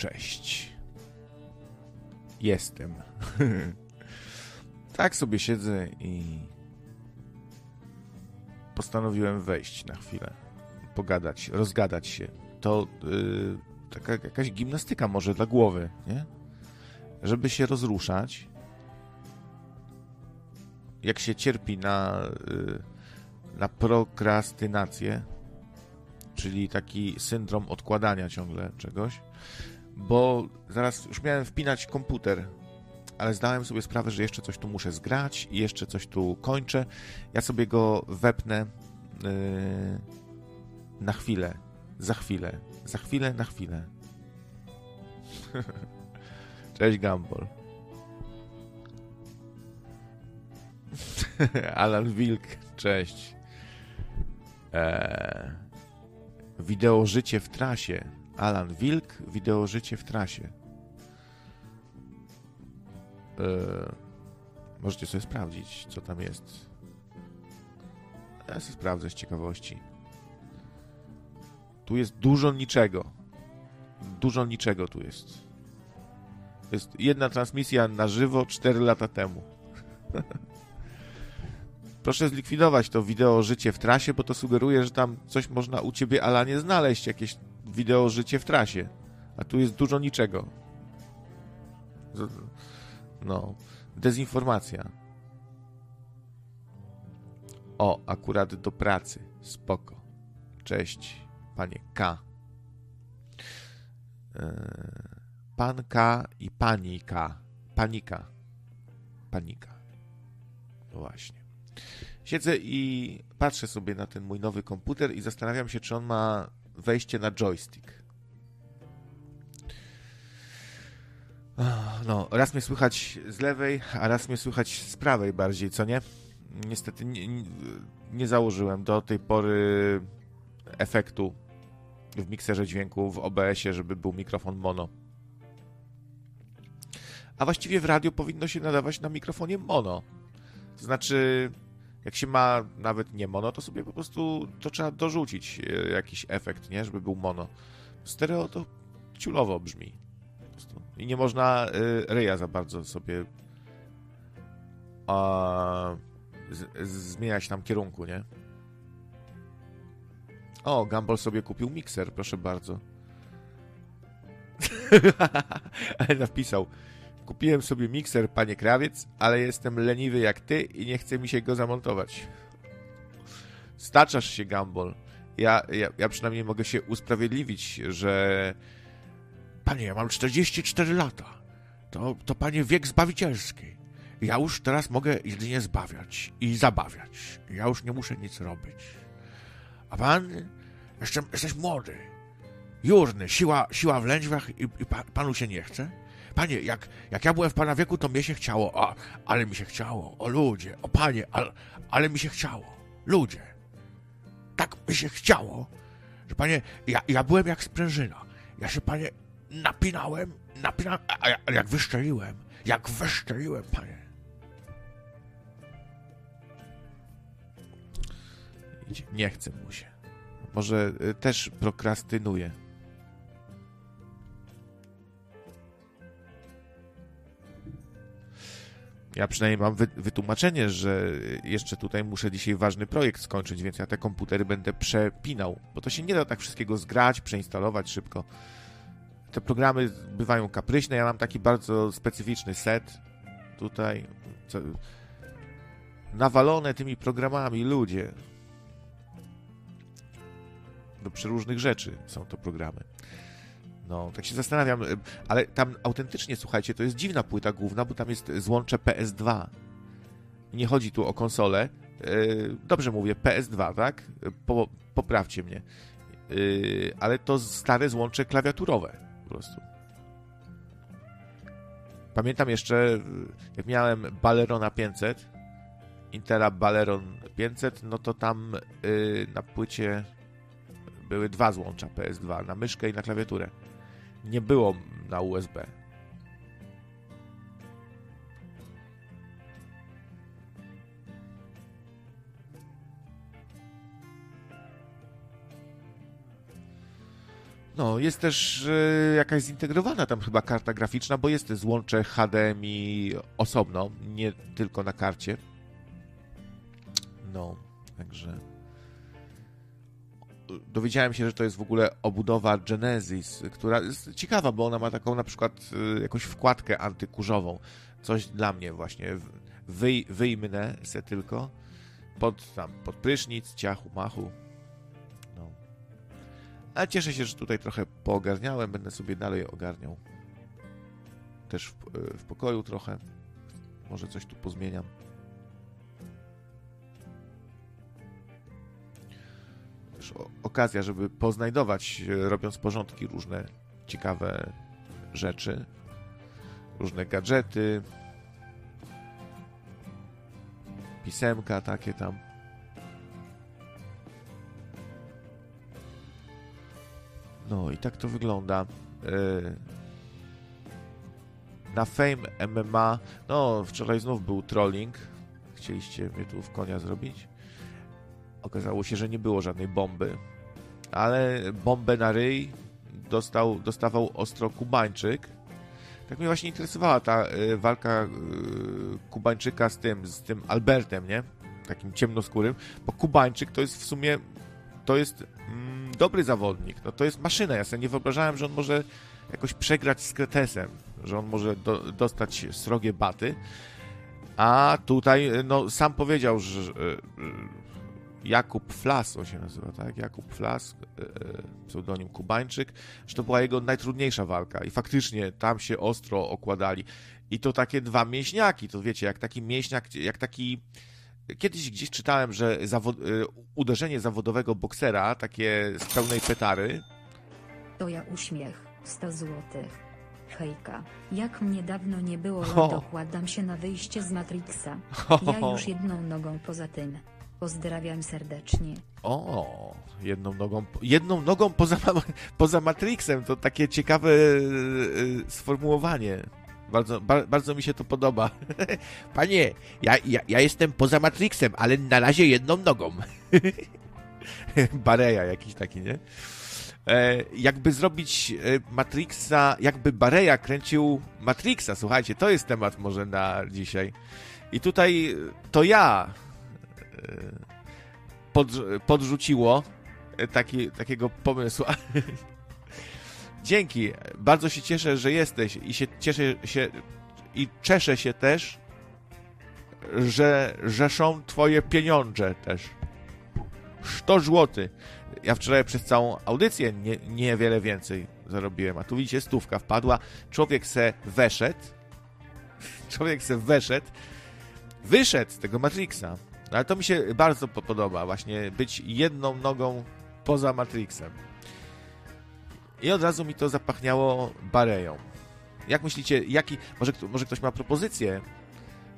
cześć. Jestem. tak sobie siedzę i postanowiłem wejść na chwilę, pogadać, rozgadać się. To yy, taka jakaś gimnastyka może dla głowy, nie? Żeby się rozruszać, jak się cierpi na, yy, na prokrastynację, czyli taki syndrom odkładania ciągle czegoś, bo zaraz już miałem wpinać komputer, ale zdałem sobie sprawę, że jeszcze coś tu muszę zgrać i jeszcze coś tu kończę. Ja sobie go wepnę yy, na chwilę, za chwilę, za chwilę, na chwilę. Cześć Gumball. Alan Wilk, cześć. Eee, wideo życie w trasie. Alan Wilk, wideo życie w trasie. Eee, możecie sobie sprawdzić, co tam jest. Ja sobie sprawdzę z ciekawości. Tu jest dużo niczego. Dużo niczego tu jest. Jest jedna transmisja na żywo 4 lata temu. Proszę zlikwidować to wideo życie w trasie, bo to sugeruje, że tam coś można u ciebie Alanie znaleźć, jakieś wideo życie w trasie. A tu jest dużo niczego. No, dezinformacja. O, akurat do pracy. Spoko. Cześć, panie K. Eee, pan K i pani K. Panika. Panika. No właśnie. Siedzę i patrzę sobie na ten mój nowy komputer i zastanawiam się, czy on ma wejście na joystick. No, raz mnie słychać z lewej, a raz mnie słychać z prawej bardziej, co nie? Niestety nie, nie, założyłem do tej pory efektu w mikserze dźwięku w OBS-ie, żeby był mikrofon mono. A właściwie w radio powinno się nadawać na mikrofonie mono. To znaczy, jak się ma nawet nie mono, to sobie po prostu to trzeba dorzucić e, jakiś efekt, nie? Żeby był mono. Stereo to ciulowo brzmi. I nie można y, ryja za bardzo sobie a, z, zmieniać tam kierunku, nie? O, Gumball sobie kupił mikser, proszę bardzo. Napisał. Kupiłem sobie mikser, panie krawiec, ale jestem leniwy jak ty i nie chce mi się go zamontować. Staczasz się, Gumball. Ja, ja, ja przynajmniej mogę się usprawiedliwić, że Panie, ja mam 44 lata. To, to panie wiek zbawicielski. Ja już teraz mogę jedynie zbawiać i zabawiać. Ja już nie muszę nic robić. A pan, jeszcze jesteś młody, jurny, siła, siła w lędźwiach i, i pa, panu się nie chce? Panie, jak, jak ja byłem w pana wieku, to mnie się chciało, a, ale mi się chciało, o ludzie, o panie, ale, ale mi się chciało, ludzie. Tak mi się chciało, że panie, ja, ja byłem jak sprężyna. Ja się, panie, napinałem, napinałem, a jak wyszczeliłem, jak wyszczeliłem, panie. Nie chce mu się. Może y, też prokrastynuje. Ja przynajmniej mam wytłumaczenie, że jeszcze tutaj muszę dzisiaj ważny projekt skończyć, więc ja te komputery będę przepinał, bo to się nie da tak wszystkiego zgrać, przeinstalować szybko te programy bywają kapryśne. Ja mam taki bardzo specyficzny set tutaj. Co, nawalone tymi programami ludzie. Do przeróżnych rzeczy są to programy. No, tak się zastanawiam, ale tam autentycznie, słuchajcie, to jest dziwna płyta główna, bo tam jest złącze PS2. Nie chodzi tu o konsolę. Yy, dobrze mówię, PS2, tak? Po, poprawcie mnie. Yy, ale to stare złącze klawiaturowe prostu. Pamiętam jeszcze, jak miałem Balerona 500, Intela Baleron 500, no to tam na płycie były dwa złącza PS2, na myszkę i na klawiaturę. Nie było na USB. No, jest też e, jakaś zintegrowana tam chyba karta graficzna, bo jest złącze HDMI osobno, nie tylko na karcie. No, także dowiedziałem się, że to jest w ogóle obudowa Genesis, która jest ciekawa, bo ona ma taką na przykład y, jakąś wkładkę antykurzową. Coś dla mnie właśnie. Wyj, wyjmnę se tylko pod, tam, pod prysznic, ciachu, machu. No. Ale cieszę się, że tutaj trochę poogarniałem, będę sobie dalej ogarniał. Też w, y, w pokoju trochę. Może coś tu pozmieniam. Też okazja, żeby poznajdować, e, robiąc porządki, różne ciekawe rzeczy, różne gadżety, pisemka takie tam. No i tak to wygląda. E, na Fame MMA, no wczoraj znów był trolling. Chcieliście mnie tu w konia zrobić. Okazało się, że nie było żadnej bomby, ale bombę na ryj dostał, dostawał ostro Kubańczyk. Tak mnie właśnie interesowała ta y, walka y, Kubańczyka z tym, z tym Albertem, nie? Takim ciemnoskórym, bo Kubańczyk to jest w sumie to jest mm, dobry zawodnik, no to jest maszyna. Ja sobie nie wyobrażałem, że on może jakoś przegrać z Kretesem, że on może do, dostać srogie baty. A tutaj, no, sam powiedział, że Jakub Flas, on się nazywa, tak? Jakub Flas, e, e, pseudonim Kubańczyk, że to była jego najtrudniejsza walka i faktycznie tam się ostro okładali. I to takie dwa mięśniaki, to wiecie, jak taki mięśniak, jak taki... Kiedyś gdzieś czytałem, że zawod... E, uderzenie zawodowego boksera, takie z pełnej petary... To ja uśmiech, 100 złotych. Hejka, jak mnie dawno nie było, dokładam się na wyjście z Matrixa. Ja już jedną nogą poza tym. Pozdrawiam serdecznie. O, jedną nogą, jedną nogą poza, poza Matrixem. To takie ciekawe yy, sformułowanie. Bardzo, ba, bardzo mi się to podoba. Panie, ja, ja, ja jestem poza Matrixem, ale na razie jedną nogą. Bareja jakiś taki, nie? E, jakby zrobić e, Matrixa, jakby Bareja kręcił Matrixa. Słuchajcie, to jest temat może na dzisiaj. I tutaj to ja pod, podrzuciło taki, takiego pomysłu. Dzięki. Bardzo się cieszę, że jesteś i się cieszę się i cieszę się też, że rzeszą twoje pieniądze też. 100 zł. Ja wczoraj przez całą audycję nie, niewiele więcej zarobiłem, a tu widzicie, stówka wpadła. Człowiek se weszedł, człowiek se weszedł, wyszedł z tego Matrixa no ale to mi się bardzo podoba, właśnie być jedną nogą poza Matrixem. I od razu mi to zapachniało Bareją. Jak myślicie, jaki, może, może ktoś ma propozycję,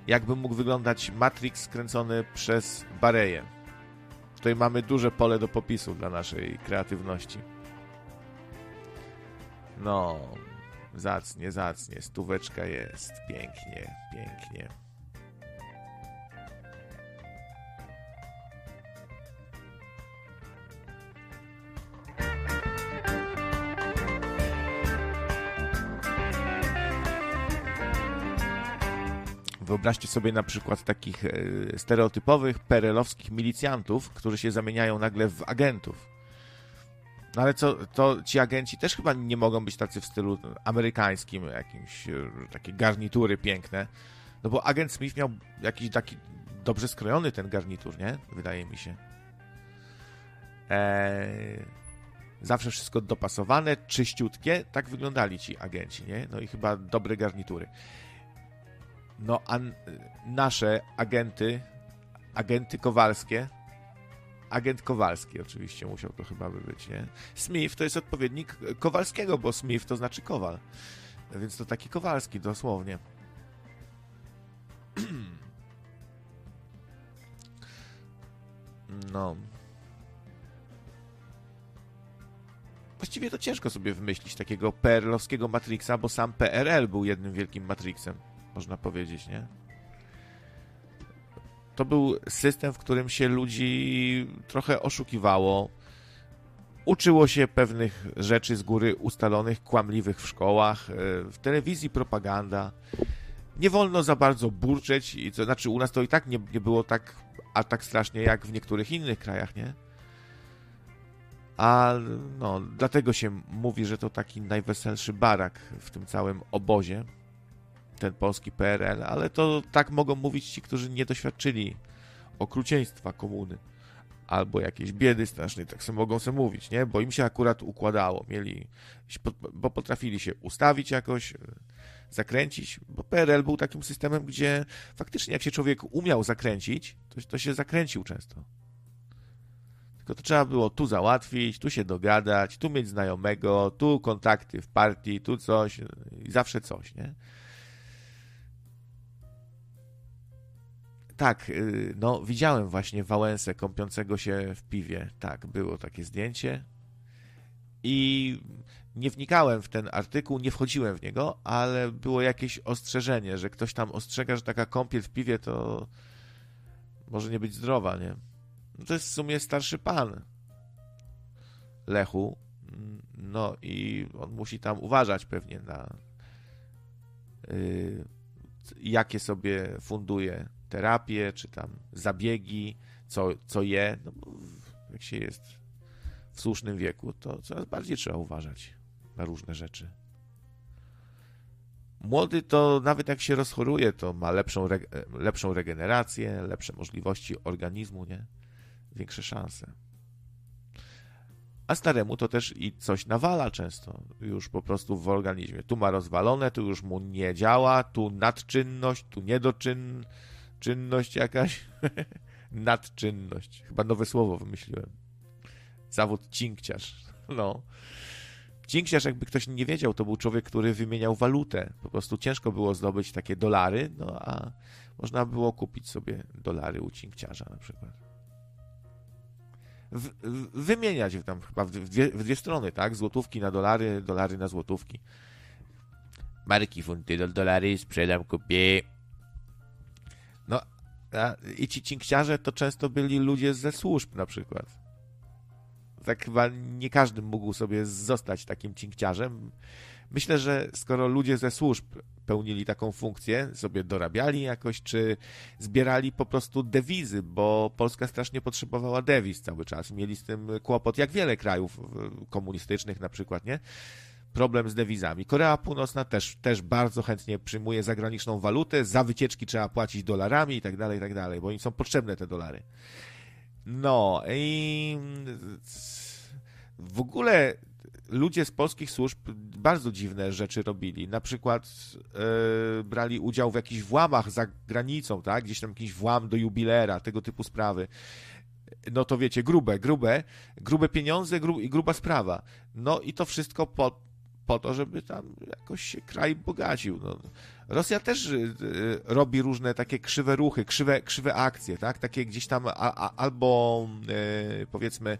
jakby mógł wyglądać Matrix skręcony przez Bareję? Tutaj mamy duże pole do popisu dla naszej kreatywności. No, zacnie, zacnie, stóweczka jest, pięknie, pięknie. Wyobraźcie sobie na przykład takich e, stereotypowych perelowskich milicjantów, którzy się zamieniają nagle w agentów. No ale co, to ci agenci też chyba nie mogą być tacy w stylu amerykańskim, jakimś, e, takie garnitury piękne. No bo agent Smith miał jakiś taki dobrze skrojony ten garnitur, nie? Wydaje mi się. Eee, zawsze wszystko dopasowane, czyściutkie. Tak wyglądali ci agenci, nie? No i chyba dobre garnitury. No, a nasze agenty, agenty kowalskie, agent Kowalski oczywiście musiał to chyba by być, nie? Smith to jest odpowiednik Kowalskiego, bo Smith to znaczy kowal. Więc to taki Kowalski dosłownie. No. Właściwie to ciężko sobie wymyślić takiego PRL-owskiego Matrixa, bo sam PRL był jednym wielkim Matrixem można powiedzieć, nie? To był system, w którym się ludzi trochę oszukiwało. uczyło się pewnych rzeczy z góry ustalonych, kłamliwych w szkołach, e, w telewizji propaganda. Nie wolno za bardzo burczeć, i to znaczy u nas to i tak nie, nie było tak, a tak strasznie jak w niektórych innych krajach, nie? A no, dlatego się mówi, że to taki najweselszy barak w tym całym obozie, ten polski PRL, ale to tak mogą mówić ci, którzy nie doświadczyli okrucieństwa komuny albo jakieś biedy strasznej, tak sobie mogą sobie mówić, nie? Bo im się akurat układało, mieli, bo potrafili się ustawić jakoś, zakręcić, bo PRL był takim systemem, gdzie faktycznie jak się człowiek umiał zakręcić, to, to się zakręcił często. Tylko to trzeba było tu załatwić, tu się dogadać, tu mieć znajomego, tu kontakty w partii, tu coś i zawsze coś, nie? Tak, y, no widziałem właśnie Wałęsę kąpiącego się w piwie. Tak, było takie zdjęcie. I nie wnikałem w ten artykuł, nie wchodziłem w niego, ale było jakieś ostrzeżenie, że ktoś tam ostrzega, że taka kąpiel w piwie to może nie być zdrowa, nie? No to jest w sumie starszy pan Lechu. No i on musi tam uważać pewnie na yy, jakie sobie funduje terapię, czy tam zabiegi, co, co je. No, jak się jest w słusznym wieku, to coraz bardziej trzeba uważać na różne rzeczy. Młody to nawet jak się rozchoruje, to ma lepszą, lepszą regenerację, lepsze możliwości organizmu, nie? Większe szanse. A staremu to też i coś nawala często, już po prostu w organizmie. Tu ma rozwalone, tu już mu nie działa, tu nadczynność, tu niedoczynność Czynność jakaś? Nadczynność. Chyba nowe słowo wymyśliłem. Zawód cinkciarz. No. Cinkciarz, jakby ktoś nie wiedział, to był człowiek, który wymieniał walutę. Po prostu ciężko było zdobyć takie dolary, no a można było kupić sobie dolary u cinkciarza na przykład. W, w, wymieniać tam chyba w dwie, w dwie, strony, tak? Złotówki na dolary, dolary na złotówki. Marki, funty, dolary, sprzedam, kupię. I ci cinkciarze to często byli ludzie ze służb na przykład. Tak chyba nie każdy mógł sobie zostać takim cinkciarzem. Myślę, że skoro ludzie ze służb pełnili taką funkcję, sobie dorabiali jakoś, czy zbierali po prostu dewizy, bo Polska strasznie potrzebowała dewiz cały czas. Mieli z tym kłopot, jak wiele krajów komunistycznych na przykład, nie? Problem z dewizami. Korea Północna też, też bardzo chętnie przyjmuje zagraniczną walutę, za wycieczki trzeba płacić dolarami i tak dalej, i tak dalej, bo im są potrzebne te dolary. No i w ogóle ludzie z polskich służb bardzo dziwne rzeczy robili. Na przykład yy, brali udział w jakichś włamach za granicą, tak? Gdzieś tam jakiś włam do jubilera, tego typu sprawy. No to wiecie, grube, grube, grube pieniądze gru, i gruba sprawa. No i to wszystko pod po to, żeby tam jakoś się kraj bogacił. No. Rosja też y, y, robi różne takie krzywe ruchy, krzywe, krzywe akcje, tak? Takie gdzieś tam a, a, albo y, powiedzmy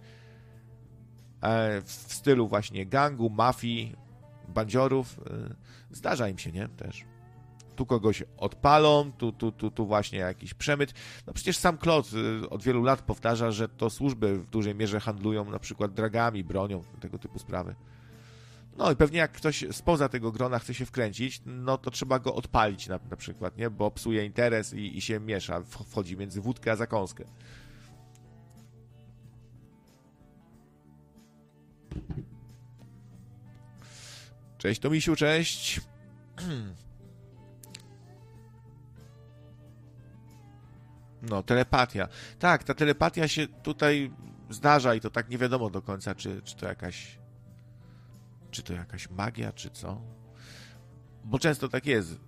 e, w stylu właśnie gangu, mafii, bandziorów. zdarza im się, nie? Też. Tu kogoś odpalą, tu, tu, tu, tu właśnie jakiś przemyt. No przecież sam Klot od wielu lat powtarza, że to służby w dużej mierze handlują na przykład dragami, bronią, tego typu sprawy. No i pewnie jak ktoś spoza tego grona chce się wkręcić, no to trzeba go odpalić na, na przykład, nie? Bo psuje interes i, i się miesza, wchodzi między wódkę a zakąskę. Cześć Tomisiu, cześć. No, telepatia. Tak, ta telepatia się tutaj zdarza i to tak nie wiadomo do końca, czy, czy to jakaś czy to jakaś magia, czy co? Bo często tak jest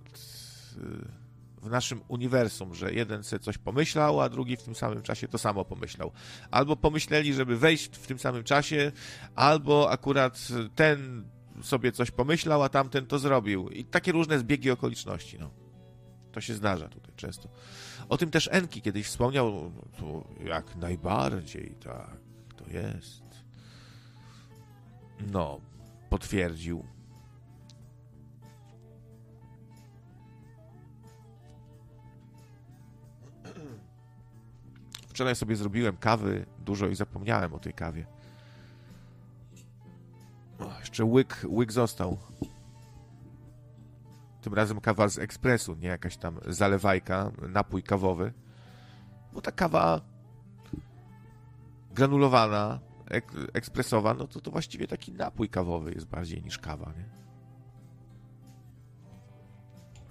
w naszym uniwersum, że jeden sobie coś pomyślał, a drugi w tym samym czasie to samo pomyślał. Albo pomyśleli, żeby wejść w tym samym czasie, albo akurat ten sobie coś pomyślał, a tamten to zrobił. I takie różne zbiegi okoliczności, no. To się zdarza tutaj często. O tym też Enki kiedyś wspomniał, to jak najbardziej, tak, to jest. No, potwierdził. Wczoraj sobie zrobiłem kawy dużo i zapomniałem o tej kawie. Jeszcze łyk, łyk został. Tym razem kawa z ekspresu, nie jakaś tam zalewajka, napój kawowy. Bo ta kawa granulowana, ek ekspresowa, no to to właściwie taki napój kawowy jest bardziej niż kawa, nie?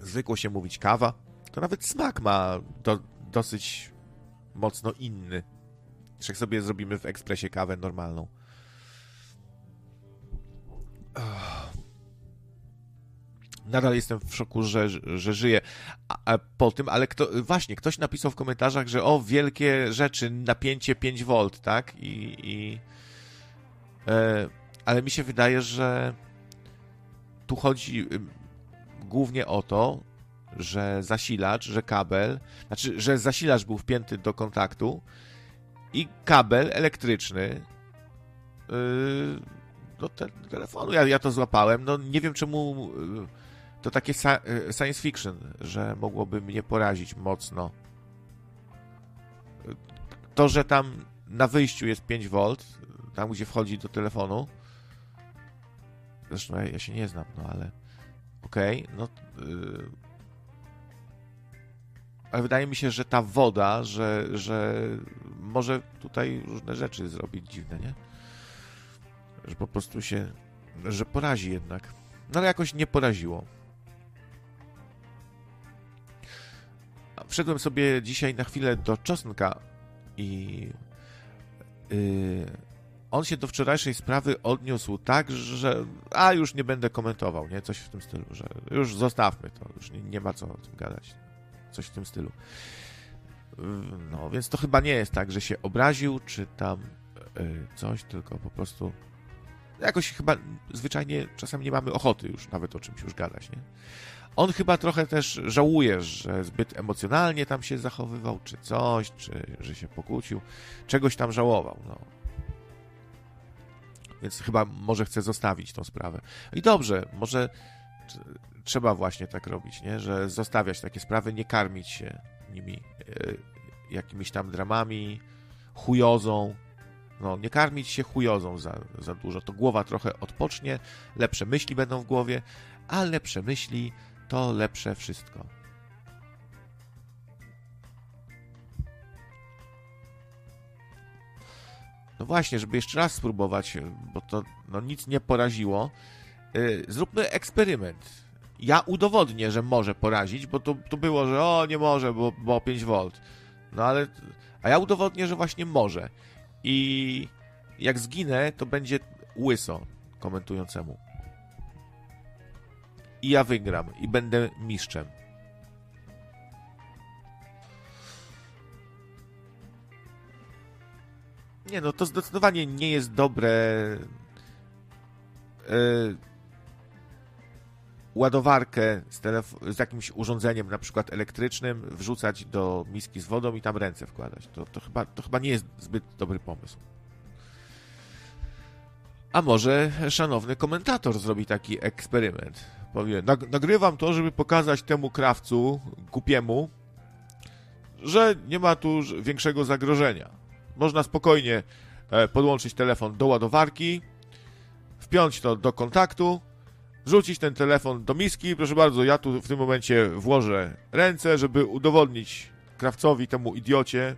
Zwykło się mówić kawa, to nawet smak ma do, dosyć mocno inny. Jak sobie zrobimy w ekspresie kawę normalną. Nadal jestem w szoku, że, że żyję po tym, ale kto, właśnie, ktoś napisał w komentarzach, że o, wielkie rzeczy, napięcie 5V, tak? I, i e, ale mi się wydaje, że tu chodzi głównie o to, że zasilacz, że kabel, znaczy, że zasilacz był wpięty do kontaktu i kabel elektryczny yy, do, te, do, telefonu. Ja, ja to złapałem. No nie wiem czemu yy, to takie yy, science fiction, że mogłoby mnie porazić mocno. To, że tam na wyjściu jest 5V, tam gdzie wchodzi do telefonu. Zresztą ja, się nie znam, no ale okej, okay, no yy, ale wydaje mi się, że ta woda, że, że może tutaj różne rzeczy zrobić dziwne, nie? Że po prostu się, że porazi jednak. No ale jakoś nie poraziło. Wszedłem sobie dzisiaj na chwilę do czosnka i yy, on się do wczorajszej sprawy odniósł tak, że a już nie będę komentował, nie? Coś w tym stylu, że już zostawmy to, już nie, nie ma co o tym gadać coś w tym stylu. No, więc to chyba nie jest tak, że się obraził, czy tam yy, coś, tylko po prostu jakoś chyba zwyczajnie czasem nie mamy ochoty już nawet o czymś już gadać, nie? On chyba trochę też żałuje, że zbyt emocjonalnie tam się zachowywał, czy coś, czy że się pokłócił. Czegoś tam żałował, no. Więc chyba może chce zostawić tą sprawę. I dobrze, może trzeba właśnie tak robić, nie? że zostawiać takie sprawy, nie karmić się nimi e, jakimiś tam dramami, chujozą. No, nie karmić się chujozą za, za dużo. To głowa trochę odpocznie, lepsze myśli będą w głowie, a lepsze myśli to lepsze wszystko. No właśnie, żeby jeszcze raz spróbować, bo to no, nic nie poraziło. Yy, zróbmy eksperyment ja udowodnię, że może porazić, bo to, to było, że o, nie może, bo, bo 5V. No ale... A ja udowodnię, że właśnie może. I jak zginę, to będzie łyso komentującemu. I ja wygram. I będę mistrzem. Nie, no to zdecydowanie nie jest dobre... Yy ładowarkę z, z, jakimś urządzeniem, na przykład elektrycznym, wrzucać do miski z wodą i tam ręce wkładać. To, to, chyba, to chyba nie jest zbyt dobry pomysł. A może szanowny komentator zrobi taki eksperyment. Nagrywam to, żeby pokazać temu krawcu głupiemu, że nie ma tu większego zagrożenia. Można spokojnie e, podłączyć telefon do ładowarki, wpiąć to do kontaktu, wrzucić ten telefon do miski. Proszę bardzo, ja tu w tym momencie włożę ręce, żeby udowodnić krawcowi, temu idiocie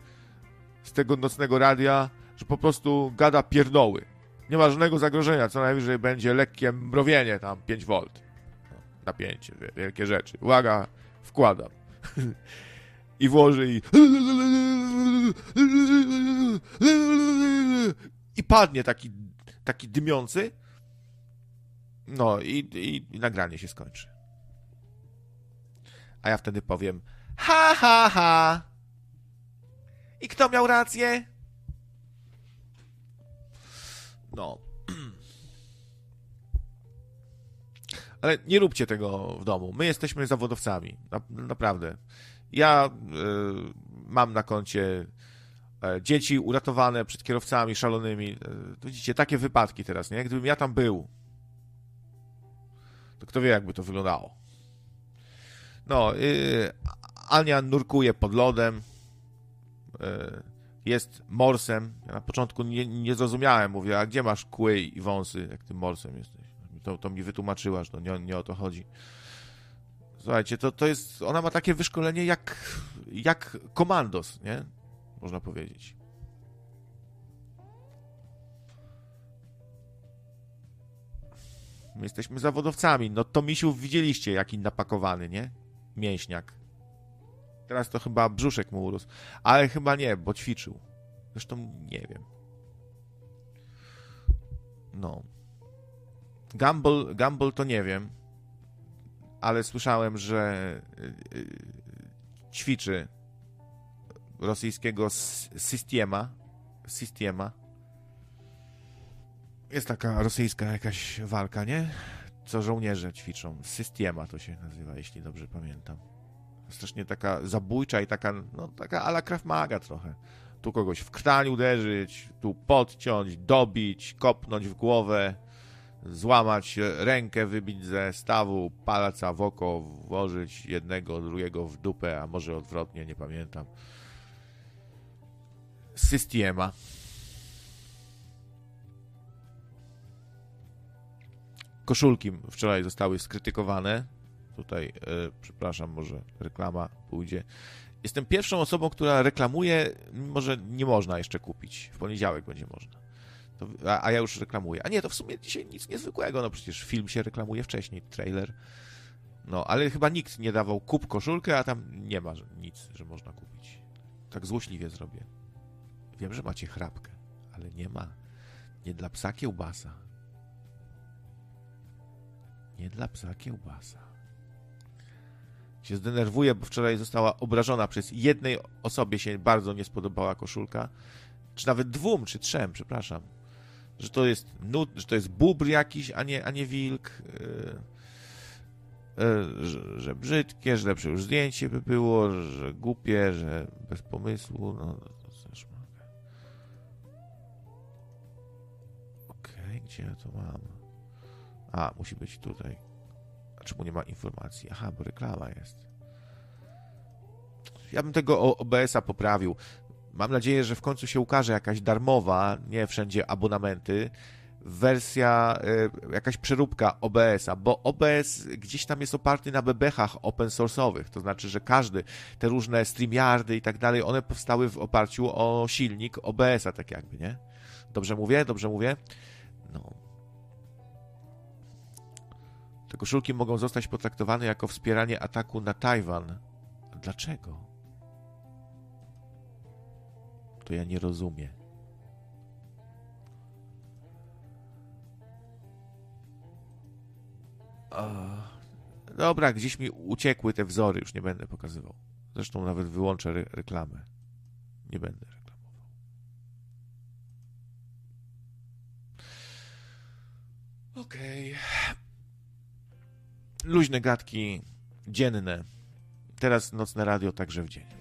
z tego nocnego radia, że po prostu gada pierdoły. Nie ma żadnego zagrożenia, co najwyżej będzie lekkie mrowienie tam 5V. Napięcie, wielkie rzeczy. Uwaga, wkładam. I włoży i... I padnie taki, taki dymiący, no i, i, i nagranie się skończy. A ja wtedy powiem ha, ha, ha. I kto miał rację? No. Ale nie róbcie tego w domu. My jesteśmy zawodowcami. Na, naprawdę. Ja y, mam na koncie y, dzieci uratowane przed kierowcami szalonymi. Y, widzicie, takie wypadki teraz, nie? Gdybym ja tam był, to kto wie, jakby to wyglądało. No, yy, Ania nurkuje pod lodem. Jest morsem. Ja na początku nie, nie zrozumiałem. Mówię, a gdzie masz kły i wąsy, jak ty morsem jesteś? To, to mi wytłumaczyłaś, no nie, nie o to chodzi. Słuchajcie, to, to jest, ona ma takie wyszkolenie jak, jak komandos, nie? Można powiedzieć. My jesteśmy zawodowcami. No to misiu widzieliście, jaki napakowany, nie? Mięśniak. Teraz to chyba brzuszek mu urósł. Ale chyba nie, bo ćwiczył. Zresztą nie wiem. No. Gumball, Gumball to nie wiem. Ale słyszałem, że y, y, ćwiczy rosyjskiego Systiema. Systiema jest taka rosyjska jakaś walka, nie? Co żołnierze ćwiczą. Systiema to się nazywa, jeśli dobrze pamiętam. Strasznie taka zabójcza i taka, no taka ala Krav Maga trochę. Tu kogoś w krtań uderzyć, tu podciąć, dobić, kopnąć w głowę, złamać rękę, wybić ze stawu, palca w oko, włożyć jednego, drugiego w dupę, a może odwrotnie, nie pamiętam. Systiema. Koszulki wczoraj zostały skrytykowane. Tutaj, e, przepraszam, może reklama pójdzie. Jestem pierwszą osobą, która reklamuje, mimo że nie można jeszcze kupić. W poniedziałek będzie można. To, a, a, ja już reklamuję. A nie, to w sumie dzisiaj nic niezwykłego. No przecież film się reklamuje wcześniej, trailer. No, ale chyba nikt nie dawał kup koszulkę, a tam nie ma nic, że można kupić. Tak złośliwie zrobię. Wiem, że macie chrapkę, ale nie ma. Nie dla psa kiełbasa. Nie dla psa kiełbasa. Się zdenerwuję, bo wczoraj została obrażona przez jednej osobie się bardzo nie spodobała koszulka, czy nawet dwóm, czy trzem, przepraszam. Że to jest nut, że to jest bubr jakiś, a nie, a nie wilk. Yy, yy, że, brzydkie, że lepsze już zdjęcie by było, że głupie, że bez pomysłu. No, to też mogę. Okej, gdzie ja to mam? A, musi być tutaj. A czemu nie ma informacji? Aha, bo reklama jest. Ja bym tego OBS-a poprawił. Mam nadzieję, że w końcu się ukaże jakaś darmowa, nie wszędzie abonamenty, wersja, y, jakaś przeróbka OBS-a, bo OBS gdzieś tam jest oparty na bebechach open source'owych, to znaczy, że każdy, te różne StreamYardy i tak dalej, one powstały w oparciu o silnik OBS-a, tak jakby, nie? Dobrze mówię? Dobrze mówię? No. Te koszulki mogą zostać potraktowane jako wspieranie ataku na Tajwan. Dlaczego? To ja nie rozumiem. Dobra, gdzieś mi uciekły te wzory, już nie będę pokazywał. Zresztą nawet wyłączę re reklamę. Nie będę reklamował. Okej. Okay luźne gadki dzienne. Teraz nocne radio także w dzień.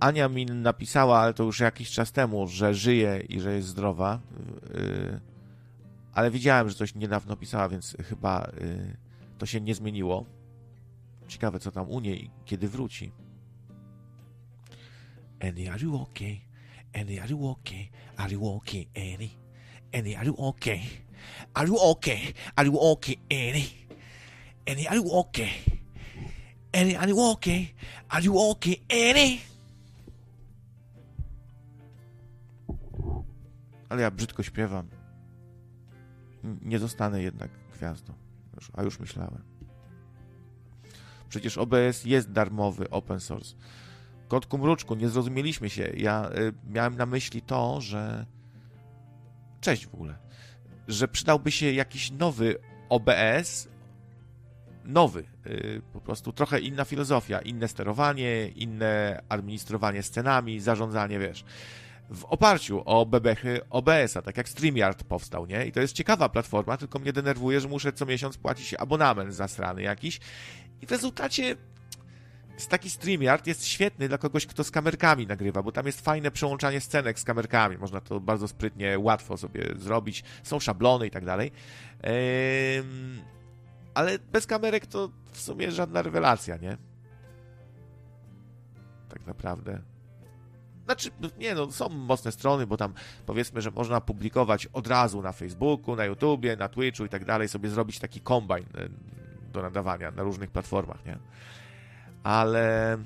Ania mi napisała, ale to już jakiś czas temu, że żyje i że jest zdrowa. Yy, ale widziałem, że coś niedawno pisała, więc chyba yy, to się nie zmieniło. Ciekawe, co tam u niej, kiedy wróci. Annie, are you okay? Annie, are you okay? Are you okay, Annie? Annie, are you okay? Are you okay? Are you okay, Annie? Annie, are you okay? Annie, are you okay? Are you okay, Annie? Ale ja brzydko śpiewam. Nie zostanę jednak gwiazdą. A już myślałem. Przecież OBS jest darmowy, open source. Kotku mruczku, nie zrozumieliśmy się. Ja y, miałem na myśli to, że. Cześć w ogóle. Że przydałby się jakiś nowy OBS. Nowy. Y, po prostu trochę inna filozofia, inne sterowanie, inne administrowanie scenami, zarządzanie, wiesz. W oparciu o bebechy OBS-a, tak jak StreamYard powstał, nie? I to jest ciekawa platforma, tylko mnie denerwuje, że muszę co miesiąc płacić abonament za strany jakiś. I w rezultacie taki StreamYard jest świetny dla kogoś, kto z kamerkami nagrywa, bo tam jest fajne przełączanie scenek z kamerkami. Można to bardzo sprytnie, łatwo sobie zrobić. Są szablony i tak dalej. ale bez kamerek to w sumie żadna rewelacja, nie? Tak naprawdę. Znaczy, nie no, są mocne strony, bo tam powiedzmy, że można publikować od razu na Facebooku, na YouTubie, na Twitchu i tak dalej, sobie zrobić taki kombajn e, do nadawania na różnych platformach, nie? Ale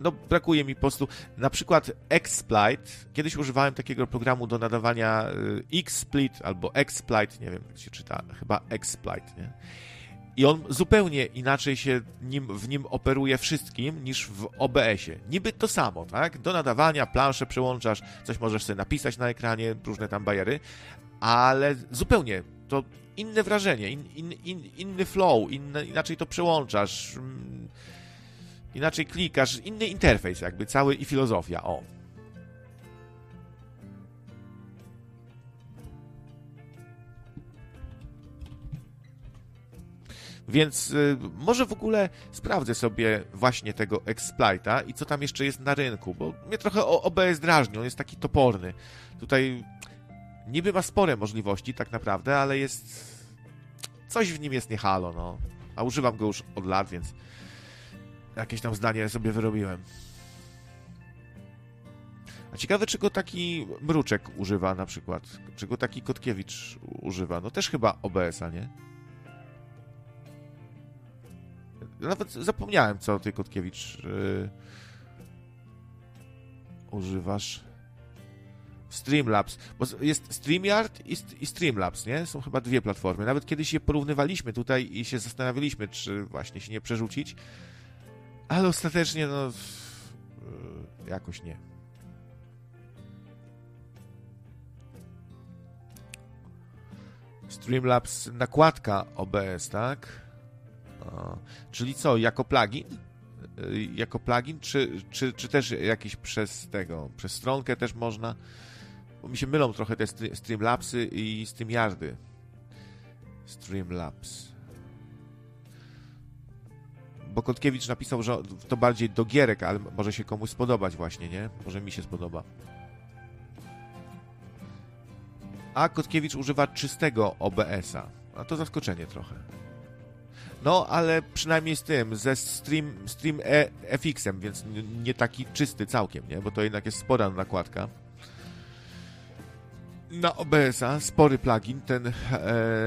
no brakuje mi po prostu, na przykład Xsplit, kiedyś używałem takiego programu do nadawania y, Xsplit albo Xsplit, nie wiem jak się czyta, chyba Xsplit, nie? I on zupełnie inaczej się nim, w nim operuje wszystkim niż w OBS-ie. Niby to samo, tak? Do nadawania, planszę przełączasz, coś możesz sobie napisać na ekranie, różne tam bajery, ale zupełnie to inne wrażenie, in, in, in, inny flow, inaczej to przełączasz, mm, inaczej klikasz, inny interfejs jakby cały i filozofia, o. Więc y, może w ogóle sprawdzę sobie właśnie tego Exploita i co tam jeszcze jest na rynku, bo mnie trochę OBS drażni, on jest taki toporny. Tutaj niby ma spore możliwości tak naprawdę, ale jest... Coś w nim jest nie halo, no. A używam go już od lat, więc jakieś tam zdanie sobie wyrobiłem. A ciekawe, czego taki Mruczek używa na przykład. Czego taki Kotkiewicz używa. No też chyba OBS-a, nie? Nawet zapomniałem, co ty, Kotkiewicz, yy, używasz. Streamlabs, bo jest StreamYard i, i Streamlabs, nie? Są chyba dwie platformy. Nawet kiedyś je porównywaliśmy tutaj i się zastanawialiśmy, czy właśnie się nie przerzucić, ale ostatecznie, no, yy, jakoś nie. Streamlabs nakładka OBS, tak? Czyli co, jako plugin? Y, jako plugin, czy, czy, czy też jakiś przez tego, przez stronkę też można? Bo mi się mylą trochę te Streamlabsy i StreamYardy. Streamlabs. Bo Kotkiewicz napisał, że to bardziej do gierek, ale może się komuś spodobać właśnie, nie? Może mi się spodoba. A Kotkiewicz używa czystego OBS-a. A to zaskoczenie trochę. No, ale przynajmniej z tym, ze Stream, stream e FX-em, więc nie taki czysty całkiem, nie? Bo to jednak jest spora nakładka. Na OBS-a spory plugin, ten e,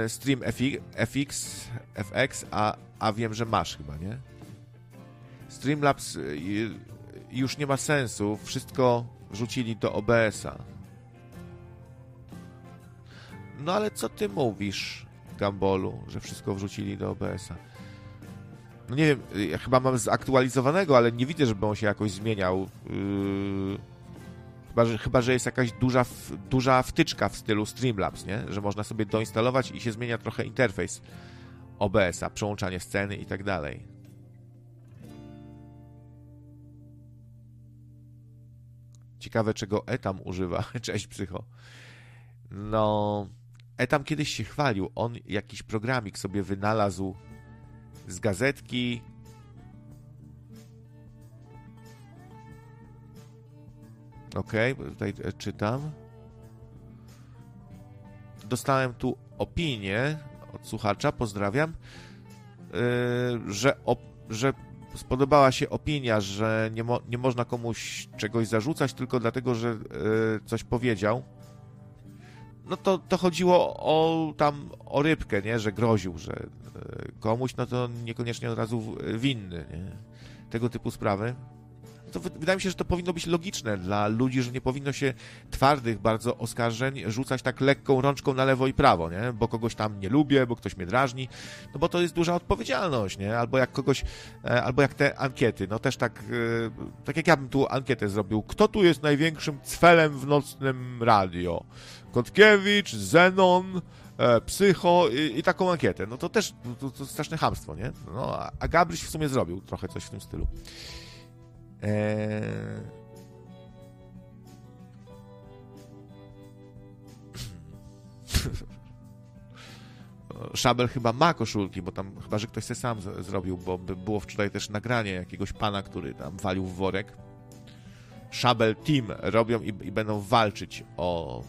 Stream FX, FX, a, a wiem, że masz chyba, nie? Streamlabs y, już nie ma sensu, wszystko wrzucili do OBS-a. No ale co ty mówisz? Gambolu, że wszystko wrzucili do OBS-a. No nie wiem, ja chyba mam zaktualizowanego, ale nie widzę, żeby on się jakoś zmieniał. Yy... Chyba, że, chyba, że jest jakaś duża, duża wtyczka w stylu Streamlabs, nie? Że można sobie doinstalować i się zmienia trochę interfejs OBS-a, przełączanie sceny i tak dalej. Ciekawe, czego Etam używa. Cześć, psycho. No, Etam kiedyś się chwalił. On jakiś programik sobie wynalazł z gazetki. Ok, tutaj e, czytam. Dostałem tu opinię od słuchacza, pozdrawiam, yy, że, że spodobała się opinia, że nie, mo nie można komuś czegoś zarzucać tylko dlatego, że yy, coś powiedział no to, to chodziło o tam o rybkę, nie? Że groził, że e, komuś, no to niekoniecznie od razu winny, nie? Tego typu sprawy. To wydaje mi się, że to powinno być logiczne dla ludzi, że nie powinno się twardych bardzo oskarżeń rzucać tak lekką rączką na lewo i prawo, nie? Bo kogoś tam nie lubię, bo ktoś mnie drażni, no bo to jest duża odpowiedzialność, nie? Albo jak kogoś, e, albo jak te ankiety, no też tak, e, tak jak ja bym tu ankietę zrobił, kto tu jest największym cfelem w nocnym radio? Kotkiewicz, Zenon, e, Psycho i, i, taką ankietę. No to też to, to straszne hamstwo, nie? No, a Gabryś w sumie zrobił trochę coś w tym stylu. Eee... Szabel chyba ma koszulki, bo tam chyba, że ktoś se sam z, zrobił, bo było wczoraj też nagranie jakiegoś pana, który tam walił w worek. Szabel Team robią i, i będą walczyć o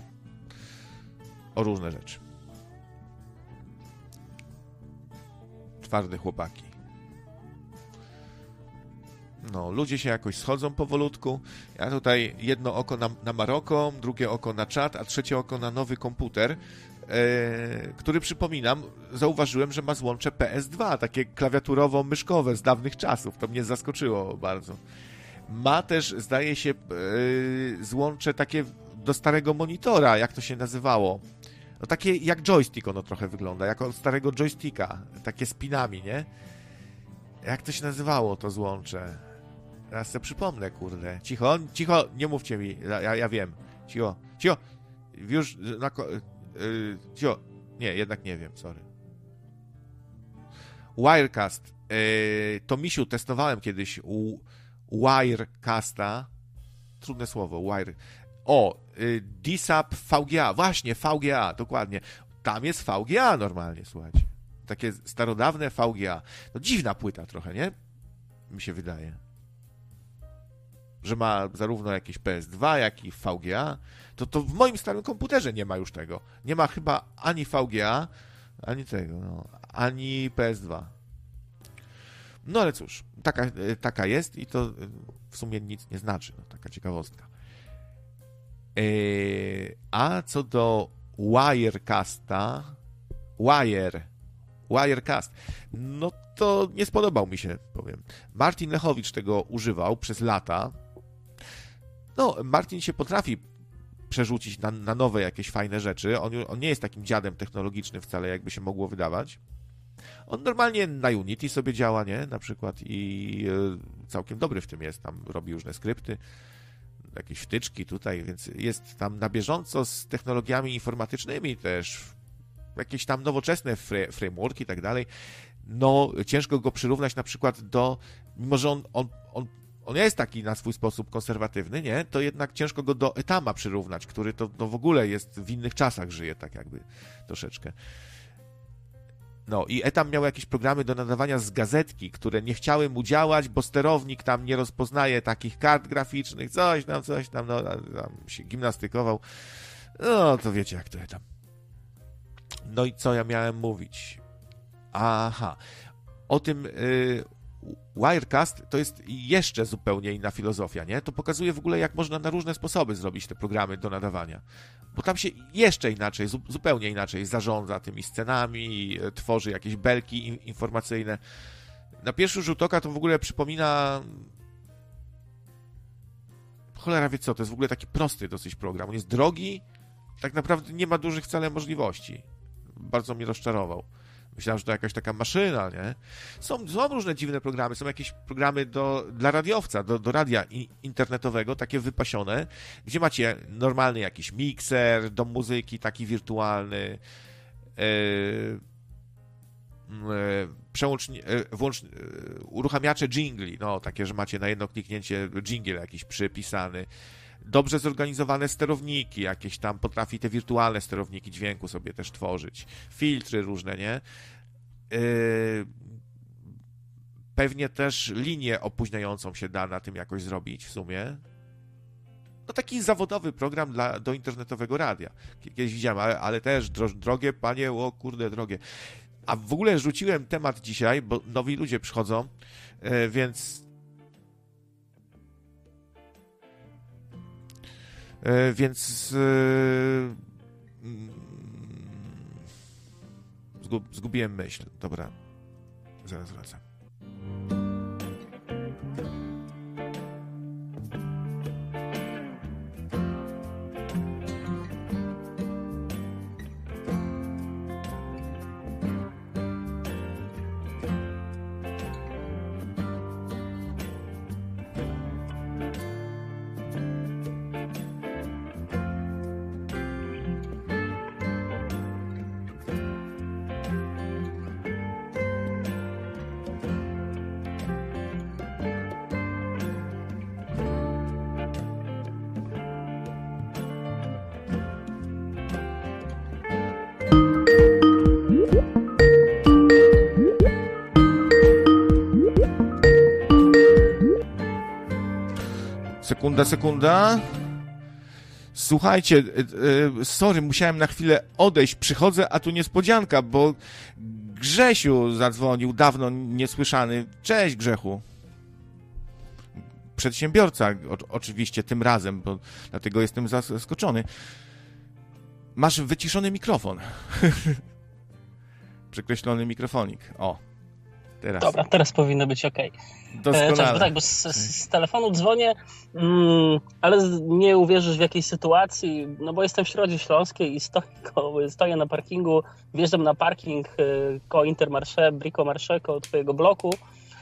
o różne rzeczy. Twarde chłopaki. No, ludzie się jakoś schodzą powolutku. Ja tutaj jedno oko na, na Maroko, drugie oko na czat, a trzecie oko na nowy komputer, e, który przypominam, zauważyłem, że ma złącze PS2, takie klawiaturowo-myszkowe z dawnych czasów. To mnie zaskoczyło bardzo. Ma też, zdaje się, e, złącze takie do starego monitora, jak to się nazywało. No takie jak joystick ono trochę wygląda, jak od starego joysticka, takie z pinami, nie? Jak to się nazywało to złącze? Teraz sobie przypomnę, kurde. Cicho, cicho, nie mówcie mi, ja, ja wiem. Cicho, cicho. Już na... Yy, cicho. Nie, jednak nie wiem, sorry. Wirecast. Yy, to misiu testowałem kiedyś u Wirecasta. Trudne słowo, Wire. O, yy, DSAP VGA. Właśnie, VGA, dokładnie. Tam jest VGA normalnie, słuchajcie. Takie starodawne VGA. No dziwna płyta trochę, nie? Mi się wydaje że ma zarówno jakieś PS2, jak i VGA, to, to w moim starym komputerze nie ma już tego. Nie ma chyba ani VGA, ani tego, no, ani PS2. No ale cóż, taka, taka jest i to w sumie nic nie znaczy. No, taka ciekawostka. Yy, a co do Wirecasta, Wire, Wirecast, no to nie spodobał mi się, powiem. Martin Lechowicz tego używał przez lata, no, Martin się potrafi przerzucić na, na nowe jakieś fajne rzeczy. On, on nie jest takim dziadem technologicznym wcale, jakby się mogło wydawać. On normalnie na Unity sobie działa, nie? Na przykład i e, całkiem dobry w tym jest. Tam robi różne skrypty, jakieś wtyczki tutaj, więc jest tam na bieżąco z technologiami informatycznymi też. Jakieś tam nowoczesne frameworki i tak dalej. No, ciężko go przyrównać na przykład do, mimo że on, on, on on jest taki na swój sposób konserwatywny, nie? To jednak ciężko go do Etama przyrównać, który to no w ogóle jest w innych czasach żyje, tak jakby troszeczkę. No i Etam miał jakieś programy do nadawania z gazetki, które nie chciały mu działać, bo sterownik tam nie rozpoznaje takich kart graficznych, coś tam, coś tam, no tam się gimnastykował. No to wiecie jak to Etam. No i co ja miałem mówić? Aha. O tym yy, Wirecast to jest jeszcze zupełnie inna filozofia, nie? To pokazuje w ogóle, jak można na różne sposoby zrobić te programy do nadawania. Bo tam się jeszcze inaczej, zupełnie inaczej zarządza tymi scenami, e, tworzy jakieś belki informacyjne. Na pierwszy rzut oka to w ogóle przypomina. Cholera wie co, to jest w ogóle taki prosty dosyć program. On jest drogi, tak naprawdę nie ma dużych wcale możliwości. Bardzo mnie rozczarował. Myślałem, że to jakaś taka maszyna, nie? Są, są różne dziwne programy, są jakieś programy do, dla radiowca, do, do radia internetowego, takie wypasione, gdzie macie normalny jakiś mikser do muzyki, taki wirtualny, yy, yy, yy, włącz, uruchamiacze jingli, no takie, że macie na jedno kliknięcie jingle jakiś przypisany, dobrze zorganizowane sterowniki, jakieś tam potrafi te wirtualne sterowniki dźwięku sobie też tworzyć, filtry różne, nie? Yy, pewnie też linię opóźniającą się da na tym jakoś zrobić w sumie. No taki zawodowy program dla, do internetowego radia. Kiedyś widziałem, ale, ale też drogie, panie, o kurde, drogie. A w ogóle rzuciłem temat dzisiaj, bo nowi ludzie przychodzą, yy, więc więc e, mm, zgubiłem myśl. Dobra, zaraz wracam. Sekunda, sekunda. Słuchajcie, y, y, sorry, musiałem na chwilę odejść. Przychodzę, a tu niespodzianka, bo Grzesiu zadzwonił, dawno niesłyszany. Cześć, Grzechu. przedsiębiorca, o, oczywiście tym razem, bo dlatego jestem zaskoczony. Masz wyciszony mikrofon. Przekreślony mikrofonik. O, teraz. Dobra, teraz powinno być ok. Doskonale. Cześć, bo tak, bo z, z telefonu dzwonię, mm, ale nie uwierzysz w jakiej sytuacji, no bo jestem w Środzie Śląskiej i stoję, stoję na parkingu, wjeżdżam na parking y, koło Intermarché, Brico Marché, koło twojego bloku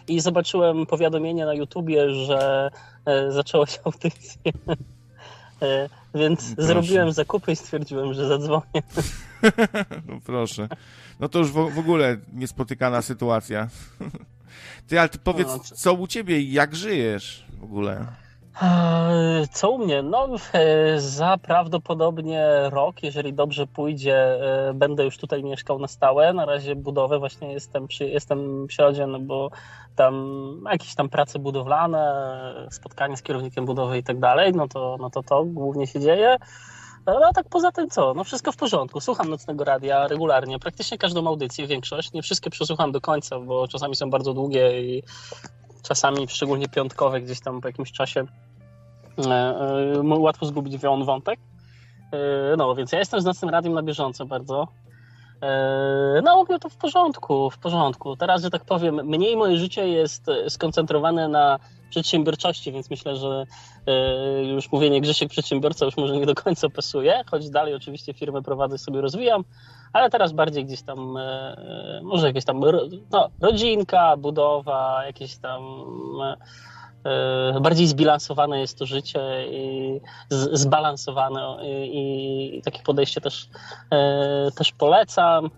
i zobaczyłem powiadomienie na YouTubie, że e, zaczęło się audycję. E, więc proszę. zrobiłem zakupy i stwierdziłem, że zadzwonię. No proszę. No to już w, w ogóle niespotykana sytuacja. Ty, ale ty powiedz, no, co u ciebie i jak żyjesz w ogóle? Co u mnie? No, za prawdopodobnie rok, jeżeli dobrze pójdzie, e, będę już tutaj mieszkał na stałe. Na razie budowę właśnie jestem, przy, jestem w środzie, no bo tam jakieś tam prace budowlane, spotkanie z kierownikiem budowy i tak dalej, no to, no to to głównie się dzieje. No a tak poza tym co? No wszystko w porządku. Słucham Nocnego Radia regularnie, praktycznie każdą audycję, większość. Nie wszystkie przesłucham do końca, bo czasami są bardzo długie i czasami, szczególnie piątkowe, gdzieś tam po jakimś czasie e, e, łatwo zgubić wątek. E, no, więc ja jestem z Nocnym Radiem na bieżąco bardzo. No, ogóle to w porządku, w porządku. Teraz, że tak powiem, mniej moje życie jest skoncentrowane na przedsiębiorczości, więc myślę, że już mówienie Grzesiek przedsiębiorca już może nie do końca pasuje, choć dalej oczywiście firmę prowadzę, sobie rozwijam, ale teraz bardziej gdzieś tam, e, może jakieś tam no, rodzinka, budowa, jakieś tam e, bardziej zbilansowane jest to życie i zbalansowane i, i takie podejście też, e, też polecam.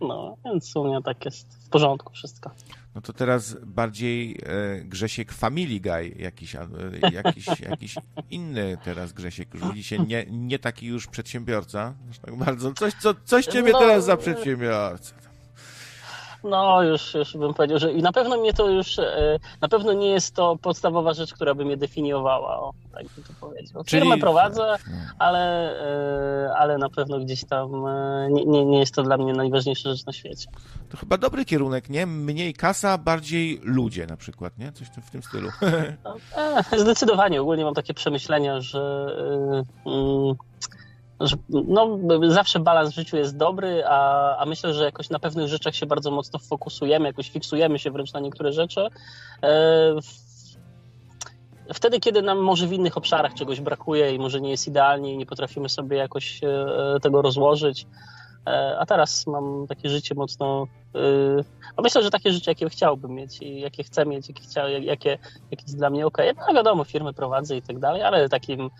No, więc u mnie tak jest w porządku wszystko. No to teraz bardziej e, Grzesiek Family Guy, jakiś, e, jakiś, jakiś inny teraz Grzesiek, już widzicie, nie, nie taki już przedsiębiorca, tak bardzo, coś, co, coś ciebie no, teraz za przedsiębiorca. No, już, już bym powiedział, że i na pewno mnie to już, e, na pewno nie jest to podstawowa rzecz, która by mnie definiowała, o, tak bym to powiedział. Czyli... Firmę prowadzę, ale, e, ale na pewno gdzieś tam e, nie, nie, nie jest to dla mnie najważniejsza rzecz na świecie. To chyba dobry kierunek, nie? Mniej kasa, bardziej ludzie na przykład, nie? Coś w tym stylu. No, zdecydowanie. Ogólnie mam takie przemyślenia, że... Yy, no, zawsze balans w życiu jest dobry, a, a myślę, że jakoś na pewnych rzeczach się bardzo mocno fokusujemy, jakoś fiksujemy się wręcz na niektóre rzeczy. E, wtedy, kiedy nam może w innych obszarach czegoś brakuje i może nie jest idealnie i nie potrafimy sobie jakoś e, tego rozłożyć, a teraz mam takie życie mocno. Yy, myślę, że takie życie, jakie chciałbym mieć i jakie chcę mieć, jakie, chciał, jakie, jakie jest dla mnie ok. No wiadomo, firmy prowadzę i tak dalej, ale takim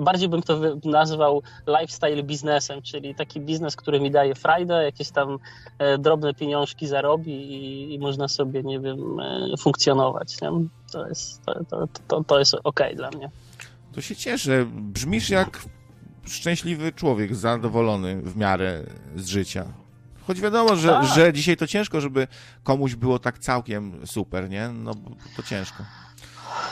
bardziej bym to nazwał lifestyle biznesem, czyli taki biznes, który mi daje frajdę, jakieś tam e, drobne pieniążki zarobi i, i można sobie, nie wiem, e, funkcjonować. Nie? To, jest, to, to, to, to jest ok dla mnie. To się cieszę. Brzmisz jak szczęśliwy człowiek, zadowolony w miarę z życia. Choć wiadomo, że, tak. że dzisiaj to ciężko, żeby komuś było tak całkiem super, nie? No to ciężko.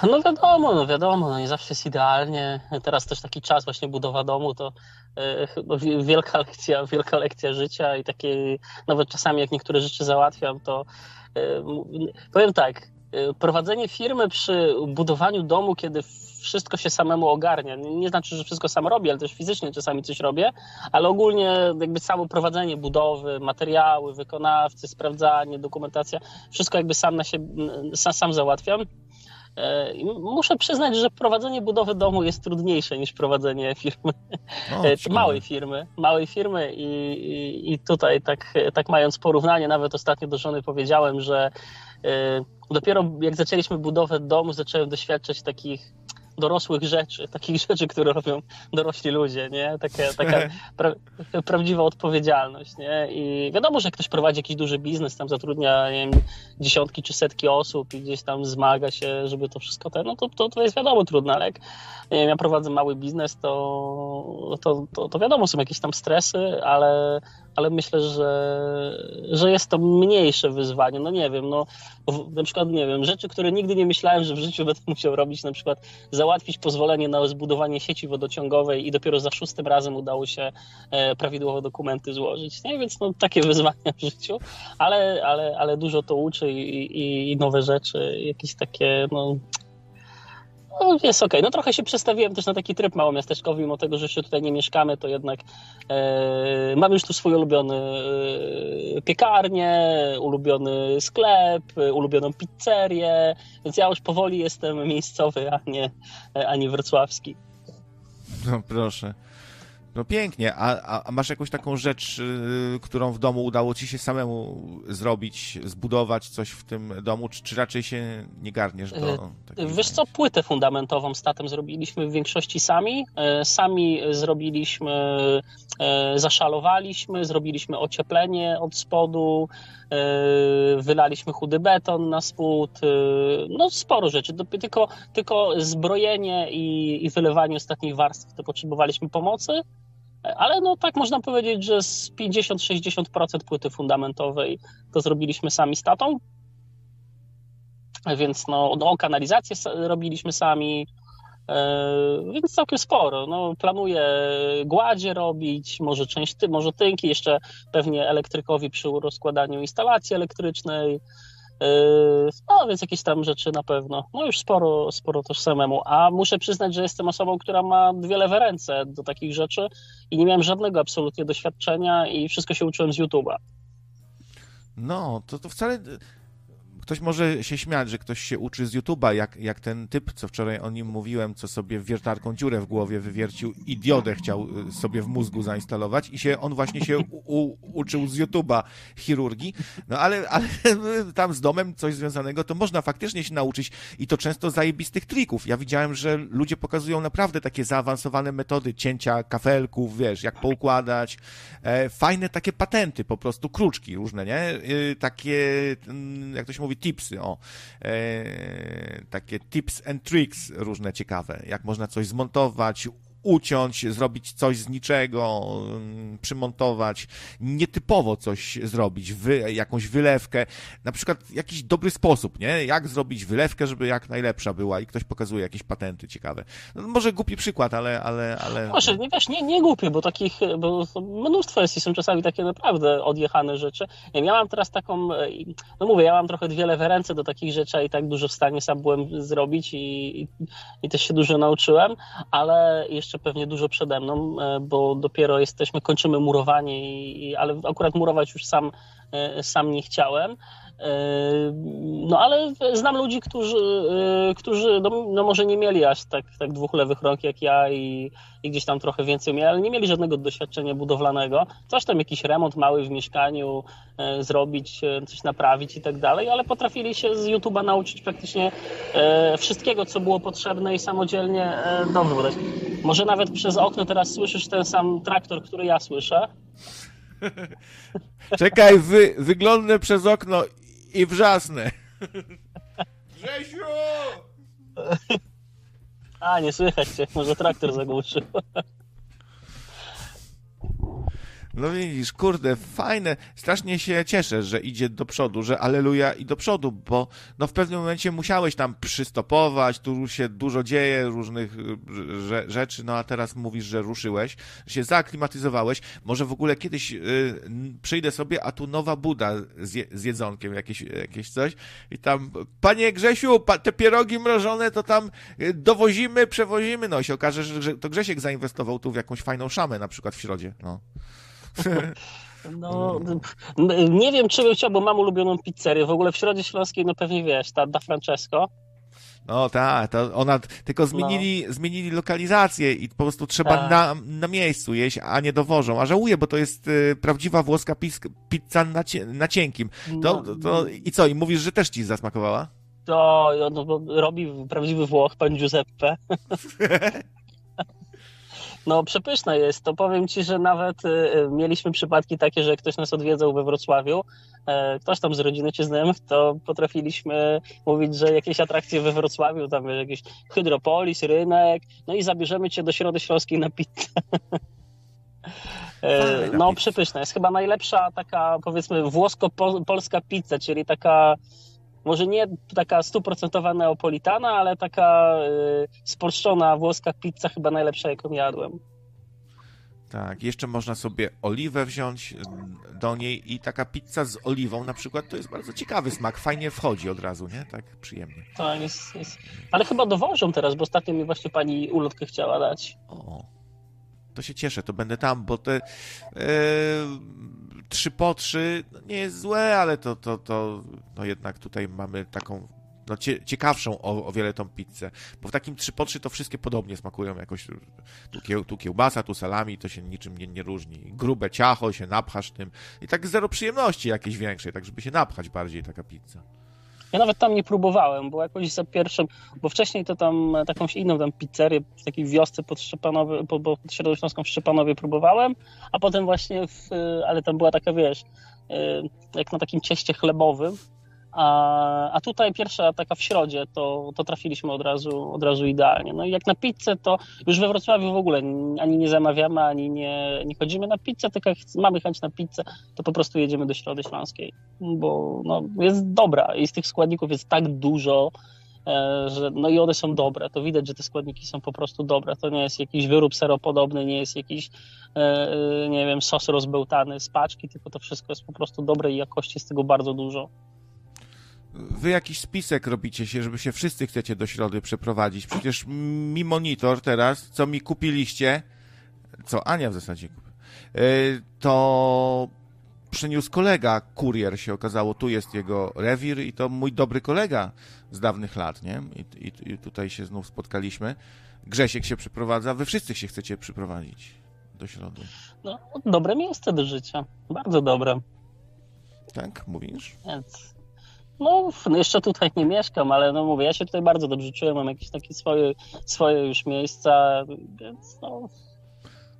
No wiadomo, no wiadomo, no nie zawsze jest idealnie. Teraz też taki czas właśnie budowa domu to e, wielka lekcja, wielka lekcja życia i takie nawet czasami jak niektóre rzeczy załatwiam, to e, powiem tak, e, prowadzenie firmy przy budowaniu domu, kiedy wszystko się samemu ogarnia. Nie znaczy, że wszystko sam robię, ale też fizycznie czasami coś robię, ale ogólnie jakby samo prowadzenie budowy, materiały, wykonawcy, sprawdzanie, dokumentacja, wszystko jakby sam na siebie, sam, sam załatwiam. E, muszę przyznać, że prowadzenie budowy domu jest trudniejsze niż prowadzenie firmy, o, e, małej firmy, małej firmy i, i, i, tutaj tak, tak mając porównanie, nawet ostatnio do żony powiedziałem, że e, dopiero jak zaczęliśmy budowę domu, zacząłem doświadczać takich dorosłych rzeczy, takich rzeczy, które robią dorośli ludzie, nie? Taka, taka pra, prawdziwa odpowiedzialność, nie? I wiadomo, że jak ktoś prowadzi jakiś duży biznes, tam zatrudnia wiem, dziesiątki czy setki osób i gdzieś tam zmaga się, żeby to wszystko, ten, no to, to, to jest wiadomo trudne, ale jak nie wiem, ja prowadzę mały biznes, to, to, to, to wiadomo, są jakieś tam stresy, ale ale myślę, że, że jest to mniejsze wyzwanie. No nie wiem, no na przykład, nie wiem, rzeczy, które nigdy nie myślałem, że w życiu będę musiał robić, na przykład załatwić pozwolenie na zbudowanie sieci wodociągowej i dopiero za szóstym razem udało się e, prawidłowo dokumenty złożyć. Nie? Więc no, takie wyzwania w życiu, ale, ale, ale dużo to uczy i, i, i nowe rzeczy, jakieś takie, no no, jest okej. Okay. No trochę się przestawiłem też na taki tryb małomiasteczkowy, mimo tego, że się tutaj nie mieszkamy, to jednak e, mam już tu swój ulubiony e, piekarnię, ulubiony sklep, e, ulubioną pizzerię, więc ja już powoli jestem miejscowy, a nie, a nie wrocławski. No proszę. No pięknie, a, a, masz jakąś taką rzecz, y, którą w domu udało ci się samemu zrobić, zbudować coś w tym domu, czy, czy raczej się nie garniesz do y, Wiesz co, płytę fundamentową z tatem zrobiliśmy w większości sami. Y, sami zrobiliśmy, zaszalowaliśmy, zrobiliśmy ocieplenie od spodu, wylaliśmy chudy beton na spód, no sporo rzeczy, tylko, tylko zbrojenie i, i wylewanie ostatnich warstw to potrzebowaliśmy pomocy, ale no tak można powiedzieć, że z 50-60% płyty fundamentowej to zrobiliśmy sami z tatą. Więc no, no kanalizację robiliśmy sami, więc całkiem sporo. No, planuję gładzie robić, może część, może tynki, jeszcze pewnie elektrykowi przy rozkładaniu instalacji elektrycznej. Yy, no więc jakieś tam rzeczy na pewno. No już sporo, sporo też samemu. A muszę przyznać, że jestem osobą, która ma dwie lewe ręce do takich rzeczy i nie miałem żadnego absolutnie doświadczenia i wszystko się uczyłem z YouTube'a. No, to, to wcale ktoś może się śmiać, że ktoś się uczy z YouTube'a, jak, jak ten typ, co wczoraj o nim mówiłem, co sobie wiertarką dziurę w głowie wywiercił i diodę chciał y, sobie w mózgu zainstalować i się on właśnie się u, u, uczył z YouTube'a chirurgii, no ale, ale tam z domem coś związanego, to można faktycznie się nauczyć i to często zajebistych trików. Ja widziałem, że ludzie pokazują naprawdę takie zaawansowane metody cięcia kafelków, wiesz, jak poukładać, e, fajne takie patenty, po prostu kruczki różne, nie? E, takie, mm, jak to się mówi, tipsy, o, e, takie tips and tricks różne ciekawe, jak można coś zmontować, uciąć, zrobić coś z niczego, przymontować, nietypowo coś zrobić, wy, jakąś wylewkę, na przykład jakiś dobry sposób, nie? Jak zrobić wylewkę, żeby jak najlepsza była i ktoś pokazuje jakieś patenty ciekawe. No, może głupi przykład, ale... ale, ale... Proszę, nie, wiesz, nie, nie głupie, bo takich, bo mnóstwo jest i są czasami takie naprawdę odjechane rzeczy. Ja mam teraz taką, no mówię, ja mam trochę dwie lewe ręce do takich rzeczy i tak dużo w stanie sam byłem zrobić i, i, i też się dużo nauczyłem, ale jeszcze jeszcze pewnie dużo przede mną, e, bo dopiero jesteśmy, kończymy murowanie, i, ale akurat murować już sam, e, sam nie chciałem. E, no ale znam ludzi, którzy, e, którzy no, no, może nie mieli aż tak, tak dwóch lewych rąk jak ja i, i gdzieś tam trochę więcej mieli, ale nie mieli żadnego doświadczenia budowlanego. Coś tam jakiś remont mały w mieszkaniu e, zrobić, coś naprawić i tak dalej, ale potrafili się z YouTube'a nauczyć praktycznie wszystkiego, co było potrzebne i samodzielnie dobrze budać. Może nawet przez okno teraz słyszysz ten sam traktor, który ja słyszę. Czekaj, wy, wyglądnę przez okno i wrzasnę. Grzesiu! A, nie słychać cię, może traktor zagłuszył. No widzisz, kurde, fajne. Strasznie się cieszę, że idzie do przodu, że aleluja i do przodu, bo no w pewnym momencie musiałeś tam przystopować, tu się dużo dzieje, różnych y, rzeczy, no a teraz mówisz, że ruszyłeś, że się zaaklimatyzowałeś. Może w ogóle kiedyś y, przyjdę sobie, a tu nowa Buda z, jedzonkiem, jakieś, jakieś coś i tam, panie Grzesiu, pa, te pierogi mrożone to tam y, dowozimy, przewozimy, no i się okaże, że, że to Grzesiek zainwestował tu w jakąś fajną szamę, na przykład w środzie, no. No, nie wiem, czy bym chciał, bo mam ulubioną pizzerię. W ogóle w Środzie Śląskiej, no pewnie wiesz, ta Da Francesco. No tak, to ona tylko zmienili, no. zmienili lokalizację i po prostu trzeba tak. na, na miejscu jeść, a nie dowożą. A żałuję, bo to jest y, prawdziwa włoska pis, pizza na, na cienkim. To, no. to, I co, i mówisz, że też ci zasmakowała? To no, robi prawdziwy Włoch, pan Giuseppe. No przepyszne jest. To powiem Ci, że nawet y, y, mieliśmy przypadki takie, że ktoś nas odwiedzał we Wrocławiu, e, ktoś tam z rodziny czy znajomych, to potrafiliśmy mówić, że jakieś atrakcje we Wrocławiu, tam jakiś hydropolis, rynek, no i zabierzemy Cię do Środy Śląskiej na pizzę. E, no przepyszna. Jest chyba najlepsza taka powiedzmy włosko-polska pizza, czyli taka może nie taka stuprocentowa neapolitana, ale taka y, spolszczona włoska pizza chyba najlepsza, jaką jadłem. Tak, jeszcze można sobie oliwę wziąć do niej i taka pizza z oliwą na przykład to jest bardzo ciekawy smak, fajnie wchodzi od razu, nie? Tak przyjemnie. Tak, jest, jest. Ale chyba dowożą teraz, bo ostatnio mi właśnie pani ulotkę chciała dać. O, to się cieszę, to będę tam, bo te e, trzy po trzy no nie jest złe, ale to, to, to no jednak tutaj mamy taką no, cie, ciekawszą o, o, wiele tą pizzę. Bo w takim 3 po 3 to wszystkie podobnie smakują jakoś. Tu, kieł, tu kiełbasa, tu salami, to się niczym nie, nie różni. Grube ciacho, się napchasz tym. I tak zero przyjemności jakiejś większej, tak żeby się napchać bardziej taka pizza. Ja nawet tam nie próbowałem, bo jakoś za pierwszym, bo wcześniej to tam jakąś inną tam pizzerię w takiej wiosce pod Szczepanowie, pod, pod w Szczepanowie próbowałem, a potem właśnie, w, ale tam była taka, wiesz, y, jak na takim cieście chlebowym, a, a tutaj pierwsza taka w środzie, to, to trafiliśmy od razu, od razu idealnie. No i jak na pizzę, to już we Wrocławiu w ogóle ani nie zamawiamy, ani nie, nie chodzimy na pizzę, tylko jak mamy chęć na pizzę, to po prostu jedziemy do Środy Śląskiej, bo no, jest dobra i z tych składników jest tak dużo, e, że no i one są dobre. To widać, że te składniki są po prostu dobre. To nie jest jakiś wyrób seropodobny, nie jest jakiś, e, e, nie wiem, sos rozbełtany z paczki, tylko to wszystko jest po prostu dobre i jakości jest tego bardzo dużo. Wy jakiś spisek robicie się, żeby się wszyscy chcecie do środy przeprowadzić. Przecież mi monitor teraz, co mi kupiliście, co Ania w zasadzie kupi, e, to przyniósł kolega, kurier się okazało, tu jest jego rewir i to mój dobry kolega z dawnych lat, nie? I, i, i tutaj się znów spotkaliśmy. Grzesiek się przyprowadza, wy wszyscy się chcecie przyprowadzić do środy. No, dobre miejsce do życia, bardzo dobre. Tak, mówisz? Więc no, jeszcze tutaj nie mieszkam, ale no mówię, ja się tutaj bardzo dobrze czuję, mam jakieś takie swoje, swoje już miejsca, więc no...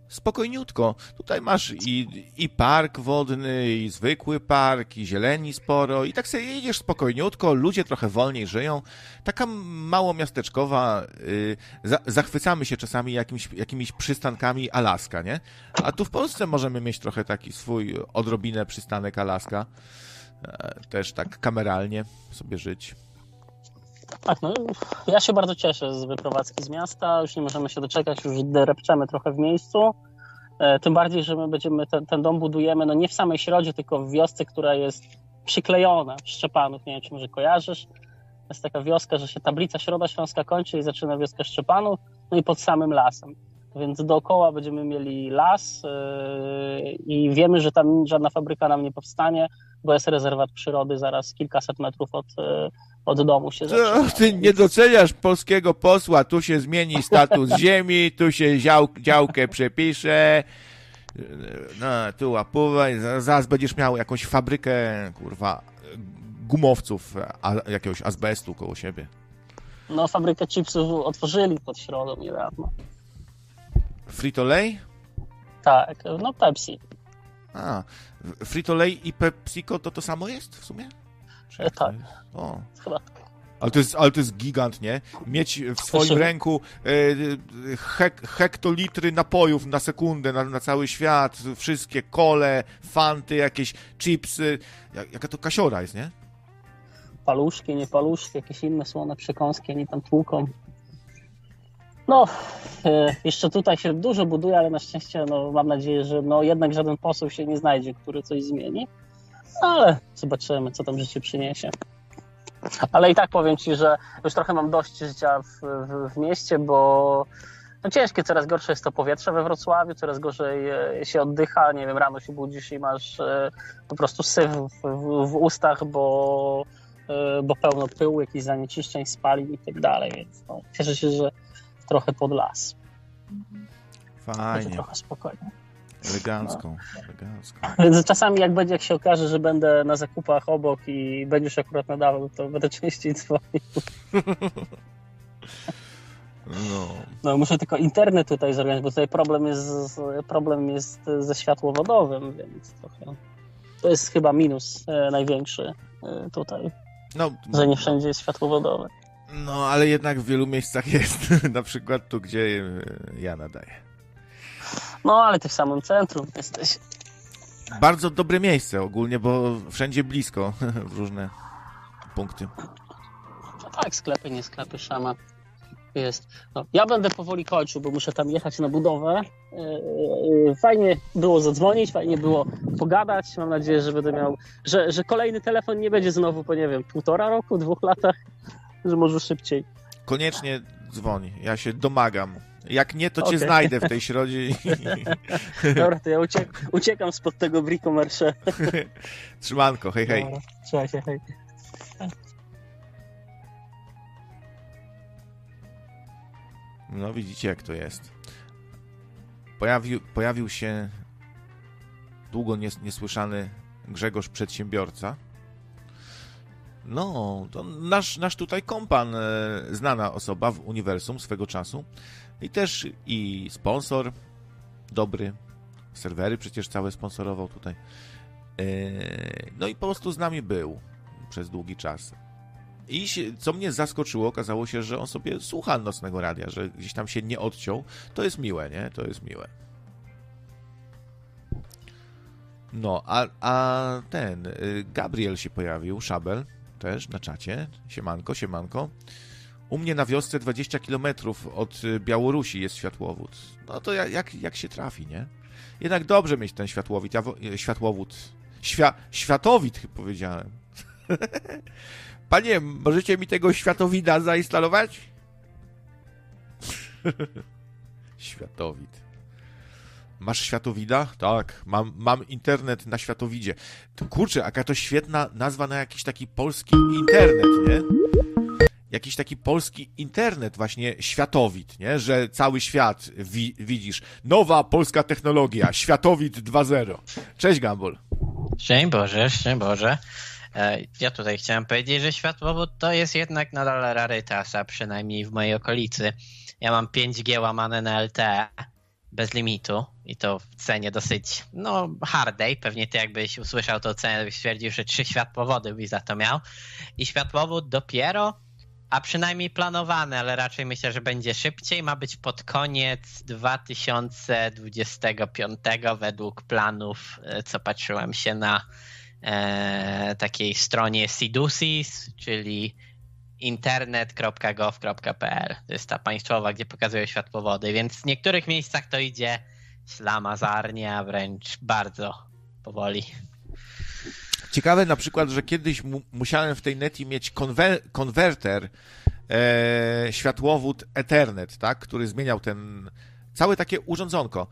Spokojniutko. Tutaj masz i, i park wodny, i zwykły park, i zieleni sporo, i tak sobie jedziesz spokojniutko, ludzie trochę wolniej żyją. Taka mało miasteczkowa, yy, za, zachwycamy się czasami jakimiś, jakimiś przystankami Alaska, nie? A tu w Polsce możemy mieć trochę taki swój odrobinę przystanek Alaska. E, też tak kameralnie sobie żyć. Tak, no ja się bardzo cieszę z wyprowadzki z miasta, już nie możemy się doczekać, już drepczemy trochę w miejscu. E, tym bardziej, że my będziemy ten, ten dom budujemy no nie w samej środzie, tylko w wiosce, która jest przyklejona w Szczepanów. Nie wiem, czy może kojarzysz. Jest taka wioska, że się tablica Środa Śląska kończy i zaczyna wioska Szczepanów, no i pod samym lasem. Więc dookoła będziemy mieli las yy, i wiemy, że tam żadna fabryka nam nie powstanie, bo jest rezerwat przyrody zaraz kilkaset metrów od, e, od domu się zaczyna. Ty nie doceniasz polskiego posła, tu się zmieni status ziemi, tu się dział, działkę przepisze, no, tu łapuwa zaraz będziesz miał jakąś fabrykę, kurwa, gumowców, a, jakiegoś azbestu koło siebie. No, fabrykę chipsów otworzyli pod środą niedawno. Frito-Lay? Tak, no Pepsi. A, Frito-Lay i PepsiCo to to samo jest w sumie? E, tak. O. Chyba. Ale to, jest, ale to jest gigant, nie? Mieć w swoim ręku e, hek, hektolitry napojów na sekundę, na, na, cały świat, wszystkie kole, fanty, jakieś chipsy. Jak, jaka to kasiora jest, nie? Paluszki, nie paluszki, jakieś inne słone przekąski, nie tam tłuką. No, e, jeszcze tutaj się dużo buduje, ale na szczęście no, mam nadzieję, że no, jednak żaden poseł się nie znajdzie, który coś zmieni. No, ale zobaczymy, co tam życie przyniesie. Ale i tak powiem Ci, że już trochę mam dość życia w, w, w mieście, bo no ciężkie, coraz gorsze jest to powietrze we Wrocławiu, coraz gorzej e, się oddycha, nie wiem, rano się budzisz i masz e, po prostu syf w, w, w ustach, bo, bo pełno pyłu, jakichś zanieczyszczeń, spalin i tak dalej, więc no, cieszę się, że trochę pod las. Fajnie. Będzie trochę spokojnie. Elegancko, no. elegancko. Więc czasami jak będzie, jak się okaże, że będę na zakupach obok i będziesz akurat nadawał, to będę częściej dzwonił. No. no. muszę tylko internet tutaj zorganizować, bo tutaj problem jest, problem jest ze światłowodowym, więc trochę. To jest chyba minus e, największy e, tutaj. No, że nie wszędzie jest światłowodowe. No, ale jednak w wielu miejscach jest. Na przykład tu, gdzie e, ja nadaję. No, ale ty w samym centrum jesteś. Bardzo dobre miejsce ogólnie, bo wszędzie blisko w różne punkty. No tak, sklepy, nie sklepy, szama. Jest. No, ja będę powoli kończył, bo muszę tam jechać na budowę. E, e, fajnie było zadzwonić, fajnie było pogadać. Mam nadzieję, że będę miał, że, że kolejny telefon nie będzie znowu po, nie wiem, półtora roku, dwóch latach, że może szybciej. Koniecznie dzwoń, ja się domagam. Jak nie, to cię okay. znajdę w tej środzie. Dobra, to ja uciek uciekam spod tego brikomersze. Trzymanko, hej, hej. trzymaj się, hej. No widzicie jak to jest. Pojawił, pojawił się długo nies, niesłyszany Grzegorz Przedsiębiorca. No, to nasz, nasz tutaj kompan, e, znana osoba w uniwersum swego czasu i też i sponsor dobry, serwery przecież całe sponsorował tutaj. E, no i po prostu z nami był przez długi czas. I co mnie zaskoczyło, okazało się, że on sobie słucha nocnego radia, że gdzieś tam się nie odciął. To jest miłe, nie? To jest miłe. No, a, a ten, y, Gabriel się pojawił, Szabel, też na czacie. Siemanko, siemanko. U mnie na wiosce 20 km od y, Białorusi jest światłowód. No to jak, jak się trafi, nie? Jednak dobrze mieć ten światłowód. Ja, y, światłowód. Świa, światowid, powiedziałem. Panie, możecie mi tego światowida zainstalować? Światowid. Masz światowida? Tak, mam, mam internet na światowidzie. Kurczę, jaka to świetna nazwa na jakiś taki polski internet, nie? Jakiś taki polski internet, właśnie światowid, nie? Że cały świat wi widzisz. Nowa polska technologia, światowid 2.0. Cześć, Gambol. Szczęść Boże, szczęść Boże. E, ja tutaj chciałem powiedzieć, że światłowód to jest jednak nadal rarytasa, przynajmniej w mojej okolicy. Ja mam 5G łamane na LTE bez limitu i to w cenie dosyć, no hardej. Pewnie ty jakbyś usłyszał tą cenę, byś stwierdził, że trzy światłowody byś za to miał. I światłowód dopiero, a przynajmniej planowany, ale raczej myślę, że będzie szybciej. Ma być pod koniec 2025 według planów, e, co patrzyłem się na e, takiej stronie Sidusis, czyli internet.gov.pl. To jest ta państwowa, gdzie pokazują światłowody, więc w niektórych miejscach to idzie ślamazarnie, a wręcz bardzo powoli. Ciekawe na przykład, że kiedyś mu musiałem w tej neti mieć konwer konwerter e, światłowód Ethernet, tak, który zmieniał ten całe takie urządzonko.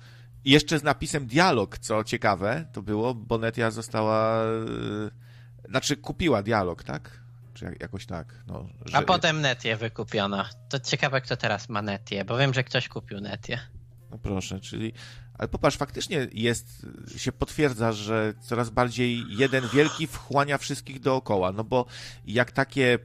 Jeszcze z napisem dialog, co ciekawe to było, bo Netia została, e, znaczy kupiła dialog, tak? Czy jakoś tak. No, że... A potem Netię wykupiono. To ciekawe, kto teraz ma Netię, bo wiem, że ktoś kupił Netię. No proszę, czyli... Ale popatrz, faktycznie jest, się potwierdza, że coraz bardziej jeden wielki wchłania wszystkich dookoła, no bo jak takie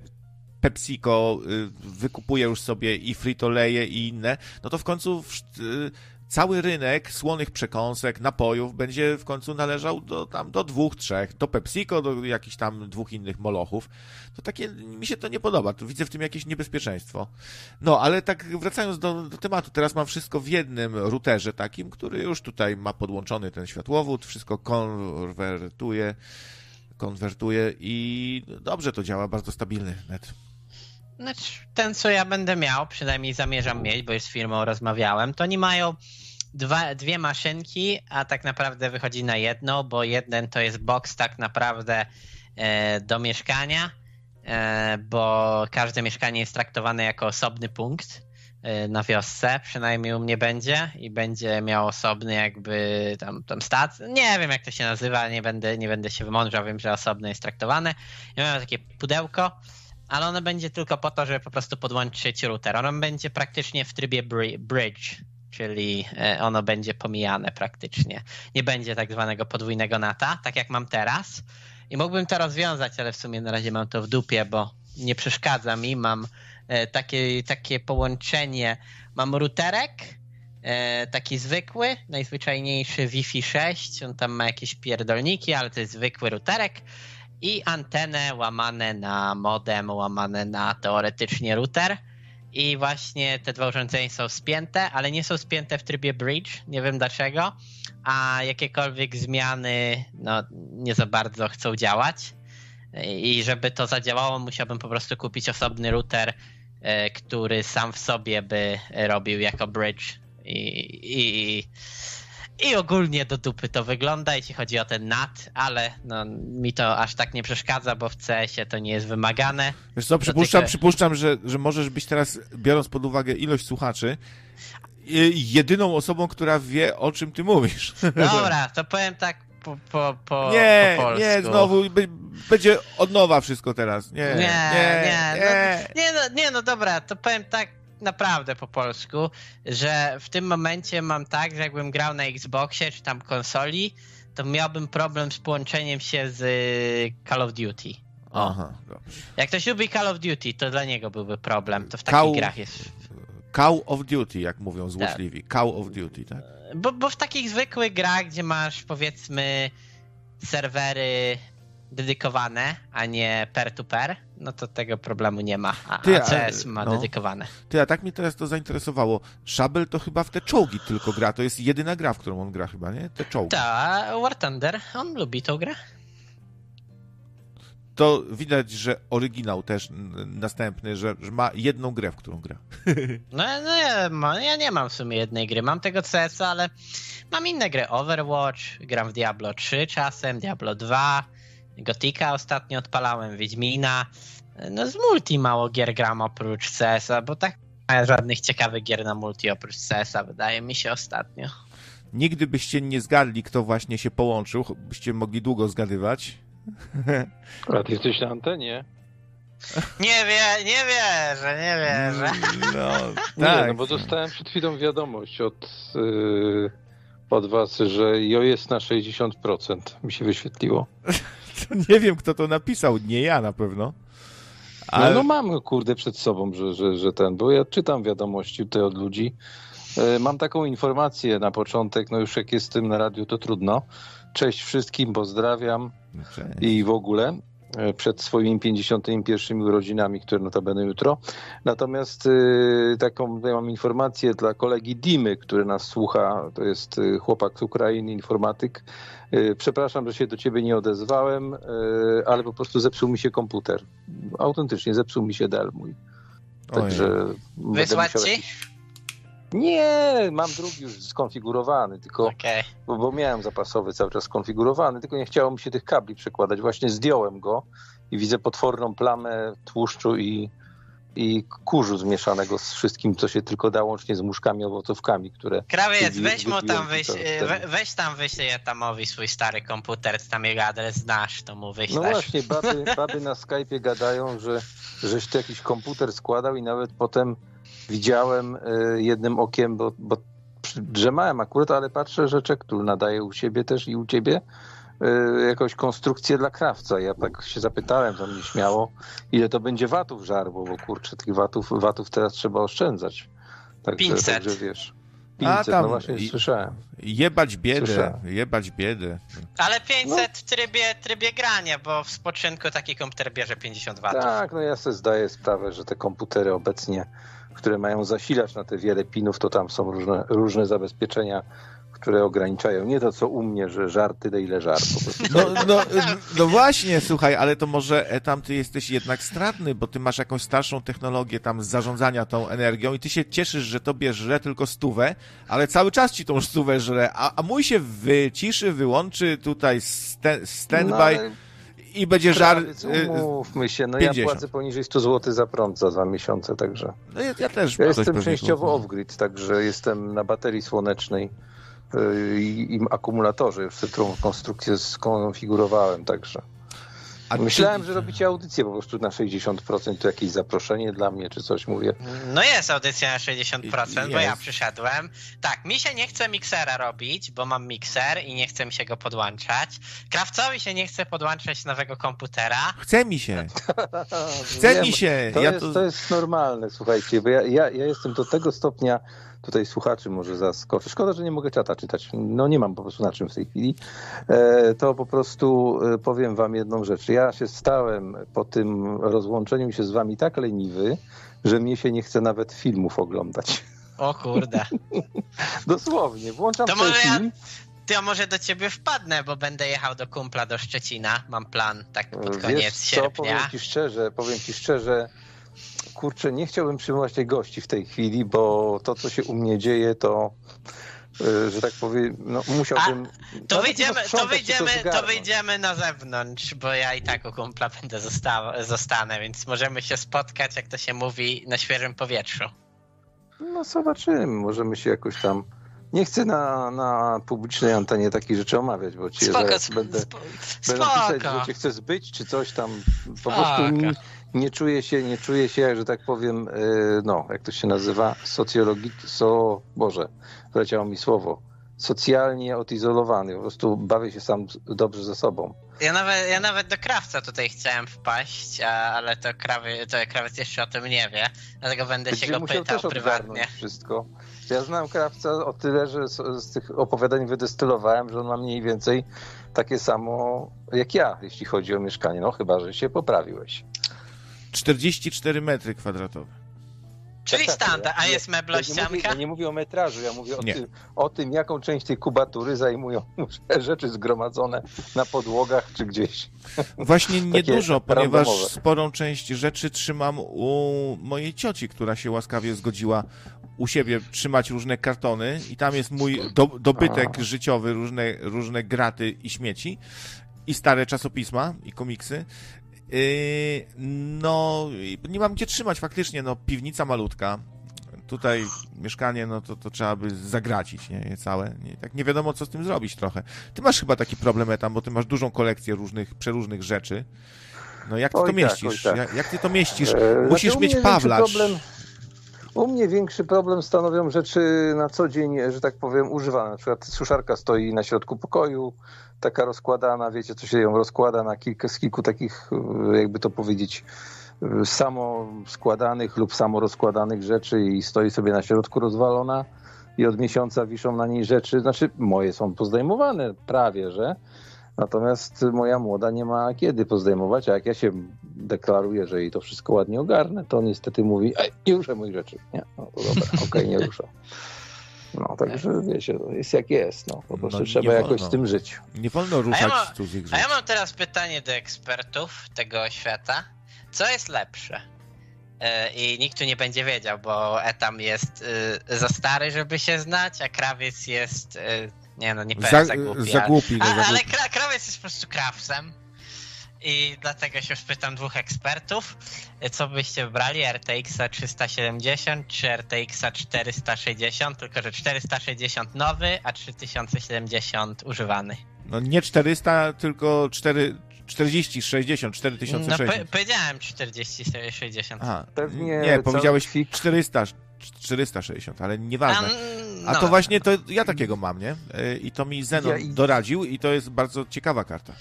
PepsiCo y, wykupuje już sobie i Frito-Lay i inne, no to w końcu y, cały rynek słonych przekąsek, napojów będzie w końcu należał do, tam, do dwóch, trzech, do PepsiCo, do jakichś tam dwóch innych molochów. To takie, mi się to nie podoba, to widzę w tym jakieś niebezpieczeństwo. No, ale tak wracając do, do tematu, teraz mam wszystko w jednym routerze takim, który już tutaj ma podłączony ten światłowód, wszystko konwertuje, konwertuje i dobrze to działa, bardzo stabilny net. Znaczy, ten, co ja będę miał, przynajmniej zamierzam mieć, bo już z firmą rozmawiałem, to oni mają dwa, dwie maszynki, a tak naprawdę wychodzi na jedno, bo jeden to jest box tak naprawdę e, do mieszkania, e, bo każde mieszkanie jest traktowane jako osobny punkt e, na wiosce, przynajmniej u mnie będzie i będzie miał osobny jakby tam, tam stat. Nie wiem jak to się nazywa, nie będę, nie będę się wymądrzał, wiem, że osobno jest traktowane. Ja mam takie pudełko, ale ono będzie tylko po to, żeby po prostu podłączyć router. Ono będzie praktycznie w trybie bridge, czyli e, ono będzie pomijane praktycznie. Nie będzie tak zwanego podwójnego nata, tak jak mam teraz. I mógłbym to rozwiązać, ale w sumie na razie mam to w dupie, bo nie przeszkadza mi. Mam e, takie, takie połączenie, mam routerek, e, taki zwykły, najzwyczajniejszy Wi-Fi 6, on tam ma jakieś pierdolniki, ale to jest zwykły routerek i antenę łamane na modem, łamane na teoretycznie router. I właśnie te dwa urządzenia są spięte, ale nie są spięte w trybie bridge, nie wiem dlaczego, a jakiekolwiek zmiany no, nie za bardzo chcą działać. I żeby to zadziałało, musiałbym po prostu kupić osobny router e, który sam w sobie by robił jako bridge i, i, i ogólnie do dupy to wygląda, jeśli chodzi o ten NAT, ale no, mi to aż tak nie przeszkadza, bo w CS-ie to nie jest wymagane. Wiesz co, przypuszczam, przypuszczam że, że możesz być teraz, biorąc pod uwagę ilość słuchaczy, jedyną osobą, która wie, o czym ty mówisz. Dobra, to powiem tak po, po, po, nie, po polsku. Nie, znowu będzie od nowa wszystko teraz. Nie, nie, nie. Nie, nie. No, nie, no, nie, no dobra, to powiem tak naprawdę po polsku, że w tym momencie mam tak, że jakbym grał na Xboxie czy tam konsoli, to miałbym problem z połączeniem się z Call of Duty. Aha, dobrze. Jak ktoś lubi Call of Duty, to dla niego byłby problem. To w takich Call, grach jest. Call of Duty, jak mówią złośliwi. Tak. Call of Duty, tak? Bo, bo w takich zwykłych grach, gdzie masz powiedzmy serwery dedykowane, a nie peer-to-peer, no to tego problemu nie ma. A, Ty, a CS ma no. dedykowane. Ty, a tak mnie teraz to zainteresowało. Szabel to chyba w te czołgi tylko gra. To jest jedyna gra, w którą on gra chyba, nie? Te czołgi. Tak, War Thunder, on lubi tą grę. To widać, że oryginał też następny, że, że ma jedną grę, w którą gra. No, no ja, ja, nie mam w sumie jednej gry. Mam tego CS, ale mam inne gry. Overwatch, gram w Diablo 3 czasem, Diablo 2, Gotika ostatnio odpalałem, Wiedźmina. No z multi mało gier gram oprócz CS-a, bo tak nie ma żadnych ciekawych gier na multi oprócz CS-a, wydaje mi się ostatnio. Nigdy byście nie zgadli, kto właśnie się połączył, byście mogli długo zgadywać. A ty jesteś na antenie? Nie wie, nie wierzę, nie wierzę. No, tak. Nie, no bo dostałem przed chwilą wiadomość od, yy, od was, że jo jest na 60%. Mi się wyświetliło. nie wiem, kto to napisał, nie ja na pewno. No, Ale... No, no mam, kurde, przed sobą, że, że, że ten, bo ja czytam wiadomości tutaj od ludzi. E, mam taką informację na początek, no już jak jestem na radiu, to trudno. Cześć wszystkim, pozdrawiam Cześć. i w ogóle. E, przed swoimi 51 urodzinami, które notabene jutro. Natomiast y, taką ja mam informację dla kolegi Dimy, który nas słucha, to jest y, chłopak z Ukrainy, informatyk. Przepraszam, że się do ciebie nie odezwałem, ale po prostu zepsuł mi się komputer. Autentycznie zepsuł mi się Dell mój. Także Wysłać ci? Jakiś... Nie, mam drugi już skonfigurowany, tylko okay. bo, bo, miałem zapasowy cały czas skonfigurowany, tylko nie chciało mi się tych kabli przekładać. Właśnie zdjąłem go i widzę potworną plamę tłuszczu i, i kurzu zmieszanego z wszystkim, co się tylko dało, łącznie z muszkami, owocówkami, które... Krawiec, weź mu tam, wyś, we, weź tam wyślij Etamowi swój stary komputer, tam jego adres znasz, to mu wyślesz. No właśnie, baby, baby na Skype'ie gadają, że żeś ty jakiś komputer składał i nawet potem widziałem y, jednym okiem, bo, bo drzemałem akurat, ale patrzę, że Czektul nadaje u siebie też i u ciebie y, jakąś konstrukcję dla krawca. Ja tak się zapytałem tam nieśmiało, ile to będzie watów żarło, bo kurczę, tych watów, watów teraz trzeba oszczędzać. Także, 500. Także wiesz. 500, A tam, no właśnie i, słyszałem. Jebać biedę, słyszałem. jebać biedę. Ale 500 no. w trybie, trybie grania, bo w spoczynku taki komputer bierze 50 watów. Tak, no ja sobie zdaję sprawę, że te komputery obecnie które mają zasilać na te wiele pinów, to tam są różne, różne zabezpieczenia, które ograniczają. Nie to, co u mnie, że żarty tyle, ile żart. No, no, no, właśnie, słuchaj, ale to może e, tam ty jesteś jednak stratny, bo ty masz jakąś starszą technologię tam zarządzania tą energią i ty się cieszysz, że tobie żre tylko stówę, ale cały czas ci tą stówę żre, a, a mój się wyciszy, wyłączy tutaj standby. No, ale i będzie żar. Y, umówmy się, no 50. ja płacę poniżej 100 zł za prąd za dwa miesiące, także. No ja, ja też. Ja jestem częściowo off-grid, także jestem na baterii słonecznej y, i, i akumulatorze, już tę konstrukcję skonfigurowałem, także. A Myślałem, ty... że robicie audycję po prostu na 60%, to jakieś zaproszenie dla mnie, czy coś mówię. No jest audycja na 60%, jest. bo ja przyszedłem. Tak, mi się nie chce miksera robić, bo mam mikser i nie chce mi się go podłączać. Krawcowi się nie chce podłączać nowego komputera. Chce mi się. Chce mi się. To, ja jest, to... to jest normalne, słuchajcie, bo ja, ja, ja jestem do tego stopnia tutaj słuchaczy może zaskoczy. Szkoda, że nie mogę czata czytać. No nie mam po prostu na czym w tej chwili. E, to po prostu e, powiem wam jedną rzecz. Ja się stałem po tym rozłączeniu się z wami tak leniwy, że mnie się nie chce nawet filmów oglądać. O kurde. Dosłownie. Włączam to może. Ja, to może do ciebie wpadnę, bo będę jechał do kumpla do Szczecina. Mam plan tak pod koniec Wiesz co, sierpnia. Powiem ci szczerze, powiem ci szczerze, kurczę, nie chciałbym przyjmować tej gości w tej chwili, bo to, co się u mnie dzieje, to y, że tak powiem, no musiałbym... to wyjdziemy, to, wyjdziemy, to, to wyjdziemy na zewnątrz, bo ja i tak u kumpla będę zosta zostanę, więc możemy się spotkać, jak to się mówi, na świeżym powietrzu. No zobaczymy, możemy się jakoś tam... Nie chcę na, na publicznej antenie takich rzeczy omawiać, bo cię spoko, zaraz będę, będę pisać, że cię chcę zbyć, czy coś tam. Po prostu mi, nie czuję się, nie czuję się, że tak powiem, e, no, jak to się nazywa, socjologicznie, so, Boże, wleciało mi słowo, socjalnie odizolowany, po prostu bawię się sam dobrze ze sobą. Ja nawet, ja nawet do krawca tutaj chciałem wpaść, ale to, krawy, to krawiec jeszcze o tym nie wie, dlatego będę się go pytał prywatnie. wszystko. Ja znam krawca o tyle, że z, tych opowiadań wydestylowałem, że on ma mniej więcej takie samo jak ja, jeśli chodzi o mieszkanie. No chyba, że się poprawiłeś. 44 metry kwadratowe. Czyli tak, standard, a jest meblościanka? Ja nie, mówię, ja nie mówię o metrażu, ja mówię o tym, o tym, jaką część tej kubatury zajmują rzeczy zgromadzone na podłogach czy gdzieś. Właśnie niedużo, ponieważ sporą część rzeczy trzymam u mojej cioci, która się łaskawie zgodziła u siebie trzymać różne kartony i tam jest mój do, dobytek a. życiowy, różne, różne graty i śmieci i stare czasopisma i komiksy. Yy, no, nie mam gdzie trzymać faktycznie, no, piwnica malutka. Tutaj mieszkanie, no to, to trzeba by zagracić, nie, całe. Nie, tak nie wiadomo, co z tym zrobić trochę. Ty masz chyba taki problem tam, bo ty masz dużą kolekcję różnych, przeróżnych rzeczy. No jak ty oj to tak, mieścisz? Tak, jak, jak, ty to mieścisz? E, Musisz znaczy, mieć Pawlacz. Problem... U mnie większy problem stanowią rzeczy na co dzień, że tak powiem, używane. Na przykład suszarka stoi na środku pokoju, taka rozkładana, wiecie, co się ją rozkłada na kilka, z kilku takich, jakby to powiedzieć, samo składanych lub samo rozkładanych rzeczy i stoi sobie na środku rozwalona i od miesiąca wiszą na niej rzeczy, znaczy moje są pozdejmowane prawie, że natomiast moja młoda nie ma kiedy pozdejmować, a jak ja się deklaruję, że jej to wszystko ładnie ogarnę, to niestety mówi, ej, nie ruszę moich rzeczy. Nie, no dobra, okej, okay, nie ruszę. No, także wiecie, jest jak jest. No. Po prostu no, trzeba jakoś z tym żyć. Nie wolno ruszać ja mam, cudzych rzeczy. A ja mam teraz pytanie do ekspertów tego świata. Co jest lepsze? E, I nikt tu nie będzie wiedział, bo Etam jest y, za stary, żeby się znać, a krawiec jest. Y, nie no, nie powiem za, za głupi. Za głupi, ale, ale, ale krawiec jest po prostu krawcem i dlatego się spytam dwóch ekspertów, co byście wybrali, RTX 370 czy RTX 460, tylko że 460 nowy, a 3070 używany. No nie 400, tylko 4, 40, 60, 4060. No powiedziałem 40, 60. Aha, Pewnie nie, powiedziałeś 400, 460, ale nieważne. A no. to właśnie to ja takiego mam, nie? I to mi Zenon ja... doradził i to jest bardzo ciekawa karta.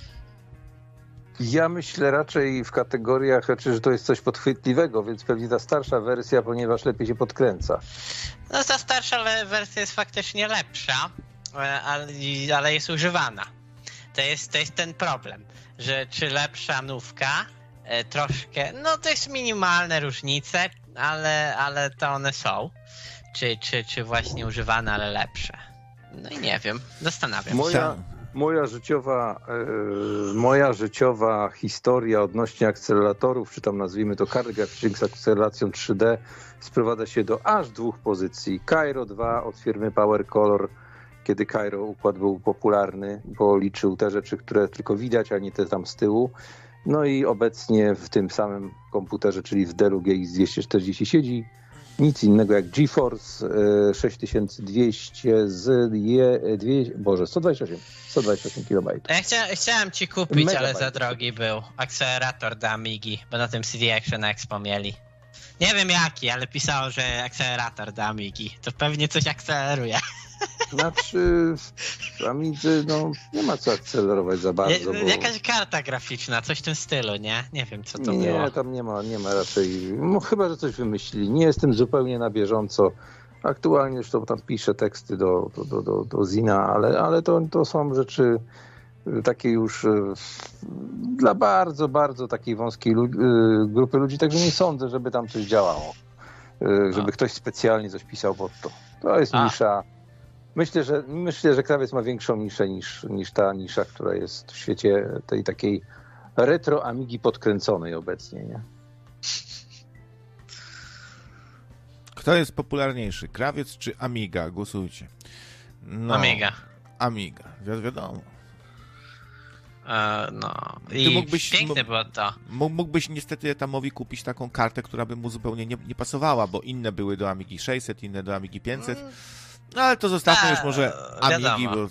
Ja myślę raczej w kategoriach rzeczy, że to jest coś podchwytliwego, więc pewnie ta starsza wersja, ponieważ lepiej się podkręca. No ta starsza wersja jest faktycznie lepsza, e, ale, ale jest używana. To jest, to jest ten problem, że czy lepsza nówka, e, troszkę, no to jest minimalne różnice, ale, ale to one są. Czy, czy, czy właśnie używane, ale lepsze. No i nie wiem, zastanawiam się moja życiowa, e, moja życiowa historia odnośnie akceleratorów, czy tam nazwijmy to kart graficznych z akceleracją 3D, sprowadza się do aż dwóch pozycji. Cairo 2 od firmy Power Color, kiedy Cairo układ był popularny, bo liczył te rzeczy, które tylko widać, a nie te tam z tyłu. No i obecnie w tym samym komputerze, czyli w Dellu GX240 siedzi nic innego jak GeForce 6200 e, z je, dwie, Boże, 128, 128 KB. Ja chcia, chciałem ci kupić, Megabajt. ale za drogi był akcelerator do Amigi, bo na tym CD Action Expo mieli. Nie wiem jaki, ale pisało, że akcelerator do Amigi. To pewnie coś akceleruje. Znaczy, w Amidze no, nie ma co akcelerować za bardzo. Bo... Jakaś karta graficzna, coś w tym stylu, nie? Nie wiem, co to nie, było. Nie, tam nie ma, nie ma raczej. No, chyba, że coś wymyślili. Nie jestem zupełnie na bieżąco. Aktualnie już to tam piszę teksty do, do, do, do, do Zina, ale, ale to, to są rzeczy takie już e, dla bardzo, bardzo takiej wąskiej lu e, grupy ludzi, także nie sądzę, żeby tam coś działało. Żeby A. ktoś specjalnie coś pisał pod to. To jest A. nisza Myślę, że myślę, że krawiec ma większą niszę niż, niż ta nisza, która jest w świecie tej takiej retro Amigi podkręconej obecnie, nie? Kto jest popularniejszy, krawiec czy Amiga? Głosujcie. No, Amiga. Amiga, wi wiadomo. E, no. I Ty mógłbyś, piękne było to. Mógłbyś niestety Tamowi kupić taką kartę, która by mu zupełnie nie, nie pasowała, bo inne były do Amigi 600, inne do Amigi 500. No ale to zostawmy już może Amigi, bo...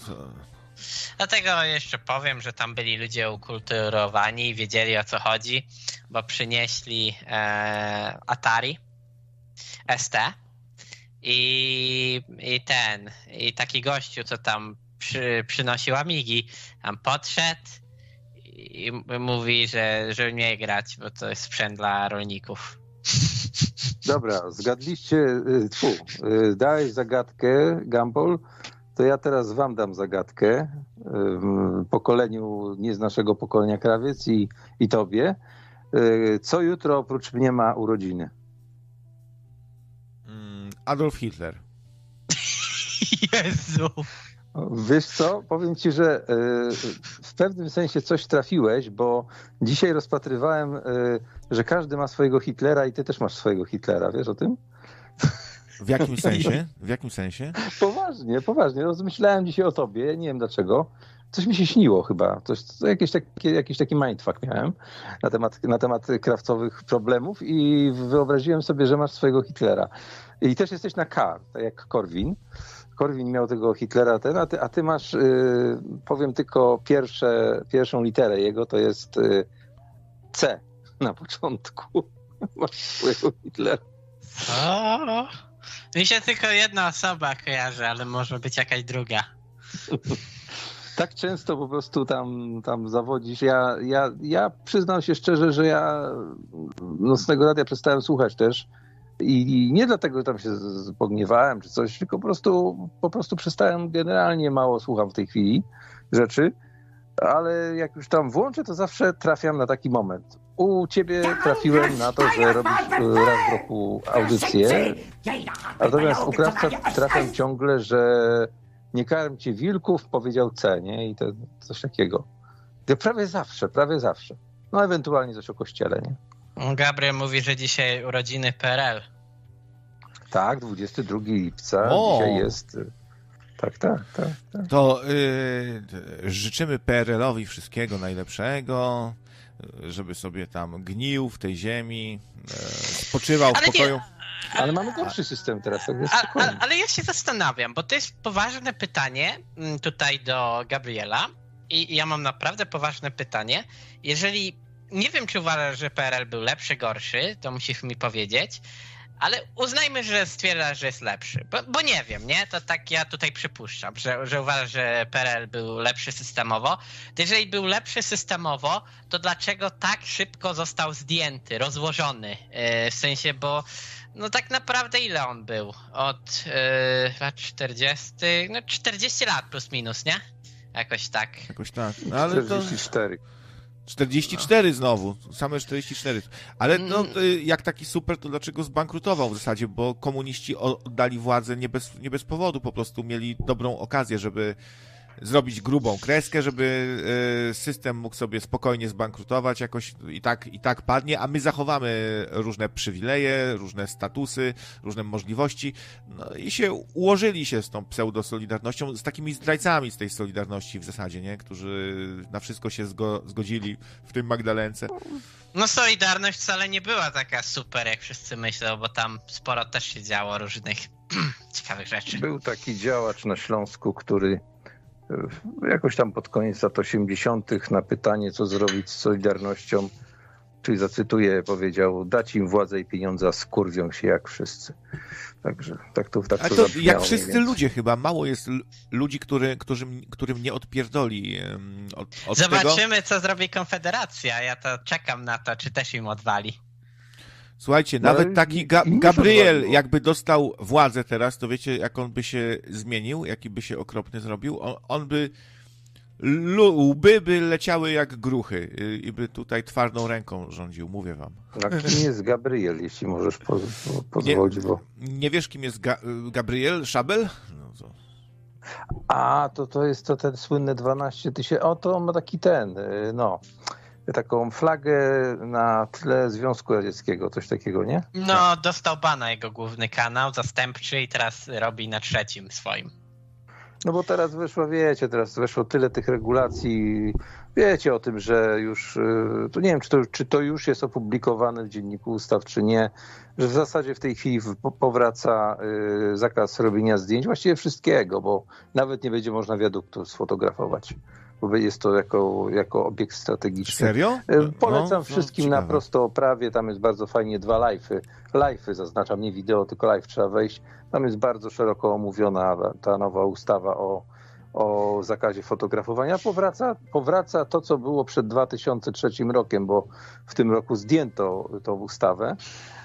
Dlatego jeszcze powiem, że tam byli ludzie ukulturowani i wiedzieli o co chodzi, bo przynieśli e, Atari ST i, i ten, i taki gościu, co tam przy, przynosił Amigi, tam podszedł i mówi, że, że nie grać, bo to jest sprzęt dla rolników. Dobra, zgadliście, y, tfu, y, dałeś zagadkę, Gumball, to ja teraz wam dam zagadkę, pokoleniu, nie z naszego pokolenia krawiec i, i tobie. Y, co jutro oprócz mnie ma urodziny? Mm, Adolf Hitler. Jezu. Wiesz co, powiem ci, że w pewnym sensie coś trafiłeś, bo dzisiaj rozpatrywałem, że każdy ma swojego Hitlera i ty też masz swojego Hitlera, wiesz o tym? W jakim sensie? W jakim sensie? Poważnie, poważnie. Rozmyślałem dzisiaj o tobie, nie wiem dlaczego. Coś mi się śniło chyba. Coś, jakieś, takie, jakiś taki mindfuck miałem na temat, na temat krawcowych problemów i wyobraziłem sobie, że masz swojego Hitlera. I też jesteś na K, tak jak Korwin. Korwin miał tego Hitlera ten, a ty, a ty masz, yy, powiem tylko pierwsze, pierwszą literę jego, to jest yy, C na początku. masz swojego Hitlera. Co? Mi się tylko jedna osoba kojarzy, ale może być jakaś druga. tak często po prostu tam, tam zawodzisz. Ja, ja, ja przyznam się szczerze, że ja Nocnego Radia przestałem słuchać też. I, I, nie dlatego, że tam się pogniewałem czy coś, tylko po prostu, po prostu przestałem, generalnie mało słucham w tej chwili rzeczy, ale jak już tam włączę, to zawsze trafiam na taki moment u ciebie trafiłem na to, że robisz e, raz w roku audycję, natomiast u Krawca trafiam ciągle, że nie karm cię wilków, powiedział C, nie? I to coś takiego. To prawie zawsze, prawie zawsze. No ewentualnie coś o kościele, nie? Gabriel mówi, że dzisiaj urodziny PRL. Tak, 22 lipca o! dzisiaj jest. Tak, tak, tak. tak. To yy, życzymy PRL-owi wszystkiego najlepszego żeby sobie tam gnił w tej ziemi, spoczywał w pokoju. Nie, ale mamy gorszy system teraz. Tak a, a, ale ja się zastanawiam, bo to jest poważne pytanie mm, tutaj do Gabriela i ja mam naprawdę poważne pytanie. Jeżeli nie wiem, czy uważasz, że PRL był lepszy, gorszy, to musisz mi powiedzieć, ale uznajmy, że stwierdza, że jest lepszy. Bo, bo, nie wiem, nie? To tak ja tutaj przypuszczam, że, że uważam, że PRL był lepszy systemowo. Jeżeli był lepszy systemowo, to dlaczego tak szybko został zdjęty, rozłożony? Yy, w sensie, bo no tak naprawdę ile on był? Od yy, lat 40, no 40 lat plus minus, nie? Jakoś tak. Jakoś tak. No, ale 44. To... 44 no. znowu, same 44. Ale no, mm. jak taki super, to dlaczego zbankrutował w zasadzie? Bo komuniści oddali władzę nie bez, nie bez powodu, po prostu mieli dobrą okazję, żeby zrobić grubą kreskę, żeby e, system mógł sobie spokojnie zbankrutować, jakoś i tak, i tak padnie, a my zachowamy różne przywileje, różne statusy, różne możliwości no i się ułożyli się z tą pseudosolidarnością, z takimi zdrajcami z tej solidarności w zasadzie, nie? Którzy na wszystko się zgo zgodzili w tym Magdalence. No Solidarność wcale nie była taka super, jak wszyscy myślą, bo tam sporo też się działo różnych ciekawych rzeczy. Był taki działacz na Śląsku, który jakoś tam pod koniec lat 80. na pytanie, co zrobić z Solidarnością, czyli zacytuję, powiedział, dać im władzę i pieniądze, a skurwią się jak wszyscy. Także tak to, tak to, to Jak wszyscy ludzie chyba, mało jest ludzi, który, którym, którym nie odpierdoli od, od Zobaczymy, tego. co zrobi Konfederacja. Ja to czekam na to, czy też im odwali. Słuchajcie, no nawet taki Ga Gabriel, jakby dostał władzę teraz, to wiecie, jak on by się zmienił, jaki by się okropnie zrobił? On, on by łby by leciały jak gruchy i by tutaj twardą ręką rządził, mówię wam. A kim jest Gabriel, jeśli możesz poz pozwolić, nie, bo... Nie wiesz, kim jest Ga Gabriel Szabel? No to... A, to, to jest to ten słynny 12 tysięcy, o to on ma taki ten, y, no taką flagę na tle Związku Radzieckiego, coś takiego, nie? No, dostał bana jego główny kanał zastępczy i teraz robi na trzecim swoim. No bo teraz weszło, wiecie, teraz weszło tyle tych regulacji. Wiecie o tym, że już, y, to nie wiem, czy to, czy to już jest opublikowane w Dzienniku Ustaw, czy nie, że w zasadzie w tej chwili powraca y, zakaz robienia zdjęć, właściwie wszystkiego, bo nawet nie będzie można wiaduktu sfotografować jest to jako, jako obiekt strategiczny. Serio? Y, polecam no, wszystkim no, na prosto oprawie, tam jest bardzo fajnie dwa live'y, live'y zaznaczam, nie wideo, tylko live trzeba wejść. Tam jest bardzo szeroko omówiona ta nowa ustawa o, o zakazie fotografowania. Powraca, powraca to, co było przed 2003 rokiem, bo w tym roku zdjęto tą ustawę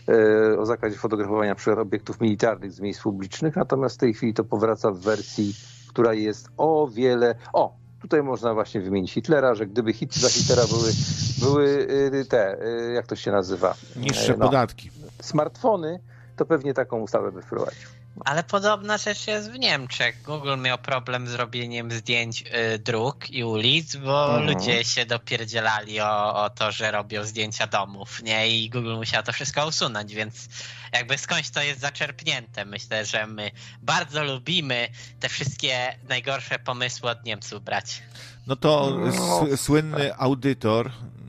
e, o zakazie fotografowania przy obiektów militarnych z miejsc publicznych, natomiast w tej chwili to powraca w wersji, która jest o wiele... O, tutaj można właśnie wymienić Hitlera, że gdyby hit, za Hitlera były, były y, te, y, jak to się nazywa? Niższe e, no, podatki. Smartfony, to pewnie taką ustawę by wprowadził. Ale podobna rzecz jest w Niemczech. Google miał problem z robieniem zdjęć y, dróg i ulic, bo mhm. ludzie się dopierdzielali o, o to, że robią zdjęcia domów, nie? I Google musiał to wszystko usunąć, więc jakby skądś to jest zaczerpnięte. Myślę, że my bardzo lubimy te wszystkie najgorsze pomysły od Niemców brać. No to no, słynny tak. audytor, e,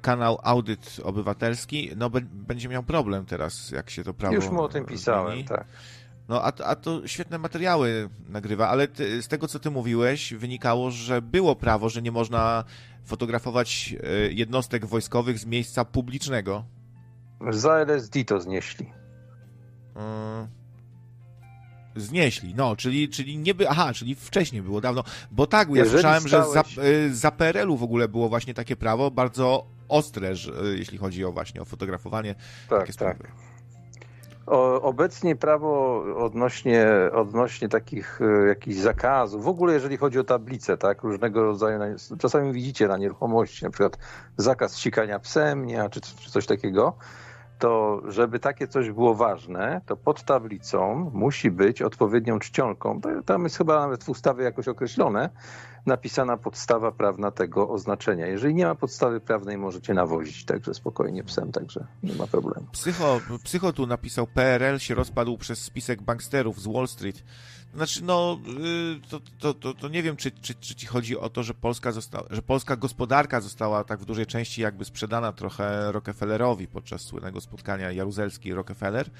kanał Audyt Obywatelski, no będzie miał problem teraz, jak się to prawo Już mu o tym pisałem, zmieni. tak. No, a, a to świetne materiały nagrywa, ale ty, z tego, co ty mówiłeś, wynikało, że było prawo, że nie można fotografować e, jednostek wojskowych z miejsca publicznego. Za LSD to znieśli. Hmm znieśli, no, czyli, czyli nie by, aha, czyli wcześniej było dawno, bo tak, ja Jeżeli słyszałem, stałeś... że za, y, za PRL-u w ogóle było właśnie takie prawo bardzo ostre, że, y, jeśli chodzi o właśnie o fotografowanie. Tak, tak. O, obecnie prawo odnośnie, odnośnie takich y, jakichś zakazów, w ogóle jeżeli chodzi o tablice, tak, różnego rodzaju, czasami widzicie na nieruchomości, na przykład zakaz sikania psem, nie, czy, czy coś takiego, to żeby takie coś było ważne, to pod tablicą musi być odpowiednią czcionką. Tam jest chyba nawet w ustawie jakoś określone, napisana podstawa prawna tego oznaczenia. Jeżeli nie ma podstawy prawnej, możecie nawozić także spokojnie psem, także nie ma problemu. Psycho, psycho tu napisał, PRL się rozpadł przez spisek banksterów z Wall Street. Znaczy, no, y, to, to, to, to, nie wiem, czy, czy, czy ci chodzi o to, że Polska, została, że polska gospodarka została tak w dużej części jakby sprzedana trochę Rockefellerowi podczas słynnego spotkania Jaruzelski-Rockefeller. E,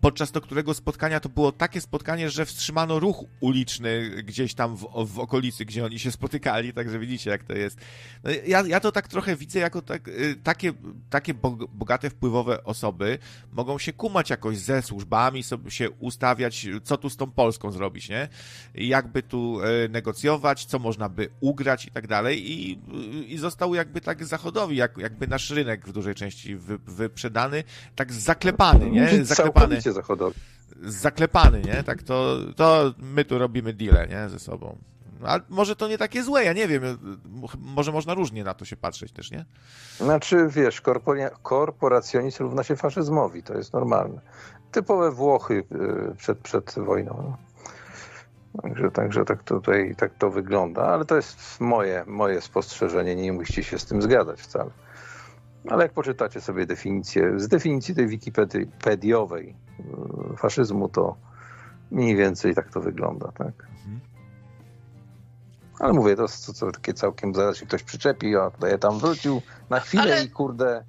podczas do którego spotkania to było takie spotkanie, że wstrzymano ruch uliczny gdzieś tam w, w okolicy, gdzie oni się spotykali, także widzicie, jak to jest. No, ja, ja to tak trochę widzę jako tak, y, takie, takie bogate, wpływowe osoby mogą się kumać jakoś ze służbami, sobie się ustawiać, co tu z tą Polską zrobić, nie? Jakby tu e, negocjować, co można by ugrać i tak dalej i, i został jakby tak zachodowi, jak, jakby nasz rynek w dużej części wy, wyprzedany, tak zaklepany zaklepany, nie? Zaklepany. zachodowy. Zaklepany, nie? Tak to, to my tu robimy deale, nie? Ze sobą. Może to nie takie złe, ja nie wiem. Może można różnie na to się patrzeć też, nie? Znaczy, wiesz, korporacjonizm równa się faszyzmowi, to jest normalne. Typowe Włochy y, przed, przed wojną. Także, także tak tutaj tak to wygląda, ale to jest moje, moje spostrzeżenie, nie musicie się z tym zgadzać wcale. Ale jak poczytacie sobie definicję, z definicji tej wikipediowej e, faszyzmu, to mniej więcej tak to wygląda, tak? Mhm. Ale mówię, to jest to, takie całkiem, zaraz się ktoś przyczepi, a tutaj tam wrócił na chwilę Ale... i kurde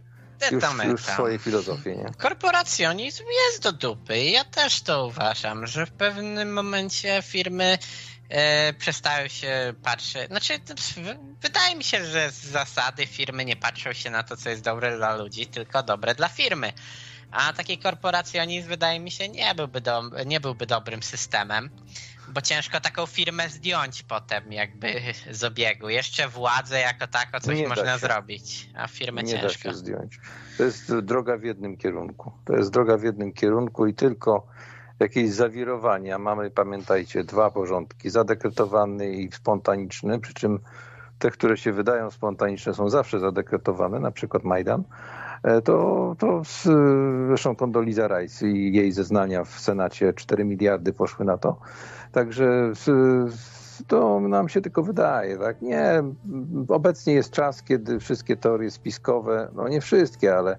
już, już swojej filozofii, nie? Korporacjonizm jest do dupy. Ja też to uważam, że w pewnym momencie firmy e, przestają się patrzeć. Znaczy, wydaje mi się, że z zasady firmy nie patrzą się na to, co jest dobre dla ludzi, tylko dobre dla firmy. A taki korporacjonizm wydaje mi się nie byłby, do, nie byłby dobrym systemem, bo ciężko taką firmę zdjąć potem jakby z obiegu. Jeszcze władzę jako tako coś nie można zrobić, a firmę nie ciężko. Da się zdjąć. To jest droga w jednym kierunku. To jest droga w jednym kierunku i tylko jakieś zawirowania. Mamy, pamiętajcie, dwa porządki, zadekretowany i spontaniczny, przy czym te, które się wydają spontaniczne są zawsze zadekretowane, na przykład Majdan, e, to, to z, zresztą Condoleezza Rice i jej zeznania w Senacie 4 miliardy poszły na to. Także to nam się tylko wydaje, tak? Nie, obecnie jest czas, kiedy wszystkie teorie spiskowe, no nie wszystkie, ale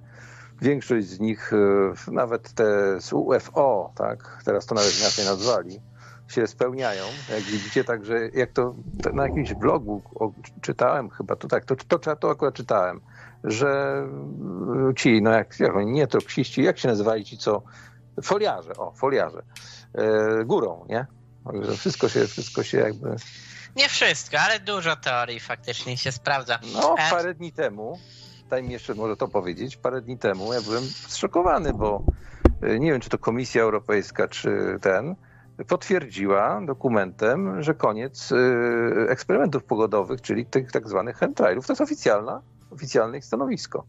większość z nich, e, nawet te z UFO, tak? Teraz to nawet inaczej nazwali, się spełniają. Jak widzicie, także jak to na jakimś blogu czytałem chyba, to tak, to, to, to akurat czytałem, że ci, no jak, jak nie troksiści, jak się nazywali ci, co foliarze, o, foliarze, e, górą, nie? Także wszystko się, wszystko się jakby... Nie wszystko, ale dużo teorii faktycznie się sprawdza. No, e, parę dni temu, daj mi jeszcze może to powiedzieć, parę dni temu ja byłem zszokowany, bo e, nie wiem, czy to Komisja Europejska, czy ten, potwierdziła dokumentem, że koniec e, eksperymentów pogodowych, czyli tych tak zwanych chemtrailów. To jest oficjalna, oficjalne stanowisko.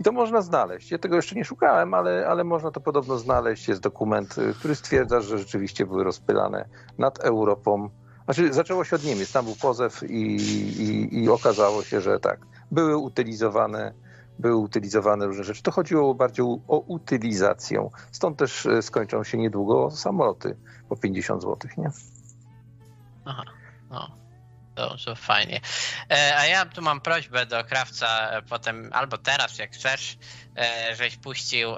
I to można znaleźć. Ja tego jeszcze nie szukałem, ale, ale można to podobno znaleźć. Jest dokument, y, który stwierdza, że rzeczywiście były rozpylane nad Europą. Znaczy, zaczęło się od Niemiec, tam był pozew i, i, i okazało się, że tak, były utylizowane, były utylizowane różne rzeczy. To chodziło bardziej o utylizację. Stąd też y, skończą się niedługo samoloty po 50 zł, nie? Aha, no. Dobrze, fajnie. E, a ja tu mam prośbę do krawca e, potem, albo teraz, jak chcesz, e, żeś puścił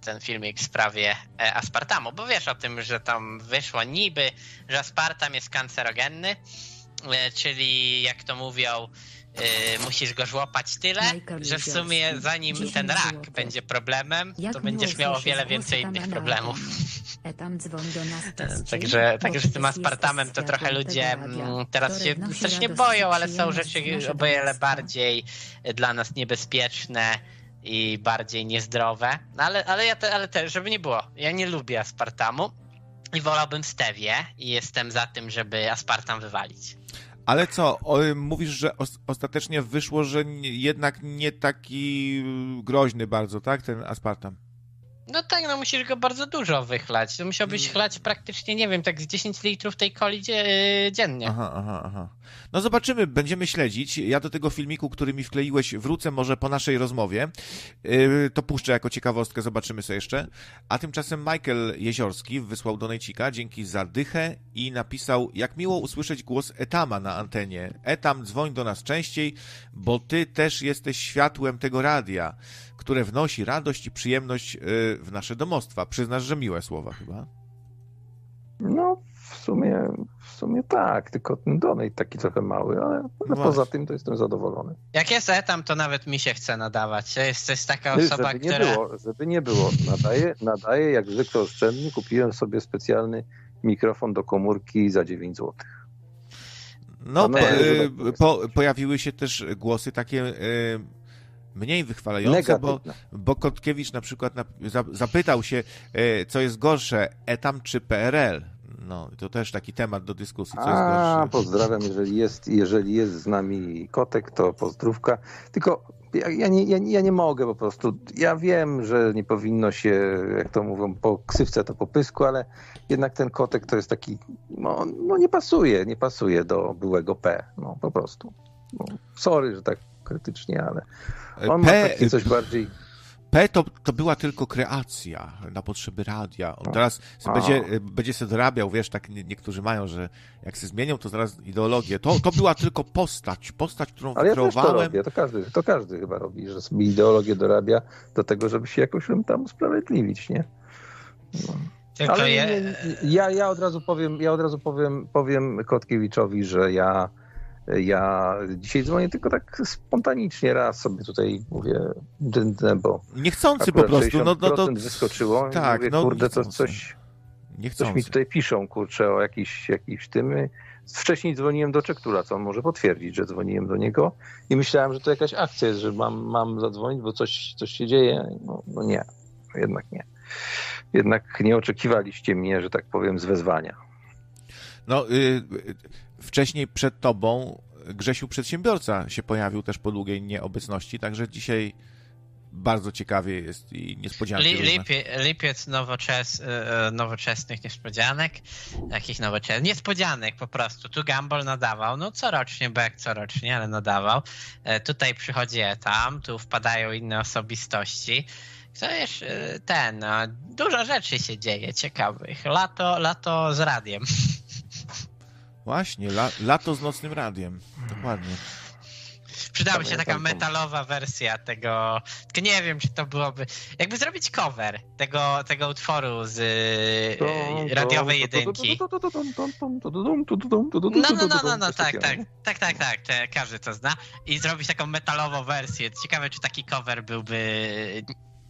ten filmik w sprawie aspartamu, bo wiesz o tym, że tam wyszło niby, że aspartam jest kancerogenny, czyli jak to mówią, Yy, musisz go żłopać tyle, że w sumie zanim ten rak będzie problemem, to będziesz miał o wiele więcej innych problemów. Także, także z tym aspartamem to trochę ludzie mm, teraz się też nie boją, ale są rzeczy o wiele bardziej dla nas niebezpieczne i bardziej niezdrowe. No ale, ale ja te, ale też, żeby nie było, ja nie lubię aspartamu i wolałbym stewię i jestem za tym, żeby aspartam wywalić. Ale co, o, mówisz, że ostatecznie wyszło, że nie, jednak nie taki groźny bardzo, tak, ten aspartam? No tak, no musisz go bardzo dużo wychlać. To musiałbyś mm. chlać praktycznie, nie wiem, tak z 10 litrów tej coli dziennie. Aha, aha, aha. No zobaczymy, będziemy śledzić. Ja do tego filmiku, który mi wkleiłeś, wrócę może po naszej rozmowie. Yy, to puszczę jako ciekawostkę, zobaczymy sobie jeszcze. A tymczasem Michael Jeziorski wysłał do Nejcika dzięki za dychę i napisał, jak miło usłyszeć głos Etama na antenie. Etam, dzwoń do nas częściej, bo ty też jesteś światłem tego radia które wnosi radość i przyjemność y, w nasze domostwa. Przyznasz, że miłe słowa chyba? No, w sumie, w sumie tak, tylko ten donate taki trochę mały, ale no poza tym to jestem zadowolony. Jak jest etam, to nawet mi się chce nadawać. To jest, to jest taka osoba, żeby która... Nie było, żeby nie było, nadaję, nadaję jak zwykle oszczędnie. Kupiłem sobie specjalny mikrofon do komórki za 9 zł. No, po, y, po, pojawiły się też głosy takie y, mniej wychwalające, bo, bo Kotkiewicz na przykład na, za, zapytał się, e, co jest gorsze, etam czy PRL? No, to też taki temat do dyskusji, co jest gorsze. A, pozdrawiam, jeżeli jest, jeżeli jest z nami Kotek, to pozdrówka. Tylko ja, ja, nie, ja, ja, nie mogę po prostu. Ja wiem, że nie powinno się, jak to mówią, po ksywce to po pysku, ale jednak ten kotek to jest taki, no, no nie pasuje, nie pasuje do byłego P, no po prostu. No, sorry, że tak krytycznie, ale on P, ma takie coś bardziej... P to, to była tylko kreacja na potrzeby radia. On teraz będzie, będzie sobie dorabiał, wiesz, tak niektórzy mają, że jak się zmienią, to zaraz ideologię. To, to była tylko postać, postać, którą Ale. Ja to, robię. to każdy, to każdy chyba robi, że sobie ideologię dorabia do tego, żeby się jakoś tam usprawiedliwić, nie? No. Ale ja, ja od razu powiem, ja od razu powiem, powiem Kotkiewiczowi, że ja ja dzisiaj dzwonię tylko tak spontanicznie raz sobie tutaj mówię, bo... Niechcący po prostu. No, no to wyskoczyło tak, mówię, no, kurde, to coś, coś mi tutaj piszą, kurczę, o jakiś, jakiś tym. Wcześniej dzwoniłem do Czektula, co on może potwierdzić, że dzwoniłem do niego i myślałem, że to jakaś akcja jest, że mam, mam zadzwonić, bo coś, coś się dzieje. No, no nie, jednak nie. Jednak nie oczekiwaliście mnie, że tak powiem, z wezwania. No, y, wcześniej przed tobą Grzesiu Przedsiębiorca się pojawił też po długiej nieobecności, także dzisiaj bardzo ciekawie jest i niespodzianki Li, lipie, Lipiec nowoczes, e, e, nowoczesnych niespodzianek. Jakich nowoczesnych? Niespodzianek po prostu. Tu Gumball nadawał, no corocznie, bo jak corocznie, ale nadawał. E, tutaj przychodzi tam, tu wpadają inne osobistości. Co jest ten, no, dużo rzeczy się dzieje ciekawych. Lato, lato z radiem. Właśnie, la, lato z nocnym radiem. Dokładnie. Przydałaby się taka metalowa wersja tego. Tylko nie wiem, czy to byłoby. Jakby zrobić cover tego, tego utworu z y, radiowej jedynki. No, no, no, no, no, tak, tak, tak, tak, tak, każdy to zna. I zrobić taką metalową wersję. Ciekawe, czy taki cover byłby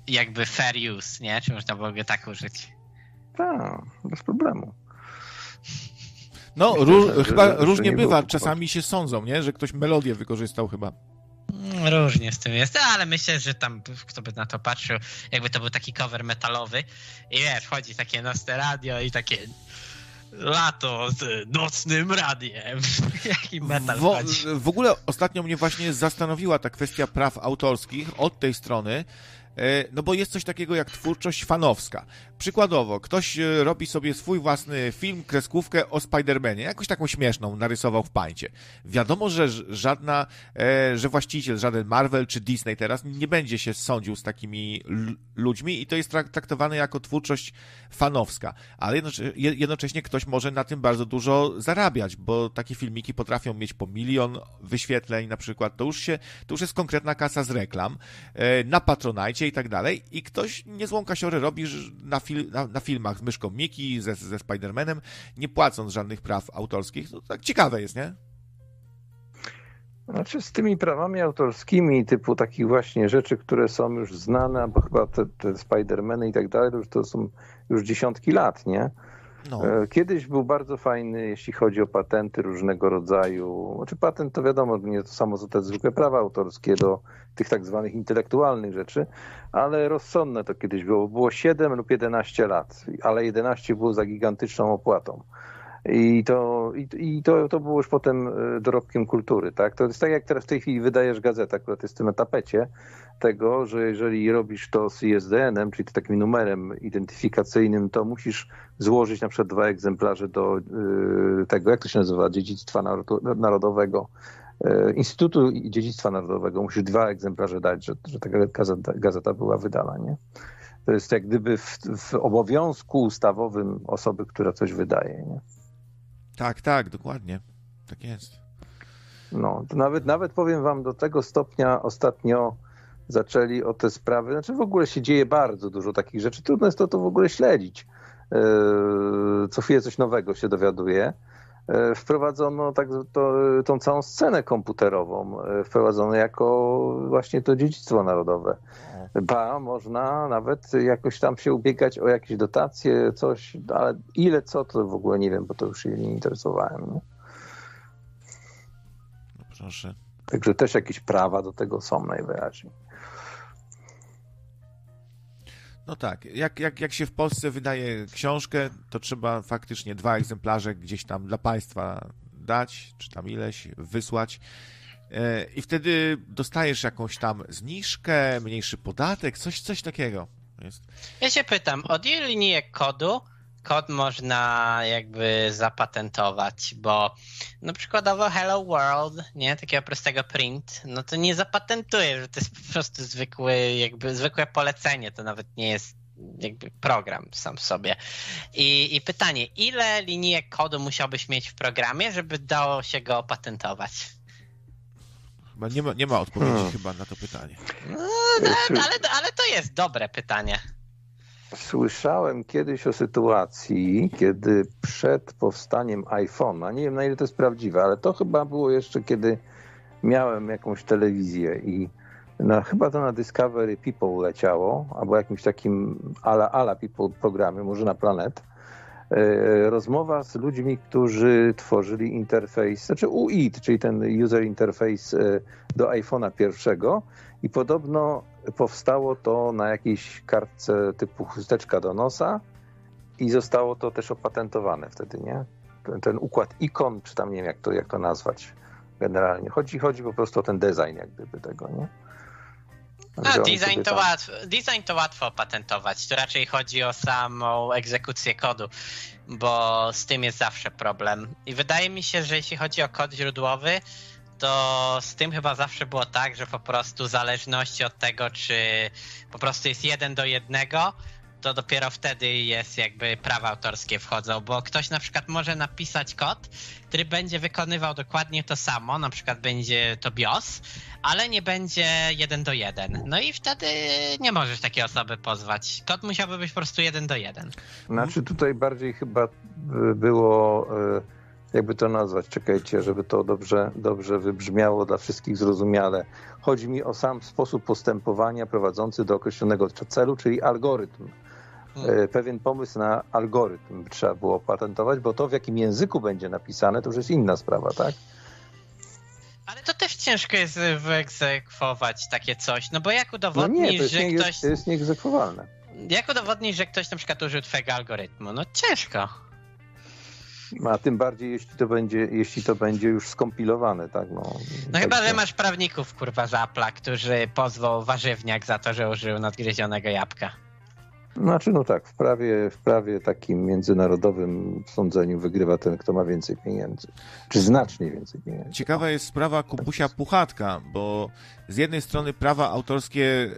jakby fair use, nie? Czy można byłoby tak użyć? Tak, bez problemu. No, Myślę, że, chyba że, różnie bywa. Czasami się sądzą, nie? Że ktoś melodię wykorzystał chyba. Mm, różnie z tym jest, ale myślę, że tam kto by na to patrzył, jakby to był taki cover metalowy i wiesz, wchodzi takie noste radio i takie lato z nocnym radiem. Jaki metal w, w ogóle ostatnio mnie właśnie zastanowiła ta kwestia praw autorskich od tej strony, no bo jest coś takiego jak twórczość fanowska. Przykładowo, ktoś e, robi sobie swój własny film, kreskówkę o Spider-Manie, jakąś taką śmieszną narysował w pańcie. Wiadomo, że żadna, e, że właściciel, żaden Marvel czy Disney teraz nie będzie się sądził z takimi ludźmi i to jest traktowane jako twórczość fanowska, ale jednocześnie ktoś może na tym bardzo dużo zarabiać, bo takie filmiki potrafią mieć po milion wyświetleń na przykład, to już się, to już jest konkretna kasa z reklam. Na Patronite i tak dalej i ktoś niezłą kasiorę robi na, fil, na, na filmach z myszką Miki, ze, ze Spider-Manem, nie płacąc żadnych praw autorskich. No, tak ciekawe jest, nie? Znaczy z tymi prawami autorskimi, typu takich właśnie rzeczy, które są już znane, bo chyba te, te Spider-Many i tak dalej, to już, to są już dziesiątki lat, nie? No. E, kiedyś był bardzo fajny, jeśli chodzi o patenty różnego rodzaju. Znaczy patent to wiadomo, nie to samo co te zwykłe prawa autorskie do tych tak zwanych intelektualnych rzeczy, ale rozsądne to kiedyś było. Było 7 lub 11 lat, ale 11 było za gigantyczną opłatą. I, to, i, i to, to było już potem e, dorobkiem kultury. Tak? To jest tak, jak teraz w tej chwili wydajesz gazetę, akurat jest na tapecie, tego, że jeżeli robisz to z ISDN-em, czyli takim numerem identyfikacyjnym, to musisz złożyć na przykład dwa egzemplarze do y, tego, jak to się nazywa, dziedzictwa narodowego, y, Instytutu Dziedzictwa Narodowego. Musisz dwa egzemplarze dać, że, że ta gazeta, gazeta była wydana. Nie? To jest jak gdyby w, w obowiązku ustawowym osoby, która coś wydaje. Nie? Tak, tak, dokładnie. Tak jest. No, nawet, nawet powiem wam do tego stopnia ostatnio zaczęli o te sprawy, znaczy w ogóle się dzieje bardzo dużo takich rzeczy, trudno jest to, to w ogóle śledzić. E, co chwilę coś nowego się dowiaduje. E, wprowadzono tak, to, tą całą scenę komputerową, wprowadzono jako właśnie to dziedzictwo narodowe. Ba, można nawet jakoś tam się ubiegać o jakieś dotacje, coś, ale ile co, to w ogóle nie wiem, bo to już się nie interesowałem. Nie? No proszę. Także też jakieś prawa do tego są najwyraźniej. No tak, jak, jak, jak się w Polsce wydaje książkę, to trzeba faktycznie dwa egzemplarze gdzieś tam dla państwa dać, czy tam ileś, wysłać. E, I wtedy dostajesz jakąś tam zniżkę, mniejszy podatek, coś, coś takiego. Jest. Ja się pytam, od ilu linijek kodu kod można jakby zapatentować, bo no przykładowo Hello World, nie, takiego prostego print, no to nie zapatentuje, że to jest po prostu zwykły, jakby zwykłe polecenie, to nawet nie jest jakby program sam w sobie. I, I pytanie, ile linijek kodu musiałbyś mieć w programie, żeby dało się go opatentować? Chyba nie ma, nie ma odpowiedzi hmm. chyba na to pytanie. No, ale, ale to jest dobre pytanie. Słyszałem kiedyś o sytuacji, kiedy przed powstaniem iPhone'a, nie wiem na ile to jest prawdziwe, ale to chyba było jeszcze kiedy miałem jakąś telewizję i na, chyba to na Discovery People leciało, albo jakimś takim ala, ala People programie, może na Planet. E, rozmowa z ludźmi, którzy tworzyli interfejs, znaczy UIT, czyli ten user interface do iPhone'a pierwszego i podobno powstało to na jakiejś kartce typu chusteczka do nosa i zostało to też opatentowane wtedy, nie? Ten, ten układ ikon, czy tam nie wiem jak to, jak to nazwać generalnie. Chodzi, chodzi po prostu o ten design jak gdyby tego, nie? A, design to, łatwo, design to łatwo opatentować. Tu raczej chodzi o samą egzekucję kodu, bo z tym jest zawsze problem. I wydaje mi się, że jeśli chodzi o kod źródłowy, to z tym chyba zawsze było tak, że po prostu w zależności od tego, czy po prostu jest jeden do jednego, to dopiero wtedy jest jakby prawa autorskie wchodzą, bo ktoś na przykład może napisać kod, który będzie wykonywał dokładnie to samo, na przykład będzie to BIOS, ale nie będzie jeden do jeden. No i wtedy nie możesz takiej osoby pozwać. Kod musiałby być po prostu jeden do jeden. Znaczy tutaj bardziej chyba było e, jakby to nazwać, czekajcie, żeby to dobrze, dobrze wybrzmiało dla wszystkich zrozumiale. Chodzi mi o sam sposób postępowania prowadzący do określonego celu, czyli algorytm. Hmm. E, pewien pomysł na algorytm trzeba było opatentować, bo to w jakim języku będzie napisane, to już jest inna sprawa, tak? Ale to też ciężko jest wyegzekwować takie coś, no bo jak udowodnisz, no nie, że nie, ktoś... To jest nieegzekwowalne. Jak udowodnisz, że ktoś na przykład użył twojego algorytmu? No ciężko. A tym bardziej, jeśli to będzie, jeśli to będzie już skompilowane, tak? No, no tak chyba, że masz prawników, kurwa, z Apple'a, którzy pozwał warzywniak za to, że użył nadgryzionego jabłka. Znaczy, no tak, w prawie, w prawie takim międzynarodowym sądzeniu wygrywa ten, kto ma więcej pieniędzy. Czy znacznie więcej pieniędzy. Ciekawa jest sprawa Kubusia Puchatka, bo z jednej strony prawa autorskie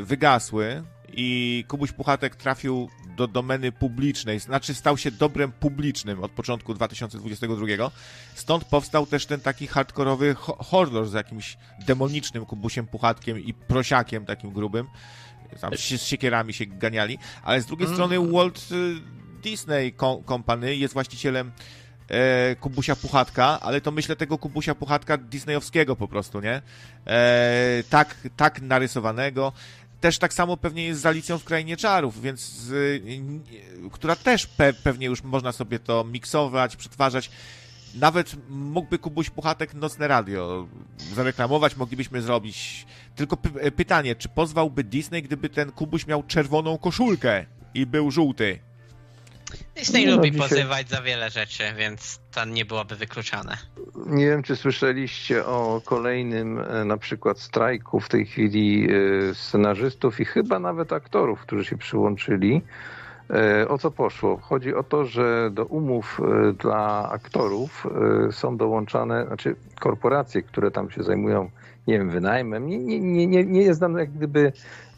y, wygasły i Kubuś Puchatek trafił do domeny publicznej, znaczy stał się dobrem publicznym od początku 2022. Stąd powstał też ten taki hardkorowy horror z jakimś demonicznym Kubusiem Puchatkiem i prosiakiem takim grubym. Tam z siekierami się ganiali, ale z drugiej mm. strony Walt y, Disney Company jest właścicielem e, Kubusia Puchatka, ale to myślę tego Kubusia Puchatka disneyowskiego po prostu, nie? E, tak, tak narysowanego też tak samo pewnie jest z Alicją w Krainie Czarów, więc y, która też pe, pewnie już można sobie to miksować, przetwarzać. Nawet mógłby Kubuś Puchatek Nocne Radio zareklamować, moglibyśmy zrobić. Tylko py pytanie, czy pozwałby Disney, gdyby ten Kubuś miał czerwoną koszulkę i był żółty? Disney no, lubi dzisiaj... pozywać za wiele rzeczy, więc to nie byłoby wykluczane. Nie wiem, czy słyszeliście o kolejnym e, na przykład strajku w tej chwili e, scenarzystów i chyba nawet aktorów, którzy się przyłączyli. E, o co poszło? Chodzi o to, że do umów dla aktorów są dołączane, znaczy korporacje, które tam się zajmują, nie wiem, wynajmem. Nie, nie, nie, nie znam jak gdyby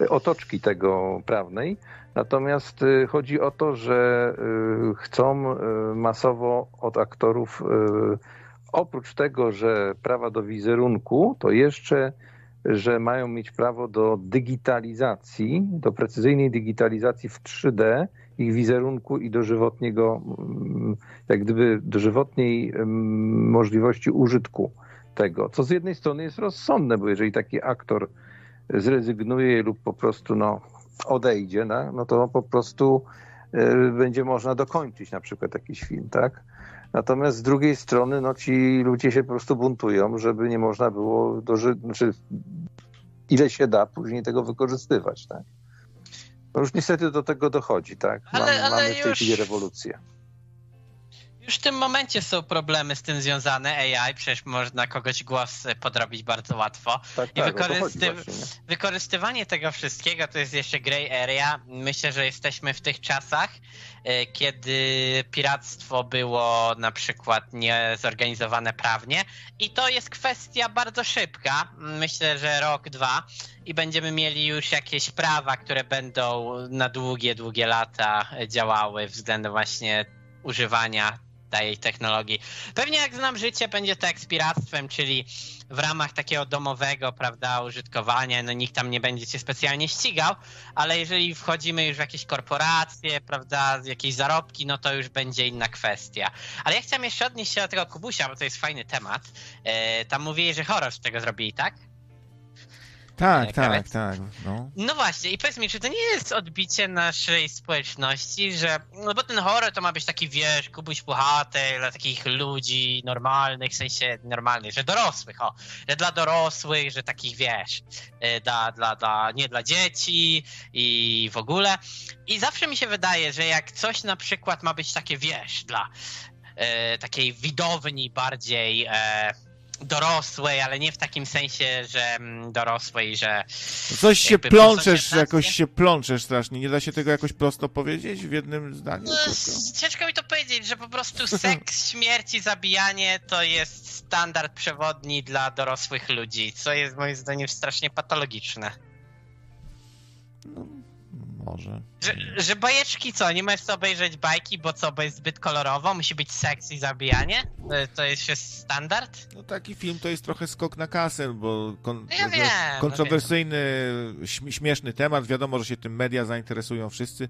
otoczki tego prawnej Natomiast y, chodzi o to, że y, chcą y, masowo od aktorów, oprócz tego, że prawa do wizerunku, to jeszcze, że mają mieć prawo do digitalizacji, do precyzyjnej digitalizacji w 3D ich wizerunku i dożywotniego, mm, jak gdyby dożywotniej mm, możliwości użytku tego. Co z jednej strony jest rozsądne, bo jeżeli taki aktor zrezygnuje lub po prostu no, odejdzie, no, no to po prostu y, będzie można dokończyć na przykład jakiś film, tak? Natomiast z drugiej strony no, ci ludzie się po prostu buntują, żeby nie można było dożyć, znaczy ile się da później tego wykorzystywać, tak? No już niestety do tego dochodzi, tak? Ale, ale mamy w tej chwili rewolucję. Już w tym momencie są problemy z tym związane. AI, przecież można kogoś głos podrobić bardzo łatwo. Tak, I tak, wykorzysty... wykorzystywanie tego wszystkiego to jest jeszcze grey area. Myślę, że jesteśmy w tych czasach, e, kiedy piractwo było na przykład niezorganizowane prawnie i to jest kwestia bardzo szybka. Myślę, że rok, dwa i będziemy mieli już jakieś prawa, które będą na długie, długie lata działały względem właśnie używania tej technologii. Pewnie jak znam życie, będzie to ekspiractwem, czyli w ramach takiego domowego, prawda, użytkowania, no nikt tam nie będzie cię specjalnie ścigał, ale jeżeli wchodzimy już w jakieś korporacje, prawda, jakieś zarobki, no to już będzie inna kwestia. Ale ja chciałem jeszcze odnieść się do tego Kubusia, bo to jest fajny temat. E, tam mówili, że horror z tego zrobili, tak? Tak, tak, tak. No. no właśnie, i powiedz mi, czy to nie jest odbicie naszej społeczności, że, no bo ten horror to ma być taki, wiesz, kubuś puchaty dla takich ludzi normalnych, w sensie normalnych, że dorosłych, o, że dla dorosłych, że takich, wiesz, y, dla, dla, dla, nie dla dzieci i w ogóle. I zawsze mi się wydaje, że jak coś na przykład ma być takie, wiesz, dla e, takiej widowni bardziej... E, dorosłej, ale nie w takim sensie, że mm, dorosłej, że... Coś się plączesz, jakoś się plączesz strasznie. Nie da się tego jakoś prosto powiedzieć w jednym zdaniu? No, ciężko mi to powiedzieć, że po prostu seks, śmierć i zabijanie to jest standard przewodni dla dorosłych ludzi, co jest moim zdaniem strasznie patologiczne. No, Może. Że, że bajeczki co, nie możesz sobie obejrzeć bajki, bo co, bo jest zbyt kolorowo, musi być seks i zabijanie? To, jest już standard? No taki film to jest trochę skok na kasę, bo kon, Ja wiem, no kontrowersyjny, śm- śmieszny temat, wiadomo, że się tym media zainteresują wszyscy.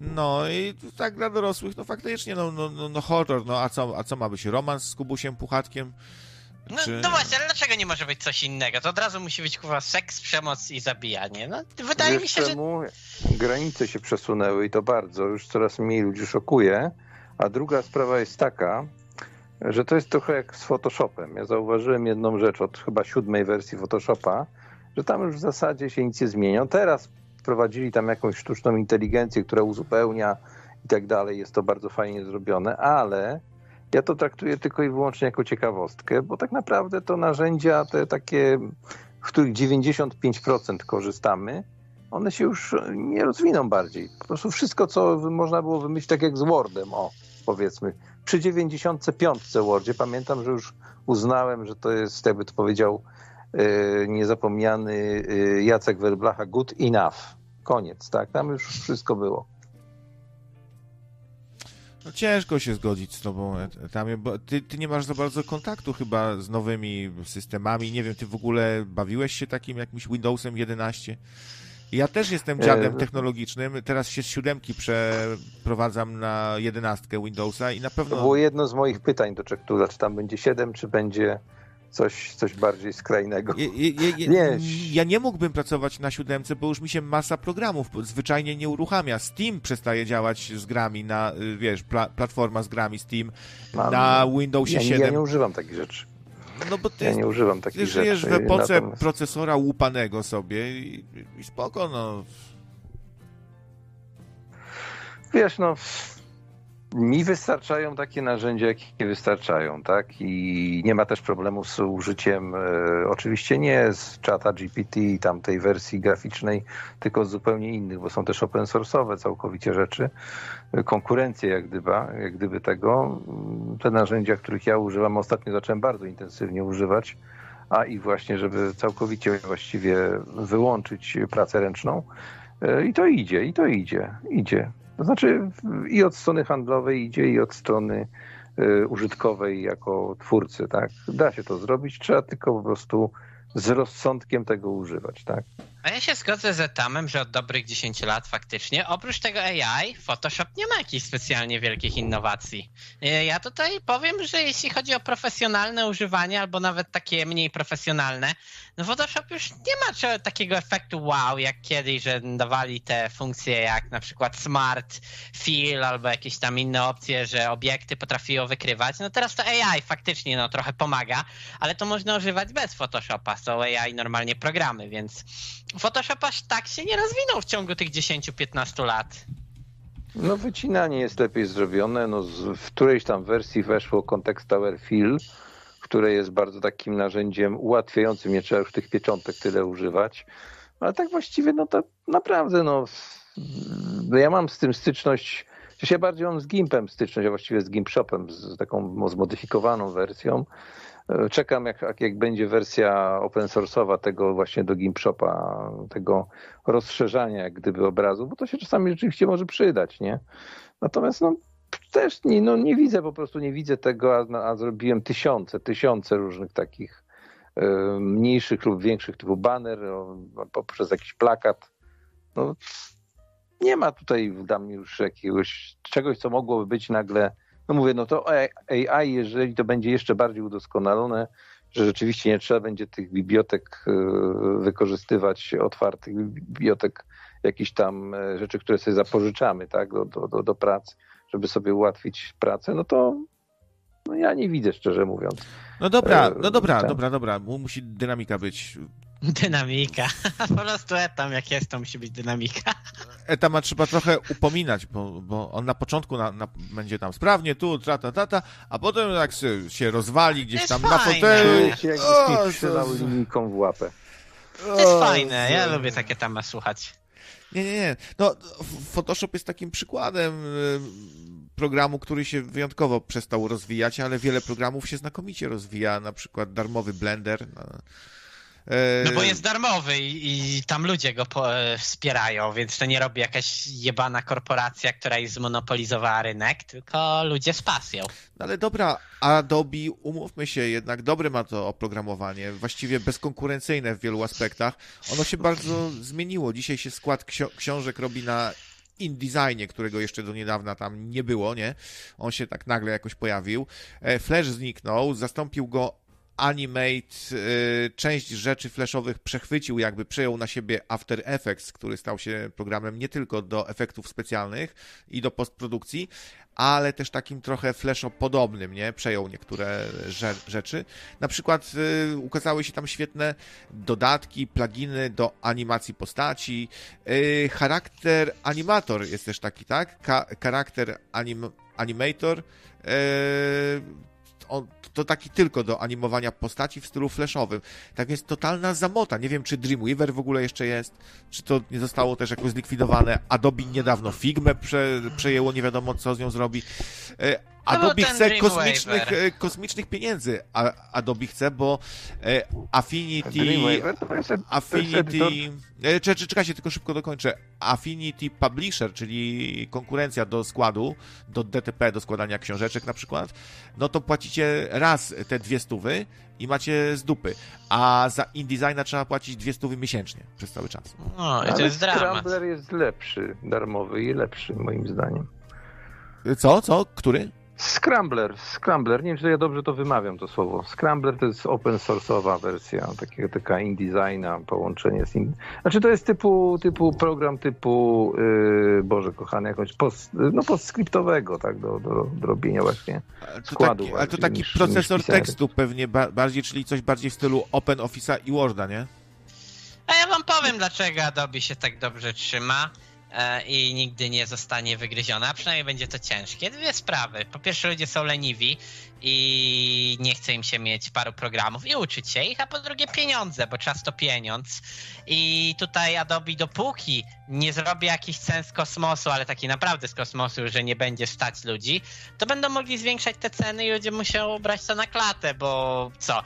No i tak dla dorosłych, no faktycznie, no, no, no, no horror, no a co, a co ma być, romans z Kubusiem Puchatkiem? No, Czy- no właśnie, ale dlaczego nie może być coś innego? To od razu musi być kurwa seks, przemoc i zabijanie. No, wydaje Wiesz mi się, że czemu? Granice się przesunęły i to bardzo, już coraz mniej ludzi szokuje. A druga sprawa jest taka, że to jest trochę jak z Photoshopem. Ja zauważyłem jedną rzecz od chyba siódmej wersji Photoshopa, że tam już w zasadzie się nic nie zmienia. Teraz wprowadzili tam jakąś sztuczną inteligencję, która uzupełnia i tak dalej. Jest to bardzo fajnie zrobione, ale ja to traktuję tylko i wyłącznie jako ciekawostkę, bo tak naprawdę to narzędzia te takie, w których 95% korzystamy, one się już nie rozwiną bardziej. Po prostu wszystko, co można było wymyślić, tak jak z Wordem, o, powiedzmy. Przy 95 Wordzie pamiętam, że już uznałem, że to jest, jakby to powiedział e, niezapomniany e, Jacek Werblacha, good enough. Koniec, tak? Tam już wszystko było. No ciężko się zgodzić z tobą, Tamie, bo ty, ty nie masz za bardzo kontaktu chyba z nowymi systemami. Nie wiem, ty w ogóle bawiłeś się takim jakimś Windowsem 11? Ja też jestem dziadem E, technologicznym. Teraz się z siódemki przeprowadzam na jedenastkę Windowsa i na To pewno... było jedno z moich pytań do Czektula, czy tam będzie 7, czy będzie coś, coś bardziej skrajnego. Je, je, je, Nie. Ja nie mógłbym pracować na siódemce, bo już mi się masa programów zwyczajnie nie uruchamia. Steam przestaje działać z grami na, y, wiesz, pla, platforma z grami Steam Mam- na Windowsie Ja, nie- 7. ja nie używam takich rzeczy. No bo ty, Ja nie używam takich ty rzeczy. żyjesz w epoce natomiast- procesora łupanego sobie i, i spoko, no. Wiesz, no, mi wystarczają takie narzędzia, jakie wystarczają, tak? I nie ma też problemu z użyciem, e, oczywiście nie z czata GPT i tamtej wersji graficznej, tylko z zupełnie innych, bo są też open source'owe całkowicie rzeczy. E, Konkurencja jak jak gdyby tego. Te narzędzia, których ja używam, ostatnio zacząłem bardzo intensywnie używać, a i właśnie, żeby całkowicie właściwie wyłączyć pracę ręczną. E, I to idzie, i to idzie, idzie. To znaczy i od strony handlowej idzie, i od strony y, użytkowej jako twórcy, tak? Da się to zrobić, trzeba tylko po prostu z rozsądkiem tego używać, tak? A ja się zgodzę z Etamem, że od dobrych 10 lat faktycznie, oprócz tego AI, Photoshop nie ma jakichś specjalnie wielkich innowacji. E, Ja tutaj powiem, że jeśli chodzi o profesjonalne używanie, albo nawet takie mniej profesjonalne, no Photoshop już nie ma takiego efektu wow, jak kiedyś, że dawali te funkcje jak na przykład Smart Fill, albo jakieś tam inne opcje, że obiekty potrafiło wykrywać. No teraz to AI faktycznie no, trochę pomaga, ale to można używać bez Photoshopa. Są AI normalnie programy, więc Photoshop aż tak się nie rozwinął w ciągu tych 10-15 lat. No wycinanie jest lepiej zrobione, no w którejś tam wersji weszło Context Tower Fill, które jest bardzo takim narzędziem ułatwiającym, nie trzeba już tych pieczątek tyle używać, ale tak właściwie no to naprawdę no w- ja mam z tym styczność, ja bardziej mam z Gimpem styczność, a właściwie z Gimp Shopem, z taką zmodyfikowaną wersją. Czekam, jak, jak, będzie wersja open source'owa tego właśnie do Gimp Shopa, tego rozszerzania jak gdyby obrazu, bo to się czasami rzeczywiście może przydać, nie? Natomiast no, też nie, no, nie widzę, po prostu nie widzę tego, a, a zrobiłem tysiące, tysiące różnych takich e, mniejszych lub większych typu banner, o, poprzez jakiś plakat. No, nie ma tutaj dla mnie już jakiegoś czegoś, co mogłoby być nagle, no mówię, no to AI, jeżeli to będzie jeszcze bardziej udoskonalone, że rzeczywiście nie trzeba będzie tych bibliotek e, wykorzystywać, otwartych bibliotek, jakichś tam e, rzeczy, które sobie zapożyczamy tak, do, do, do, do prac, żeby sobie ułatwić pracę, no to no ja nie widzę, szczerze mówiąc. No dobra, E, no dobra, tak. dobra, dobra. Mu- Musi dynamika być. Dynamika. Po prostu etam jak jest, to musi być dynamika. Etama trzeba trochę upominać, bo, bo on na początku na, na, będzie tam sprawnie, tu, ta, ta, ta, ta, a potem jak się, się rozwali gdzieś tam na fotelu. Się, strzelał linijką w łapę. To jest fajne, ja lubię takie tamy słuchać. Nie, nie, nie. No, Photoshop jest takim przykładem y, programu, który się wyjątkowo przestał rozwijać, ale wiele programów się znakomicie rozwija, na przykład darmowy Blender. No. No bo jest darmowy i, i tam ludzie go po, e, wspierają, więc to nie robi jakaś jebana korporacja, która już zmonopolizowała rynek, tylko ludzie z pasją. No ale dobra, Adobe, umówmy się, jednak dobre ma to oprogramowanie, właściwie bezkonkurencyjne w wielu aspektach. Ono się bardzo zmieniło. Dzisiaj się skład ksio książek robi na InDesignie, którego jeszcze do niedawna tam nie było, nie? On się tak nagle jakoś pojawił. E, Flash zniknął, zastąpił go Animate y, część rzeczy flashowych przechwycił, jakby przejął na siebie After Effects, który stał się programem nie tylko do efektów specjalnych i do postprodukcji, ale też takim trochę flasho-podobnym, nie? Przejął niektóre rzeczy. Na przykład y, ukazały się tam świetne dodatki, pluginy do animacji postaci. Y, charakter animator jest też taki, tak? Charakter anim animator on, to taki tylko do animowania postaci w stylu flashowym. Tak więc totalna zamota. Nie wiem, czy Dreamweaver w ogóle jeszcze jest, czy to nie zostało też jakoś zlikwidowane. Adobe niedawno Figmę prze, przejęło, nie wiadomo co z nią zrobi. E, Adobe chce kosmicznych, e, kosmicznych pieniędzy. A, Adobe chce, bo e, Affinity. Affinity. E, czekajcie, tylko szybko dokończę. Affinity Publisher, czyli konkurencja do składu, do DTP, do składania książeczek na przykład, no to płacicie raz te dwie stówy i macie z dupy. A za InDesigna trzeba płacić dwie stówy miesięcznie przez cały czas. No, i to jest dramat. Scrambler jest lepszy, darmowy i lepszy moim zdaniem. Co? Co? Który? Scrambler, Scrambler, nie wiem, czy ja dobrze to wymawiam to słowo. Scrambler to jest open source'owa wersja, takiego, taka InDesigna, połączenie z... In... Znaczy to jest typu, typu program typu, yy, Boże kochany, jakąś post, no postscriptowego, tak, do, do, do robienia właśnie ale składu. Taki, ale to taki niż, procesor niż tekstu pewnie bardziej, czyli coś bardziej w stylu Open Office'a i Worda, nie? A ja wam powiem, dlaczego Adobe się tak dobrze trzyma. E, i nigdy nie zostanie wygryziona, a przynajmniej będzie to ciężkie. Dwie sprawy. Po pierwsze, ludzie są leniwi i nie chce im się mieć paru programów i uczyć się ich, a po drugie pieniądze, bo czas to pieniądz. I tutaj Adobe dopóki nie zrobi jakiś cen z kosmosu, ale taki naprawdę z kosmosu, że nie będzie stać ludzi, to będą mogli zwiększać te ceny i ludzie muszą brać to na klatę, bo co,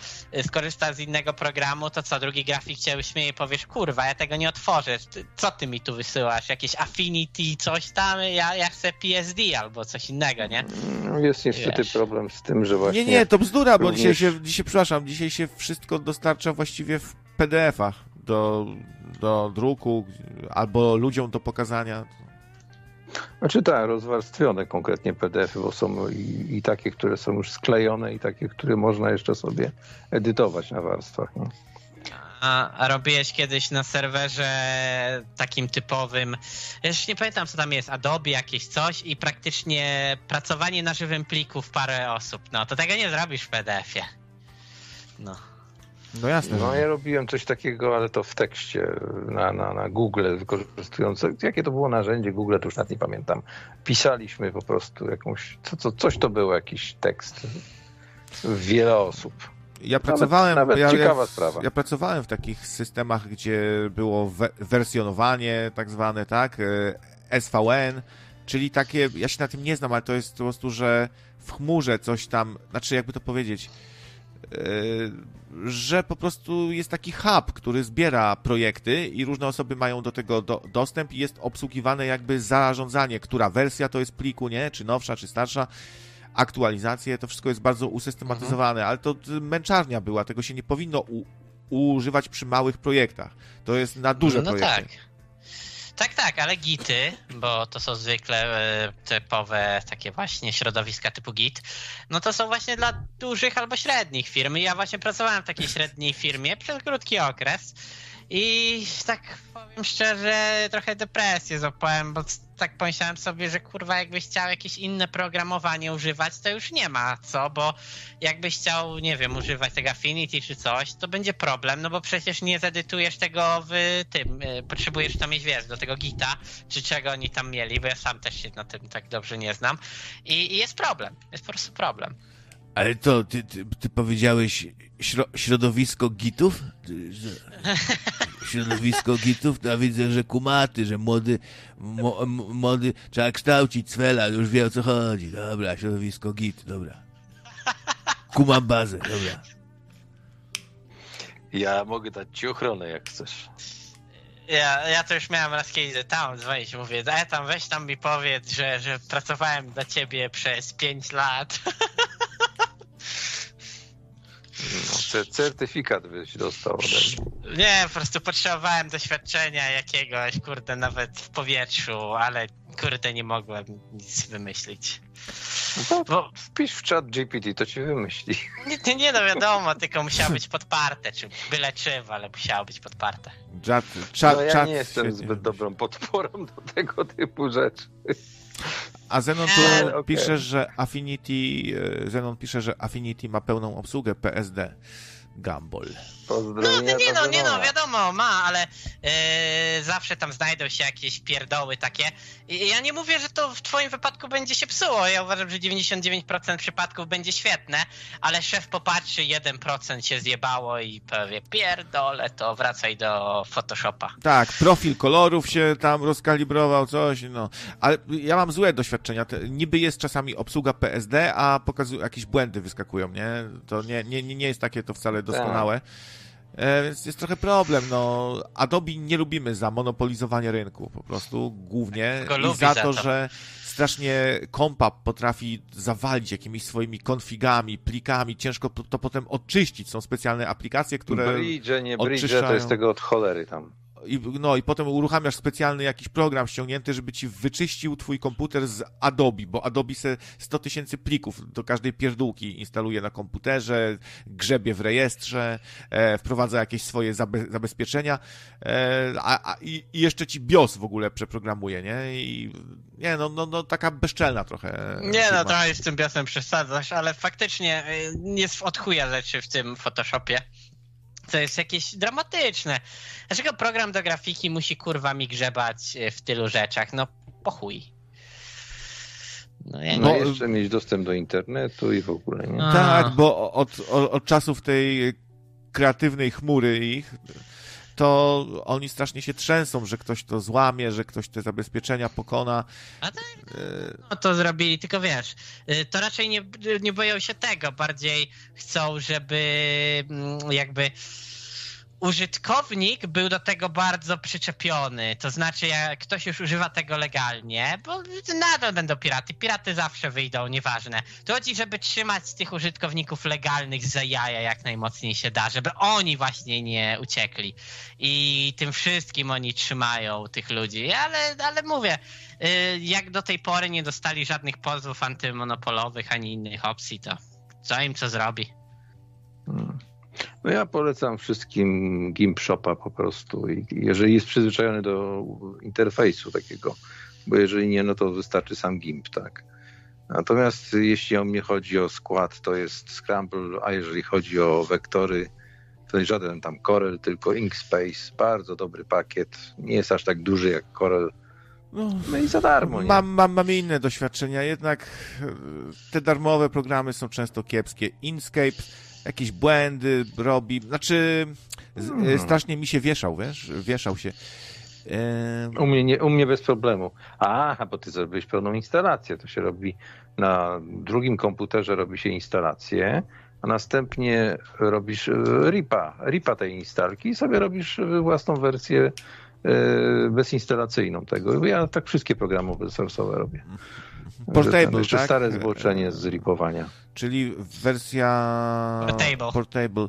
skorzystasz z innego programu, to co, drugi grafik cię uśmieje i powiesz, kurwa, ja tego nie otworzę, co ty mi tu wysyłasz, jakieś Affinity, coś tam, ja, ja chcę PSD albo coś innego, nie? Jest niestety Wiesz. problem z tym, że właśnie... Nie, nie, to bzdura, bo dzisiaj się, dzisiaj, przepraszam, dzisiaj się wszystko dostarcza właściwie w PDF-ach do, do druku albo ludziom do pokazania. Znaczy tak, rozwarstwione konkretnie PDF-y, bo są i, i, takie, które są już sklejone i takie, które można jeszcze sobie edytować na warstwach. Nie? A, robiłeś kiedyś na serwerze takim typowym, już nie pamiętam co tam jest, Adobe jakieś coś i praktycznie pracowanie na żywym pliku w parę osób. No to tego nie zrobisz w PDF-ie. No. No jasne. No ja robiłem coś takiego, ale to w tekście na, na, na Google wykorzystując. Jakie to było narzędzie Google, to już nawet nie pamiętam. Pisaliśmy po prostu jakąś. Co, co, coś to było, jakiś tekst. Wiele osób. Ja pracowałem, nawet, nawet ja, ciekawa sprawa. Ja pracowałem w takich systemach, gdzie było we, wersjonowanie tak zwane, tak? E, SVN, czyli takie, ja się na tym nie znam, ale to jest po prostu, że w chmurze coś tam, znaczy jakby to powiedzieć, że po prostu jest taki hub, który zbiera projekty i różne osoby mają do tego do, dostęp i jest obsługiwane jakby zarządzanie, która wersja to jest pliku, nie? Czy nowsza, czy starsza aktualizacje, to wszystko jest bardzo usystematyzowane, mhm. ale to męczarnia była, tego się nie powinno używać przy małych projektach. To jest na duże no, no projekty. Tak. Tak, tak, ale gity, bo to są zwykle e, typowe takie właśnie środowiska typu git, no to są właśnie dla dużych albo średnich firm. Ja właśnie pracowałem w takiej średniej firmie przez krótki okres i tak powiem szczerze, trochę depresję złapałem, bo tak pomyślałem sobie, że kurwa, jakbyś chciał jakieś inne programowanie używać, to już nie ma co, bo jakbyś chciał, nie wiem, używać tego Affinity czy coś, to będzie problem, no bo przecież nie zedytujesz tego w tym, y, potrzebujesz to mieć, wiesz, do tego gita, czy czego oni tam mieli, bo ja sam też się na tym tak dobrze nie znam i, i jest problem, jest po prostu problem. Ale to, ty, ty, ty powiedziałeś śro, środowisko gitów? Środowisko gitów? To ja widzę, że kumaty, że młody, mo, młody, trzeba kształcić cwela, już wie o co chodzi. Dobra, środowisko git, dobra. Kumam bazę, dobra. Ja mogę dać ci ochronę, jak chcesz. Ja, ja to już miałem raz kiedyś tam dzwonić, mówię, daj tam, weź tam mi powiedz, że, że pracowałem dla ciebie przez 5 lat. No, certyfikat byś dostał ode mnie. Nie, po prostu potrzebowałem doświadczenia jakiegoś, kurde, nawet w powietrzu, ale kurde, nie mogłem nic wymyślić. No Bo... Wpisz w chat GPT, to ci wymyśli. Nie, nie, no wiadomo, tylko musiało być podparte, czy byle czym, ale musiało być podparte. Chat, chat, no ja nie jestem zbyt dobrą podporą do tego typu rzeczy. A Zenon tu okay. pisze, że Affinity, e, Zenon pisze, że Affinity ma pełną obsługę PSD. Gumball. No, nie no, nie no, wiadomo, ma, ale yy, zawsze tam znajdą się jakieś pierdoły takie. I ja nie mówię, że to w twoim wypadku będzie się psuło. Ja uważam, że 99% przypadków będzie świetne, ale szef popatrzy, 1% się zjebało i powie, pierdole, to wracaj do Photoshopa. Tak, profil kolorów się tam rozkalibrował, coś, no. Ale ja mam złe doświadczenia. Niby jest czasami obsługa PSD, a pokazują, jakieś błędy wyskakują, nie? To nie, nie, nie jest takie to wcale doskonałe. Tak. E, więc jest trochę problem. No, Adobe nie lubimy za monopolizowanie rynku, po prostu głównie i za to, że strasznie kompa potrafi zawalić jakimiś swoimi konfigami, plikami, ciężko to potem oczyścić. Są specjalne aplikacje, które Bridge, nie Bridge, to jest tego od cholery tam i, no i potem uruchamiasz specjalny jakiś program ściągnięty, żeby ci wyczyścił twój komputer z Adobe, bo Adobe se 100 tysięcy plików do każdej pierdółki instaluje na komputerze, grzebie w rejestrze, e, wprowadza jakieś swoje zabe zabezpieczenia e, a, a, i, jeszcze ci BIOS w ogóle przeprogramuje, nie? I nie, no, no, no taka bezczelna trochę. Nie, firma. no trochę z tym BIOSem przesadzasz, ale faktycznie e, jest od chuja rzeczy w tym Photoshopie to jest jakieś dramatyczne. Dlaczego program do grafiki musi kurwa mi grzebać e, w tylu rzeczach? No po chuj. No, ja no jeszcze mieć dostęp do internetu i w ogóle nie. A. Tak, bo od, od, od czasów tej kreatywnej chmury ich to oni strasznie się trzęsą, że ktoś to złamie, że ktoś te zabezpieczenia pokona. A tak, no, to zrobili, tylko wiesz, y, to raczej nie, nie boją się tego, bardziej chcą, żeby mm, jakby użytkownik był do tego bardzo przyczepiony. To znaczy, jak ktoś już używa tego legalnie, bo nadal będą piraty. Piraty zawsze wyjdą, nieważne. To chodzi, żeby trzymać tych użytkowników legalnych za jaja jak najmocniej się da, żeby oni właśnie nie uciekli. I tym wszystkim oni trzymają tych ludzi. Ale, ale mówię, y, jak do tej pory nie dostali żadnych pozwów antymonopolowych ani innych opcji, to co im co zrobi. Hmm. No ja polecam wszystkim GIMP Shopa po prostu. I jeżeli jest przyzwyczajony do interfejsu takiego, bo jeżeli nie, no to wystarczy sam GIMP, tak. Natomiast jeśli o mnie chodzi o skład, to jest Scramble, a jeżeli chodzi o wektory, to nie żaden tam Corel, tylko Inkspace. Bardzo dobry pakiet. Nie jest aż tak duży jak Corel. No, no i za darmo. Nie? Mam, mam, mam inne doświadczenia, jednak te darmowe programy są często kiepskie. Inkscape jakieś błędy robi. Znaczy, hmm. strasznie mi się wieszał, wiesz? Wieszał się. U mnie, nie, u mnie bez problemu. A, bo ty zrobiłeś pełną instalację. To się robi na drugim komputerze, robi się instalację, a następnie robisz e, ripa, ripa tej instalki i sobie robisz własną wersję e, bezinstalacyjną tego. Ja tak wszystkie programy open source'owe robię. Portable, jeszcze tak? stare zwłoczenie z ripowania. Czyli wersja portable. portable.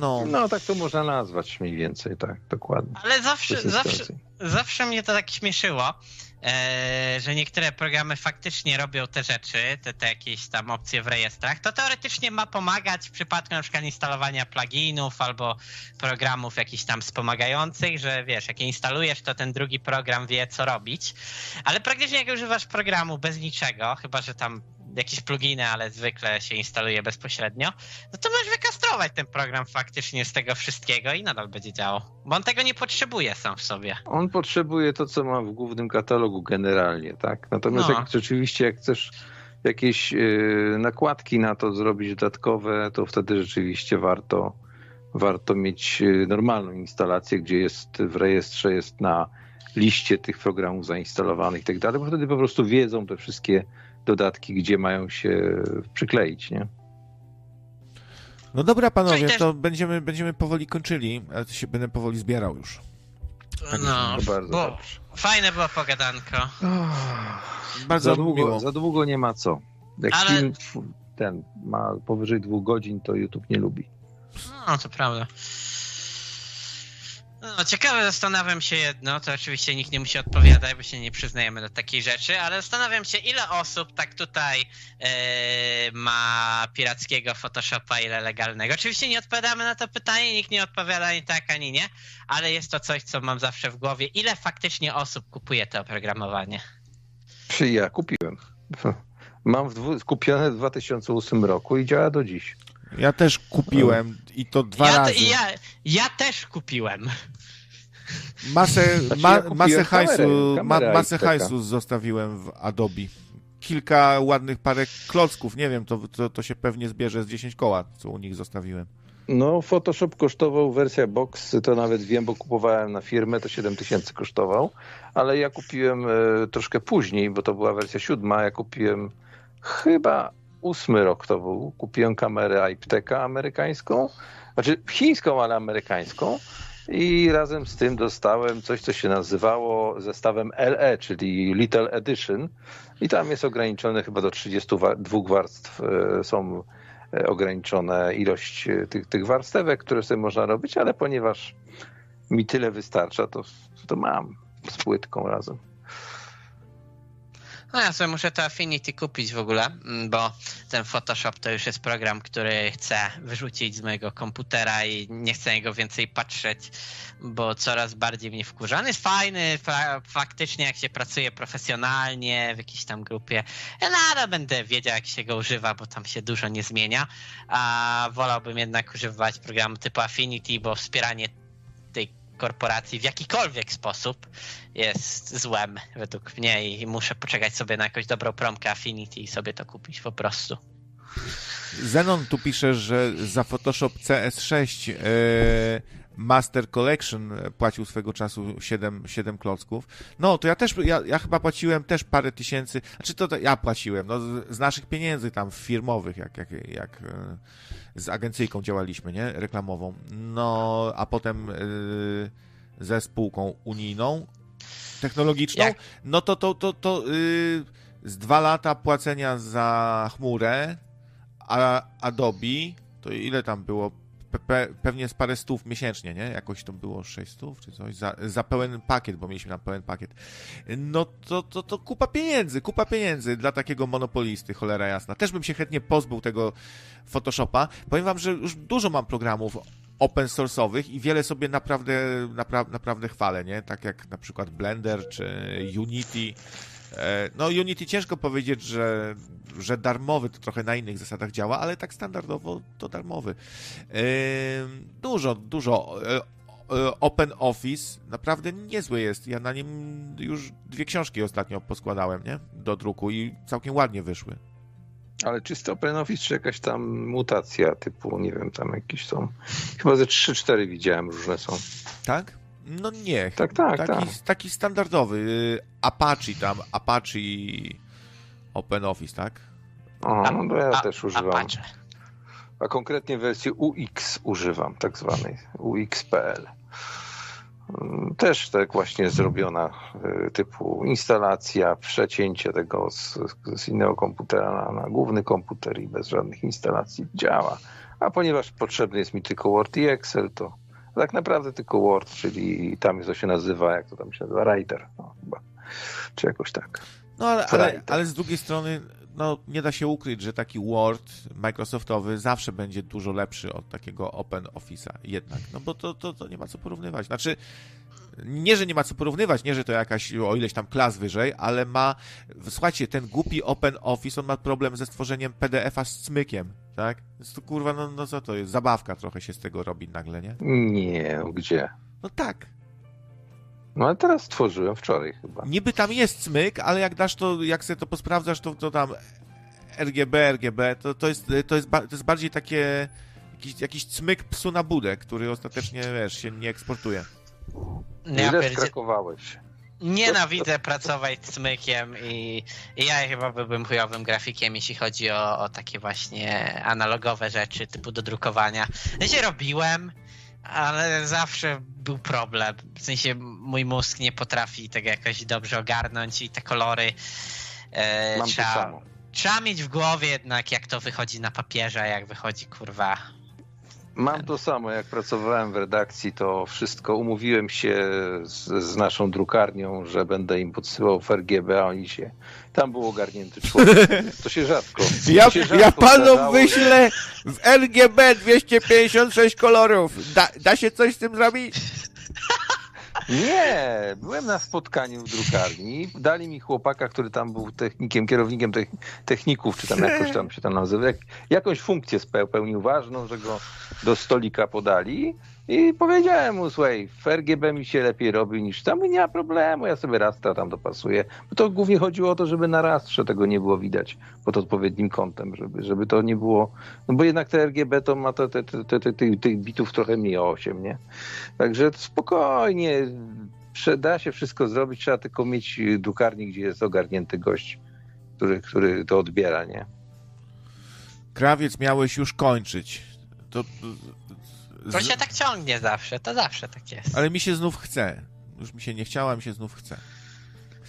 No. no, tak to można nazwać mniej więcej, tak, dokładnie. Ale zawsze, zawsze, zawsze mnie to tak śmieszyło, e, że niektóre programy faktycznie robią te rzeczy, te, te jakieś tam opcje w rejestrach. To teoretycznie ma pomagać w przypadku na przykład instalowania pluginów albo programów jakichś tam wspomagających, że wiesz, jak je instalujesz, to ten drugi program wie, co robić. Ale praktycznie jak używasz programu bez niczego, chyba że tam jakieś pluginy, ale zwykle się instaluje bezpośrednio, no to możesz wykastrować ten program faktycznie z tego wszystkiego i nadal będzie działał. Bo on tego nie potrzebuje sam w sobie. On potrzebuje to, co ma w głównym katalogu generalnie, tak? Natomiast no. jak rzeczywiście, jak chcesz jakieś yy, nakładki na to zrobić dodatkowe, to wtedy rzeczywiście warto, warto mieć y, normalną instalację, gdzie jest w rejestrze, jest na liście tych programów zainstalowanych i tak dalej, bo wtedy po prostu wiedzą te wszystkie dodatki, gdzie mają się przykleić, nie? No dobra, panowie, też... to będziemy, będziemy powoli kończyli, ale to się będę powoli zbierał już. Tak no, bardzo bo dobrze. fajne było pogadanko. bardzo za długo, miło. Za długo nie ma co. Jak ale... film ten ma powyżej dwóch godzin, to YouTube nie lubi. No, to prawda. No, ciekawe, zastanawiam się jedno, to oczywiście nikt nie musi odpowiadać, bo się nie przyznajemy do takiej rzeczy, ale zastanawiam się, ile osób tak tutaj yy, ma pirackiego Photoshopa, ile legalnego. Oczywiście nie odpowiadamy na to pytanie, nikt nie odpowiada ani tak, ani nie, ale jest to coś, co mam zawsze w głowie. Ile faktycznie osób kupuje to oprogramowanie? Czy ja kupiłem. Mam w dwu, kupione w 2008 roku i działa do dziś. Ja też kupiłem i to dwa ja, razy. Ja, ja też kupiłem. Masę, znaczy, ma, ja masę, hajsu, ma, masę hajsu zostawiłem w Adobe. Kilka ładnych parę klocków, nie wiem, to, to, to się pewnie zbierze z 10 koła, co u nich zostawiłem. No, Photoshop kosztował, wersja box, to nawet wiem, bo kupowałem na firmę, to 7 tysięcy kosztował, ale ja kupiłem e, troszkę później, bo to była wersja siódma, ja kupiłem chyba ósmy rok to był. Kupiłem kamerę Aipteka amerykańską, znaczy chińską, ale amerykańską. I razem z tym dostałem coś, co się nazywało zestawem LE, czyli Little Edition. I tam jest ograniczone chyba do 32 warstw. E, są e, ograniczone ilość e, tych, tych warstewek, które sobie można robić, ale ponieważ mi tyle wystarcza, to, to mam z płytką razem. No ja sobie muszę to Affinity kupić w ogóle, mm, bo ten Photoshop to już jest program, który chcę wyrzucić z mojego komputera i nie chcę jego więcej patrzeć, bo coraz bardziej mnie wkurza. On jest fajny, fa faktycznie jak się pracuje profesjonalnie w jakiejś tam grupie, nadal będę wiedział jak się go używa, bo tam się dużo nie zmienia, a wolałbym jednak używać programu typu Affinity, bo wspieranie korporacji w jakikolwiek sposób jest złem według mnie i muszę poczekać sobie na jakąś dobrą promkę Affinity i sobie to kupić po prostu. Zenon tu pisze, że za Photoshop CS6 yy, Master Collection płacił swego czasu 7, 7 klocków. No, to ja też, ja, ja chyba płaciłem też parę tysięcy, znaczy to, to ja płaciłem, no, z, z, naszych pieniędzy tam firmowych, jak, jak, jak yy, z agencyjką działaliśmy, nie, reklamową. No, a potem yy, ze spółką unijną, technologiczną, Jak? no to to, to, to yy, z dwa lata płacenia za chmurę, a Adobe, to ile tam było? Pe pewnie z parę stów miesięcznie, nie? Jakoś to było 6 stów czy coś, za, za pełen pakiet, bo mieliśmy na pełen pakiet. No to, to, to kupa pieniędzy, kupa pieniędzy dla takiego monopolisty, cholera jasna. Też bym się chętnie pozbył tego Photoshopa. Powiem wam, że już dużo mam programów open source'owych i wiele sobie naprawdę, napra naprawdę chwalę, nie? Tak jak na przykład Blender czy Unity. E, no Unity ciężko powiedzieć, że, że darmowy to trochę na innych zasadach działa, ale tak standardowo to darmowy. E, dużo, dużo e, Open Office naprawdę niezły jest. Ja na nim już dwie książki ostatnio poskładałem, nie? Do druku i całkiem ładnie wyszły. Ale czysty OpenOffice czy jakaś tam mutacja typu, nie wiem, tam jakieś są. Chyba ze 3-4 widziałem różne są. Tak? No nie. Tak, tak. Taki, tak. taki standardowy. Y, Apache tam, Apache OpenOffice, tak? O, no to ja A, też używam. Apache. A konkretnie wersji UX używam, tak zwanej UX.pl. Też tak właśnie zrobiona e, typu instalacja, przecięcie tego z, z innego komputera na, na, główny komputer i bez żadnych instalacji działa. A ponieważ potrzebny jest mi tylko Word i Excel, to tak naprawdę tylko Word, czyli tam to się nazywa, jak to tam się nazywa, Writer, no, chyba, czy jakoś tak. No ale, ale, ale z drugiej strony no, nie da się ukryć, że taki Word Microsoftowy zawsze będzie dużo lepszy od takiego Open Office'a jednak, no bo to, to, to nie ma co porównywać. Znaczy, nie, że nie ma co porównywać, nie, że to jakaś o ileś tam klas wyżej, ale ma, słuchajcie, ten głupi Open Office, on ma problem ze stworzeniem PDF-a z cmykiem, tak? Jest to kurwa, no, no co to jest? Zabawka trochę się z tego robi nagle, nie? Nie, gdzie? No tak. No ale teraz stworzyłem wczoraj chyba. Niby tam jest cmyk, ale jak dasz to, jak sobie to posprawdzasz, to, to tam RGB, RGB, to, to, jest, to, jest, to jest bardziej takie jakiś, jakiś cmyk psu na budę, który ostatecznie, wiesz, się nie eksportuje. Ile skrakowałeś? Nienawidzę pracować z mykiem i, i ja chyba byłbym chujowym grafikiem, jeśli chodzi o, o takie właśnie analogowe rzeczy typu do drukowania. Ja się robiłem, ale zawsze był problem. W sensie mój mózg nie potrafi tego jakoś dobrze ogarnąć i te kolory e, Mam trzeba, trzeba mieć w głowie jednak jak to wychodzi na papierze, a jak wychodzi kurwa. Mam to samo, jak pracowałem w redakcji, to wszystko umówiłem się z, z naszą drukarnią, że będę im podsyłał w RGB, a oni się. Tam był ogarnięty człowiek. To się rzadko. Ja, się rzadko ja panu zdarzało. wyślę w RGB 256 kolorów. Da, da się coś z tym zrobić? Nie, byłem na spotkaniu w drukarni. Dali mi chłopaka, który tam był technikiem, kierownikiem techn- techników, czy tam jakoś tam się tam nazywa. Jak, jakąś funkcję speł- pełnił ważną, że go do stolika podali. I powiedziałem mu, słuchaj, w RGB mi się lepiej robi niż tam i nie ma problemu, ja sobie rastra tam dopasuję. Bo to głównie chodziło o to, żeby na rastrze tego nie było widać pod odpowiednim kątem, żeby, żeby to nie było, no bo jednak te RGB to ma te, te, te, te, tych bitów trochę mniej o 8, nie? Także spokojnie, da się wszystko zrobić, trzeba tylko mieć drukarnię, gdzie jest ogarnięty gość, który, który to odbiera, nie? Krawiec miałeś już kończyć. To, To się tak ciągnie zawsze, to zawsze tak jest. Ale mi się znów chce. Już mi się nie chciała, mi się znów chce.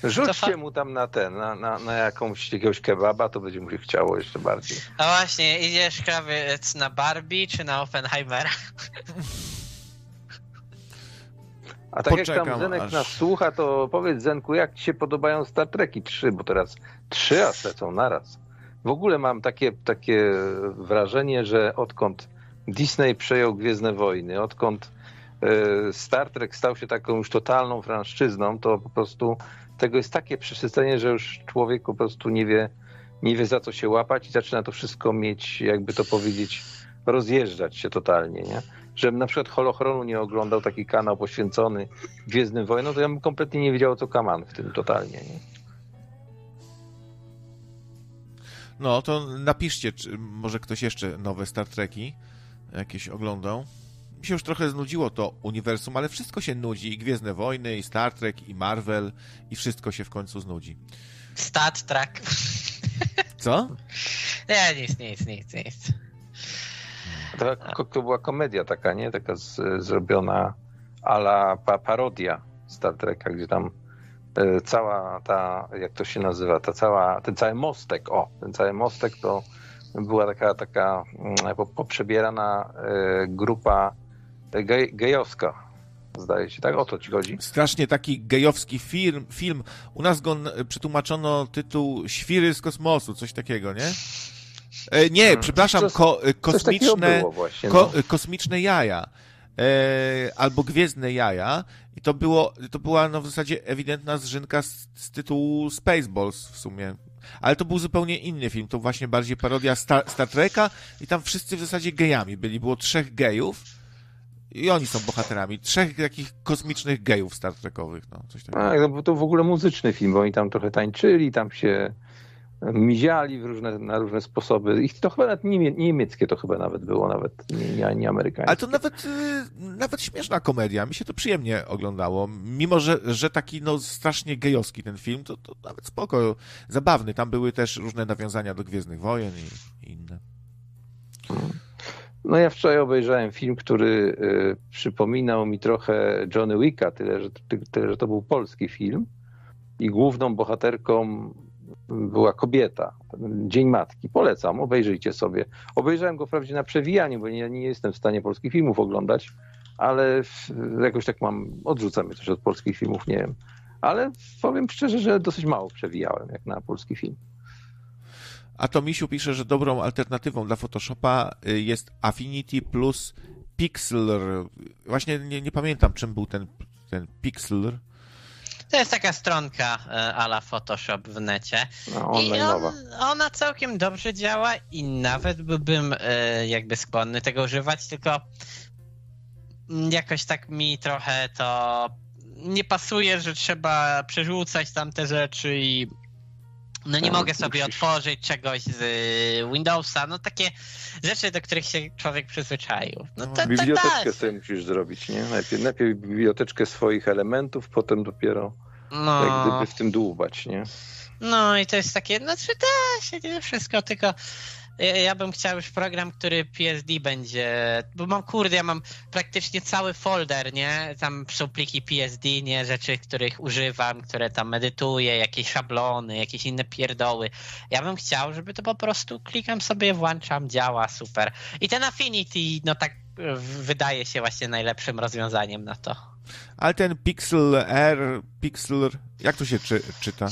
Rzućcie mu tam na ten, na, na, na jakąś jakiegoś kebaba, to będzie mu się chciało jeszcze bardziej. A właśnie, idziesz krawiec na Barbie czy na Oppenheimera? A tak jak Poczekam, tam Zenek aż- nas słucha, to powiedz Zenku, jak ci się podobają Star Treki 3, bo teraz trzy aż lecą naraz. W ogóle mam takie, takie wrażenie, że odkąd Disney przejął Gwiezdne Wojny, odkąd e, Star Trek stał się taką już totalną franszczyzną, to po prostu tego jest takie przesycenie, że już człowiek po prostu nie wie, nie wie za co się łapać i zaczyna to wszystko mieć, jakby to powiedzieć, rozjeżdżać się totalnie, nie? Żebym na przykład Holochronu nie oglądał taki kanał poświęcony Gwiezdnym Wojnom, to ja bym kompletnie nie wiedział, co Kaman w tym totalnie, nie? No, to napiszcie, czy może ktoś jeszcze nowe Star Treki jakieś oglądał. Mi się już trochę znudziło to uniwersum, ale wszystko się nudzi. I Gwiezdne Wojny, i Star Trek, i Marvel, i wszystko się w końcu znudzi. Stat Trek. Co? Nie, nic, nic, nic, nic. To, to, to była komedia taka, nie? Taka z, zrobiona ala pa, parodia Star Treka, gdzie tam e, cała ta, jak to się nazywa, ta cała, ten cały mostek, o, ten cały mostek to była taka, taka mm, po- poprzebierana e, grupa e, gej, gejowska, zdaje się, tak? O to ci chodzi? Strasznie taki gejowski film. film. U nas go przetłumaczono tytuł Świry z kosmosu, coś takiego, nie? E, nie, Hmm. przepraszam, Coś- ko, kosmiczne, właśnie. ko, no. e, kosmiczne jaja. E, albo gwiezdne jaja. I to, było, to była no, w zasadzie ewidentna zrzynka z, z tytułu Spaceballs w sumie. Ale to był zupełnie inny film. To właśnie bardziej parodia Star, Star Treka i tam wszyscy w zasadzie gejami byli. Było trzech gejów i oni są bohaterami. Trzech takich kosmicznych gejów Star Trekowych. No, coś takiego. Tak, no to w ogóle muzyczny film, bo oni tam trochę tańczyli, tam się miziali w różne, na różne sposoby. I to chyba nawet niemie, niemieckie to chyba nawet było, nawet nie, nie, amerykańskie. Ale to nawet, y, nawet śmieszna komedia. Mi się to przyjemnie oglądało. Mimo, że, że taki no, strasznie gejowski ten film, to, to nawet spoko, zabawny. Tam były też różne nawiązania do Gwiezdnych Wojen i, i inne. No ja wczoraj obejrzałem film, który y, przypominał mi trochę Johnny Wicka, tyle że, ty, tyle, że to był polski film i główną bohaterką była kobieta. Dzień Matki. Polecam, obejrzyjcie sobie. Obejrzałem go wprawdzie na przewijaniu, bo nie, nie jestem w stanie polskich filmów oglądać, ale jakoś tak mam, odrzucam mnie coś od polskich filmów, nie wiem. Ale powiem szczerze, że dosyć mało przewijałem, jak na polski film. A to Misiu pisze, że dobrą alternatywą dla Photoshopa y, jest Affinity plus Pixlr. Właśnie nie, nie pamiętam, czym był ten, ten Pixlr. To jest taka stronka e, ala Photoshop w necie. No, I on, ona całkiem dobrze działa i nawet byłbym e, jakby skłonny tego używać, tylko mm, jakoś tak mi trochę to nie pasuje, że trzeba przerzucać tam te rzeczy i no nie Tak, mogę sobie musisz. otworzyć czegoś z y, Windowsa, no takie rzeczy, do których się człowiek przyzwyczaił. No to, to Biblioteczkę tak. sobie musisz zrobić, nie? Najpierw, najpierw biblioteczkę swoich elementów, potem dopiero no. jak gdyby w tym dłubać, nie? No i to jest takie, znaczy da się nie wszystko, tylko ja bym chciał już program, który PSD będzie, bo mam kurde, ja mam praktycznie cały folder, nie? Tam są pliki PSD, nie? Rzeczy, których używam, które tam medytuję, jakieś szablony, jakieś inne pierdoły. Ja bym chciał, żeby to po prostu klikam sobie, włączam, działa, super. I ten Affinity, no tak wydaje się właśnie najlepszym rozwiązaniem na to. Ale ten Pixel R, Pixel, jak to się czy, czyta?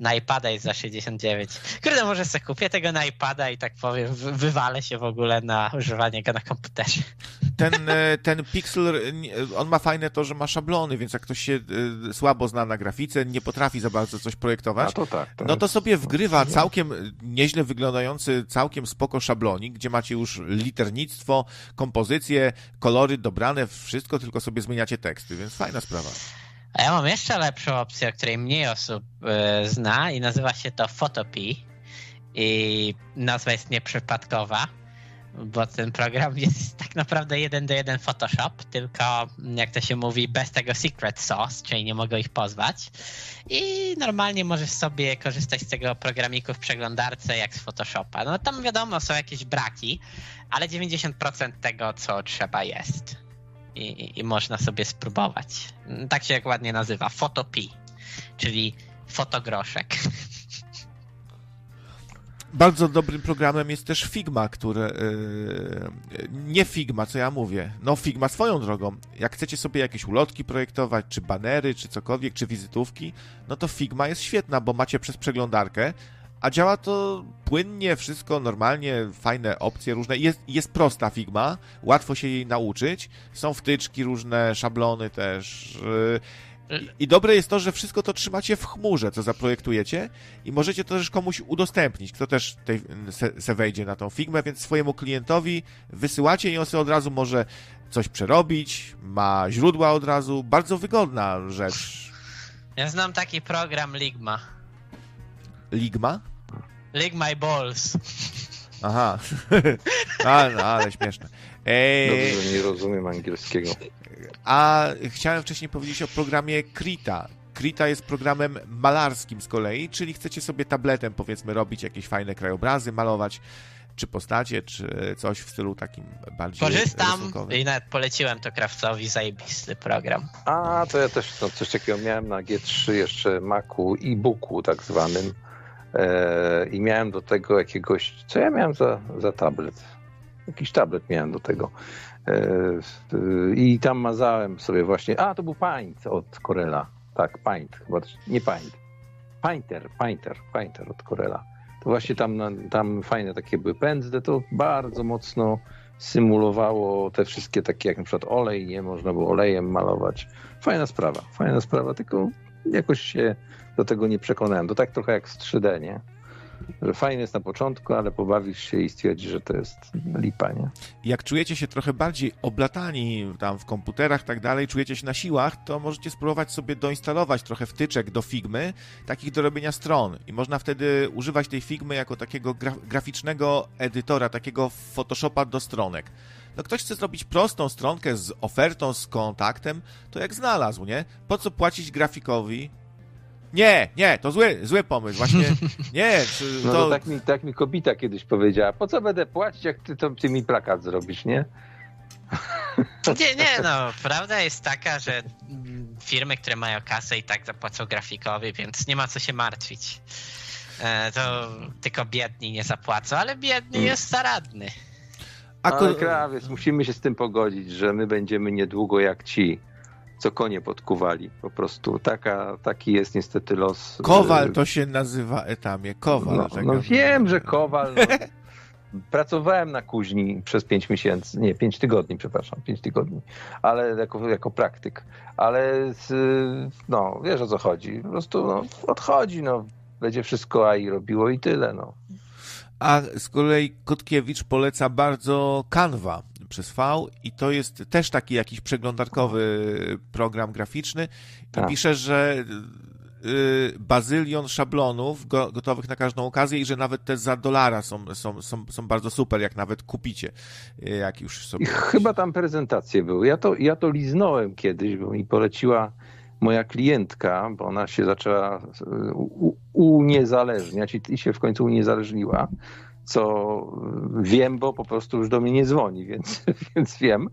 Na iPada jest za 69. Kurde, może sobie kupię tego na iPada i tak powiem, wywalę się w ogóle na używanie go na komputerze. Ten, e, ten Pixel, on ma fajne to, że ma szablony, więc jak ktoś się e, słabo zna na grafice, nie potrafi za bardzo coś projektować, to tak, to no to sobie wgrywa całkiem nieźle wyglądający, całkiem spoko szablonik, gdzie macie już liternictwo, kompozycje, kolory dobrane, wszystko, tylko sobie zmieniacie teksty, więc fajna sprawa. A ja mam jeszcze lepszą opcję, o której mniej osób y, zna i nazywa się to Photopea. I nazwa jest nieprzypadkowa, bo ten program jest tak naprawdę jeden do jeden Photoshop, tylko jak to się mówi, bez tego secret sauce, czyli nie mogę ich pozwać. I normalnie możesz sobie korzystać z tego programiku w przeglądarce jak z Photoshopa. No tam wiadomo, są jakieś braki, ale 90% tego, co trzeba jest i, i można sobie spróbować. Tak się jak ładnie nazywa, Fotopi, czyli fotogroszek. Bardzo dobrym programem jest też Figma, które. Yy, nie Figma, co ja mówię. No, Figma swoją drogą. Jak chcecie sobie jakieś ulotki projektować, czy banery, czy cokolwiek, czy wizytówki, no to Figma jest świetna, bo macie przez przeglądarkę a działa to płynnie, wszystko normalnie, fajne opcje różne. Jest, jest prosta Figma, łatwo się jej nauczyć. Są wtyczki różne, szablony też. Y, I dobre jest to, że wszystko to trzymacie w chmurze, co zaprojektujecie i możecie to też komuś udostępnić, kto też tej, se, se wejdzie na tą Figmę, więc swojemu klientowi wysyłacie i on sobie od razu może coś przerobić, ma źródła od razu. Bardzo wygodna rzecz. Ja znam taki program Ligma. Ligma? Lick my balls. Aha. A, no, ale śmieszne. Ej, Dobrze, nie rozumiem angielskiego. A chciałem wcześniej powiedzieć o programie Krita. Krita jest programem malarskim z kolei, czyli chcecie sobie tabletem, powiedzmy, robić jakieś fajne krajobrazy, malować, czy postacie, czy coś w stylu takim bardziej Korzystam rysunkowym. i nawet poleciłem to Krawcowi, zajebisty program. A, to ja też no, coś takiego miałem na G3 jeszcze Macu e-booku tak zwanym i miałem do tego jakiegoś, co ja miałem za, za tablet? Jakiś tablet miałem do tego. E, I tam mazałem sobie właśnie, a to był Paint od Corella. Tak, Paint, chyba nie Paint. Painter, Painter, Painter od Corella. To właśnie tam, tam fajne takie były pędzle, to bardzo mocno symulowało te wszystkie takie, jak na przykład olej, nie można było olejem malować. Fajna sprawa, fajna sprawa, tylko jakoś się do tego nie przekonałem. To tak trochę jak z 3D, nie? Że fajnie jest na początku, ale pobawisz się i stwierdzisz, że to jest lipa, nie? Jak czujecie się trochę bardziej oblatani tam w komputerach tak dalej, czujecie się na siłach, to możecie spróbować sobie doinstalować trochę wtyczek do Figmy, takich do robienia stron. I można wtedy używać tej Figmy jako takiego graficznego edytora, takiego Photoshopa do stronek no ktoś chce zrobić prostą stronkę z ofertą, z kontaktem, to jak znalazł, nie? Po co płacić grafikowi nie, nie, to zły, zły pomysł, właśnie, nie. To... No to tak mi, tak mi kobita kiedyś powiedziała, po co będę płacić, jak ty, to, ty mi plakat zrobisz, nie? Nie, nie, no, prawda jest taka, że firmy, które mają kasę i tak zapłacą grafikowi, więc nie ma co się martwić. E, to tylko biedni nie zapłacą, ale biedny hmm. jest zaradny. Ale krawiec, musimy się z tym pogodzić, że my będziemy niedługo jak ci co konie podkuwali. Po prostu taka, taki jest niestety los. Kowal to się nazywa etamie. Kowal. No, no wiem, że Kowal. No. Pracowałem na kuźni przez pięć miesięcy, nie, pięć tygodni, przepraszam, pięć tygodni, ale jako, jako praktyk. Ale no, wiesz o co chodzi. Po prostu no, odchodzi, no. Będzie wszystko AI robiło i tyle, no. A z kolei Kotkiewicz poleca bardzo Canva przez V i to jest też taki jakiś przeglądarkowy program graficzny. I tak. pisze, że y, bazylion szablonów go, gotowych na każdą okazję i że nawet te za dolara są, są, są, są bardzo super, jak nawet kupicie, y, jak już sobie... I chyba tam prezentacje były. Ja to, ja to liznąłem kiedyś, bo mi poleciła moja klientka, bo ona się zaczęła uniezależniać i się w końcu uniezależniła, co wiem, bo po prostu już do mnie nie dzwoni, więc, więc wiem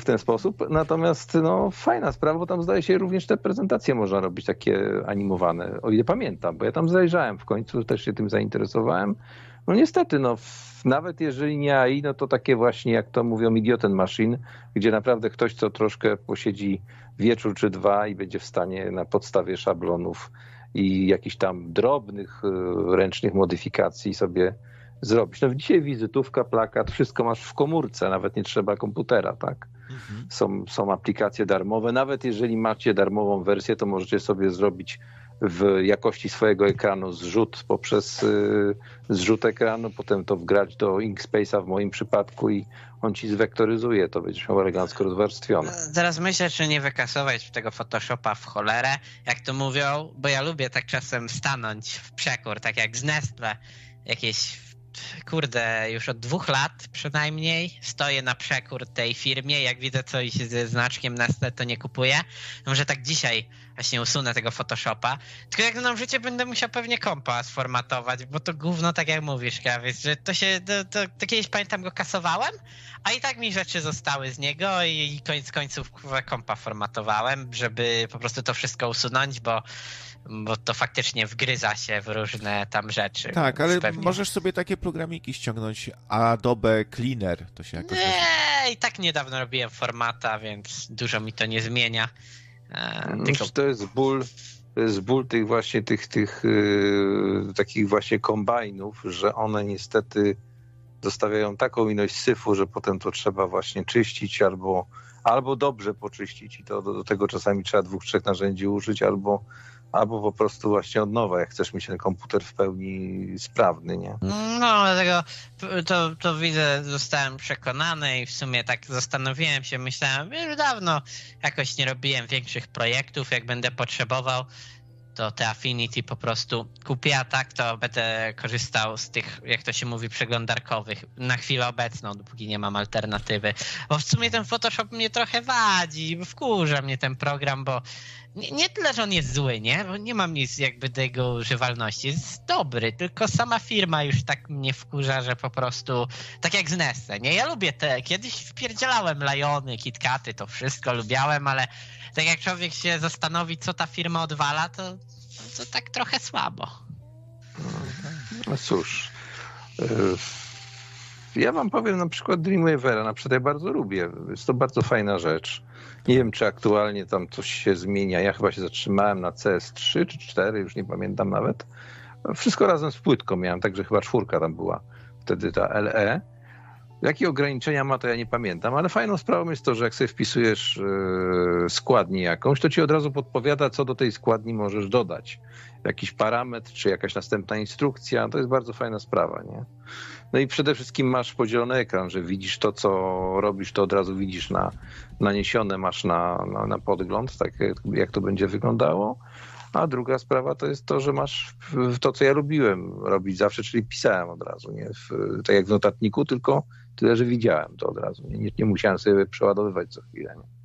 w ten sposób. Natomiast no, fajna sprawa, bo tam zdaje się również te prezentacje można robić takie animowane, o ile pamiętam, bo ja tam zajrzałem w końcu, też się tym zainteresowałem. No niestety, no, nawet jeżeli nie AI, no to takie właśnie, jak to mówią, idioten machine, gdzie naprawdę ktoś, co troszkę posiedzi wieczór czy dwa i będzie w stanie na podstawie szablonów i jakichś tam drobnych y, ręcznych modyfikacji sobie zrobić. No dzisiaj wizytówka, plakat, wszystko masz w komórce, nawet nie trzeba komputera, tak? Mhm. Są, są aplikacje darmowe. Nawet jeżeli macie darmową wersję, to możecie sobie zrobić w jakości swojego ekranu zrzut poprzez y, zrzut ekranu, potem to wgrać do Inkspace'a w moim przypadku i on ci zwektoryzuje, to będziesz miał elegancko rozwarstwione. Teraz myślę, czy nie wykasować tego Photoshopa w cholerę, jak to mówią, bo ja lubię tak czasem stanąć w przekór, tak jak z Nestle, jakieś kurde, już od dwóch lat przynajmniej stoję na przekór tej firmie. Jak widzę coś ze znaczkiem Nestle, to nie kupuję. Może tak dzisiaj właśnie usunę tego Photoshopa. Tylko jak nam życie, będę musiał pewnie kompa sformatować, bo to gówno, tak jak mówisz, Krawiec, że to się, to, to, to, kiedyś pamiętam go kasowałem, a i tak mi rzeczy zostały z niego i, i koniec końców kompa formatowałem, żeby po prostu to wszystko usunąć, bo bo to faktycznie wgryza się w różne tam rzeczy. Tak, ale pewnie... możesz sobie takie programiki ściągnąć, Adobe Cleaner, to się jakoś... Nie, i tak niedawno robiłem formata, więc dużo mi to nie zmienia. E, no, tylko... To jest ból, jest ból tych właśnie tych, tych yy, takich właśnie kombajnów, że one niestety zostawiają taką ilość syfu, że potem to trzeba właśnie czyścić albo, albo dobrze poczyścić i to do, do tego czasami trzeba dwóch, trzech narzędzi użyć, albo albo po prostu właśnie od nowa, jak chcesz mieć ten komputer w pełni sprawny, nie? No, dlatego to, to widzę, zostałem przekonany i w sumie tak zastanowiłem się, myślałem, już dawno jakoś nie robiłem większych projektów, jak będę potrzebował, to te Affinity po prostu kupię, a tak to będę korzystał z tych, jak to się mówi, przeglądarkowych na chwilę obecną, dopóki nie mam alternatywy. Bo w sumie ten Photoshop mnie trochę wadzi, wkurza mnie ten program, bo nie, nie tyle, że on jest zły, nie? Bo nie mam nic jakby do jego używalności. Jest dobry, tylko sama firma już tak mnie wkurza, że po prostu tak jak z Nesse, nie? Ja lubię te, kiedyś wpierdzielałem Lajony, KitKaty, to wszystko lubiałem, ale tak jak człowiek się zastanowi, co ta firma odwala, to, to tak trochę słabo. No cóż, e, ja wam powiem na przykład Dreamweavera, na przykład ja bardzo lubię. Jest to bardzo fajna rzecz. Nie wiem, czy aktualnie tam coś się zmienia. Ja chyba się zatrzymałem na CS3 czy 4, już nie pamiętam nawet. Wszystko razem z płytką miałem, także chyba czwórka tam była wtedy ta LE. Jakie ograniczenia ma, to ja nie pamiętam, ale fajną sprawą jest to, że jak sobie wpisujesz yy, składnię jakąś, to ci od razu podpowiada, co do tej składni możesz dodać. Jakiś parametr, czy jakaś następna instrukcja, to jest bardzo fajna sprawa, nie? No i przede wszystkim masz podzielony ekran, że widzisz to, co robisz, to od razu widzisz na, naniesione, masz na, na, na podgląd, tak jak to będzie wyglądało. A druga sprawa to jest to, że masz to, co ja lubiłem robić zawsze, czyli pisałem od razu, nie w, tak jak w notatniku, tylko tyle, że widziałem to od razu. Nie, nie musiałem sobie przeładowywać co chwilę. Nie?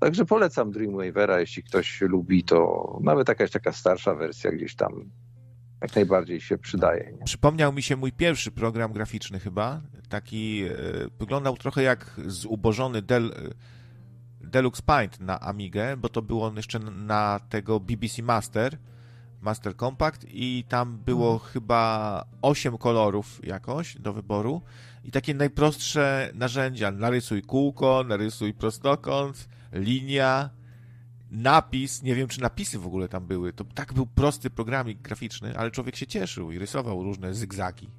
Także polecam Dreamweavera, jeśli ktoś lubi, to nawet jakaś taka starsza wersja gdzieś tam jak najbardziej się przydaje. Nie? Przypomniał mi się mój pierwszy program graficzny chyba. Taki e, wyglądał trochę jak zubożony Del, e, Deluxe Paint na Amigę, bo to było on jeszcze na tego BBC Master, Master Compact i tam było hmm. chyba 8 kolorów jakoś do wyboru i takie najprostsze narzędzia. Narysuj kółko, narysuj prostokąt, linia, napis, nie wiem czy napisy w ogóle tam były. To tak był prosty programik graficzny, ale człowiek się cieszył i rysował różne zygzaki.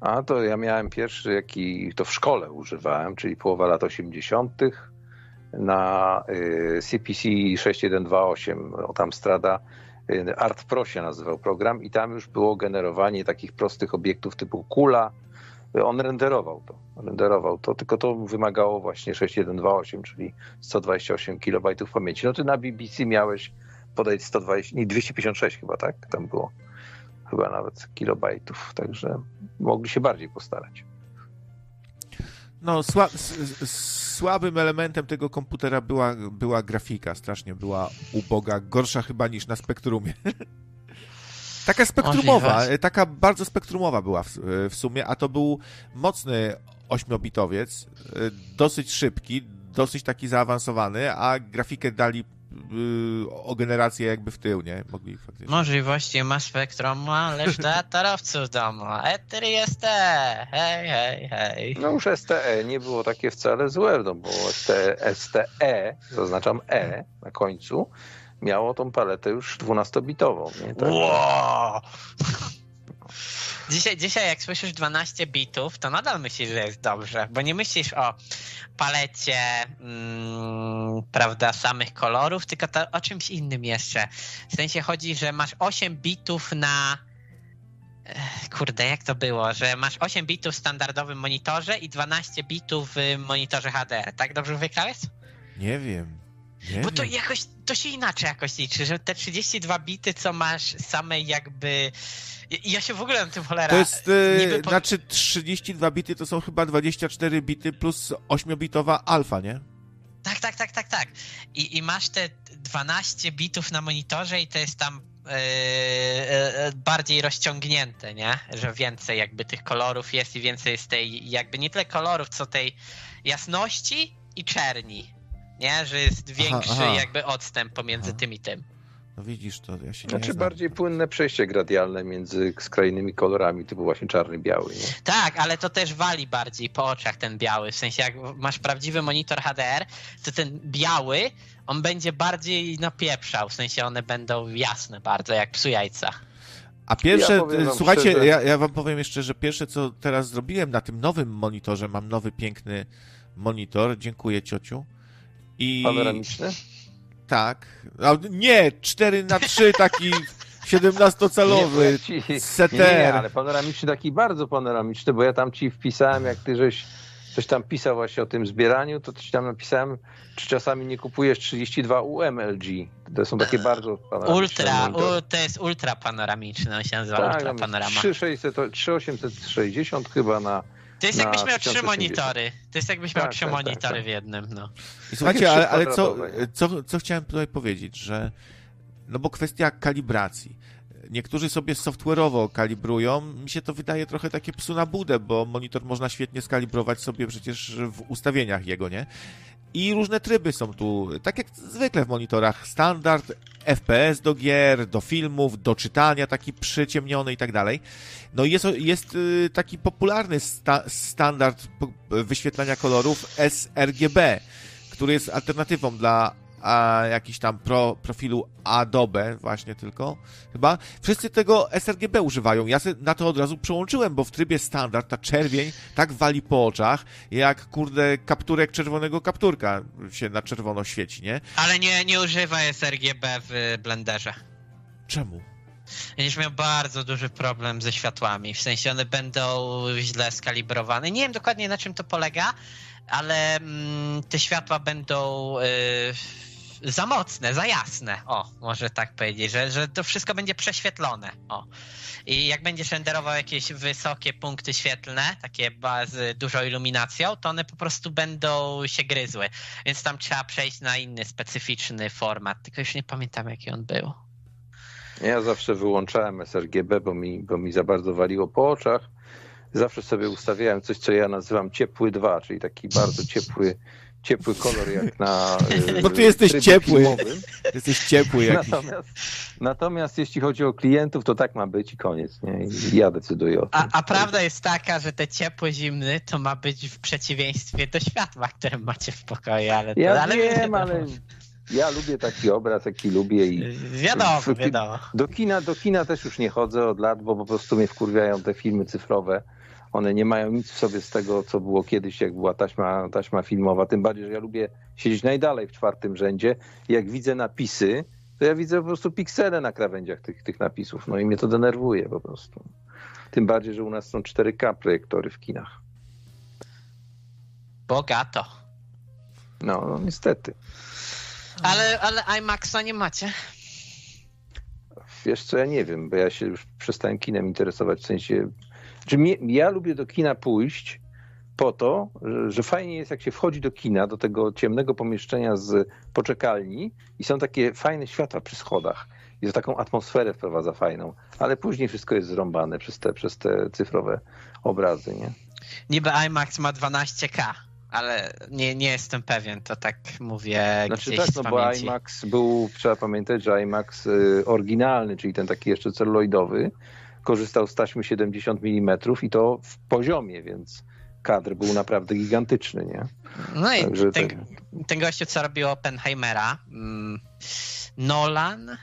A to ja miałem pierwszy, jaki to w szkole używałem, czyli połowa lat 80. na CPC 6128 od Amstrada. Y, Art Pro się nazywał program i tam już było generowanie takich prostych obiektów typu kula, on renderował to, renderował to, tylko to wymagało właśnie 6128, czyli 128 KB pamięci. No ty na BBC miałeś podać 120, nie 256 chyba, tak? Tam było chyba nawet kilobajtów, także mogli się bardziej postarać. No, sła, słabym elementem tego komputera była, była grafika, strasznie była uboga, gorsza chyba niż na Spektrumie. taka spektrumowa, Możliwe. taka bardzo spektrumowa była w, w sumie, a to był mocny ośmiobitowiec, dosyć szybki, dosyć taki zaawansowany, a grafikę dali Y, o generację jakby w tył, nie? Mogli faktycznie. Możliwości ma spektrum, ależ dla tarowców domu. Eter jest te. Hej, hej, hej. No już STE nie było takie wcale złe, no bo STE, STE, zaznaczam E na końcu, miało tą paletę już 12-bitową. Nie? Tak. Wow. Dzisiaj, dzisiaj jak słyszysz 12 bitów, to nadal myślisz, że jest dobrze, bo nie myślisz o palecie mm, prawda, samych kolorów, tylko to, o czymś innym jeszcze. W sensie chodzi, że masz 8 bitów na kurde, jak to było, że masz 8 bitów w standardowym monitorze i 12 bitów w monitorze HDR. Tak dobrze wygrałeś? Nie wiem. Nie Bo to jakoś, to się inaczej jakoś liczy, że te 32 bity, co masz same jakby ja się w ogóle na tym cholera... To jest, e, po... znaczy 32 bity to są chyba 24 bity plus 8-bitowa alfa, nie? Tak, tak, tak, tak, tak. I, I masz te 12 bitów na monitorze i to jest tam Yy, yy, bardziej rozciągnięte, nie? Że więcej jakby tych kolorów jest i więcej jest tej jakby nie tyle kolorów, co tej jasności i czerni, nie? Że jest większy aha, aha. jakby odstęp pomiędzy aha. tym i tym. No widzisz, to ja się Znaczy nie bardziej płynne przejście gradialne między skrajnymi kolorami, typu właśnie czarny, biały. Nie? Tak, ale to też wali bardziej po oczach ten biały. W sensie jak masz prawdziwy monitor HDR, to ten biały, on będzie bardziej napieprzał. W sensie one będą jasne bardzo, jak psu jajca. A pierwsze, ja słuchajcie, szczerze... ja, ja wam powiem jeszcze, że pierwsze co teraz zrobiłem na tym nowym monitorze, mam nowy piękny monitor, dziękuję ciociu. I... Panoramiczny? Tak. nie, 4 na 3 taki 17-calowy CTR. Nie, nie, ale panoramiczny taki bardzo panoramiczny, bo ja tam ci wpisałem, jak ty żeś coś tam pisał właśnie o tym zbieraniu, to ci tam napisałem, czy czasami nie kupujesz 32 UMLG. To są takie bardzo Ultra, u, to jest ultra panoramiczny, on się nazywa tak, ultra panorama. 3660 chyba na to jest jakbyś miał trzy monitory. To jest jakbyś miał tak, trzy tak, tak monitory tak, w jednym, no. I słuchajcie, ale, ale co, co, co chciałem tutaj powiedzieć, że no bo kwestia kalibracji. Niektórzy sobie software'owo kalibrują. Mi się to wydaje trochę takie psu na budę, bo monitor można świetnie skalibrować sobie przecież w ustawieniach jego, nie? I różne tryby są tu, tak jak zwykle w monitorach. Standard, FPS do gier, do filmów, do czytania, taki przyciemniony i tak dalej. No jest, jest y, taki popularny sta standard wyświetlania kolorów sRGB, który jest alternatywą dla a, jakiś tam pro, profilu Adobe właśnie tylko, chyba. Wszyscy tego sRGB używają. Ja na to od razu przełączyłem, bo w trybie standard ta czerwień tak wali po oczach, jak kurde kapturek czerwonego kapturka się na czerwono świeci, nie? Ale nie, nie używa sRGB w Blenderze. Czemu? Będziesz miał bardzo duży problem ze światłami. W sensie one będą źle skalibrowane. Nie wiem dokładnie na czym to polega, ale mm, te światła będą. Yy za mocne, za jasne. O, może tak powiedzieć, że, że to wszystko będzie prześwietlone. O. I jak będziesz renderował jakieś wysokie punkty świetlne, takie z dużą iluminacją, to one po prostu będą się gryzły. Więc tam trzeba przejść na inny, specyficzny format. Tylko już nie pamiętam, jaki on był. Ja zawsze wyłączałem sRGB, bo mi, bo mi za bardzo waliło po oczach. Zawsze sobie ustawiałem coś, co ja nazywam ciepły 2, czyli taki bardzo ciepły ciepły kolor jak na. Bo ty jesteś ciepły. Filmowym. Jesteś ciepły jakiś. Natomiast, natomiast jeśli chodzi o klientów, to tak ma być i koniec. Nie? I ja decyduję o tym. A, a prawda jest taka, że te ciepły, zimny to ma być w przeciwieństwie do światła, które macie w pokoju. Ale to, ja ale wiem, ale ja lubię taki obraz, jaki lubię i wiadomo, wiadomo. Do kina, do kina też już nie chodzę od lat, bo po prostu mnie wkurwiają te filmy cyfrowe one nie mają nic w sobie z tego, co było kiedyś, jak była taśma, taśma filmowa. Tym bardziej, że ja lubię siedzieć najdalej w czwartym rzędzie. Jak widzę napisy, to ja widzę po prostu piksele na krawędziach tych, tych napisów. No i mnie to denerwuje po prostu. Tym bardziej, że u nas są 4K projektory w kinach. Bogato. No, no niestety. Ale, ale IMAXa nie macie? Wiesz co, ja nie wiem, bo ja się już przestałem kinem interesować, w sensie czy mnie, ja lubię do kina pójść po to, że fajnie jest, jak się wchodzi do kina, do tego ciemnego pomieszczenia z poczekalni i są takie fajne światła przy schodach. I to taką atmosferę wprowadza fajną, ale później wszystko jest zrąbane przez te, przez te cyfrowe obrazy, nie? Niby IMAX ma 12K, ale nie, nie jestem pewien, to tak mówię znaczy, gdzieś tak, no bo IMAX był, trzeba pamiętać, że IMAX y, oryginalny, czyli ten taki jeszcze celuloidowy, korzystał z taśmy 70 mm i to w poziomie, więc kadr był naprawdę gigantyczny, nie? No i Także ten, ten... ten gościu, co robił Oppenheimera, mm, Nolan,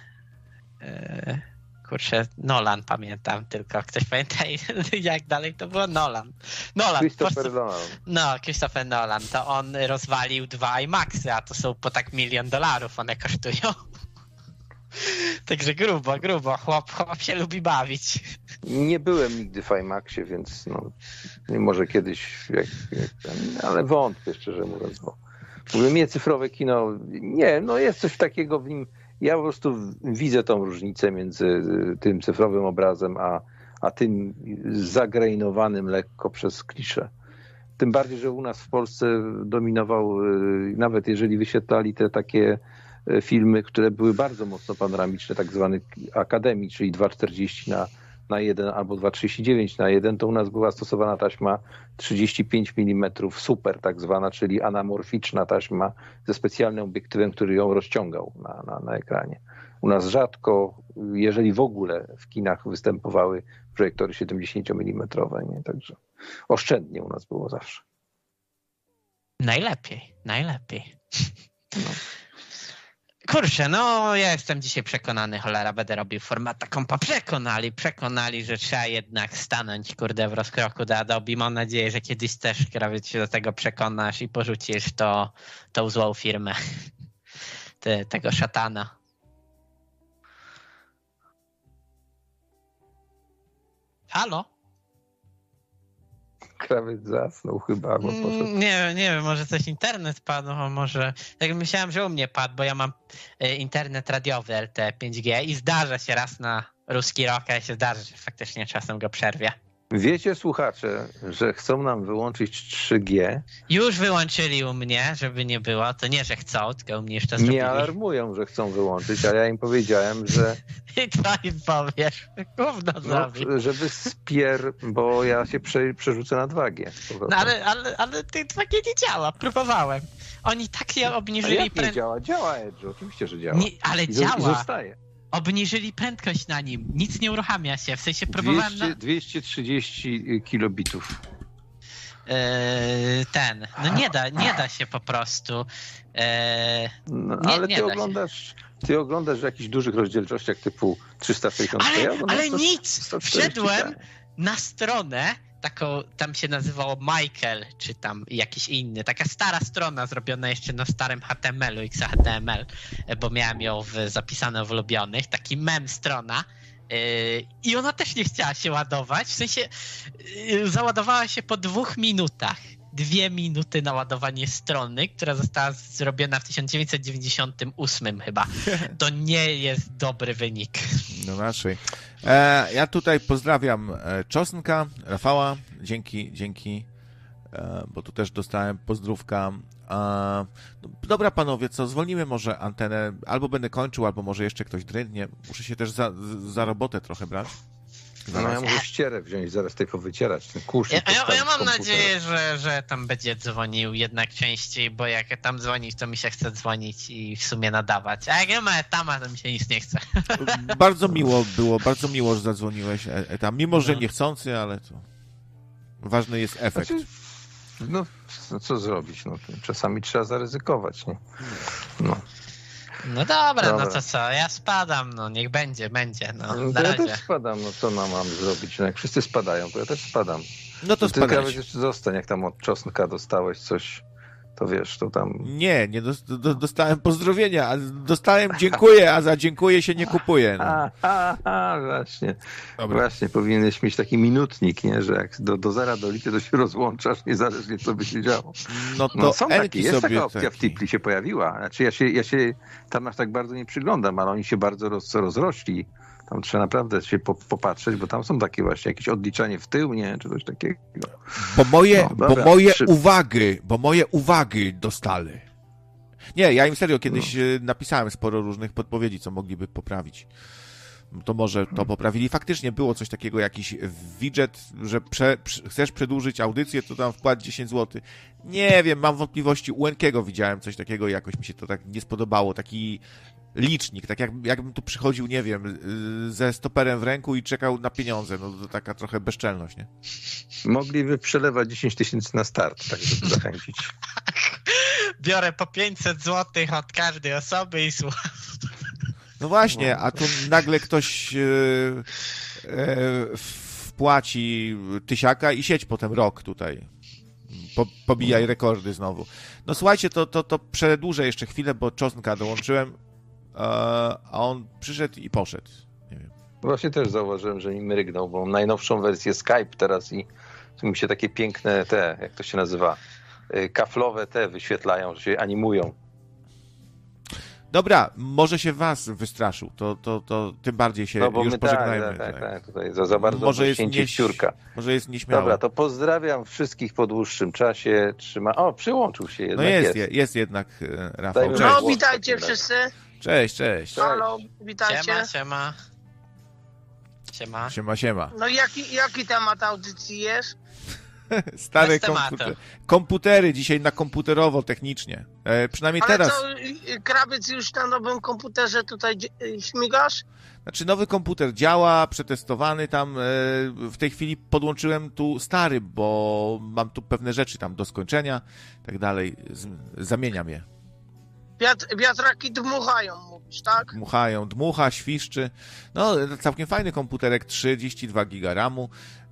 yy, kurczę, Nolan pamiętam tylko, ktoś pamięta jak dalej to było? Nolan. Nolan. Christopher prostu, Nolan. No, Christopher Nolan, to on rozwalił dwa IMAXy, a to są po tak milion dolarów one kosztują. Także grubo, grubo. Chłop, chłop się lubi bawić. Nie byłem nigdy w IMAXie, więc no, może kiedyś, jak, jak ale wątpię szczerze mówiąc, bo mówię, mnie cyfrowe kino, nie, no jest coś takiego w nim, ja po prostu widzę tą różnicę między tym cyfrowym obrazem, a, a tym zagrejnowanym lekko przez klisze. Tym bardziej, że u nas w Polsce dominował, y, nawet jeżeli wyświetlali te takie filmy, które były bardzo mocno panoramiczne, tak zwany akademii, czyli 2,40 na, na 1 albo 2,39 na 1, to u nas była stosowana taśma 35 mm super tak zwana, czyli anamorficzna taśma ze specjalnym obiektywem, który ją rozciągał na, na, na ekranie. U nas rzadko, jeżeli w ogóle w kinach występowały projektory 70 mm, nie? także oszczędnie u nas było zawsze. Najlepiej, najlepiej. No. Kurczę, no ja jestem dzisiaj przekonany, cholera, będę robił formata kompa. Przekonali, przekonali, że trzeba jednak stanąć, kurde, w rozkroku do Adobe. Mam nadzieję, że kiedyś też, krawiec, się do tego przekonasz i porzucisz to, tą złą firmę Ty, tego szatana. Halo? Krawiec zasnął chyba, mm, poszedł. Nie, nie wiem, może coś internet padł, a może... Tak myślałem, że u mnie padł, bo ja mam e, internet radiowy LTE 5G i zdarza się raz na ruski rok, a się zdarza, że faktycznie czasem go przerwie. Wiecie, słuchacze, że chcą nam wyłączyć 3G? Już wyłączyli u mnie, żeby nie było. To nie, że chcą, tylko u mnie jeszcze zrobili. Nie alarmują, że chcą wyłączyć, ale ja im powiedziałem, że... I co im powiesz? Gówno no, Żeby spier, bo ja się prze, przerzucę na 2G. No ale, ale, ale ty 2G nie działa, próbowałem. Oni tak je obniżyli... Ale jak nie działa? Działa Edge, oczywiście, że działa. Nie, ale I działa. I zostaje obniżyli prędkość na nim. Nic nie uruchamia się. W sensie próbowałem. 200, na... 230 kilobitów. Eee, ten. No nie da, nie da się po prostu. Eee, no, nie, ale ty oglądasz. Ty oglądasz w jakichś dużych rozdzielczościach typu 360 Ale, ja ale nic! Wszedłem na stronę taką, tam się nazywało Michael, czy tam jakiś inny, taka stara strona zrobiona jeszcze na starym HTML-u, XHTML, bo miałem ją w, zapisane w ulubionych, taki mem strona, yy, i ona też nie chciała się ładować, w sensie yy, załadowała się po dwóch minutach. Dwie minuty na ładowanie strony, która została zrobiona w 1998 chyba. To nie jest dobry wynik. No naszej. E, ja tutaj pozdrawiam e, Czosnka, Rafała, dzięki, dzięki, e, bo tu też dostałem pozdrówka. E, dobra panowie, co, zwolnimy może antenę, albo będę kończył, albo może jeszcze ktoś drętnie. Muszę się też za, za robotę trochę brać. No ja muszę ścierę wziąć, zaraz tutaj powycierać ten kurz. Ja, ja, ja mam nadzieję, że, że tam będzie dzwonił jednak częściej, bo jak tam dzwonić, to mi się chce dzwonić i w sumie nadawać. A jak nie ma etama, to mi się nic nie chce. Bardzo miło było, bardzo miło, że zadzwoniłeś etam, mimo że no. niechcący, ale to ważny jest efekt. Znaczy, no, no co zrobić? No, czasami trzeba zaryzykować, nie? No. No dobra, no dobra, no to co, ja spadam, no niech będzie, będzie, no, no na ja razie. też spadam, no co mam zrobić? No jak wszyscy spadają, to ja też spadam. No to Ty nawet jeszcze zostań, jak tam od czosnka dostałeś coś to wiesz, to tam... Nie, nie dostałem pozdrowienia, a dostałem dziękuję, a za dziękuję się nie kupuje. No. A, a, a, właśnie. Dobra. Właśnie, powinieneś mieć taki minutnik, nie? że jak do, do zera do lity to się rozłączasz, niezależnie co by się działo. No to no, są takie, jest taka opcja taki. w Tipli się pojawiła. Znaczy ja się, ja się tam aż tak bardzo nie przyglądam, ale oni się bardzo roz, rozrośli Tam trzeba naprawdę się popatrzeć, bo tam są takie właśnie jakieś odliczanie w tył, nie? Czy coś takiego. Bo moje, no, bo moje uwagi, bo moje uwagi dostali. Nie, ja im serio kiedyś no. E, napisałem sporo różnych podpowiedzi, co mogliby poprawić to może to poprawili. Faktycznie było coś takiego, jakiś widget, że prze, prze, chcesz przedłużyć audycję, to tam wpłać 10 zł. Nie wiem, mam wątpliwości. U Enkiego widziałem coś takiego, jakoś mi się to tak nie spodobało. Taki licznik, tak jak, jakbym tu przychodził, nie wiem, y, ze stoperem w ręku i czekał na pieniądze. No to taka trochę bezczelność, nie? Mogliby przelewać 10 tysięcy na start, tak żeby zachęcić. Biorę po 500 zł od każdej osoby i słucham. No właśnie, a tu nagle ktoś e, e, wpłaci tysiaka i sieć potem rok tutaj. Po, pobijaj rekordy znowu. No słuchajcie, to, to, to przedłużę jeszcze chwilę, bo czosnka dołączyłem, a on przyszedł i poszedł. Nie wiem. Właśnie też zauważyłem, że mi mrygnął, bo mam najnowszą wersję Skype teraz i tu mi się takie piękne te, jak to się nazywa, e, kaflowe te wyświetlają, że się animują. Dobra, może się was wystraszył, to, to, to tym bardziej się no, już my pożegnajmy. Tak, tak, tak, tutaj za, za bardzo może jest nieś... Może jest nieśmiały. Dobra, to pozdrawiam wszystkich po dłuższym czasie. Trzyma... O, przyłączył się jednak. No jest, jest, jest jednak e, Rafał. Dajmy no, witajcie wszyscy. Cześć, cześć. Halo, witajcie. Siema, siema. Siema. Siema, siema. No jaki, jaki temat audycji jest? Stare komputer, komputery dzisiaj na komputerowo, technicznie. E, przynajmniej Ale teraz. co, krawiec już na nowym komputerze tutaj śmigasz? Znaczy nowy komputer działa, przetestowany tam. E, w tej chwili podłączyłem tu stary, bo mam tu pewne rzeczy tam do skończenia, tak dalej. Z, zamieniam je. Wiatr, wiatraki dmuchają, mówisz, tak? Dmuchają, dmucha, świszczy. No, całkiem fajny komputerek, 32 giga RAMu.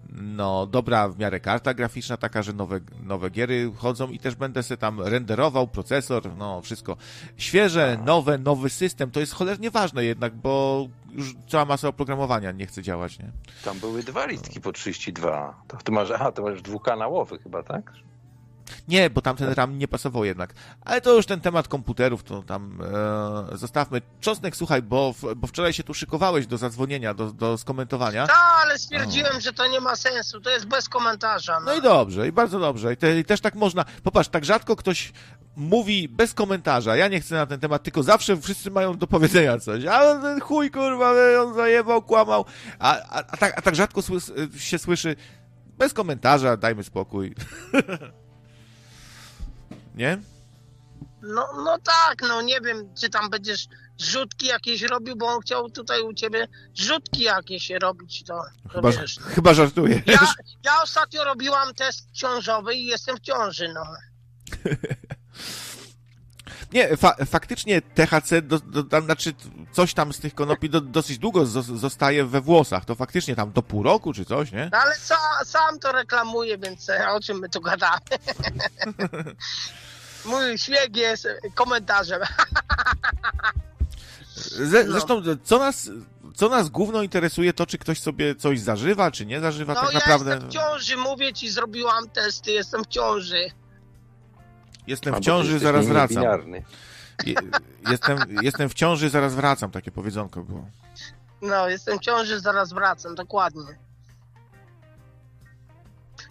No, dobra w miarę karta graficzna, taka, że nowe, nowe giery chodzą i też będę sobie tam renderował procesor, no wszystko. Świeże, nowe, nowy system, to jest cholernie ważne jednak, bo już cała masa oprogramowania nie chce działać, nie? Tam były dwa listki po 32. To ty masz, aha, to masz dwukanałowy chyba, tak? Nie, bo tamten RAM nie pasował jednak. Ale to już ten temat komputerów, to tam e, zostawmy. Czosnek, słuchaj, bo, bo wczoraj się tu szykowałeś do zadzwonienia, do, do skomentowania. Tak, ale stwierdziłem, o. że to nie ma sensu, to jest bez komentarza. No, no i dobrze, i bardzo dobrze. I, te, I, też tak można. Popatrz, tak rzadko ktoś mówi bez komentarza. Ja nie chcę na ten temat, tylko zawsze wszyscy mają do powiedzenia coś. A ten chuj, kurwa, on zajebał, kłamał. A, a, a, tak, a tak rzadko się słyszy bez komentarza, dajmy spokój. nie? No, no tak, no nie wiem, czy tam będziesz rzutki jakieś robił, bo on chciał tutaj u ciebie rzutki jakieś robić, to, to chyba, wiesz. Chyba żartuję. Ja, ja ostatnio robiłam test ciążowy i jestem w ciąży, no. Nie, fa faktycznie THC, do, do, znaczy coś tam z tych konopi do, dosyć długo zostaje we włosach. To faktycznie tam do pół roku czy coś, nie? No ale sam to reklamuje, więc e, o czym my tu gadamy? Mój śmiech jest komentarzem. Zresztą, co nas, co nas główno interesuje, to czy ktoś sobie coś zażywa, czy nie zażywa no, tak ja naprawdę. Jestem w ciąży, mówię ci, zrobiłam testy, jestem w ciąży. Jestem w ciąży, zaraz wracam. Jestem, jestem w ciąży, zaraz wracam, takie powiedzonko było. No, jestem w ciąży, zaraz wracam, dokładnie.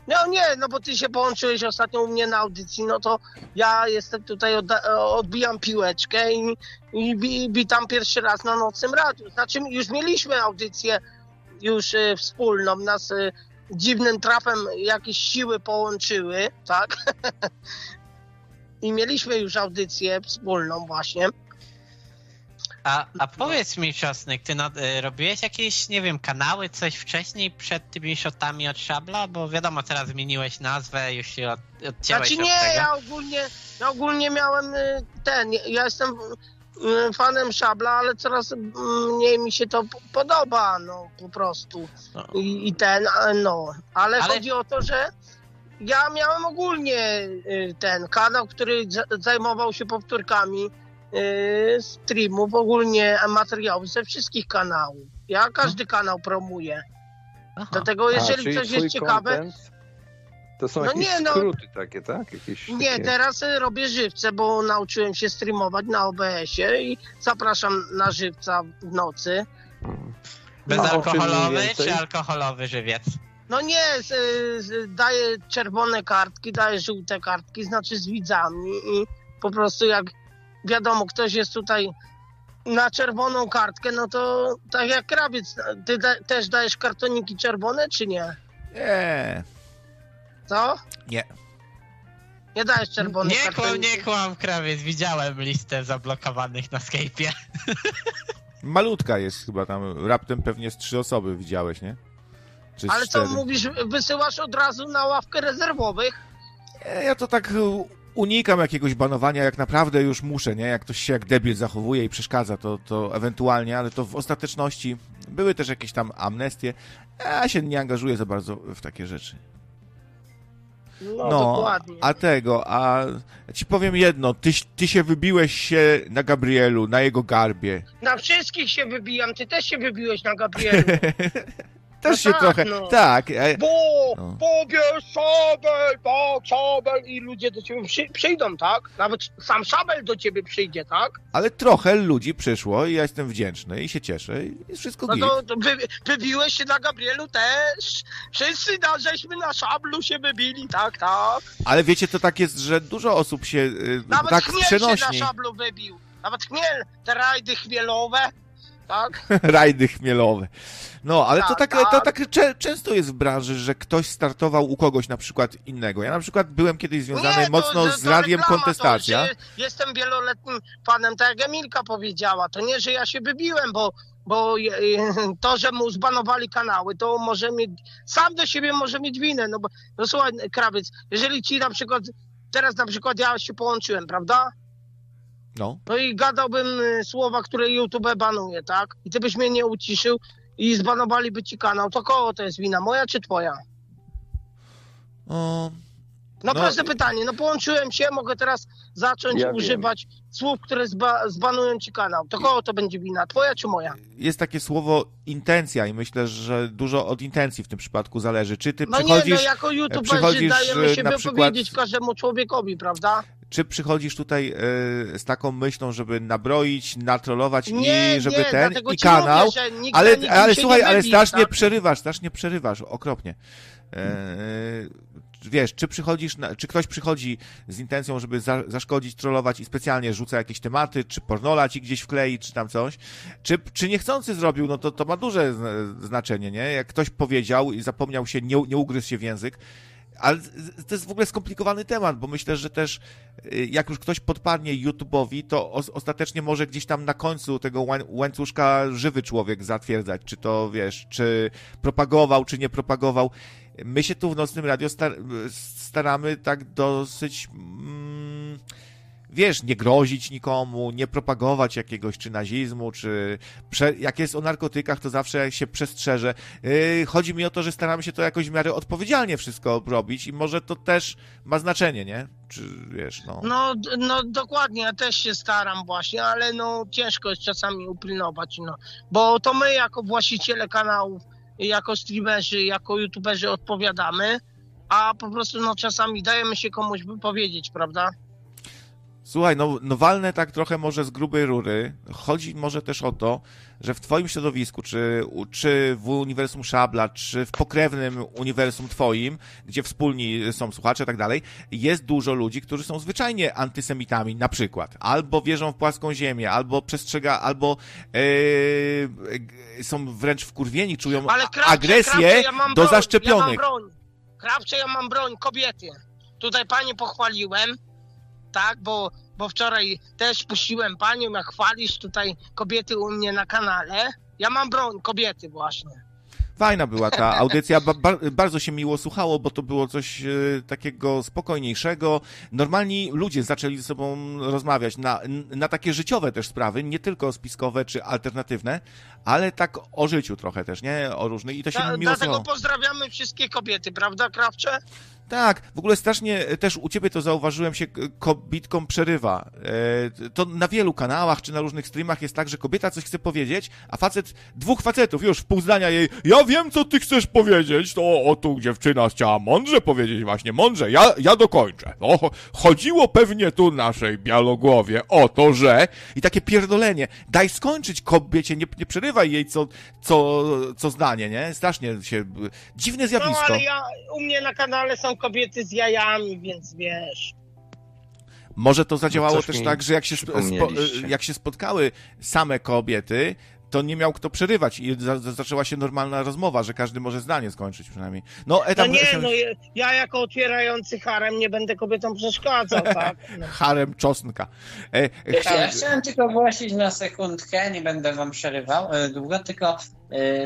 No nie, no bo ty się połączyłeś ostatnio u mnie na audycji, no to ja jestem tutaj, odbijam piłeczkę i, i, i witam pierwszy raz na nocnym radiu. Znaczy już mieliśmy audycję już y, wspólną, nas y, dziwnym trafem jakieś siły połączyły, tak? I mieliśmy już audycję wspólną właśnie. A, a powiedz mi, Czosnek, ty no, robiłeś jakieś, nie wiem, kanały, coś wcześniej przed tymi shotami od Szabla? Bo wiadomo, teraz zmieniłeś nazwę, już się od, odcięłeś Znaczy nie, ja ogólnie, ja ogólnie miałem y, ten, ja jestem y, fanem Szabla, ale coraz mniej mi się to podoba, no po prostu. No. I, I, ten, no. Ale, ale, chodzi o to, że ja miałem ogólnie ten kanał, który zajmował się powtórkami Y, streamów, ogólnie materiałów ze wszystkich kanałów. Ja każdy kanał promuję. Aha. Dlatego jeżeli A, coś jest ciekawe... To są no jakieś nie, no, skróty takie, tak? Jakieś nie, takie... teraz robię żywce, bo nauczyłem się streamować na OBS-ie i zapraszam na żywca w nocy. Bezalkoholowy czy alkoholowy żywiec? No nie, z, z, daje czerwone kartki, daje żółte kartki, znaczy z widzami i po prostu jak wiadomo, ktoś jest tutaj na czerwoną kartkę, no to tak jak krawiec, ty da, też dajesz kartoniki czerwone, czy nie? Nie. Co? Nie. Nie dajesz czerwonych Nie kłam, nie kłam, krawiec. Widziałem listę zablokowanych na Skype'ie. Malutka jest chyba tam, raptem pewnie z trzy osoby widziałeś, nie? Czy Ale co mówisz, wysyłasz od razu na ławkę rezerwowych? Ja to tak e, unikam jakiegoś banowania, jak naprawdę już muszę, nie? Jak ktoś się jak debil zachowuje i przeszkadza, to, to ewentualnie, ale to w ostateczności były też jakieś tam amnestie. Ja się nie angażuję za bardzo w takie rzeczy. No, dokładnie. a tego, a ci powiem jedno, ty, ty się wybiłeś się na Gabrielu, na jego garbie. Na wszystkich się wybijam, ty też się wybiłeś na Gabrielu. Też No się tak, trochę, no. tak, e, Bo No. pobierz szabel, tak, szabel i ludzie do ciebie przy, przyjdą, tak? Nawet sam szabel do ciebie przyjdzie, tak? ale trochę ludzi przyszło i ja jestem wdzięczny i się cieszę i jest wszystko No to, to wy, wybiłeś się na Gabrielu też. Wszyscy na, żeśmy na szablu się wybili, tak, tak. Ale wiecie, to tak jest, że dużo osób się y, Nawet tak chmiel się przenośni. na szablu wybił. Nawet chmiel, te rajdy chmielowe, tak? Rajdy chmielowe. No, ale to Tak, tak, to tak. tak cze, często jest w branży, że ktoś startował u kogoś na przykład innego. Ja na przykład byłem kiedyś związany Nie, to- mocno to- z to radiem reklama, Kontestacja. Jestem wieloletnim fanem, tak jak Emilka powiedziała. To nie, że ja się wybiłem, bo, bo to, że mu zbanowali kanały, to może mieć, sam do siebie może mieć winę. No bo, no słuchaj, krawiec, jeżeli ci na przykład, teraz na przykład ja się połączyłem, prawda? No. No i gadałbym y, słowa, które YouTube banuje, tak? I ty byś mnie nie uciszył i zbanowaliby ci kanał, to kogo to jest wina, moja czy twoja? O, No, No- proste pytanie, no połączyłem się, mogę teraz zacząć Ja wiem. używać słów, które zba zbanują ci kanał. To kogo to będzie wina, twoja czy moja? jest takie słowo intencja i myślę, że dużo od intencji w tym przypadku zależy. Czy ty No nie, przychodzisz, no jako youtuberzy przychodzisz, dajemy e, siebie na przykład- powiedzieć każdemu człowiekowi, prawda? czy przychodzisz tutaj e, z taką myślą, żeby nabroić, natrollować Nie, i żeby nie, ten i kanał, mówię, ale, ale słuchaj, nie ale strasznie tak? przerywasz, strasznie przerywasz, okropnie. E, wiesz, czy przychodzisz, na, czy ktoś przychodzi z intencją, żeby za, zaszkodzić, trollować i specjalnie rzuca jakieś tematy, czy pornola ci gdzieś wklei, czy tam coś, czy, czy niechcący zrobił, no to, to ma duże zna- znaczenie, nie? Jak ktoś powiedział i zapomniał się, nie, nie ugryzł się w język, ale to jest w ogóle skomplikowany temat, bo myślę, że też y, jak już ktoś podpadnie YouTube'owi, to os- ostatecznie może gdzieś tam na końcu tego łań- łańcuszka żywy człowiek zatwierdzać, czy to wiesz, czy propagował, czy nie propagował. My się tu w Nocnym Radio star- staramy tak dosyć, mm, wiesz, nie grozić nikomu, nie propagować jakiegoś czy nazizmu, czy jak jest o narkotykach, to zawsze się przestrzeże. Yy, chodzi mi o to, że staramy się to jakoś w miarę odpowiedzialnie wszystko robić i może to też ma znaczenie, nie? Czy wiesz, no. No, no dokładnie, ja też się staram właśnie, ale no ciężko jest czasami upilnować, no. Bo to my jako właściciele kanałów, jako streamerzy, jako youtuberzy odpowiadamy, a po prostu no czasami dajemy się komuś wypowiedzieć, prawda? Słuchaj, no, no walnę tak trochę może z grubej rury. Chodzi może też o to, że w twoim środowisku, czy, czy w uniwersum Szabla, czy w pokrewnym uniwersum twoim, gdzie wspólni są słuchacze i tak dalej, jest dużo ludzi, którzy są zwyczajnie antysemitami, na przykład. Albo wierzą w płaską ziemię, albo przestrzega, albo e, są wręcz wkurwieni, czują krawcze, agresję krawcze, ja do zaszczepionych. Ja mam broń. Krawcze, ja mam broń, kobiety. Tutaj panię pochwaliłem, tak, bo, bo wczoraj też puściłem panią, jak chwalisz tutaj kobiety u mnie na kanale. Ja mam broń, kobiety właśnie. Fajna była ta audycja, ba ba bardzo się miło słuchało, bo to było coś e, takiego spokojniejszego. Normalni ludzie zaczęli ze sobą rozmawiać na, na takie życiowe też sprawy, nie tylko spiskowe czy alternatywne, ale tak o życiu trochę też, nie? O różnych i to się Da, miło dlatego słuchało. pozdrawiamy wszystkie kobiety, prawda, Krawcze? Tak, w ogóle strasznie e, też u ciebie to zauważyłem się, kobitkom przerywa. E, to na wielu kanałach czy na różnych streamach jest tak, że kobieta coś chce powiedzieć, a facet, dwóch facetów już w pół zdania jej, ja wiem co ty chcesz powiedzieć, to o tu dziewczyna chciała mądrze powiedzieć właśnie, mądrze, ja, ja dokończę. O, chodziło pewnie tu naszej bialogłowie o to, że i takie pierdolenie, daj skończyć kobiecie, nie, nie przerywaj jej co, co, co zdanie, nie? Strasznie się, dziwne zjawisko. No ale ja, u mnie na kanale są kobiety z jajami, więc wiesz. Może to zadziałało no też tak, że jak się, spo, jak się spotkały same kobiety, to nie miał kto przerywać i za, zaczęła się normalna rozmowa, że każdy może zdanie skończyć przynajmniej. No, etap... no nie, no ja jako otwierający harem nie będę kobietom przeszkadzał, tak? No. harem czosnka. E, Ja chciałem tylko głosić na sekundkę, nie będę wam przerywał e, długo, tylko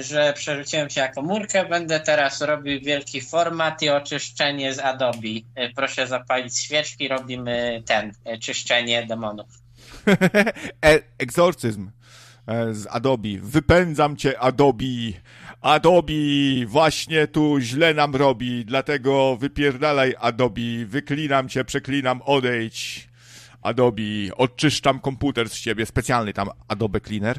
że przerzuciłem się jako murkę, będę teraz robił wielki format i oczyszczenie z Adobe. E, proszę zapalić świeczki, robimy ten, czyszczenie demonów. Egzorcyzm. E, z Adobe. Wypędzam cię, Adobe. Adobe właśnie tu źle nam robi, dlatego wypierdalaj, Adobe. Wyklinam cię, przeklinam, odejdź. Adobe, odczyszczam komputer z ciebie, specjalny tam Adobe Cleaner.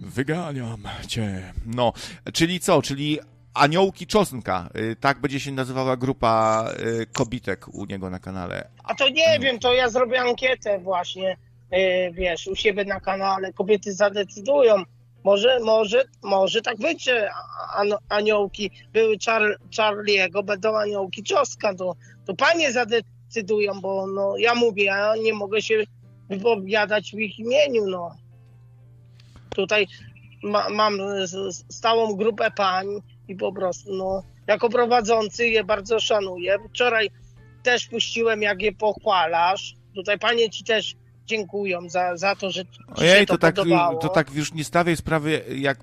Wyganiam cię. No, czyli co? Czyli Aniołki Czosnka. Y, tak będzie się nazywała grupa y, kobitek u niego na kanale. A to nie wiem, to ja zrobię ankietę właśnie E, wiesz, u siebie na kanale, kobiety zadecydują. Może, może, może tak że aniołki były Char Charlie'ego, będą aniołki Czoska, to, to panie zadecydują, bo no, ja mówię, ja nie mogę się wypowiadać w ich imieniu, no. Tutaj ma, mam stałą grupę pań i po prostu, no, jako prowadzący je bardzo szanuję. Wczoraj też puściłem, jak je pochwalasz. Tutaj panie ci też dziękują za, za to, że ci Ojej, się to, to tak, podobało. To tak już nie stawiaj sprawy jak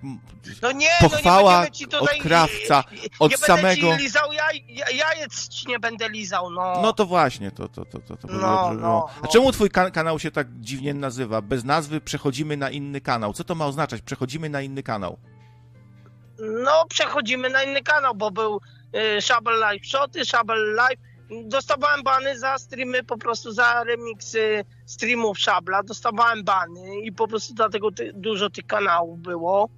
no nie, pochwała no nie od krawca, od nie samego... Będę ci lizał jaj, jajec ci nie będę lizał, no. No to właśnie, to, to, to, to, to no, no, no, A czemu twój kan kanał się tak dziwnie nazywa? Bez nazwy przechodzimy na inny kanał. Co to ma oznaczać? Przechodzimy na inny kanał. No, przechodzimy na inny kanał, bo był y, Shable Live Shoty, Shable Live dostawałem bany za streamy, po prostu za remixy streamów Szabla, dostawałem bany i po prostu dlatego ty, dużo tych kanałów było.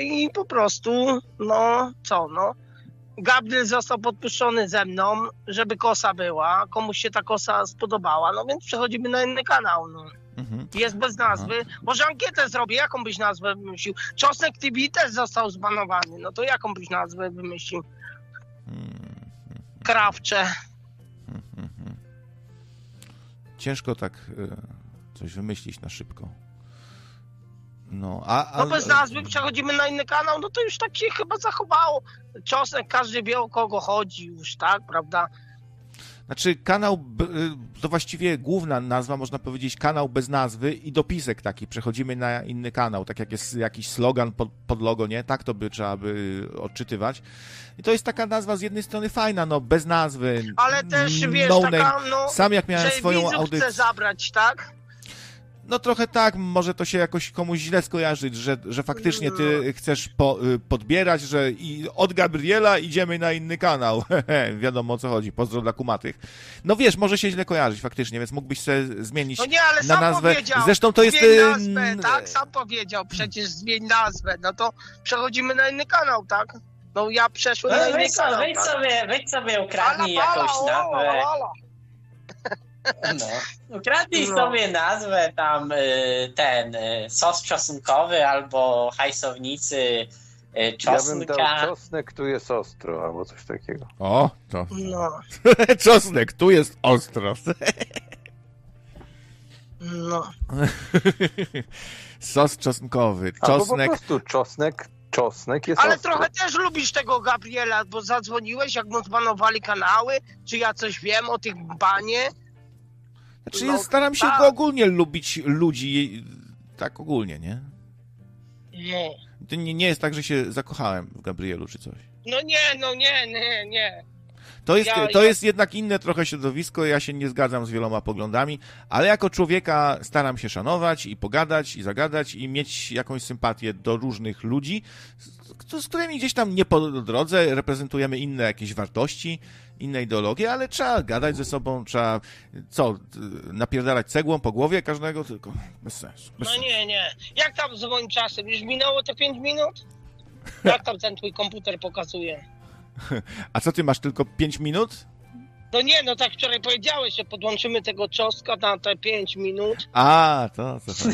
I po prostu, no co, no. Gabriel został podpuszczony ze mną, żeby kosa była. Komuś się ta kosa spodobała, no więc przechodzimy na inny kanał, no. Mhm. Jest bez nazwy. Aha. Może ankietę zrobię, jaką byś nazwę wymyślił? Czosnek TV też został zbanowany, no to jaką byś nazwę wymyślił? Hmm krawcze. Ciężko tak e, coś wymyślić na szybko. No, a, a... no bez nazwy przechodzimy na inny kanał, no to już tak się chyba zachowało. Czosnek, każdy wie o kogo chodzi już, tak, prawda? Znaczy, kanał y, to właściwie główna nazwa, można powiedzieć, kanał bez nazwy i dopisek taki. Przechodzimy na inny kanał, tak jak jest jakiś slogan pod, pod logo, nie? Tak to by trzeba by odczytywać. I to jest taka nazwa z jednej strony fajna, no bez nazwy. Ale też wiesz, no taka, no, Sam jak miałem swoją audycję. chce zabrać, tak? No trochę tak, może to się jakoś komuś źle skojarzyć, że, że faktycznie ty no. chcesz po, y, podbierać, że i od Gabriela idziemy na inny kanał. Wiadomo o co chodzi, pozdro dla kumatych. No wiesz, może się źle kojarzyć faktycznie, więc mógłbyś sobie zmienić no nie, ale na nazwę. Zresztą to jest... Nazwę, tak, sam powiedział, przecież zmień nazwę, no to przechodzimy na inny kanał, tak? No ja przeszłem no, na inny kanał. Wejdź tak? sobie, wejdź sobie ukradnij jakąś nazwę. No. Ukradnij no. sobie nazwę tam y, ten y, sos czosnkowy albo hajsownicy czosnka. Ja bym dał czosnek, tu jest ostro, albo coś takiego. O, to. No. czosnek, tu jest ostro. no. Sos czosnkowy, czosnek. Albo po prostu czosnek, czosnek jest Ale ostry. trochę też lubisz tego Gabriela, bo zadzwoniłeś, jak mu zbanowali kanały, czy ja coś wiem o tych banie? Znaczy, no, staram się tak. ogólnie lubić ludzi, tak ogólnie, nie? Nie. To nie, nie jest tak, że się zakochałem w Gabrielu czy coś. No nie, no nie, nie, nie. To jest, Ja- to ja- jest jednak inne trochę środowisko, ja się nie zgadzam z wieloma poglądami, ale jako człowieka staram się szanować i pogadać i zagadać i mieć jakąś sympatię do różnych ludzi, z, z którymi gdzieś tam nie po drodze reprezentujemy inne jakieś wartości, inne ideologie, ale trzeba gadać ze sobą, trzeba co, napierdalać cegłą po głowie każdego, tylko bez sensu. Bez No sensu. nie, nie. Jak tam z moim czasem? Już minęło te 5 minut? Jak tam ten twój komputer pokazuje? A co ty masz, tylko 5 minut? No nie, no tak wczoraj powiedziałeś, że podłączymy tego czoska na te 5 minut. A, to co.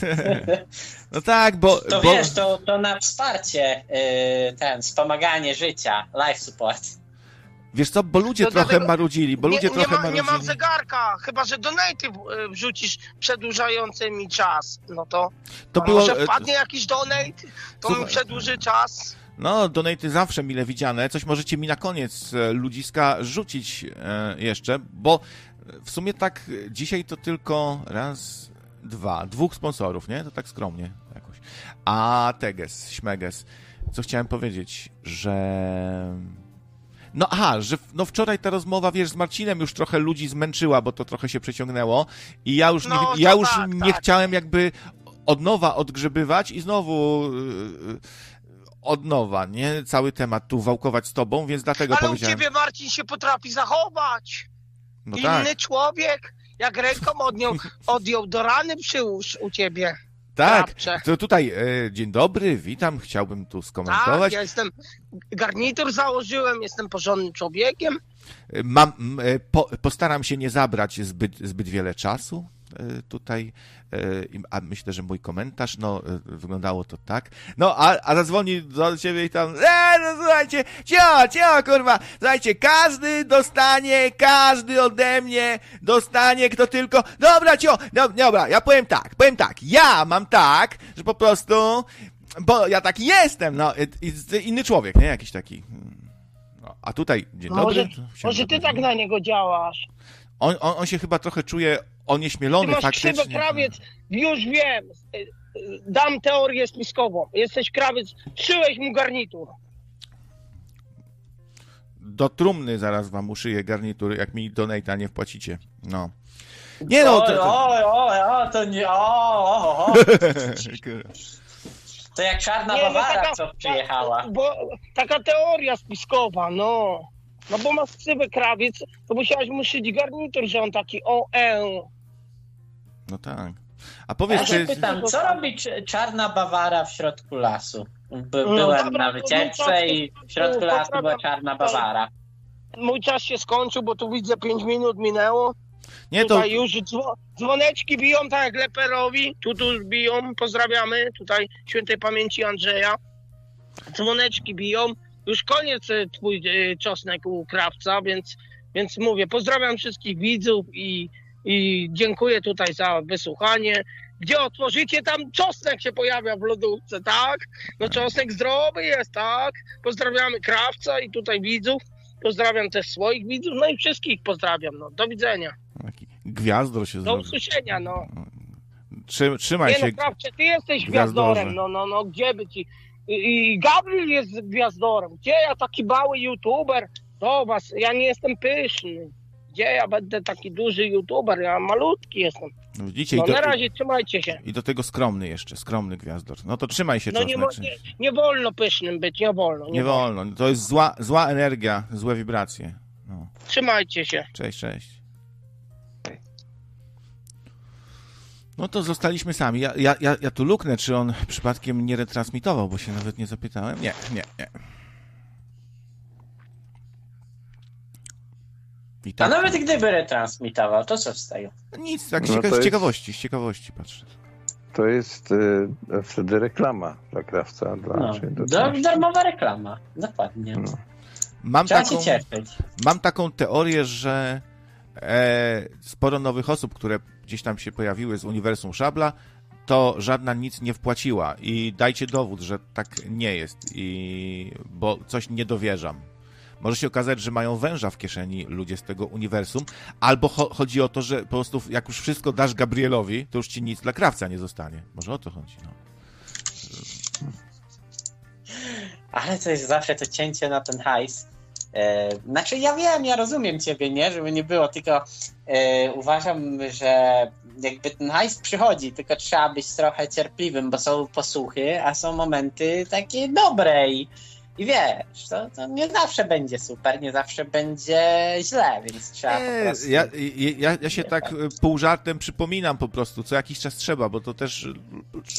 No tak, bo... To bo... wiesz, to, to na wsparcie, yy, ten, wspomaganie życia, life support. Wiesz co, bo ludzie To trochę dlatego- marudzili, bo nie, ludzie nie, trochę ma, nie marudzili. mam zegarka, chyba że donaty wrzucisz przedłużający mi czas. No to, To było... może e, wpadnie jakiś donate, to mi Słuchaj. przedłuży czas. No, donaty zawsze mile widziane. Coś możecie mi na koniec e, ludziska rzucić e, jeszcze, bo w sumie tak e, dzisiaj to tylko raz, dwa, dwóch sponsorów, nie? To tak skromnie jakoś. A Teges, Śmeges, co chciałem powiedzieć, że... No aha, że no wczoraj ta rozmowa, wiesz, z Marcinem już trochę ludzi zmęczyła, bo to trochę się przeciągnęło i ja już, No, nie, ja już tak, nie tak. chciałem jakby od nowa odgrzebywać i znowu od nowa, nie? Cały temat tu wałkować z tobą, więc dlatego Ale u powiedziałem. ciebie Marcin się potrafi zachować. No Inny tak, człowiek, jak ręką odnią, odjął do rany przyłóż u ciebie. tak. To tutaj, e, dzień dobry, witam, chciałbym tu Tak, skomentować. ja jestem, garnitur założyłem, jestem porządnym człowiekiem. Mam, m, e, po, postaram się nie zabrać zbyt, zbyt wiele czasu e, tutaj, e, i- a myślę, że mój komentarz, no, e, wyglądało to tak. No, a, a zadzwoni do ciebie i tam, e, no słuchajcie, cio, cio, kurwa, słuchajcie, każdy dostanie, każdy ode mnie dostanie, kto tylko, dobra, cio, no, dobra, ja powiem tak, powiem tak, ja mam tak, że po prostu, bo ja taki jestem, no, inny człowiek, nie, jakiś taki, no, a tutaj, dzień No dobry. może- Może ty tak na niego działasz. On, on, on się chyba trochę czuje Ty onieśmielony masz faktycznie. krawiec, już wiem. Dam teorię spiskową. Jesteś krawiec, szyłeś mu garnitur. Do trumny zaraz wam uszyję garnitur, jak mi donate'a nie wpłacicie. No. Nie no, to, to... o, o, o, to nie, o, o, o. To jak czarna Nie, no Bawara, taka- co przyjechała. Bo taka teoria spiskowa, no. No bo masz krawiec, to musiałeś mu szyć garnitur, że on taki o e. No tak. A Ja powiedz, się czy... pytam, co robi cz- czarna Bawara w środku lasu? By, No byłem dobra, na wycieczce i w środku lasu była czarna Bawara. Mój czas się skończył, bo tu widzę 5 minut minęło. Nie, to... Tutaj już dzwo- dzwoneczki biją, tak jak Leperowi. Tu, tu biją, pozdrawiamy. Tutaj świętej pamięci Andrzeja. Dzwoneczki biją. Już koniec e, twój e, czosnek u krawca, więc, więc mówię, pozdrawiam wszystkich widzów i, i dziękuję tutaj za wysłuchanie. Gdzie otworzycie, tam czosnek się pojawia w lodówce, tak? No czosnek zdrowy jest, tak? Pozdrawiamy krawca i tutaj widzów. Pozdrawiam też swoich widzów, no i wszystkich pozdrawiam. No, do widzenia. Taki gwiazdor się Do usłyszenia, no. Trzy, trzymaj Nie się. no, Krawcze, ty jesteś Gwiazdorze. gwiazdorem, no, no, no, gdzie by ci... I i Gabriel jest gwiazdorem. Gdzie ja taki mały youtuber? Do was, ja nie jestem pyszny. Gdzie ja będę taki duży youtuber? Ja malutki jestem. No, widzicie, No i, do, na razie trzymajcie się. i do tego skromny jeszcze, skromny gwiazdor. No to trzymaj się, No nie, nie, nie wolno pysznym być, nie wolno. Nie, Nie wolno. To jest zła, zła energia, złe wibracje. No. Trzymajcie się. Cześć, cześć. No to zostaliśmy sami. Ja, ja, ja, ja tu luknę, czy on przypadkiem nie retransmitował, bo się nawet nie zapytałem. Nie, nie, nie. I A tak, nawet gdyby retransmitował, to co z tego? nic, tak z, No z jest- ciekawości, z ciekawości patrzę. To jest y, wtedy reklama dla krawca. Dla, No, do darmowa reklama, dokładnie. No. Mam Trzeba taką, się cieszyć. mam taką teorię, że e, sporo nowych osób, które gdzieś tam się pojawiły z uniwersum Szabla, to żadna nic nie wpłaciła. I dajcie dowód, że tak nie jest, i bo coś nie dowierzam. Może się okazać, że mają węża w kieszeni ludzie z tego uniwersum, albo cho- chodzi o to, że po prostu jak już wszystko dasz Gabrielowi, to już ci nic dla krawca nie zostanie. Może o to chodzi. No. Ale to jest zawsze to cięcie na ten hajs. E, znaczy ja wiem, ja rozumiem ciebie, nie? Żeby nie było, tylko e, uważam, że jakby ten hajs przychodzi, tylko trzeba być trochę cierpliwym, bo są posłuchy, a są momenty takie dobre i i wiesz, to, to, nie zawsze będzie super, nie zawsze będzie źle, więc trzeba nie, po prostu... Ja, ja, ja się tak pół żartem przypominam po prostu, co jakiś czas trzeba, bo to też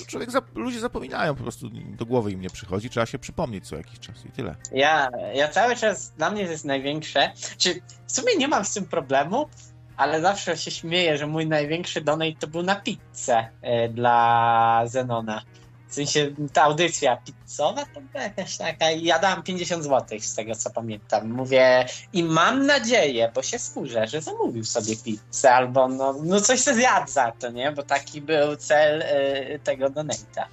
człowiek, ludzie zapominają po prostu, do głowy im nie przychodzi, trzeba się przypomnieć co jakiś czas i tyle. Ja, ja cały czas, dla mnie to jest największe, czy w sumie nie mam z tym problemu, ale zawsze się śmieję, że mój największy donate to był na pizzę y, dla Zenona. W sensie ta audycja pizzowa to była jakaś taka. Ja dałam 50 zł z tego co pamiętam. Mówię i mam nadzieję, bo się skurzę, że zamówił sobie pizzę albo no, no coś se zjadł za to, nie? Bo taki był cel y, tego donate'a.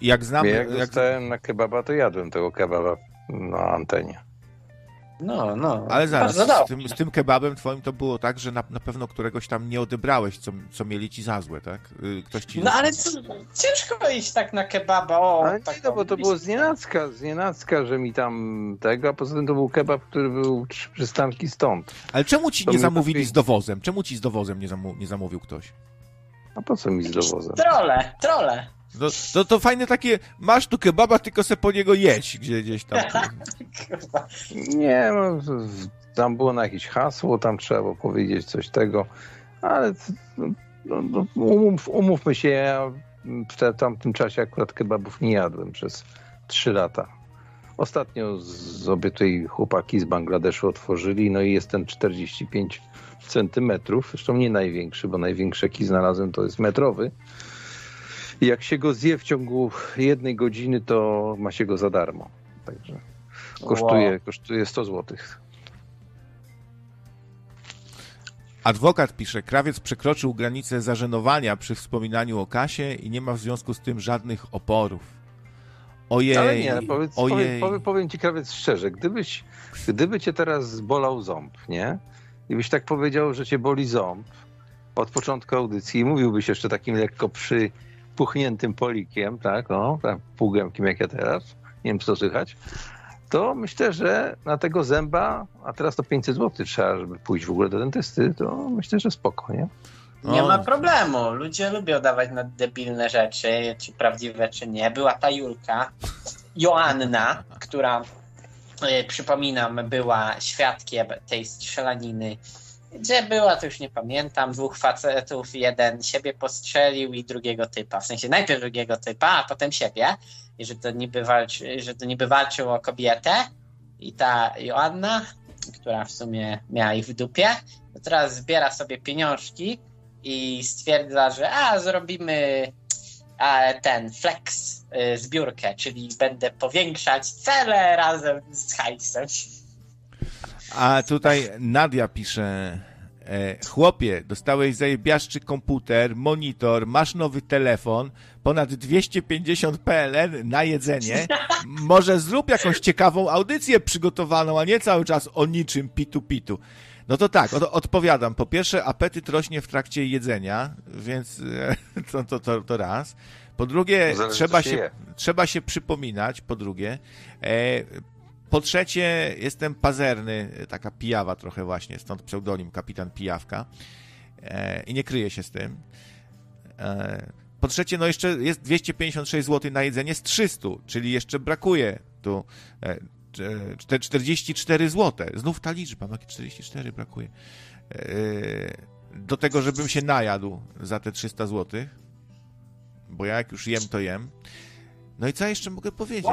Jak znam. Jak, jak zostałem na kebaba, to jadłem tego kebaba na antenie. No, no. Ale zaraz, z tym, z tym, kebabem twoim to było tak, że na, na pewno któregoś tam nie odebrałeś, co, co mieli ci za złe, tak? Y, ktoś ci... No ale co, ciężko iść tak na kebaba, o. Ale tak, nie, no bo to było znienacka, znienacka, że mi tam tego, a poza tym to był kebab, który był trzy przystanki stąd. Ale czemu ci to nie zamówili z dowozem? Czemu ci z dowozem nie, zamu nie zamówił ktoś? A po co mi z dowozem? Trole, trole. No, to, to fajne takie, masz tu kebaba, tylko se po niego jeść gdzie, gdzieś tam. Nie, no, tam było na jakieś hasło, tam trzeba było powiedzieć coś tego, ale no, no, no, umów, umówmy się, ja w tamtym czasie akurat kebabów nie jadłem przez trzy lata. Ostatnio sobie tutaj chłopaki z Bangladeszu otworzyli, no i jest ten 45 centymetrów, zresztą nie największy, bo największy jaki znalazłem to jest metrowy, i jak się go zje w ciągu jednej godziny, to ma się go za darmo. Także kosztuje, wow. kosztuje 100 zł. Adwokat pisze, krawiec przekroczył granicę zażenowania przy wspominaniu o kasie i nie ma w związku z tym żadnych oporów. Ojej, Ale nie, powiedz, ojej. Powiem, powiem ci krawiec szczerze, gdybyś, gdyby cię teraz bolał ząb, nie? I byś tak powiedział, że cię boli ząb od początku audycji i mówiłbyś jeszcze takim lekko przy puchniętym polikiem, tak, o, tak, półgębkim jak ja teraz, nie wiem, co słychać, to myślę, że na tego zęba, a teraz to 500 zł trzeba, żeby pójść w ogóle do dentysty, to myślę, że spoko, nie? Nie ma problemu. Ludzie lubią dawać na debilne rzeczy, czy prawdziwe, czy nie. Była ta Julka, Joanna, która, e, przypominam, była świadkiem tej strzelaniny gdzie była, to już nie pamiętam. Dwóch facetów, jeden siebie postrzelił i drugiego typa. W sensie najpierw drugiego typa, a potem siebie. I że to niby, walczy, że to niby walczył o kobietę. I ta Joanna, która w sumie miała ich w dupie, to teraz zbiera sobie pieniążki i stwierdza, że a, zrobimy a, ten flex, y, zbiórkę, czyli będę powiększać cele razem z hajsem. A tutaj Nadia pisze, e, chłopie, dostałeś zajebiaszczy komputer, monitor, masz nowy telefon, ponad 250 PLN na jedzenie. Może zrób jakąś ciekawą audycję przygotowaną, a nie cały czas o niczym pitu-pitu. No to tak, od, odpowiadam. Po pierwsze, apetyt rośnie w trakcie jedzenia, więc e, to, to, to, to raz. Po drugie, trzeba się, trzeba się przypominać, po drugie. E, po trzecie, jestem pazerny, taka pijawa trochę właśnie, stąd pseudonim Kapitan Pijawka. E, I nie kryję się z tym. E, po trzecie, no jeszcze jest 256 zł na jedzenie z 300, czyli jeszcze brakuje tu e, 44 zł. Znów ta liczba, no 44 brakuje. E, do tego, żebym się najadł za te 300 zł, bo ja jak już jem, to jem. No i co jeszcze mogę powiedzieć?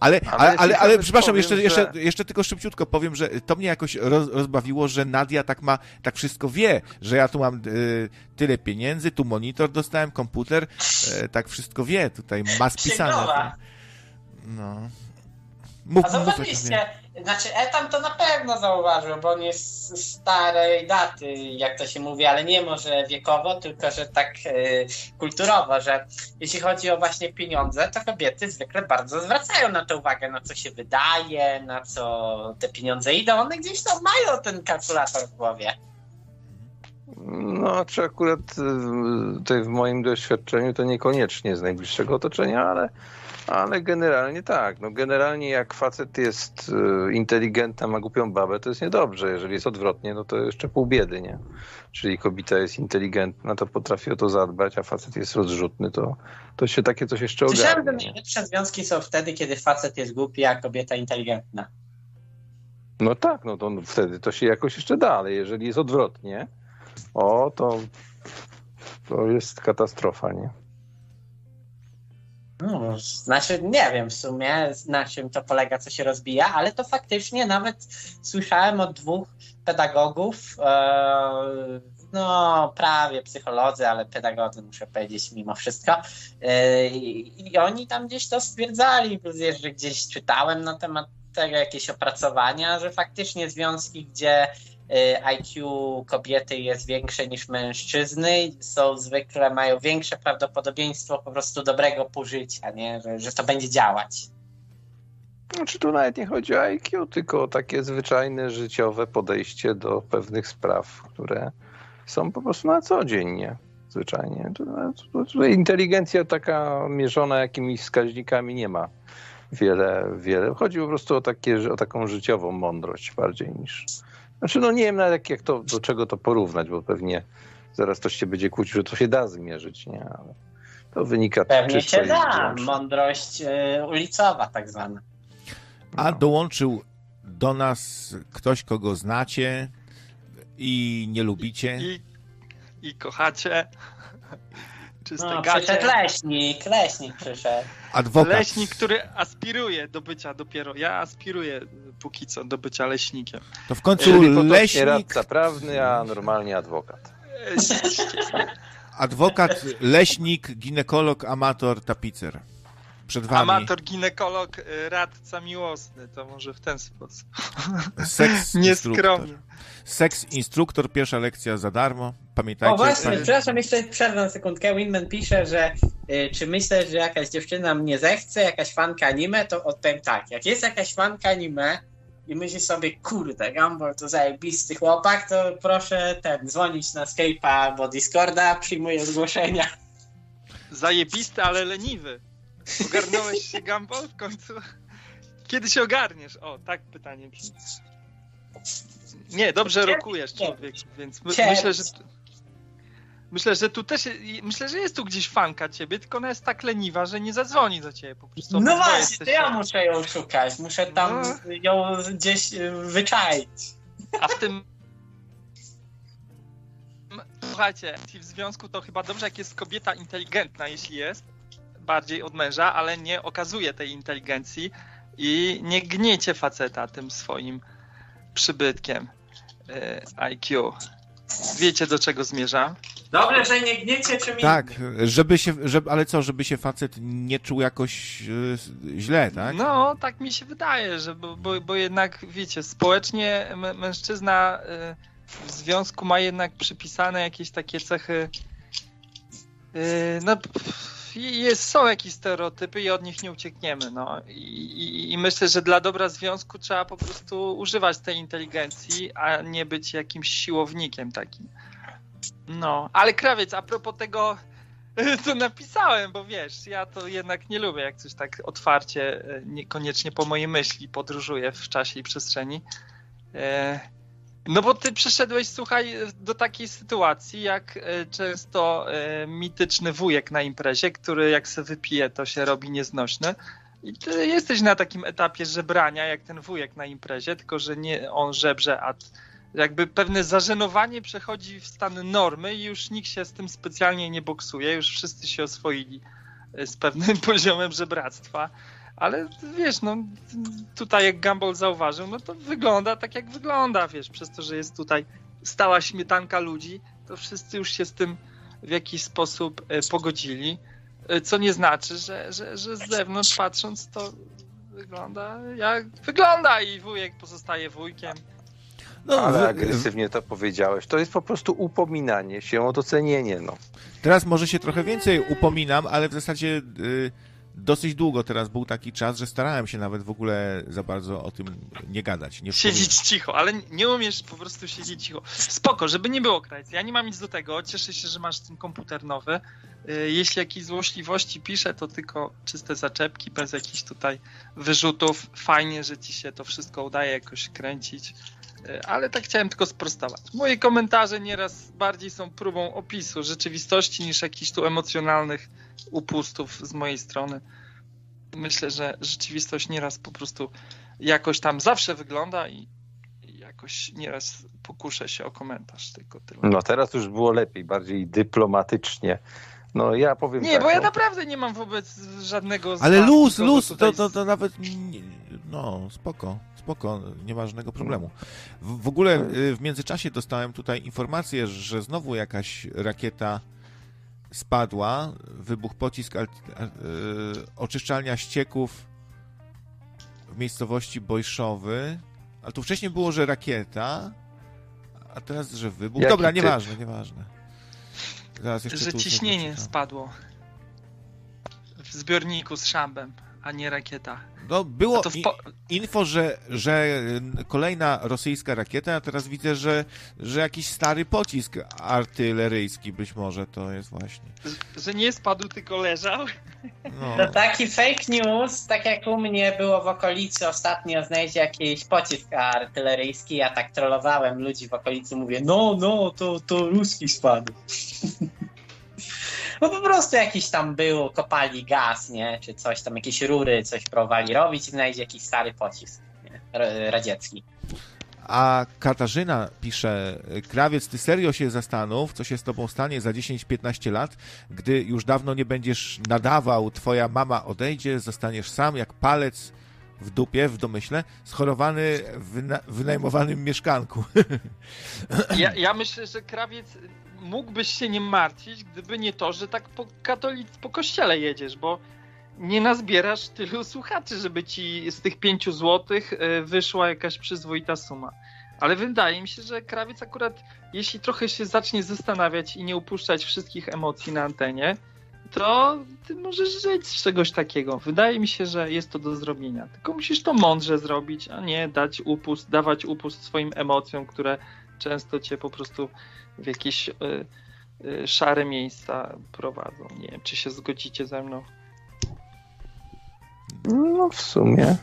Ale, ale, ale, ale, przepraszam, jeszcze, że... jeszcze, jeszcze tylko szybciutko powiem, że to mnie jakoś roz, rozbawiło, że Nadia tak ma, tak wszystko wie, że ja tu mam y, tyle pieniędzy, tu monitor dostałem, komputer, y, tak wszystko wie, tutaj ma spisane. No. Mów, A zobaczyliście, znaczy Etam to na pewno zauważył, bo on jest starej daty, jak to się mówi, ale nie może wiekowo, tylko że tak y, kulturowo, że jeśli chodzi o właśnie pieniądze, to kobiety zwykle bardzo zwracają na to uwagę, na co się wydaje, na co te pieniądze idą. One gdzieś tam mają ten kalkulator w głowie. No, czy akurat y, tutaj w moim doświadczeniu to niekoniecznie z najbliższego otoczenia, ale, ale generalnie tak. No, generalnie jak facet jest y, inteligentny, ma głupią babę, to jest niedobrze. Jeżeli jest odwrotnie, no to jeszcze pół biedy, nie? Czyli kobieta jest inteligentna, to potrafi o to zadbać, a facet jest rozrzutny, to, to się takie coś jeszcze ogarnie. Słyszałem, że najlepsze związki są wtedy, kiedy facet jest głupi, a kobieta inteligentna. No tak, no to wtedy to się jakoś jeszcze da, ale jeżeli jest odwrotnie, o, to, to jest katastrofa, nie? No, znaczy, nie wiem w sumie na czym to polega, co się rozbija, ale to faktycznie nawet słyszałem od dwóch pedagogów, e, no prawie psycholodzy, ale pedagodzy muszę powiedzieć mimo wszystko. E, I oni tam gdzieś to stwierdzali, że gdzieś czytałem na temat tego jakieś opracowania, że faktycznie związki, gdzie IQ kobiety jest większe niż mężczyzny, są zwykle mają większe prawdopodobieństwo po prostu dobrego pożycia, nie? Że, że to będzie działać. Znaczy tu nawet nie chodzi o IQ, tylko o takie zwyczajne życiowe podejście do pewnych spraw, które są po prostu na co dzień, nie? Zwyczajnie. Inteligencja taka mierzona jakimiś wskaźnikami nie ma wiele, wiele. Chodzi po prostu o, takie, o taką życiową mądrość bardziej niż, znaczy, no nie wiem nawet jak to, do czego to porównać, bo pewnie zaraz ktoś się będzie kłócił, że to się da zmierzyć, nie? Ale to wynika Pewnie się da. Mądrość y, ulicowa tak zwana. A dołączył do nas ktoś, kogo znacie i nie lubicie. I, i kochacie. Czyste no, gacie. Przyszedł leśnik, leśnik przyszedł. Adwokat. Leśnik, który aspiruje do bycia dopiero. Ja aspiruję póki co do bycia leśnikiem. To w końcu leśnik... radca prawny, a normalnie adwokat. adwokat, leśnik, ginekolog, amator, tapicer. Przed wami. Amator, ginekolog, y, radca miłosny. To może w ten sposób. Seks Nieskromny. Seks instruktor, pierwsza lekcja za darmo. Pamiętajcie. O właśnie, panie... przepraszam, jeszcze przerwę sekundkę. Winman pisze, że y, czy myślę, że jakaś dziewczyna mnie zechce, jakaś fanka anime, to odpowiem tak. Jak jest jakaś fanka anime i myśli sobie, kurde, Gumball to zajebisty chłopak, to proszę ten, dzwonić na Skype'a albo Discorda, przyjmuję zgłoszenia. Zajebisty, ale leniwy. Ogarnąłeś się, Gumball, w końcu? Kiedy się ogarniesz? O, tak pytanie brzmi. Nie, dobrze rokujesz człowiek, więc my, myślę, że myślę, że tu też myślę, że jest tu gdzieś fanka ciebie, tylko ona jest tak leniwa, że nie zadzwoni do ciebie po prostu. No właśnie, to ja muszę ją szukać, muszę tam no. ją gdzieś y, wyczaić. A w tym Słuchajcie, w związku to chyba dobrze, jak jest kobieta inteligentna, jeśli jest, bardziej od męża, ale nie okazuje tej inteligencji i nie gniecie faceta tym swoim przybytkiem. E, IQ. Wiecie, do czego zmierzam? Dobrze, że nie gniecie czym Tak, żeby się, żeby, ale co, żeby się facet nie czuł jakoś e, źle, tak? No, tak mi się wydaje, że bo, bo, bo jednak, wiecie, społecznie mężczyzna e, w związku ma jednak przypisane jakieś takie cechy no jest, są jakieś stereotypy i od nich nie uciekniemy. No. I, i, I, myślę, że dla dobra związku trzeba po prostu używać tej inteligencji, a nie być jakimś siłownikiem takim. No, ale krawiec, a propos tego, co napisałem, bo wiesz, ja to jednak nie lubię, jak coś tak otwarcie, e, niekoniecznie po mojej myśli podróżuje w czasie i przestrzeni. E, no bo ty przyszedłeś, słuchaj, do takiej sytuacji, jak e, często mityczny wujek na imprezie, który jak se wypije, to się robi nieznośny. I ty jesteś na takim etapie żebrania, jak ten wujek na imprezie, tylko że nie on żebrze, a jakby pewne zażenowanie przechodzi w stan normy i już nikt się z tym specjalnie nie boksuje, już wszyscy się oswoili e, z pewnym poziomem żebractwa. Ale wiesz, no tutaj jak Gumball zauważył, no to wygląda tak jak wygląda, wiesz, przez to, że jest tutaj stała śmietanka ludzi, to wszyscy już się z tym w jakiś sposób e, pogodzili, e, co nie znaczy, że, że, że z zewnątrz patrząc to wygląda jak wygląda i wujek pozostaje wujkiem. No, ale agresywnie to powiedziałeś. To jest po prostu upominanie się o docenienie, no. Teraz może się trochę więcej upominam, ale w zasadzie... Yy dosyć długo teraz był taki czas, że starałem się nawet w ogóle za bardzo o tym nie gadać. Nie siedzieć cicho, ale nie umiesz po prostu siedzieć cicho. Spoko, żeby nie było krajcy. Ja nie mam nic do tego. Cieszę się, że masz ten komputer nowy. Y, jeśli jakieś złośliwości piszę, to tylko czyste zaczepki, bez jakichś tutaj wyrzutów. Fajnie, że ci się to wszystko udaje jakoś kręcić. Y, ale tak chciałem tylko sprostować. Moje komentarze nieraz bardziej są próbą opisu rzeczywistości niż jakichś tu emocjonalnych upustów z mojej strony. Myślę, że rzeczywistość nieraz po prostu jakoś tam zawsze wygląda i jakoś nieraz pokuszę się o komentarz, tylko tyle. No teraz już było lepiej, bardziej dyplomatycznie. No ja powiem Nie, tak, bo ja no. naprawdę nie mam wobec żadnego Ale znaku, luz, luz, tutaj to, to, to nawet. No, spoko, spoko, nie ma żadnego problemu. W, w ogóle y, w międzyczasie dostałem tutaj informację, że znowu jakaś rakieta spadła, wybuchł pocisk al- al- y, oczyszczalnia ścieków w miejscowości Bojszowy. Ale tu wcześniej było, że rakieta, a teraz, że wybuch. Jaki Dobra, typ? nieważne, nieważne. Zaraz jeszcze że ciśnienie poczytam. spadło w zbiorniku z szambem, a nie rakieta. No, było po... info, że, że kolejna rosyjska rakieta, a teraz widzę, że, że jakiś stary pocisk artyleryjski być może to jest właśnie. że nie spadł, tylko leżał. No. To taki fake news, tak jak u mnie było w okolicy ostatnio znajdzie jakiś pocisk artyleryjski, ja tak trollowałem ludzi w okolicy, mówię, no, no, to, to ruski spadł. Bo po prostu jakiś tam był, kopali gaz, nie, czy coś tam, jakieś rury, coś próbowali robić i znajdzie jakiś stary pocisk, nie, radziecki. A Katarzyna pisze, Krawiec, ty serio się zastanów, co się z tobą stanie za 10-15 lat, gdy już dawno nie będziesz nadawał, twoja mama odejdzie, zostaniesz sam jak palec w dupie, w domyśle, schorowany w na- wynajmowanym mieszkanku. Ja, ja myślę, że krawiec mógłbyś się nie martwić, gdyby nie to, że tak po, katolic, po kościele jedziesz, bo nie nazbierasz tylu słuchaczy, żeby ci z tych pięciu złotych e, wyszła jakaś przyzwoita suma. Ale wydaje mi się, że krawiec akurat, jeśli trochę się zacznie zastanawiać i nie upuszczać wszystkich emocji na antenie, to ty możesz żyć z czegoś takiego. Wydaje mi się, że jest to do zrobienia. Tylko musisz to mądrze zrobić, a nie dać upust, dawać upust swoim emocjom, które często cię po prostu w jakieś y, y, szare miejsca prowadzą. Nie wiem, czy się zgodzicie ze mną. No w sumie,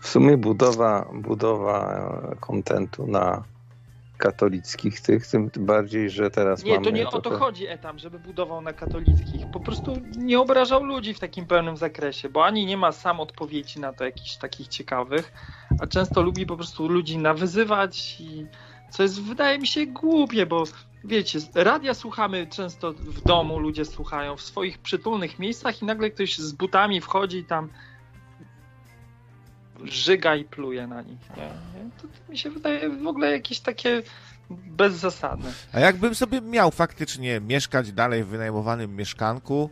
w sumie budowa, budowa e, kontentu na katolickich tych, tym bardziej, że teraz Nie, mamy... to nie o to trochę- chodzi etam, żeby budował na katolickich. Po prostu nie obrażał ludzi w takim pełnym zakresie, bo ani nie ma sam odpowiedzi na to jakichś takich ciekawych, a często lubi po prostu ludzi nawyzywać i co jest wydaje mi się głupie, bo wiecie, radia słuchamy często w domu, ludzie słuchają w swoich przytulnych miejscach i nagle ktoś z butami wchodzi i tam żyga i pluje na nich. To, to mi się wydaje w ogóle jakieś takie bezzasadne. A jakbym sobie miał faktycznie mieszkać dalej w wynajmowanym mieszkanku,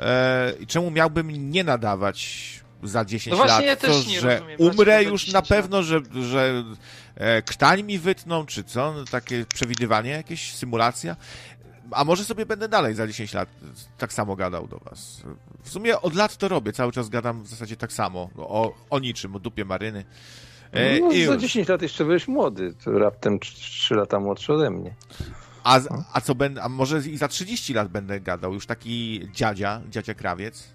e, i czemu miałbym nie nadawać za 10 No właśnie, lat? ja też Co, nie że rozumiem, umrę już 10 na lat? pewno, że, że e, krtań mi wytną, czy co? No, takie przewidywanie, jakieś symulacja. A może sobie będę dalej za 10 lat tak samo gadał do was. W sumie od lat to robię, cały czas gadam w zasadzie tak samo, o, o niczym, o dupie maryny. E, No, i za już. 10 lat jeszcze byłeś młody, to raptem 3 lata młodszy ode mnie. A, a co będę, a może i za 30 lat będę gadał, już taki dziadzia, dziadzia krawiec.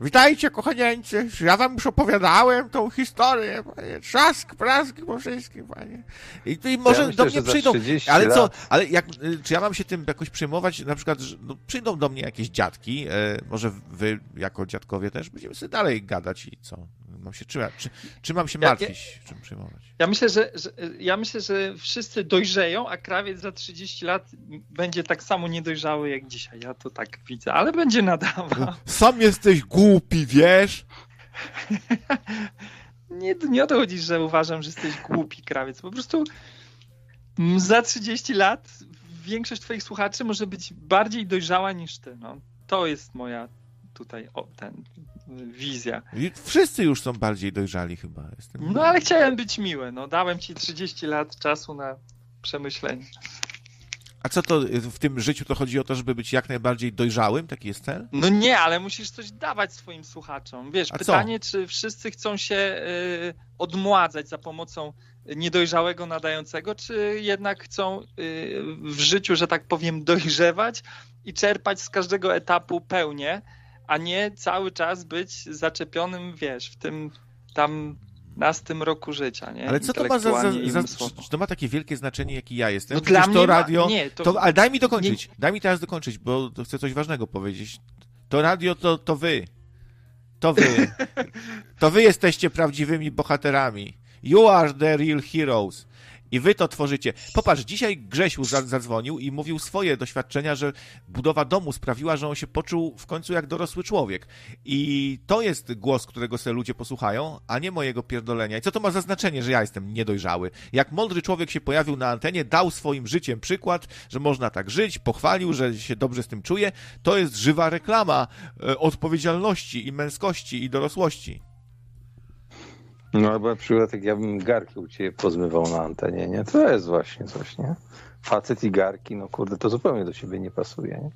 Witajcie, kochanieńcy, ja wam już opowiadałem tą historię, panie, trzask, prask po wszystkim, panie. I, i może ja myślę, do mnie przyjdą, 30 ale co, ale jak, y, czy ja mam się tym jakoś przejmować, na przykład, że no, przyjdą do mnie jakieś dziadki, e, może wy, jako dziadkowie też, będziemy sobie dalej gadać i co? Mam się, czy, czy, czy mam się Ja- martwić, czym przejmować? Ja myślę, że, że, ja myślę, że wszyscy dojrzeją, a krawiec za 30 lat będzie tak samo niedojrzały jak dzisiaj. Ja to tak widzę, ale będzie nadawał. Sam jesteś głupi, wiesz? Nie, nie o to chodzi, że uważam, że jesteś głupi krawiec. Po prostu za 30 lat większość twoich słuchaczy może być bardziej dojrzała niż ty. No, to jest moja tutaj o, ten wizja. I wszyscy już są bardziej dojrzali chyba. Jestem... No ale chciałem być miły. No, dałem ci 30 lat czasu na przemyślenie. A co to w tym życiu to chodzi o to, żeby być jak najbardziej dojrzałym? Taki jest cel? No nie, ale musisz coś dawać swoim słuchaczom. Wiesz, A pytanie, co? czy wszyscy chcą się y, odmładzać za pomocą niedojrzałego nadającego, czy jednak chcą y, w życiu, że tak powiem, dojrzewać i czerpać z każdego etapu pełnię, a nie cały czas być zaczepionym, wiesz, w tym tam nastym roku życia, nie? Ale co to ma za, za, za to ma takie wielkie znaczenie, jaki ja jestem? No Przecież dla to mnie ma- radio. nie, to- to... ale daj mi dokończyć. Daj mi teraz dokończyć, bo chcę coś ważnego powiedzieć. To radio to, to wy. To wy. To wy jesteście prawdziwymi bohaterami. You are the real heroes. I wy to tworzycie. Popatrz, dzisiaj Grzesiu za- zadzwonił i mówił swoje doświadczenia, że budowa domu sprawiła, że on się poczuł w końcu jak dorosły człowiek. I to jest głos, którego sobie ludzie posłuchają, a nie mojego pierdolenia. I co to ma za znaczenie, że ja jestem niedojrzały? Jak mądry człowiek się pojawił na antenie, dał swoim życiem przykład, że można tak żyć, pochwalił, że się dobrze z tym czuje, to jest żywa reklama e, odpowiedzialności i męskości i dorosłości. No albo na przykład jak ja bym garki u ciebie pozmywał na antenie, nie? To jest właśnie coś, nie? Facet i garki, no kurde, to zupełnie do siebie nie pasuje, nie?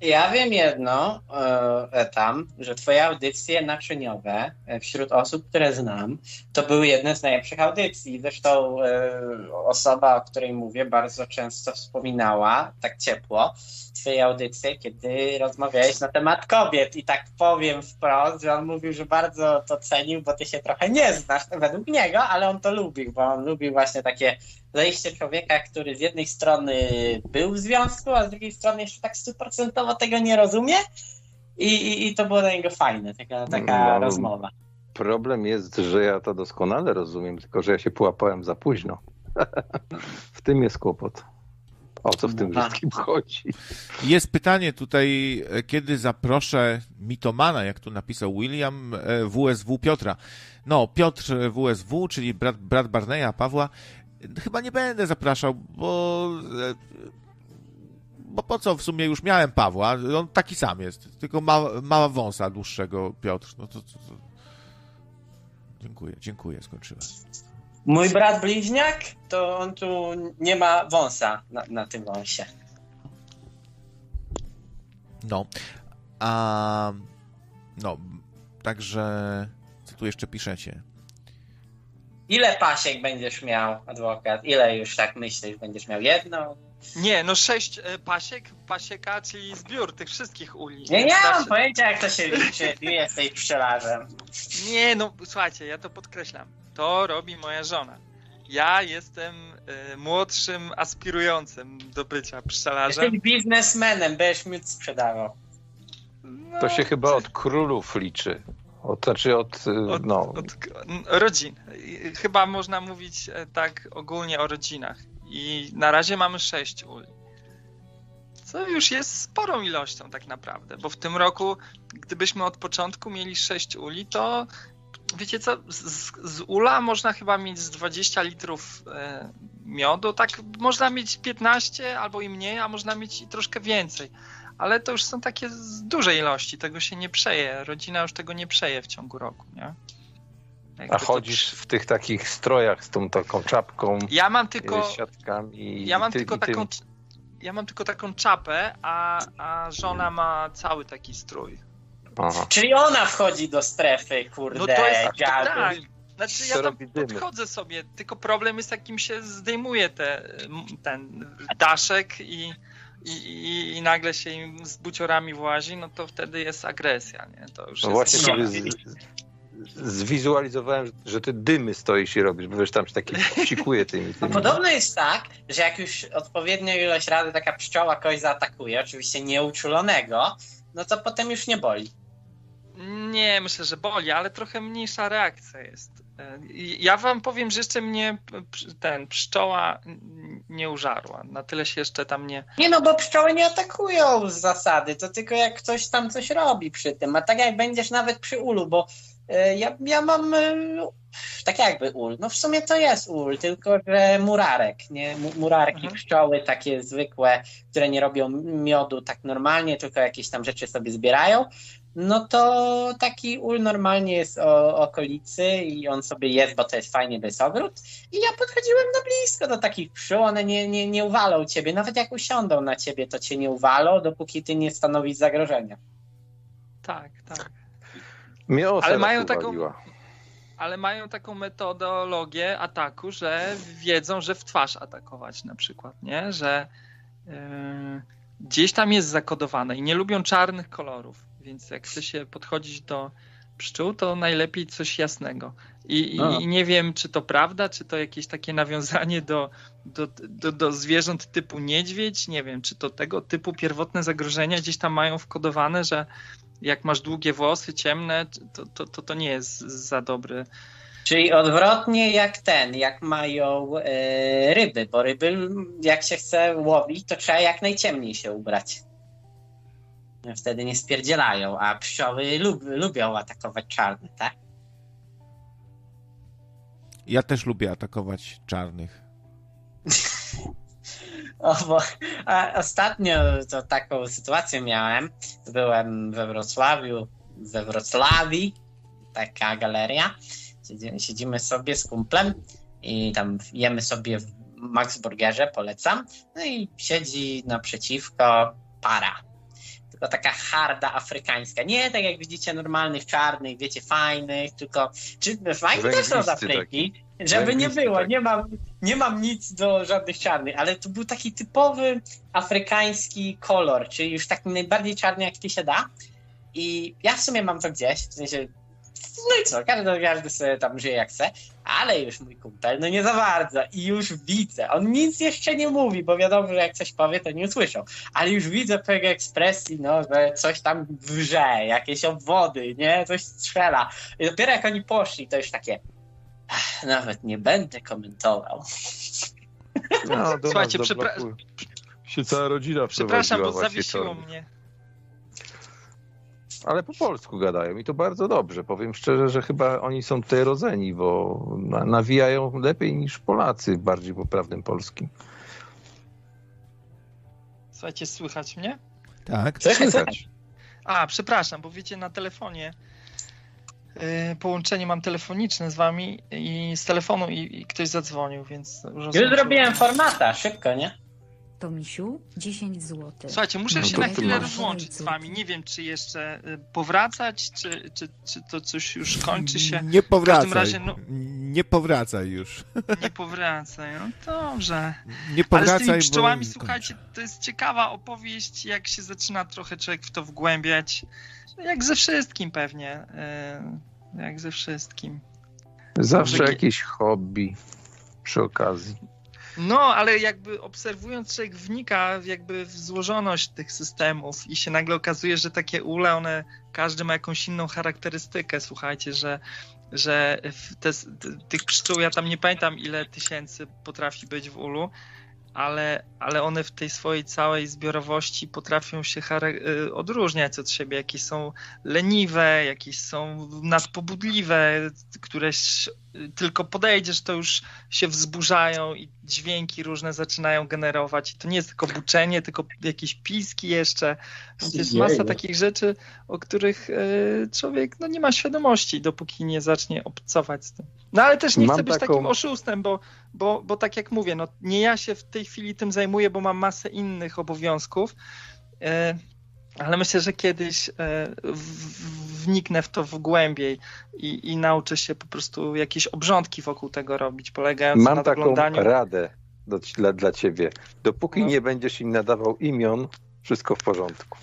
Ja wiem jedno e, tam, że twoje audycje naczyniowe e, wśród osób, które znam, to były jedne z najlepszych audycji. Zresztą e, osoba, o której mówię, bardzo często wspominała, tak ciepło, twoje audycje, kiedy rozmawiałeś na temat kobiet. I tak powiem wprost, że on mówił, że bardzo to cenił, bo ty się trochę nie znasz według niego, ale on to lubił, bo on lubił właśnie takie zajście człowieka, który z jednej strony był w związku, a z drugiej strony jeszcze tak stuprocentowo tego nie rozumie. I, i, I to było dla niego fajne, taka, taka No. rozmowa. Problem jest, że ja to doskonale rozumiem, tylko że ja się połapałem za późno. w tym jest kłopot. O co w tym Aha. wszystkim chodzi? Jest pytanie tutaj, e, kiedy zaproszę mitomana, jak tu napisał William, e, WSW Piotra. No, Piotr e, WSW, czyli brat, brat Barneya, Pawła, e, chyba nie będę zapraszał, bo e, bo po co w sumie już miałem Pawła, on taki sam jest, tylko ma, ma wąsa dłuższego Piotr. No to, to, to... Dziękuję, dziękuję, skończyłem. Mój brat bliźniak, to on tu nie ma wąsa na, na tym wąsie. No. A no, także co tu jeszcze piszecie? Ile pasiek będziesz miał, adwokat? Ile już tak myślisz? Będziesz miał jedną? Nie, no sześć e, pasiek, pasieka, czyli zbiór tych wszystkich uli. Nie, nie mam zawsze- pojęcia, jak to się liczy. Ty jesteś pszczelarzem. Nie, no słuchajcie, ja to podkreślam. To robi moja żona. Ja jestem e, młodszym aspirującym do bycia pszczelarzem. Jesteś biznesmenem, będziesz miód sprzedawał. No, To się chyba od królów liczy. Od, znaczy od, y, od, no, od rodzin. Chyba można mówić e, tak ogólnie o rodzinach. I na razie mamy sześć uli. Co już jest sporą ilością tak naprawdę, bo w tym roku, gdybyśmy od początku mieli sześć uli, to wiecie co, z, z ula można chyba mieć z 20 litrów e, miodu, tak można mieć 15 albo i mniej, a można mieć i troszkę więcej. Ale to już są takie z duże ilości, tego się nie przeje. Rodzina już tego nie przeje w ciągu roku, nie? Jakby a to chodzisz przy- w tych takich strojach z tą taką czapką, Ja mam tylko, y, siatkami. ja mam ty- tylko taką, ja mam tylko taką czapę, a, a żona ma cały taki strój. Aha. Czyli ona wchodzi do strefy, kurde, No to jest dziadu. tak. Znaczy ja Co tam podchodzę sobie, tylko problem jest jakim się zdejmuje te, ten daszek i, i, i, i nagle się im z buciorami włazi, no to wtedy jest agresja, nie? To już No jest właśnie sobie z, zwizualizowałem, że ty dymy stoisz i robisz, bo wiesz, tam się taki psikuje tymi. A tymi. podobno jest tak, że jak już odpowiednią ilość razy taka pszczoła kogoś zaatakuje, oczywiście nieuczulonego, no to potem już nie boli. Nie, myślę, że boli, ale trochę mniejsza reakcja jest. E, Ja wam powiem, że jeszcze mnie ten pszczoła nie użarła. Na tyle się jeszcze tam nie. Nie no, bo pszczoły nie atakują z zasady, to tylko jak ktoś tam coś robi przy tym. A tak jak będziesz nawet przy ulu, bo e, ja, ja mam e, tak jakby ul. No w sumie to jest ul, tylko że murarek, nie? Mu- Murarki, Mhm. pszczoły takie zwykłe, które nie robią miodu tak normalnie, tylko jakieś tam rzeczy sobie zbierają. No to taki ul normalnie jest o okolicy i on sobie jest, bo to jest fajnie bez ogród. I ja podchodziłem na blisko do takich pszczół, one nie, nie, nie uwalą ciebie. Nawet jak usiądą na ciebie, to cię nie uwalą, dopóki ty nie stanowisz zagrożenia. Tak, tak. Mnie ale mają taką, ale mają taką metodologię ataku, że wiedzą, że w twarz atakować na przykład, nie? Że yy, gdzieś tam jest zakodowane i nie lubią czarnych kolorów, więc jak chce się podchodzić do pszczół, to najlepiej coś jasnego. I, i, nie wiem, czy to prawda, czy to jakieś takie nawiązanie do, do, do, do, zwierząt typu niedźwiedź. Nie wiem, czy to tego typu pierwotne zagrożenia gdzieś tam mają wkodowane, że jak masz długie włosy, ciemne, to, to, to, to nie jest za dobry. Czyli odwrotnie jak ten, jak mają e, ryby, bo ryby jak się chce łowić, to trzeba jak najciemniej się ubrać. Wtedy nie spierdzielają, a pszczoły lub, lubią atakować czarne, tak? Ja też lubię atakować czarnych. O, bo ostatnio to taką sytuację miałem. Byłem we Wrocławiu, we Wrocławii, taka galeria. Siedzimy sobie z kumplem i tam jemy sobie w Max Burgerze, polecam. No i siedzi naprzeciwko para. Tylko taka harda afrykańska. Nie tak jak widzicie normalnych, czarnych, wiecie, fajnych, tylko czy fajni też są z Afryki. Taki. Żeby nie było, tak. nie mam, nie mam nic do żadnych czarnych, ale to był taki typowy afrykański kolor, czyli już taki najbardziej czarny, jak ty się da. I ja w sumie mam to gdzieś, w sensie, no i co, każdy, każdy sobie tam żyje jak chce, ale już mój kumpel, no nie za bardzo i już widzę, on nic jeszcze nie mówi, bo wiadomo, że jak coś powie, to nie usłyszą, ale już widzę po jego ekspresji, no, że coś tam wrze, jakieś obwody, nie, coś strzela. I dopiero jak oni poszli, to już takie, nawet nie będę komentował. No, Słuchajcie, przepraszam. Się cała rodzina Przepraszam, bo zawiesiło mnie. Ale po polsku gadają i to bardzo dobrze. Powiem szczerze, że chyba oni są tutaj rodzeni, bo nawijają lepiej niż Polacy w bardziej poprawnym polskim. Słuchajcie, słychać mnie? Tak, słychać. A, przepraszam, bo wiecie, na telefonie Y, połączenie mam telefoniczne z wami i z telefonu i, i ktoś zadzwonił, więc... Już zrobiłem formata, szybko, nie? Tomisiu, 10 zł. Słuchajcie, muszę no się na chwilę rozłączyć z wami. Nie wiem, czy jeszcze y, powracać, czy, czy, czy to coś już kończy się. Nie powracaj. Razie, no... Nie powracaj już. Nie powracaj, no dobrze. Nie powracaj, Ale z tymi pszczołami, bo... słuchajcie, to jest ciekawa opowieść, jak się zaczyna trochę człowiek w to wgłębiać. Jak ze wszystkim pewnie. E, jak ze wszystkim. Zawsze Może... jakieś hobby przy okazji. No, ale jakby obserwując, człowiek wnika jakby w złożoność tych systemów i się nagle okazuje, że takie ule, one, każdy ma jakąś inną charakterystykę. Słuchajcie, że, że te, tych pszczół, ja tam nie pamiętam ile tysięcy potrafi być w ulu, ale, ale one w tej swojej całej zbiorowości potrafią się y, odróżniać od siebie. Jakieś są leniwe, jakieś są nadpobudliwe, które tylko podejdziesz, to już się wzburzają i dźwięki różne zaczynają generować. I to nie jest tylko buczenie, tylko jakieś piski jeszcze. Jest masa takich rzeczy, o których y, człowiek no, nie ma świadomości, dopóki nie zacznie obcować z tym. No ale też nie mam chcę być taką... takim oszustem, bo, bo, bo tak jak mówię, no, nie ja się w tej chwili tym zajmuję, bo mam masę innych obowiązków. Ale myślę, że kiedyś y, wniknę w to w głębiej i, i nauczę się po prostu jakieś obrządki wokół tego robić, polegając mam na taką radę do, dla, dla ciebie. Dopóki no. nie będziesz im nadawał imion, wszystko w porządku.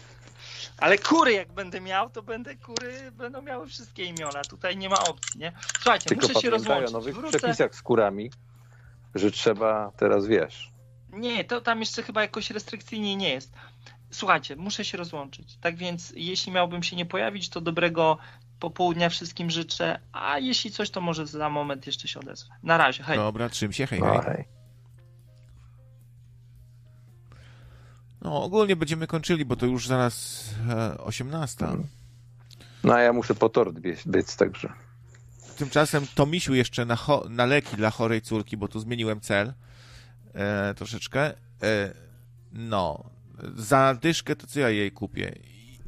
Ale kury jak będę miał, to będę kury będą miały wszystkie imiona. Tutaj nie ma opcji, nie? Słuchajcie, Tylko muszę się rozłączyć. o nowych Wrócę... przepisach z kurami, że trzeba teraz wiesz. Nie, to tam jeszcze chyba jakoś restrykcyjnie nie jest. Słuchajcie, muszę się rozłączyć. Tak więc, jeśli miałbym się nie pojawić, to dobrego popołudnia wszystkim życzę. A jeśli coś, to może za moment jeszcze się odezwę. Na razie, hej. Dobra, trzym się, hej, hej. hej. No, ogólnie będziemy kończyli, bo to już zaraz e, 18. No, a ja muszę po tort biec, także. Tymczasem Tomisiu jeszcze na, na leki dla chorej córki, bo tu zmieniłem cel e, troszeczkę. E, no, za dyszkę to co ja jej kupię?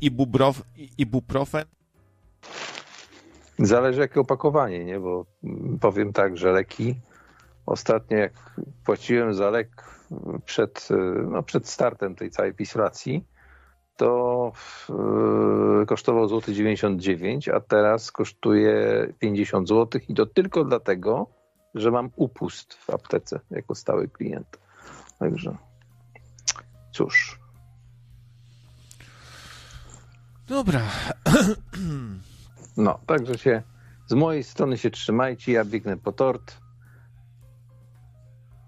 ibubrof, ibuprofen? Zależy jakie opakowanie, nie? Bo powiem tak, że leki ostatnio jak płaciłem za lek przed, no przed startem tej całej pisflacji, to yy, kosztował złoty 99, a teraz kosztuje 50 zł i to tylko dlatego, że mam upust w aptece jako stały klient. Także cóż. Dobra. No, także się z mojej strony się trzymajcie, ja biegnę po tort.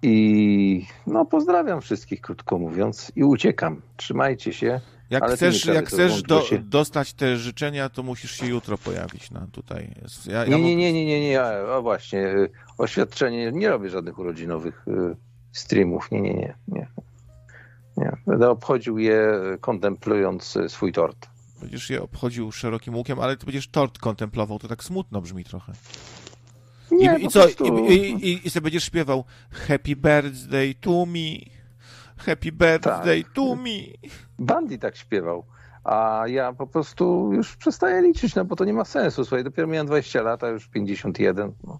I no pozdrawiam wszystkich, krótko mówiąc, i uciekam. Trzymajcie się. Jak Ale chcesz, jak chcesz do, dostać te życzenia, to musisz się jutro pojawić na tutaj. Ja, nie, ja nie, nie, nie, nie, nie, o właśnie, y, oświadczenie, nie robię żadnych urodzinowych y, streamów, nie, nie, nie, nie. nie. Będę obchodził je kontemplując y, swój tort. Będziesz je obchodził szerokim łukiem, ale ty będziesz tort kontemplował, to tak smutno brzmi trochę. Nie, I, i co? Prostu... I, i, I sobie będziesz śpiewał Happy birthday to me. Happy birthday tak. to me. Bandy tak śpiewał. A ja po prostu już przestaję liczyć, no bo to nie ma sensu. Słuchaj, dopiero miałem 20 lat, a już 51. No.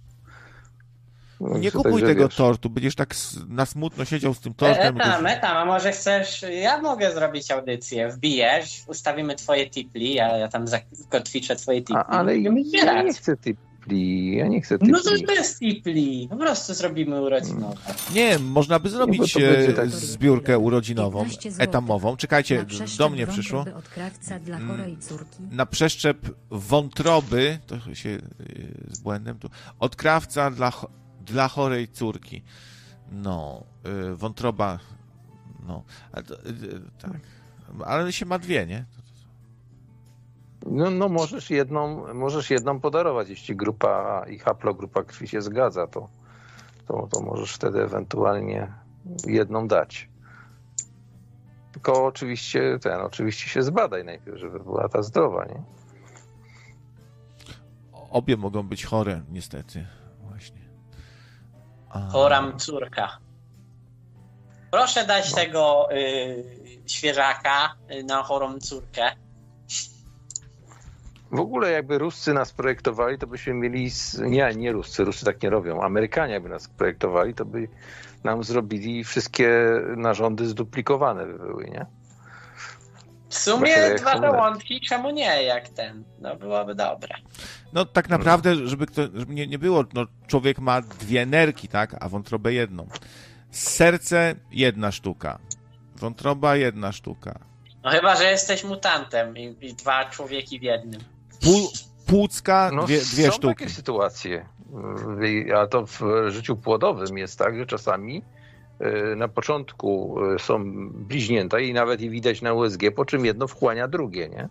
No, nie kupuj tego wiesz. tortu, będziesz tak na smutno siedział z tym tortem. Etam, będziesz... etam, a może chcesz, ja mogę zrobić audycję, wbijesz, ustawimy twoje tipli, ja, ja tam zakotwiczę twoje tipli. A, ale ja nie chcę tipli ja nie chcę tipli. No to bez tipli, po prostu zrobimy urodzinową. Nie, można by zrobić nie, tak... zbiórkę urodzinową, etamową. Czekajcie, do mnie przyszło. Mm, na przeszczep wątroby, to się y, z błędem tu, od krawca dla, dla chorej córki. No, y, wątroba, no, ale, to, y, tak, ale się ma dwie, nie? No, no możesz, jedną, możesz jedną podarować, jeśli grupa i haplogrupa krwi się zgadza, to, to, to możesz wtedy ewentualnie jedną dać. Tylko oczywiście ten, oczywiście się zbadaj najpierw, żeby była ta zdrowa, nie? Obie mogą być chore, niestety. Choram córka. Proszę dać no. tego y, świeżaka y, na chorą córkę. W ogóle jakby Ruscy nas projektowali, to byśmy mieli... Nie, nie Ruscy, Ruscy tak nie robią. Amerykanie jakby nas projektowali, to by nam zrobili wszystkie narządy zduplikowane by były, nie? W sumie dwa żołądki, czemu nie, jak ten? No byłoby dobre. No tak naprawdę, żeby, to, żeby nie, nie było, no człowiek ma dwie nerki, tak? A wątrobę jedną. Serce jedna sztuka. Wątroba jedna sztuka. No chyba, że jesteś mutantem i, i dwa człowieki w jednym. Pół, płucka, no, dwie, dwie są sztuki. takie sytuacje. A to w życiu płodowym jest tak, że czasami e, na początku e, są bliźnięta i nawet i widać na USG, po czym jedno wchłania drugie, nie?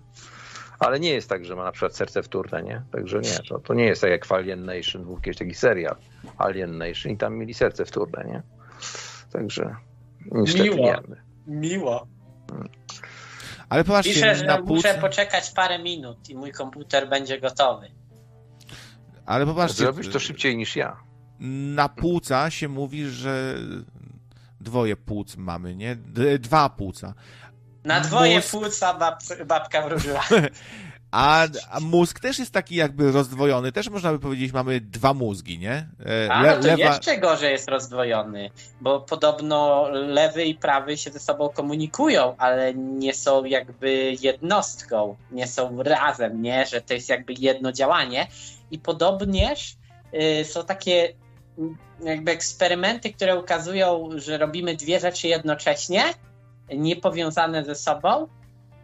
Ale nie jest tak, że ma na przykład serce wtórne, nie? Także nie, to, to nie jest tak jak w Alien Nation, był kiedyś taki serial Alien Nation i tam mieli serce wtórne, nie? Także niestety Miło. nie. Miło. Hmm. Ale popatrzcie, Piszę, że na muszę poczekać parę minut i mój komputer będzie gotowy. Ale popatrzcie... Zrobisz to szybciej niż ja. Na płuca się mówi, że dwoje płuc mamy, nie? Dwa płuca. Na dwoje Mózg... płuca bab, babka wróżyła. A, a, mózg też jest taki jakby rozdwojony. Też można by powiedzieć, mamy dwa mózgi, nie? E, a, no to lewa... jeszcze gorzej jest rozdwojony, bo podobno lewy i prawy się ze sobą komunikują, ale nie są jakby jednostką, nie są razem, nie? Że to jest jakby jedno działanie. I podobnież y, są takie mm, jakby eksperymenty, które ukazują, że robimy dwie rzeczy jednocześnie, niepowiązane ze sobą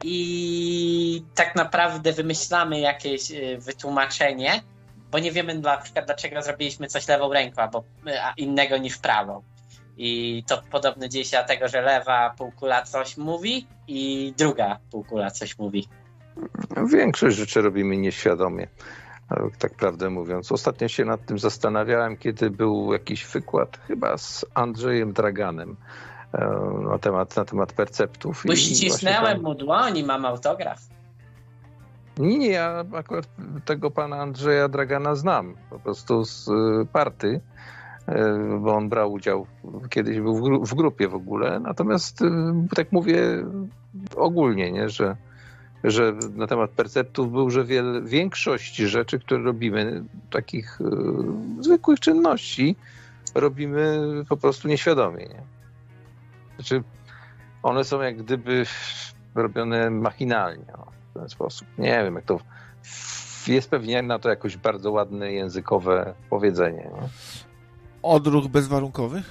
i tak naprawdę wymyślamy jakieś y, wytłumaczenie, bo nie wiemy na przykład dlaczego zrobiliśmy coś lewą ręką albo innego niż prawą. I to podobno dzieje się dlatego, że lewa półkula coś mówi i druga półkula coś mówi. Większość rzeczy robimy nieświadomie, tak prawdę mówiąc. Ostatnio się nad tym zastanawiałem, kiedy był jakiś wykład chyba z Andrzejem Draganem na temat, na temat perceptów. Uścisnąłem tam... mu dłoń i mam autograf. Nie, nie, ja akurat tego pana Andrzeja Dragana znam, po prostu z e, party, e, bo on brał udział, kiedyś był w, gru w grupie w ogóle, natomiast tak mówię ogólnie, nie, że że na temat perceptów był, że wiele, większość rzeczy, które robimy, takich y, zwykłych czynności, robimy po prostu nieświadomie. Nie? Znaczy, one są jak gdyby robione machinalnie no, w ten sposób. Nie wiem, jak to. Jest pewnie na to jakoś bardzo ładne językowe powiedzenie. Nie? Odruch bezwarunkowy?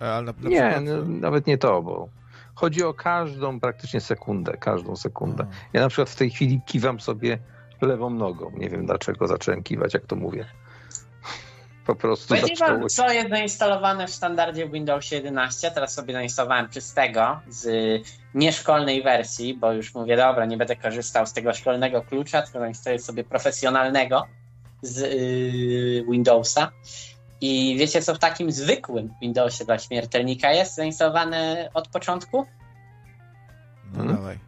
Na, na nie, przykład... nawet nie to, bo chodzi o każdą praktycznie sekundę, każdą sekundę. Ja na przykład w tej chwili kiwam sobie lewą nogą. Nie wiem dlaczego zacząłem kiwać, jak to mówię. Po prostu Powiedzieć wam, co jest zainstalowane w standardzie w Windowsie 11. Teraz sobie zainstalowałem czystego z nieszkolnej wersji, bo już mówię, dobra, nie będę korzystał z tego szkolnego klucza, tylko zainstaluję sobie profesjonalnego z yy, Windowsa. I wiecie, co w takim zwykłym Windowsie dla śmiertelnika jest zainstalowane od początku? No hmm? dawaj.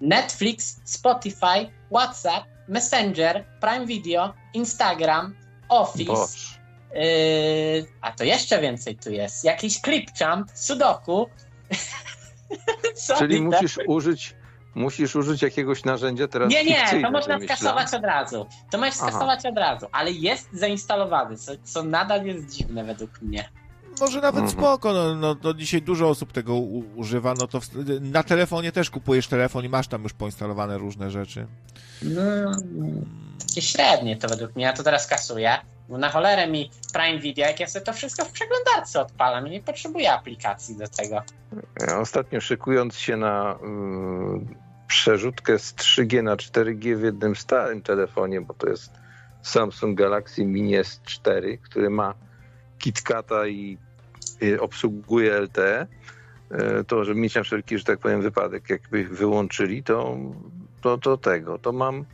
Netflix, Spotify, WhatsApp, Messenger, Prime Video, Instagram, Office. Yy, a to jeszcze więcej tu jest. Jakiś clipchamp, sudoku. Czyli musisz użyć Musisz użyć jakiegoś narzędzia teraz. Nie, nie, to można skasować od razu. To możesz skasować Aha. od razu, ale jest zainstalowany, co, co nadal jest dziwne według mnie. Może nawet mhm. spoko, no, no, no, dzisiaj dużo osób tego u, używa, no to w, na telefonie też kupujesz telefon i masz tam już poinstalowane różne rzeczy. No, takie średnie to według mnie, ja to teraz kasuję. Na cholerę mi Prime Video, jak ja sobie to wszystko w przeglądarce odpalam i nie potrzebuję aplikacji do tego. Ja ostatnio szykując się na y, przerzutkę z 3G na 4G w jednym starym telefonie, bo to jest Samsung Galaxy Mini S4, który ma KitKata i obsługuje LTE, y, to żeby mieć na wszelki, że tak powiem, wypadek, jakby wyłączyli, to, to, to tego, to mam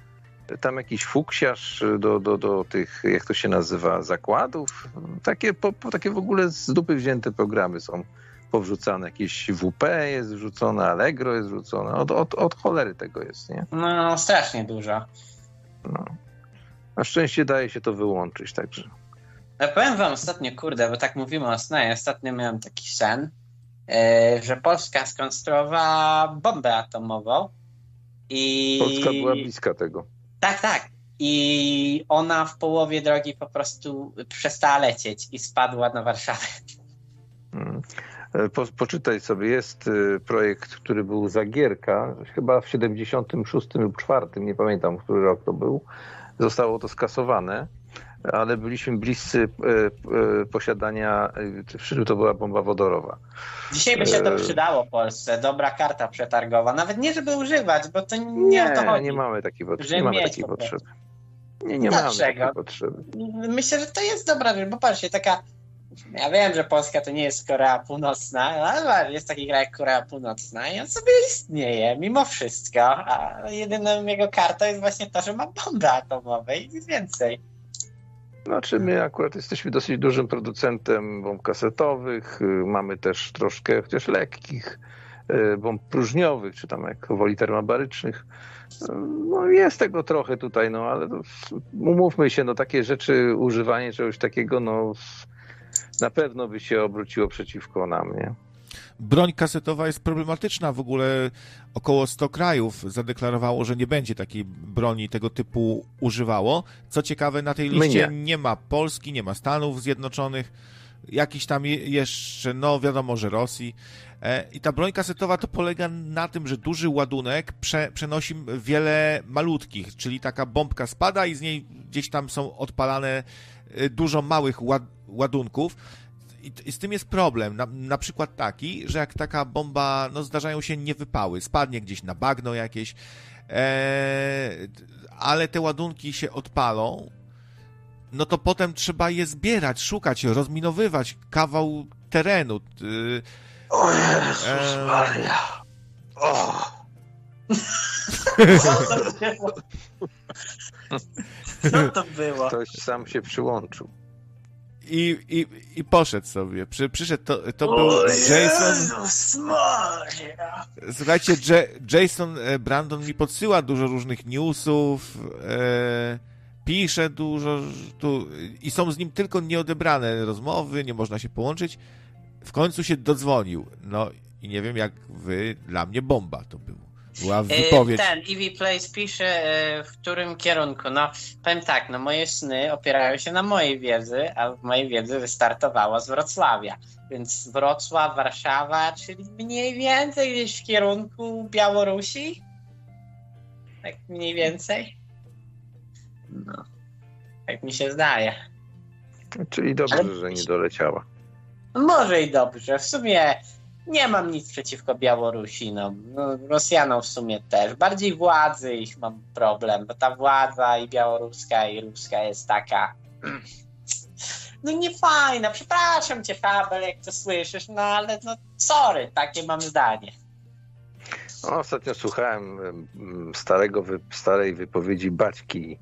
tam jakiś fuksiarz do, do, do tych, jak to się nazywa, zakładów. Takie, po, takie w ogóle z dupy wzięte programy są powrzucane. Jakieś WP jest wrzucone, Allegro jest wrzucone. Od, od, od cholery tego jest, nie? No, strasznie dużo. No. Na szczęście daje się to wyłączyć, także. Ja powiem wam ostatnio, kurde, bo tak mówimy o snie. Ostatnio miałem taki sen, yy, że Polska skonstruowała bombę atomową i... Polska była bliska tego. Tak, tak. I ona w połowie drogi po prostu przestała lecieć i spadła na Warszawę. Hmm. Po, poczytaj sobie, jest y, projekt, który był Zagierka, chyba w 76 lub 4, nie pamiętam, który rok to był. Zostało to skasowane, ale byliśmy bliscy e, e, posiadania, e, to była bomba wodorowa. Dzisiaj by się to przydało Polsce, dobra karta przetargowa, nawet nie żeby używać, bo to nie, nie o to chodzi. Nie mamy takiej, potrzeby. nie mamy takiej potrzeby. Nie, nie mamy takiej potrzeby. Myślę, że to jest dobra rzecz, bo patrzcie, taka ja wiem, że Polska to nie jest Korea Północna, ale jest taki kraj jak Korea Północna i on sobie istnieje mimo wszystko, a jedyną jego kartą jest właśnie to, że ma bombę atomową i nic więcej. Znaczy my akurat jesteśmy dosyć dużym producentem bomb kasetowych, mamy też troszkę, chociaż lekkich, e, bomb próżniowych, czy tam jak woli termobarycznych. No jest tego trochę tutaj, no ale to, umówmy się, no takie rzeczy, używanie czegoś takiego, no na pewno by się obróciło przeciwko nam, nie? Broń kasetowa jest problematyczna. W ogóle około 100 krajów zadeklarowało, że nie będzie takiej broni tego typu używało. Co ciekawe, na tej liście nie. nie ma Polski, nie ma Stanów Zjednoczonych, jakiś tam jeszcze, no wiadomo, że Rosji. E, I ta broń kasetowa to polega na tym, że duży ładunek prze, przenosi wiele malutkich, czyli taka bombka spada i z niej gdzieś tam są odpalane e, dużo małych ładunków. I, I, z tym jest problem. Na, na, przykład taki, że jak taka bomba, no zdarzają się niewypały, spadnie gdzieś na bagno jakieś, e, ale te ładunki się odpalą, no to potem trzeba je zbierać, szukać, rozminowywać kawał terenu. O Jezus e... Maria. O. Co to było? Ktoś sam się przyłączył i, i, i poszedł sobie. Przy, przyszedł, to, to był Jason. Słuchajcie, Jason e, Brandon mi podsyła dużo różnych newsów, e, pisze dużo tu, i są z nim tylko nieodebrane rozmowy, nie można się połączyć. W końcu się dodzwonił. No i nie wiem jak wy, dla mnie bomba to było. Była wypowiedź. Ten Ivy Place pisze, w którym kierunku. No, powiem tak, no moje sny opierają się na mojej wiedzy, a w mojej wiedzy wystartowała z Wrocławia. Więc Wrocław, Warszawa, czyli mniej więcej gdzieś w kierunku Białorusi. Tak mniej więcej. No, tak mi się zdaje. Czyli dobrze, Ale... że nie doleciała. Może i dobrze. W sumie nie mam nic przeciwko Białorusinom. No, Rosjanom w sumie też. Bardziej władzy ich mam problem, bo ta władza i białoruska, i ruska jest taka. No nie fajna. Przepraszam cię, Fabel, jak to słyszysz, no ale no sorry, takie mam zdanie. No, ostatnio słuchałem starego, starej wypowiedzi Baćki,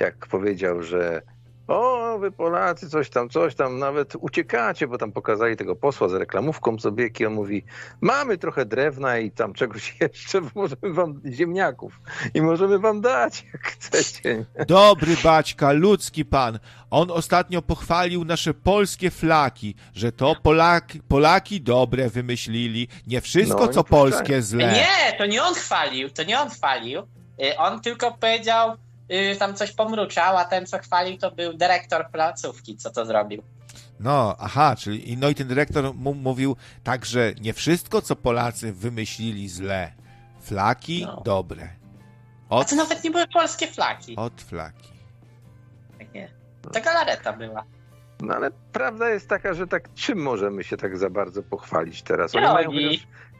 jak powiedział, że o, wy Polacy, coś tam, coś tam, nawet uciekacie, bo tam pokazali tego posła z reklamówką sobie, i on mówi, mamy trochę drewna i tam czegoś jeszcze, możemy wam, ziemniaków, i możemy wam dać, jak chcecie. Dobry Baćka, ludzki pan, on ostatnio pochwalił nasze polskie flaki, że to Polaki, Polaki dobre wymyślili, nie wszystko, no, co polskie złe. Nie, to nie on chwalił, to nie on chwalił, y, on tylko powiedział, yy, tam coś pomruczał, a ten, co chwalił, to był dyrektor placówki, co to zrobił. No, aha, czyli no i ten dyrektor mówił tak, że nie wszystko, co Polacy wymyślili źle. Flaki no. dobre. Od... A to nawet nie były polskie flaki. Od flaki. Tak nie. To galareta była. No ale prawda jest taka, że tak czym możemy się tak za bardzo pochwalić teraz? Oni mają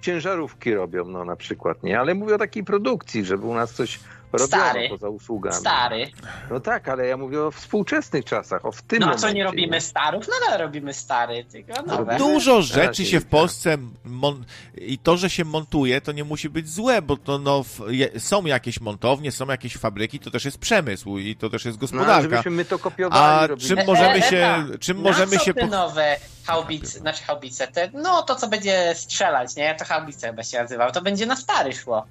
ciężarówki robią, no na przykład, nie? Ale mówię o takiej produkcji, żeby u nas coś robiono Stary. poza usługami. Stary. No tak, ale ja mówię o współczesnych czasach, o w tym No a co, nie robimy nie? starów? No ale robimy stary, tylko nowe. Dużo rzeczy się w Polsce i to, że się montuje, to nie musi być złe, bo to no, są jakieś montownie, są jakieś fabryki, to też jest przemysł i to też jest no, gospodarka. No, my to kopiowali. A czym możemy się... Czym możemy się po... nowe haubice, znaczy haubice, te, no to co będzie strzelać, nie? To haubice chyba się nazywał, to będzie na stary szło.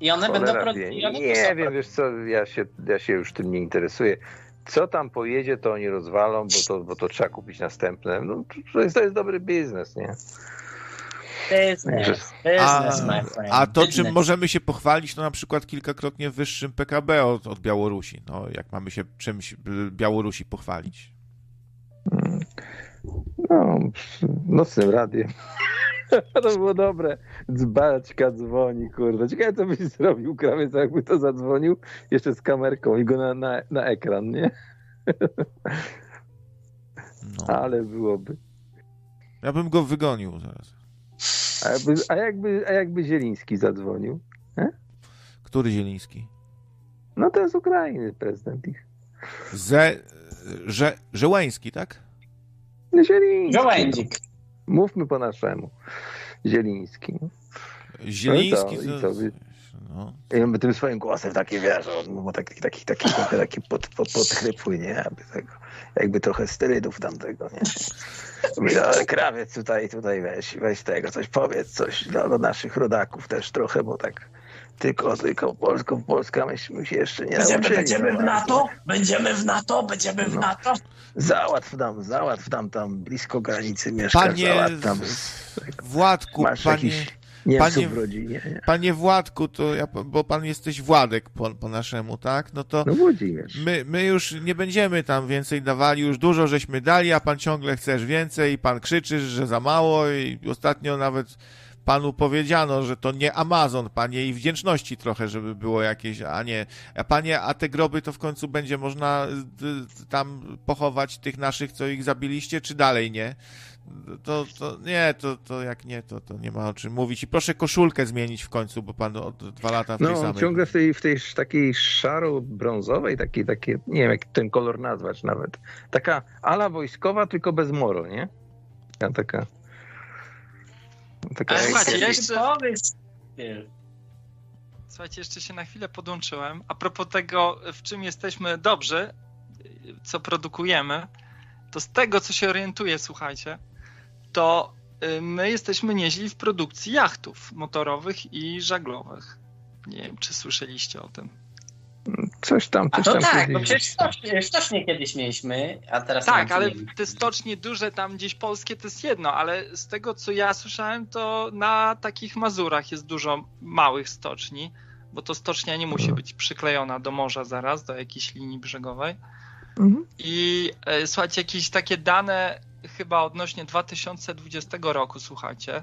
I one Cholera będą produkowane. Nie wiem, wiesz co, ja się, ja się już tym nie interesuję. Co tam pojedzie, to oni rozwalą, bo to, bo to trzeba kupić następne. No, to, jest, to jest dobry biznes, nie? Business, business, my friend. A to, czym możemy się pochwalić, to na przykład kilkakrotnie wyższym PKB od, od Białorusi. No, jak mamy się czymś Białorusi pochwalić? No, nocnym radiem. to było dobre. Dzbaczka dzwoni, kurde. Ciekawe, co byś zrobił, krawiec, jakby to zadzwonił jeszcze z kamerką i go na, na, na ekran, nie? No. Ale byłoby. Ja bym go wygonił zaraz. A jakby, a jakby, a jakby Zieliński zadzwonił? E? Który Zieliński? No to jest Ukrainy prezydent ich. Ze, że, Żełański, tak? Zieliński. Żołędzik. Mówmy po naszemu. Zieliński. Zieliński no to, to... No. I on by tym swoim głosem taki, wiesz, on był taki, taki, taki, taki, taki pod, pod, podchrypły, nie? Jakby, tego, jakby trochę sterydów tamtego, nie? Mówi, ale krawiec tutaj, tutaj weź, weź tego, coś powiedz, coś dla, dla naszych rodaków też trochę, bo tak tylko, tylko Polską, Polska myśmy się jeszcze nie będziemy, nauczyli. Będziemy w NATO? Będziemy w NATO? Będziemy w no. NATO? Załatw tam, załatw tam, tam blisko granicy mieszkasz, panie załatw tam. Władku, masz panie, panie, w rodzinie. Nie? Panie Władku, to ja, bo pan jesteś Władek po, po naszemu, tak? No to no my, my już nie będziemy tam więcej dawali, już dużo żeśmy dali, a pan ciągle chcesz więcej i pan krzyczysz, że za mało i ostatnio nawet panu powiedziano, że to nie Amazon, panie, i wdzięczności trochę, żeby było jakieś, a nie, a panie, a te groby to w końcu będzie można tam pochować tych naszych, co ich zabiliście, czy dalej nie? To, to nie, to, to jak nie, to, to nie ma o czym mówić. I proszę koszulkę zmienić w końcu, bo pan od dwa lata w tej no, samej... ciągle w tej, w tej takiej szaro-brązowej, takiej, takie, nie wiem jak ten kolor nazwać nawet. Taka ala wojskowa, tylko bez moro, nie? Ja taka... Taka Ale słuchajcie, jeszcze... Słuchajcie, jeszcze się na chwilę podłączyłem. A propos tego, w czym jesteśmy dobrzy, co produkujemy, to z tego, co się orientuję, słuchajcie, to y, my jesteśmy nieźli w produkcji jachtów motorowych i żaglowych. Nie wiem, czy słyszeliście o tym. Coś tam, coś a to tam tak, kiedyś... bo przecież stocznie, stocznie kiedyś mieliśmy, a teraz Tak, ale te stocznie duże tam gdzieś polskie to jest jedno, ale z tego co ja słyszałem, to na takich Mazurach jest dużo małych stoczni, bo to stocznia nie musi być przyklejona do morza zaraz, do jakiejś linii brzegowej. Mhm. I e, słuchajcie, jakieś takie dane chyba odnośnie 2020 roku, słuchajcie,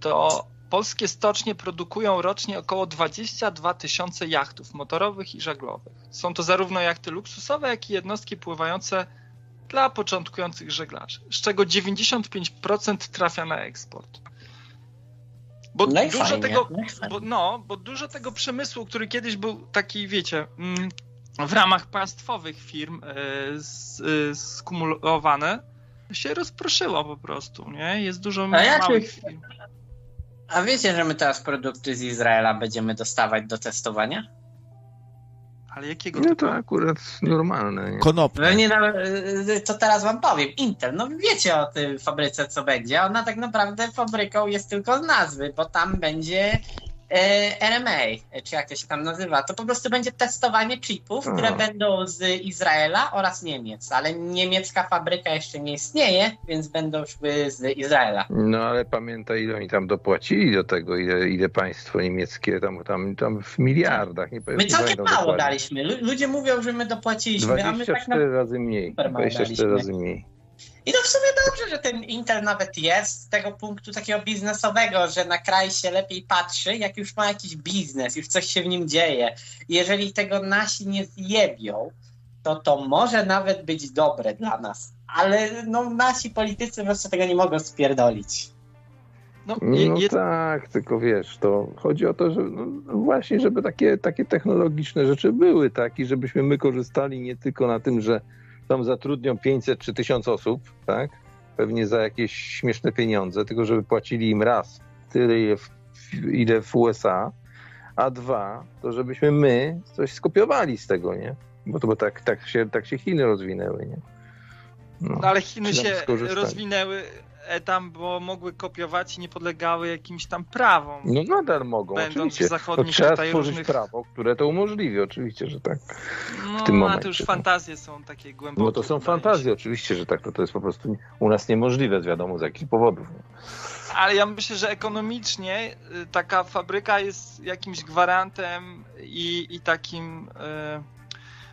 to polskie stocznie produkują rocznie około 22 tysiące jachtów motorowych i żaglowych. Są to zarówno jachty luksusowe, jak i jednostki pływające dla początkujących żeglarzy, z czego 95% trafia na eksport. Bo No dużo fajnie, tego, no bo, no, bo dużo tego przemysłu, który kiedyś był taki, wiecie, mm, w ramach państwowych firm e, e, skumulowane, się rozproszyło po prostu, nie? Jest dużo A ja małych firm. A wiecie, że my teraz produkty z Izraela będziemy dostawać do testowania? Ale jakiego No typu? to akurat normalne. Nie? Konopne. Pewnie na, y, to teraz wam powiem. Intel, no wiecie o tej fabryce, co będzie. Ona tak naprawdę fabryką jest tylko z nazwy, bo tam będzie RMA, czy jak to się tam nazywa. To po prostu będzie testowanie chipów, które A. będą z Izraela oraz Niemiec. Ale niemiecka fabryka jeszcze nie istnieje, więc będą szły z Izraela. No ale pamiętaj, ile oni tam dopłacili do tego, ile, ile państwo niemieckie tam, tam, tam w miliardach. Nie, My całkiem mało dokładnie. daliśmy. Lu- Ludzie mówią, że my dopłaciliśmy, a my tak 24 razy mniej. Super mało 24 daliśmy. razy mniej. I to w sumie dobrze, że ten Intel nawet jest z tego punktu takiego biznesowego, że na kraj się lepiej patrzy, jak już ma jakiś biznes, już coś się w nim dzieje. I jeżeli tego nasi nie zjebią, to to może nawet być dobre dla nas. Ale no, nasi politycy po prostu tego nie mogą spierdolić. No, je, No je, tak, tylko wiesz, to chodzi o to, że no, no właśnie, żeby takie, takie technologiczne rzeczy były, tak, i żebyśmy my korzystali nie tylko na tym, że tam zatrudnią 500 czy 1000 osób, tak, pewnie za jakieś śmieszne pieniądze, tylko żeby płacili im raz tyle, ile w, USA, a dwa, to żebyśmy my coś skopiowali z tego, nie? Bo to bo tak, tak, się, tak się Chiny rozwinęły, nie? No. no, ale Chiny się rozwinęły tam, bo mogły kopiować i nie podlegały jakimś tam prawom. No nadal mogą, Będąc oczywiście. w To zachodnich trzeba tutaj stworzyć różnych... prawo, które to umożliwi, oczywiście, że tak. No, tym a momencie, to już no. fantazje są takie głębokie. No to są fantazje, oczywiście, że tak. To, to jest po prostu u nas niemożliwe, z wiadomo z jakich powodów. Ale ja myślę, że ekonomicznie y, taka fabryka jest jakimś gwarantem i, i takim y,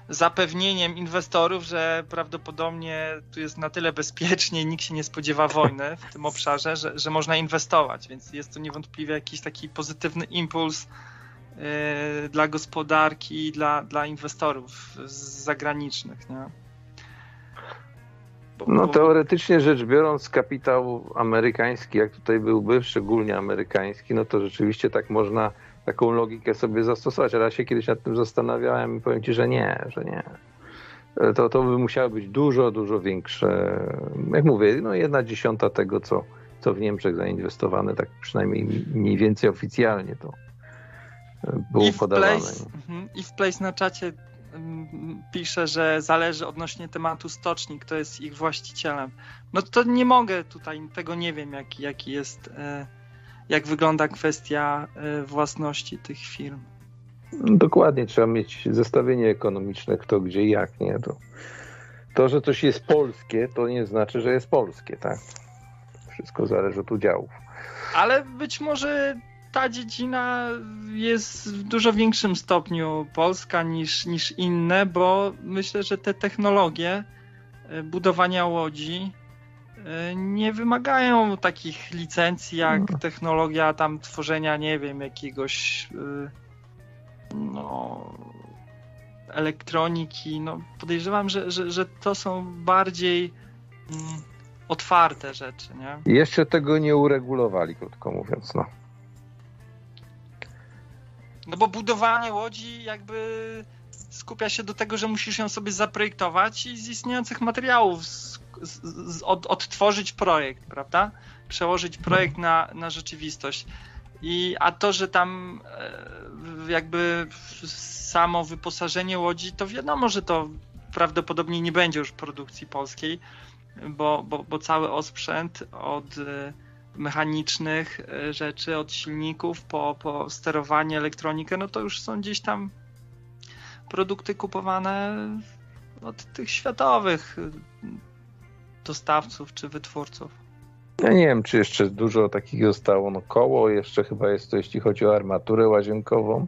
zapewnieniem inwestorów, że prawdopodobnie tu jest na tyle bezpiecznie, nikt się nie spodziewa wojny w tym obszarze, że, że można inwestować, więc jest to niewątpliwie jakiś taki pozytywny impuls y, dla gospodarki i dla, dla inwestorów zagranicznych. Nie? Bo- No bo- teoretycznie rzecz biorąc, kapitał amerykański, jak tutaj byłby, szczególnie amerykański, no to rzeczywiście tak można taką logikę sobie zastosować, ale ja się kiedyś nad tym zastanawiałem i powiem ci, że nie, że nie. To, to by musiało być dużo, dużo większe, jak mówię, no jedna dziesiąta tego, co, co w Niemczech zainwestowane, tak przynajmniej mniej więcej oficjalnie to było I podawane. place, mhm, I w Place na czacie mm, pisze, że zależy odnośnie tematu stoczni, kto jest ich właścicielem. No to nie mogę tutaj, tego nie wiem, jaki, jaki jest, e, jak wygląda kwestia e, własności tych firm. Dokładnie, trzeba mieć zestawienie ekonomiczne, kto gdzie i jak, nie? To, to, że coś jest polskie, to nie znaczy, że jest polskie, tak? Wszystko zależy od udziałów. Ale być może ta dziedzina jest w dużo większym stopniu polska niż, niż inne, bo myślę, że te technologie e, budowania łodzi nie wymagają takich licencji jak No. technologia tam tworzenia, nie wiem, jakiegoś e, no elektroniki. No, podejrzewam, że, że, że to są bardziej mm, otwarte rzeczy, nie? Jeszcze tego nie uregulowali, krótko mówiąc, no. No bo budowanie łodzi jakby skupia się do tego, że musisz ją sobie zaprojektować i z istniejących materiałów z, z, od, odtworzyć projekt, prawda? Przełożyć projekt na, na rzeczywistość. I, a to, że tam e, jakby samo wyposażenie łodzi, to wiadomo, że to prawdopodobnie nie będzie już produkcji polskiej, bo, bo, bo cały osprzęt od e, mechanicznych e, rzeczy, od silników po, po sterowanie, elektronikę, no to już są gdzieś tam produkty kupowane od tych światowych dostawców czy wytwórców. Ja nie wiem, czy jeszcze dużo takiego stało. No koło jeszcze chyba jest to, jeśli chodzi o armaturę łazienkową.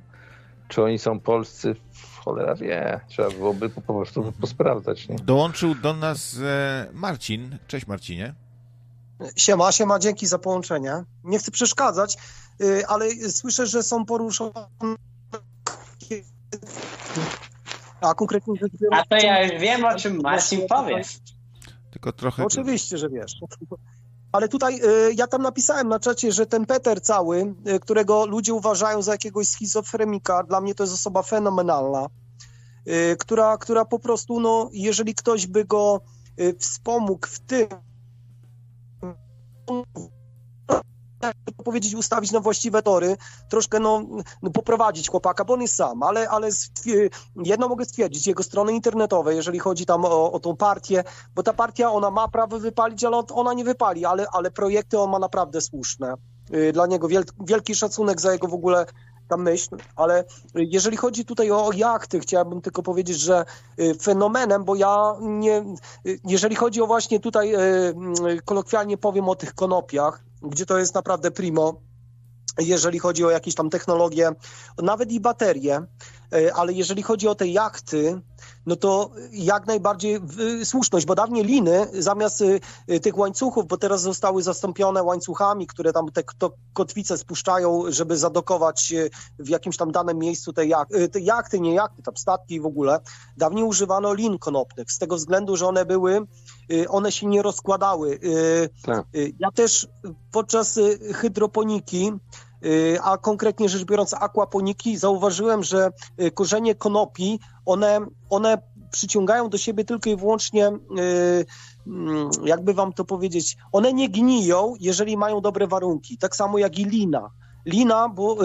Czy oni są polscy? Cholera wie. Trzeba byłoby po prostu posprawdzać. Nie? Dołączył do nas e, Marcin. Cześć Marcinie. Siema, siema, dzięki za połączenie. Nie chcę przeszkadzać, y, ale słyszę, że są poruszone a konkretnie rzecz biorąc... A to ja już wiem, o czym Marcin powie. Tylko trochę... Oczywiście, że wiesz. Ale tutaj y, ja tam napisałem na czacie, że ten Peter cały, y, którego ludzie uważają za jakiegoś schizofrenika, dla mnie to jest osoba fenomenalna, y, która, która po prostu, no, jeżeli ktoś by go wspomógł w tym, powiedzieć, ustawić na właściwe tory, troszkę no, no, poprowadzić chłopaka, bo on jest sam, ale, ale jedno mogę stwierdzić, jego strony internetowe, jeżeli chodzi tam o, o tą partię, bo ta partia, ona ma prawo wypalić, ale ona nie wypali, ale, ale projekty on ma naprawdę słuszne. Y, dla niego wielki szacunek za jego w ogóle ta myśl, ale jeżeli chodzi tutaj o jachty, chciałbym tylko powiedzieć, że y, fenomenem, bo ja nie, y, jeżeli chodzi o właśnie tutaj kolokwialnie powiem o tych konopiach, gdzie to jest naprawdę primo, jeżeli chodzi o jakieś tam technologie, nawet i baterie, ale jeżeli chodzi o te jachty, no to jak najbardziej słuszność, bo dawniej liny zamiast e, tych łańcuchów, bo teraz zostały zastąpione łańcuchami, które tam te kotwice spuszczają, żeby zadokować w jakimś tam danym miejscu te, jak, e, te jachty, nie jachty, tam statki w ogóle, dawniej używano lin konopnych, z tego względu, że one były one się nie rozkładały. Tak. Ja też podczas hydroponiki, a konkretnie rzecz biorąc akwaponiki, zauważyłem, że korzenie konopi, one, one przyciągają do siebie tylko i wyłącznie, mm, jakby wam to powiedzieć, one nie gniją, jeżeli mają dobre warunki. Tak samo jak i lina. Lina, bo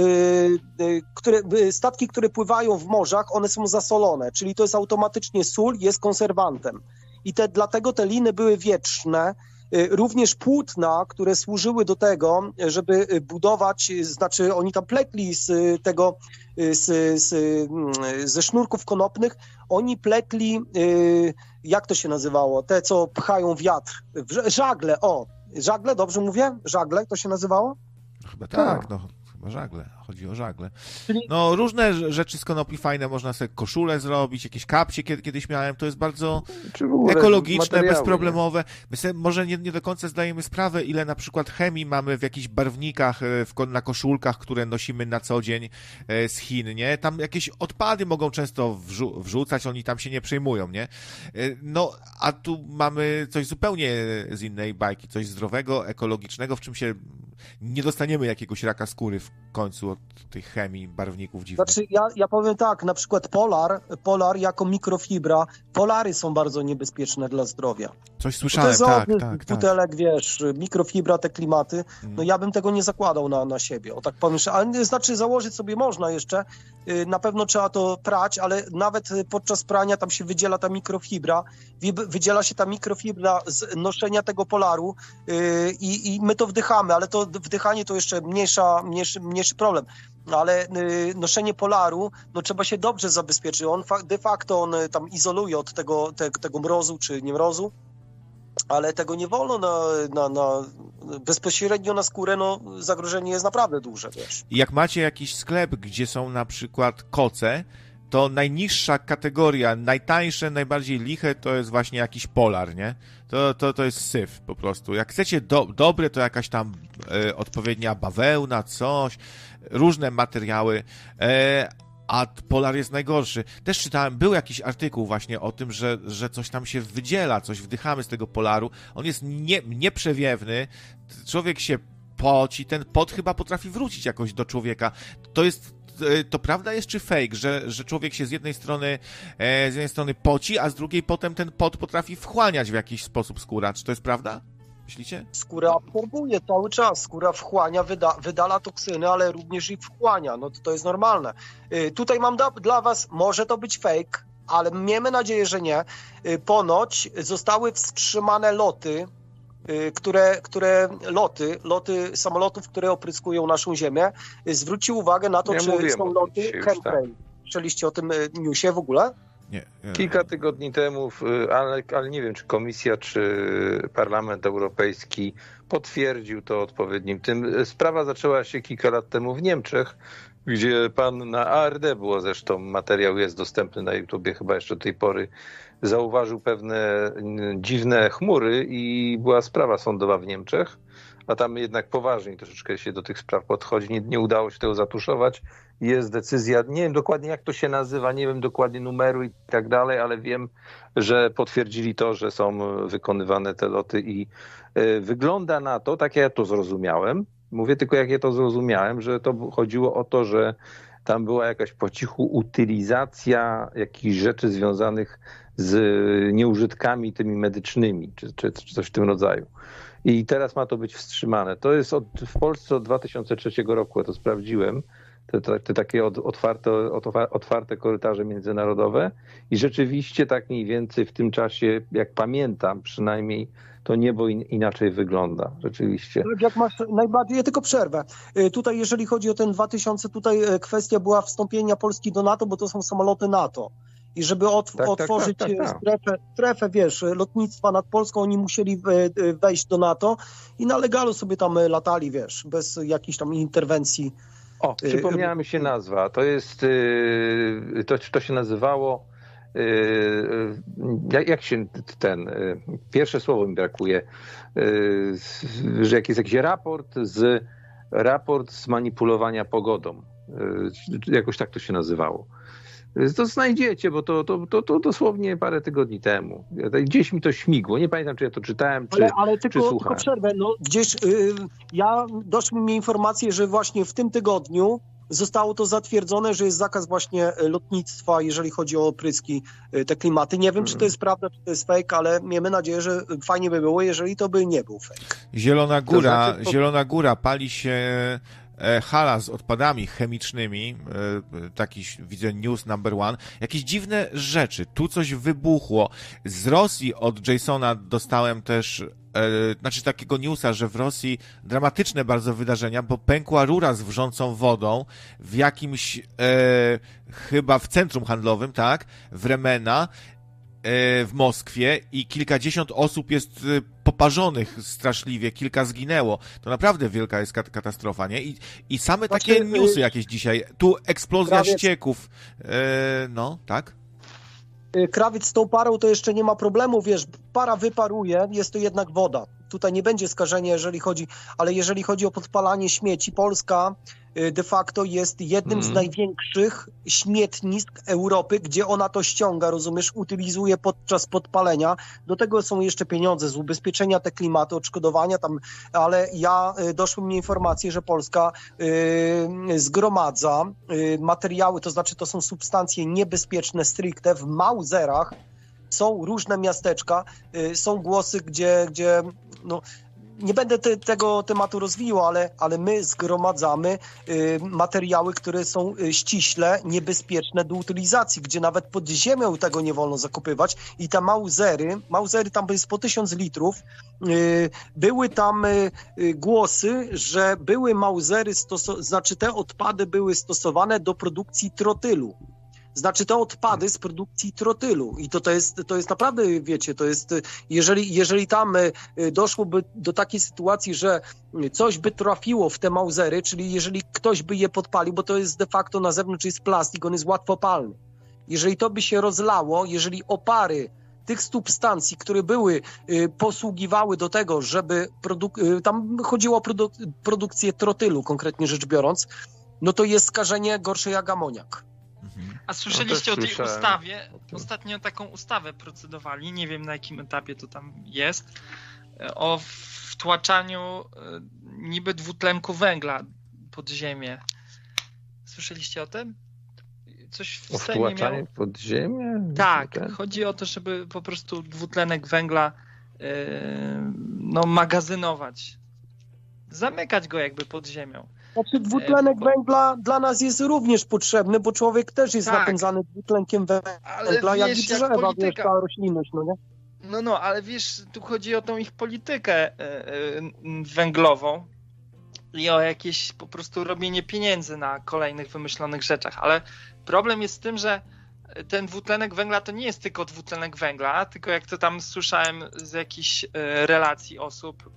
które, statki, które pływają w morzach, one są zasolone, czyli to jest automatycznie sól, jest konserwantem i te, dlatego te liny były wieczne. Y, również płótna, które służyły do tego, żeby budować, znaczy oni tam plekli z tego, z, z, mm, ze sznurków konopnych, oni plekli, y, jak to się nazywało, te co pchają wiatr, żagle, o, żagle, dobrze mówię? Żagle to się nazywało? Chyba tak, tak. no żagle, chodzi o żagle. No, różne rzeczy z konopi fajne, można sobie koszulę zrobić, jakieś kapcie kiedy, kiedyś miałem, to jest bardzo ekologiczne, bezproblemowe. My sobie może nie, nie do końca zdajemy sprawę, ile na przykład chemii mamy w jakichś barwnikach, e, w, na koszulkach, które nosimy na co dzień e, z Chin, nie? Tam jakieś odpady mogą często wrzu wrzucać, oni tam się nie przejmują, nie? E, no, a tu mamy coś zupełnie z innej bajki, coś zdrowego, ekologicznego, w czym się nie dostaniemy jakiegoś raka skóry w końcu od tej chemii, barwników dziwnych. Znaczy, ja, ja powiem tak, na przykład polar, polar jako mikrofibra, polary są bardzo niebezpieczne dla zdrowia. Coś słyszałem, to tak, tak, tak. butelek, tak. wiesz, mikrofibra, te klimaty, no mm. ja bym tego nie zakładał na, na siebie, o tak powiem, ale znaczy założyć sobie można jeszcze, y, na pewno trzeba to prać, ale nawet podczas prania tam się wydziela ta mikrofibra, wydziela się ta mikrofibra z noszenia tego polaru y, i, i my to wdychamy, ale to wdychanie to jeszcze mniejsza, mniejszy, mniejszy problem. No ale y, noszenie polaru, no trzeba się dobrze zabezpieczyć. On de facto on y, tam izoluje od tego, te, tego mrozu czy nie mrozu, ale tego nie wolno na, na, na, bezpośrednio na skórę, no zagrożenie jest naprawdę duże, wiesz. Jak macie jakiś sklep, gdzie są na przykład koce, to najniższa kategoria, najtańsze, najbardziej liche to jest właśnie jakiś polar, nie? To, to, to jest syf po prostu. Jak chcecie do, dobre, to jakaś tam e, odpowiednia bawełna, coś, różne materiały, e, a polar jest najgorszy. Też czytałem, był jakiś artykuł właśnie o tym, że, że coś tam się wydziela, coś wdychamy z tego polaru. On jest nie, nieprzewiewny, człowiek się poci, ten pot chyba potrafi wrócić jakoś do człowieka. To jest to prawda jest czy fake, że, że człowiek się z jednej strony e, z jednej strony poci, a z drugiej potem ten pot potrafi wchłaniać w jakiś sposób skóra? Czy to jest prawda? Myślicie? Skóra absorbuje cały czas, skóra wchłania, wyda, wydala toksyny, ale również i wchłania, no to, to jest normalne. Y, tutaj mam da, dla was, może to być fake, ale miejmy nadzieję, że nie. Y, ponoć zostały wstrzymane loty które, które loty, loty samolotów, które opryskują naszą ziemię, y, zwrócił uwagę na to, ja czy są loty chemtrail. Słyszeliście o tym newsie w ogóle? Nie, nie. Kilka tygodni temu, ale, ale nie wiem, czy Komisja, czy Parlament Europejski potwierdził to odpowiednim tym. Sprawa zaczęła się kilka lat temu w Niemczech, gdzie pan na ARD było zresztą, materiał jest dostępny na YouTubie chyba jeszcze do tej pory, zauważył pewne dziwne chmury i była sprawa sądowa w Niemczech, a tam jednak poważniej troszeczkę się do tych spraw podchodzi. Nie, nie udało się tego zatuszować. Jest decyzja, nie wiem dokładnie jak to się nazywa, nie wiem dokładnie numeru i tak dalej, ale wiem, że potwierdzili to, że są wykonywane te loty i y, wygląda na to, tak ja to zrozumiałem, mówię tylko jak ja to zrozumiałem, że to chodziło o to, że tam była jakaś po cichu utylizacja jakichś rzeczy związanych z nieużytkami tymi medycznymi, czy, czy, czy coś w tym rodzaju. I teraz ma to być wstrzymane. To jest od, w Polsce od 2003 roku, ja to sprawdziłem, te, te, takie od, otwarte, otwarte korytarze międzynarodowe i rzeczywiście tak mniej więcej w tym czasie, jak pamiętam przynajmniej, to niebo in, inaczej wygląda, rzeczywiście. Tak, jak masz najbardziej, ja tylko przerwę. Y, tutaj jeżeli chodzi o ten 2000, tutaj y, kwestia była wstąpienia Polski do NATO, bo to są samoloty NATO i żeby od, tak, tak otworzyć tak, tak, strefę, strefę, wiesz, lotnictwa nad Polską, oni musieli wejść do NATO i na legalu sobie tam latali, wiesz, bez jakiejś tam interwencji. O, przypomniała mi się nazwa. To jest, to, to się nazywało, jak, jak się ten, pierwsze słowo mi brakuje, że jak jest jakiś raport z, raport z manipulowania pogodą. Jakoś tak to się nazywało. To znajdziecie, bo to, to, to, to dosłownie parę tygodni temu. Gdzieś mi to śmigło. Nie pamiętam, czy ja to czytałem, czy, ale, ale tylko, czy tylko przerwę. No, gdzieś yy, ja doszły mi informacje, że właśnie w tym tygodniu zostało to zatwierdzone, że jest zakaz właśnie lotnictwa, jeżeli chodzi o opryski, y, te klimaty. Nie wiem, hmm. czy to mhm. jest prawda, czy to jest fake, ale miejmy nadzieję, że fajnie by było, jeżeli to by nie był fake. Zielona Góra, to znaczy, Zielona Góra pali się hala z odpadami chemicznymi, e, taki widzę news number one, jakieś dziwne rzeczy, tu coś wybuchło. Z Rosji od Jasona dostałem też e, znaczy takiego newsa, że w Rosji dramatyczne bardzo wydarzenia, bo pękła rura z wrzącą wodą w jakimś, e, chyba w centrum handlowym, tak, w Remena w Moskwie i kilkadziesiąt osób jest poparzonych straszliwie, kilka zginęło. To naprawdę wielka jest katastrofa, nie? I, i same takie y, newsy jakieś dzisiaj. Tu eksplozja Krawiec, ścieków. E, no, tak? Y, krawiec z tą parą to jeszcze nie ma problemu, wiesz, para wyparuje, jest to jednak woda. Tutaj nie będzie skażenia, jeżeli chodzi, ale jeżeli chodzi o podpalanie śmieci, Polska Y, de facto jest jednym mm. z największych śmietnisk Europy, gdzie ona to ściąga, rozumiesz, utylizuje podczas podpalenia. Do tego są jeszcze pieniądze z ubezpieczenia te klimaty, odszkodowania tam, ale ja y, doszły mi informacje, że Polska y, zgromadza y, materiały, to znaczy to są substancje niebezpieczne stricte w Mauzerach, są różne miasteczka, y, są głosy, gdzie, gdzie no, nie będę te, tego tematu rozwijał, ale, ale my zgromadzamy y, materiały, które są y, ściśle niebezpieczne do utylizacji, gdzie nawet pod ziemią tego nie wolno zakopywać i te mauzery, mauzery tam jest po tysiąc litrów, y, były tam y, y, głosy, że były mauzery, znaczy te odpady były stosowane do produkcji trotylu. Znaczy te odpady z produkcji trotylu i to, to, jest, to jest naprawdę, wiecie, to jest, jeżeli, jeżeli tam e, doszłoby do takiej sytuacji, że coś by trafiło w te mauzery, czyli jeżeli ktoś by je podpalił, bo to jest de facto na zewnątrz jest plastik, on jest łatwopalny. Jeżeli to by się rozlało, jeżeli opary tych substancji, które były, y, posługiwały do tego, żeby y, tam chodziło o produ- produkcję trotylu, konkretnie rzecz biorąc, no to jest skażenie gorsze jak amoniak. A słyszeliście no o tej słyszałem. ustawie? Ostatnio taką ustawę procedowali, nie wiem na jakim etapie to tam jest, o wtłaczaniu e, niby dwutlenku węgla pod ziemię. Słyszeliście o tym? Coś w o wtłaczaniu miało... pod ziemię? Tak, chodzi o to, żeby po prostu dwutlenek węgla yy, no, magazynować. Zamykać go jakby pod ziemią. Znaczy dwutlenek węgla dla nas jest również potrzebny, bo człowiek też jest tak. napędzany dwutlenkiem węgla, ale jak wiesz, i drzewa, jak polityka... wiesz, ta roślinność, no nie? No, no, ale wiesz, tu chodzi o tą ich politykę e, e, węglową i o jakieś po prostu robienie pieniędzy na kolejnych wymyślonych rzeczach. Ale problem jest w tym, że ten dwutlenek węgla to nie jest tylko dwutlenek węgla, tylko jak to tam słyszałem z jakichś e, relacji osób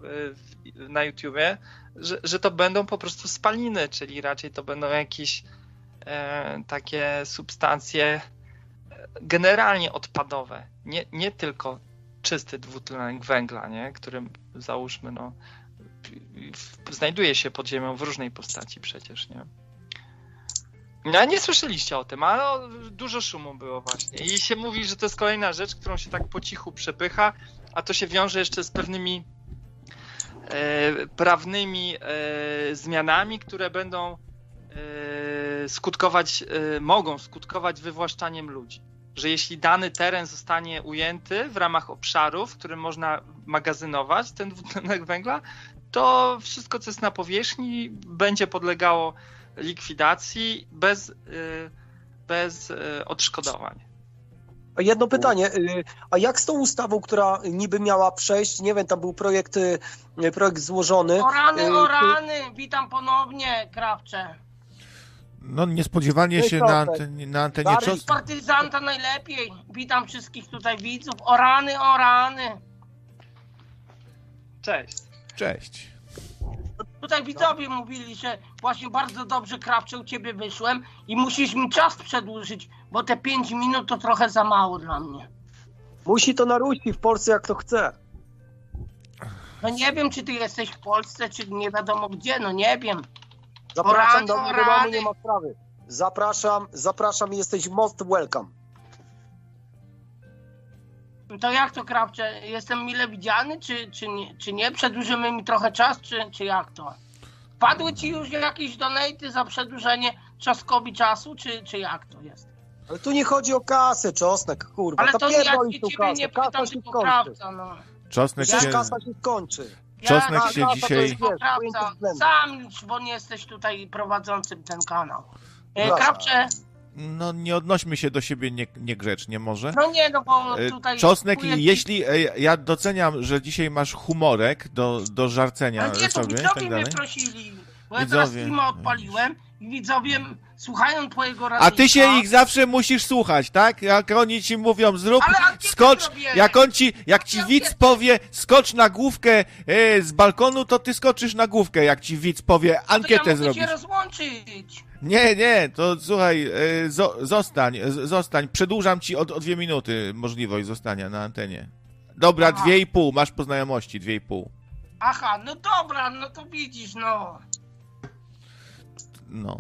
e, na YouTubie, że, że to będą po prostu spaliny, czyli raczej to będą jakieś e, takie substancje generalnie odpadowe, nie, nie tylko czysty dwutlenek węgla, nie? którym załóżmy, no, znajduje się pod ziemią w różnej postaci przecież, nie? No, nie słyszeliście o tym, ale dużo szumu było właśnie. I się mówi, że to jest kolejna rzecz, którą się tak po cichu przepycha, a to się wiąże jeszcze z pewnymi e, prawnymi e, zmianami, które będą e, skutkować, e, mogą skutkować wywłaszczaniem ludzi. Że jeśli dany teren zostanie ujęty w ramach obszarów, w którym można magazynować ten dwutlenek węgla, to wszystko, co jest na powierzchni, będzie podlegało likwidacji bez, y, bez y, odszkodowań. Jedno pytanie, y, a jak z tą ustawą, która niby miała przejść, nie wiem, tam był projekt, projekt złożony. O rany, o rany, witam ponownie, Krawcze. No niespodziewanie się na, antenie, na antenie Czos... partyzanta najlepiej. Witam wszystkich tutaj widzów. O rany, o rany. Cześć. Cześć. Tutaj widzowie mówili, że właśnie bardzo dobrze krawcze u ciebie wyszłem i musisz mi czas przedłużyć, bo te 5 minut to trochę za mało dla mnie. Musi to naruścić w Polsce jak to chce. No nie wiem, czy ty jesteś w Polsce, czy nie wiadomo gdzie, no nie wiem. Zapraszam do domu, nie ma sprawy. Zapraszam, zapraszam i jesteś most welcome. To jak to krawcze? Jestem mile widziany, czy, czy, nie, czy nie? Przedłużymy mi trochę czas, czy, czy jak to? Padły ci już jakieś donaty za przedłużenie czaskowi czasu, czy, czy jak to jest? Ale tu nie chodzi o kasę, czosnek, kurwa. Ale to, to ja ciebie kasę. nie pytam, kasa się krawca, no. Czosnek się... kasa się skończy. Czosnek ja, się dzisiaj... Sam, bo nie jesteś tutaj prowadzącym ten kanał. E, krawcze, no nie odnośmy się do siebie nie, niegrzecznie może. No nie, no bo e, tutaj... Czosnek, jeśli... E, ja doceniam, że dzisiaj masz humorek do, do żarcenia Ale nie, to sobie, widzowie tak mnie prosili. Bo widzowie. ja teraz streama odpaliłem i widzowie słuchają twojego radia. A ty się ich zawsze musisz słuchać, tak? Jak oni ci mówią, zrób, skocz, jak on ci, jak ci widz powie, skocz na główkę e, z balkonu, to ty skoczysz na główkę, jak ci widz powie, ankietę to ja zrobić. się rozłączyć. Nie, nie, to słuchaj, e, zo, zostań, zostań. Przedłużam ci o, o dwie minuty możliwość zostania na antenie. Dobra, Aha. dwie i pół, masz po znajomości, dwie i pół. Aha, no dobra, no to widzisz, no. No.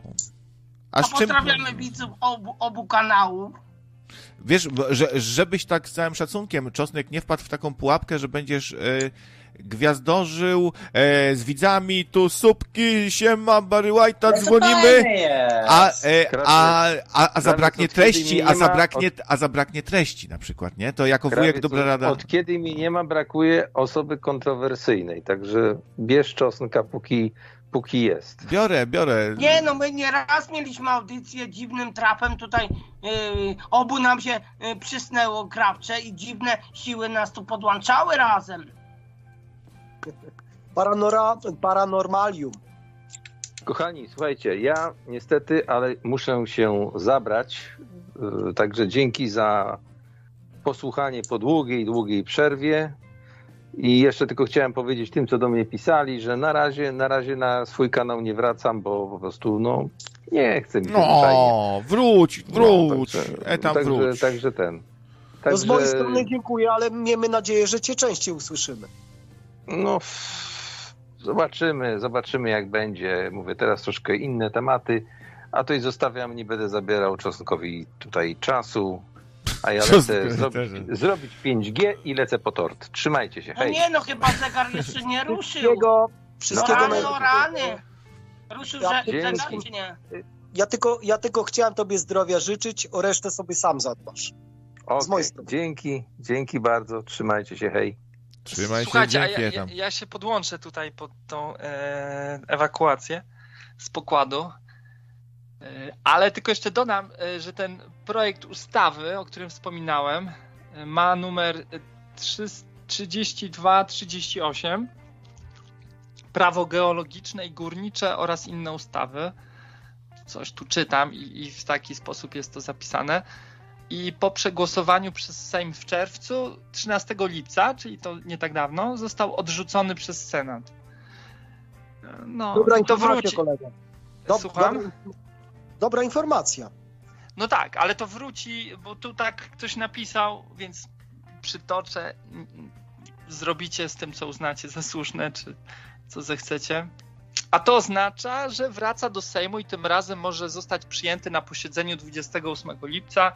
A, A pozdrawiamy czym... widzów obu, obu kanałów. Wiesz, że, żebyś tak z całym szacunkiem, Czosnek nie wpadł w taką pułapkę, że będziesz... Yy gwiazdożył e, z widzami, tu słupki, siema, Barry White'a, dzwonimy, a, e, a, a, a zabraknie treści, a zabraknie, a zabraknie treści na przykład, nie? To jako wujek dobra rada. Od kiedy mi nie ma, brakuje osoby kontrowersyjnej, także bierz czosnka, póki póki jest. Biorę, biorę. Nie, no my nieraz mieliśmy audycję dziwnym trafem, tutaj yy, obu nam się yy, przysnęło krawcze i dziwne siły nas tu podłączały razem. Paranora, paranormalium. Kochani, słuchajcie, ja niestety, ale muszę się zabrać. Y, także dzięki za posłuchanie po długiej, długiej przerwie. I jeszcze tylko chciałem powiedzieć tym, co do mnie pisali, że na razie, na razie na swój kanał nie wracam, bo po prostu no nie chcę mi się No, wróć, wróć. No, także, e, także, wróć. Także ten. Także... No z mojej strony dziękuję, ale miejmy nadzieję, że cię częściej usłyszymy. No, zobaczymy, zobaczymy jak będzie. Mówię teraz troszkę inne tematy, a to i zostawiam, nie będę zabierał czosnkowi tutaj czasu. A ja lecę zrobić, zrobić 5G i lecę po tort. Trzymajcie się. No hej. No nie, no chyba zegar jeszcze nie ruszył. Wszystkiego, wszystkiego no, rany, no, rany. Ruszył ja, zegar, czy nie? Ja tylko, ja tylko chciałem tobie zdrowia życzyć, o resztę sobie sam zadbasz. Okay. Z mojej strony. Dzięki, dzięki bardzo. Trzymajcie się, hej. Trzymaj Słuchajcie, się, ja, ja, ja, się podłączę tutaj pod tą e, ewakuację z pokładu. E, ale tylko jeszcze dodam, e, że ten projekt ustawy, o którym wspominałem, e, ma numer 3238. prawo geologiczne i górnicze oraz inne ustawy. Coś tu czytam i, i w taki sposób jest to zapisane. I po przegłosowaniu przez Sejm w czerwcu, 13 lipca, czyli to nie tak dawno, został odrzucony przez Senat. No, dobra to wróci. Kolega. Dob Słucham? Dobra, dobra informacja. No tak, ale to wróci, bo tu tak ktoś napisał, więc przytoczę. Zrobicie z tym, co uznacie za słuszne, czy co zechcecie. A to oznacza, że wraca do Sejmu i tym razem może zostać przyjęty na posiedzeniu 28 lipca.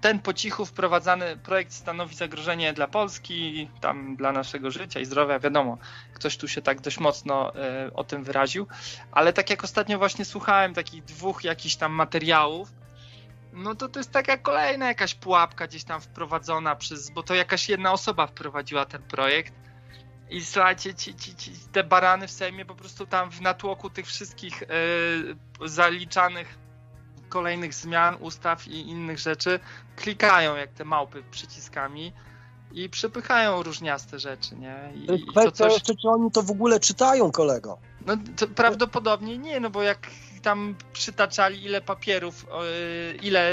Ten po cichu wprowadzany projekt stanowi zagrożenie dla Polski, tam dla naszego życia i zdrowia. Wiadomo, ktoś tu się tak dość mocno y, o tym wyraził, ale tak jak ostatnio właśnie słuchałem takich dwóch jakichś tam materiałów, no to to jest taka kolejna jakaś pułapka gdzieś tam wprowadzona przez, bo to jakaś jedna osoba wprowadziła ten projekt. I słuchajcie, ci, ci, ci, te barany w Sejmie po prostu tam w natłoku tych wszystkich yy, zaliczanych kolejnych zmian, ustaw i innych rzeczy klikają jak te małpy przyciskami i przepychają różniaste rzeczy, nie? I, i to coś... jeszcze, czy oni to w ogóle czytają, kolego? No prawdopodobnie nie, no bo jak tam przytaczali ile papierów, ile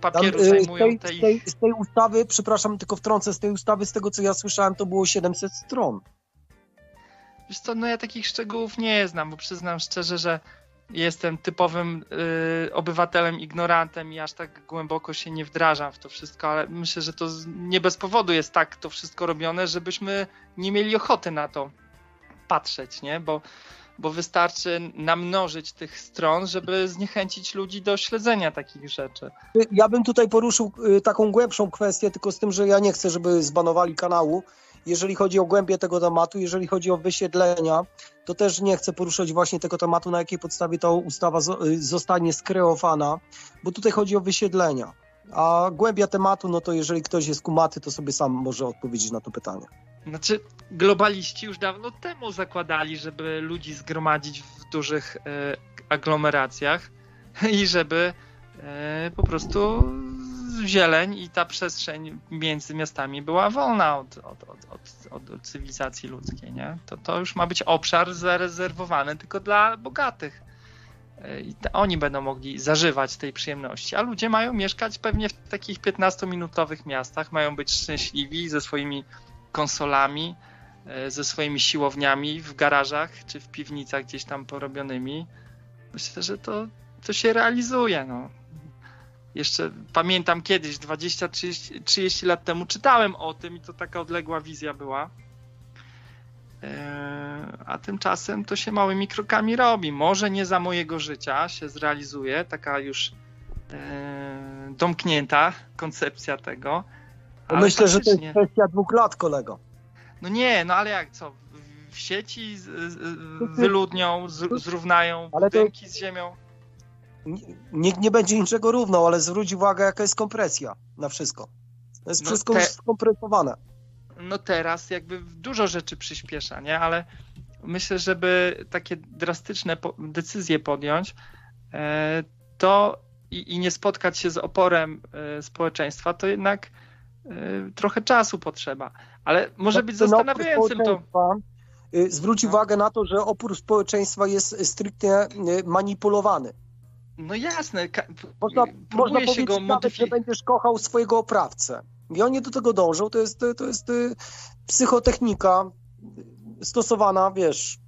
papieru tam, y, zajmują z tej, z tej, z tej ustawy, przepraszam, tylko wtrącę, z tej ustawy, z tego co ja słyszałem, to było 700 stron. Wiesz co, no ja takich szczegółów nie znam, bo przyznam szczerze, że jestem typowym y, obywatelem, ignorantem i aż tak głęboko się nie wdrażam w to wszystko, ale myślę, że to nie bez powodu jest tak to wszystko robione, żebyśmy nie mieli ochoty na to patrzeć, nie? Bo bo wystarczy namnożyć tych stron, żeby zniechęcić ludzi do śledzenia takich rzeczy. Ja bym tutaj poruszył y, taką głębszą kwestię, tylko z tym, że ja nie chcę, żeby zbanowali kanału. Jeżeli chodzi o głębię tego tematu, jeżeli chodzi o wysiedlenia, to też nie chcę poruszać właśnie tego tematu, na jakiej podstawie ta ustawa y, zostanie skreowana, bo tutaj chodzi o wysiedlenia. A głębia tematu, no to jeżeli ktoś jest kumaty, to sobie sam może odpowiedzieć na to pytanie. Znaczy, globaliści już dawno temu zakładali, żeby ludzi zgromadzić w dużych e, aglomeracjach i żeby e, po prostu zieleń i ta przestrzeń między miastami była wolna od, od, od, od, cywilizacji ludzkiej. Nie? To, to już ma być obszar zarezerwowany tylko dla bogatych. E, I oni będą mogli zażywać tej przyjemności, a ludzie mają mieszkać pewnie w takich 15-minutowych miastach, mają być szczęśliwi ze swoimi konsolami, e, ze swoimi siłowniami w garażach czy w piwnicach gdzieś tam porobionymi. Myślę, że to, to się realizuje. No. Jeszcze pamiętam kiedyś, 20-30 lat temu, czytałem o tym i to taka odległa wizja była. E, a tymczasem to się małymi krokami robi. Może nie za mojego życia się zrealizuje taka już e, domknięta koncepcja tego, ale Myślę, że to jest kwestia dwóch lat, kolego. No nie, no ale jak co? W sieci wyludnią, zrównają budynki z ziemią. Nikt nie będzie niczego równał, ale zwróć uwagę, jaka jest kompresja na wszystko. To jest no wszystko te... już skompresowane. No teraz jakby dużo rzeczy przyspiesza, nie? Ale myślę, żeby takie drastyczne decyzje podjąć, e, to i, i nie spotkać się z oporem e, społeczeństwa, to jednak Y, trochę czasu potrzeba. Ale może być zastanawiającym to. Y, zwróć uwagę na to, że opór społeczeństwa jest stricte y, manipulowany. No jasne. Można, można powiedzieć go nawet, że będziesz kochał swojego oprawcę. I oni do tego dążą. To jest, to jest psychotechnika stosowana, wiesz,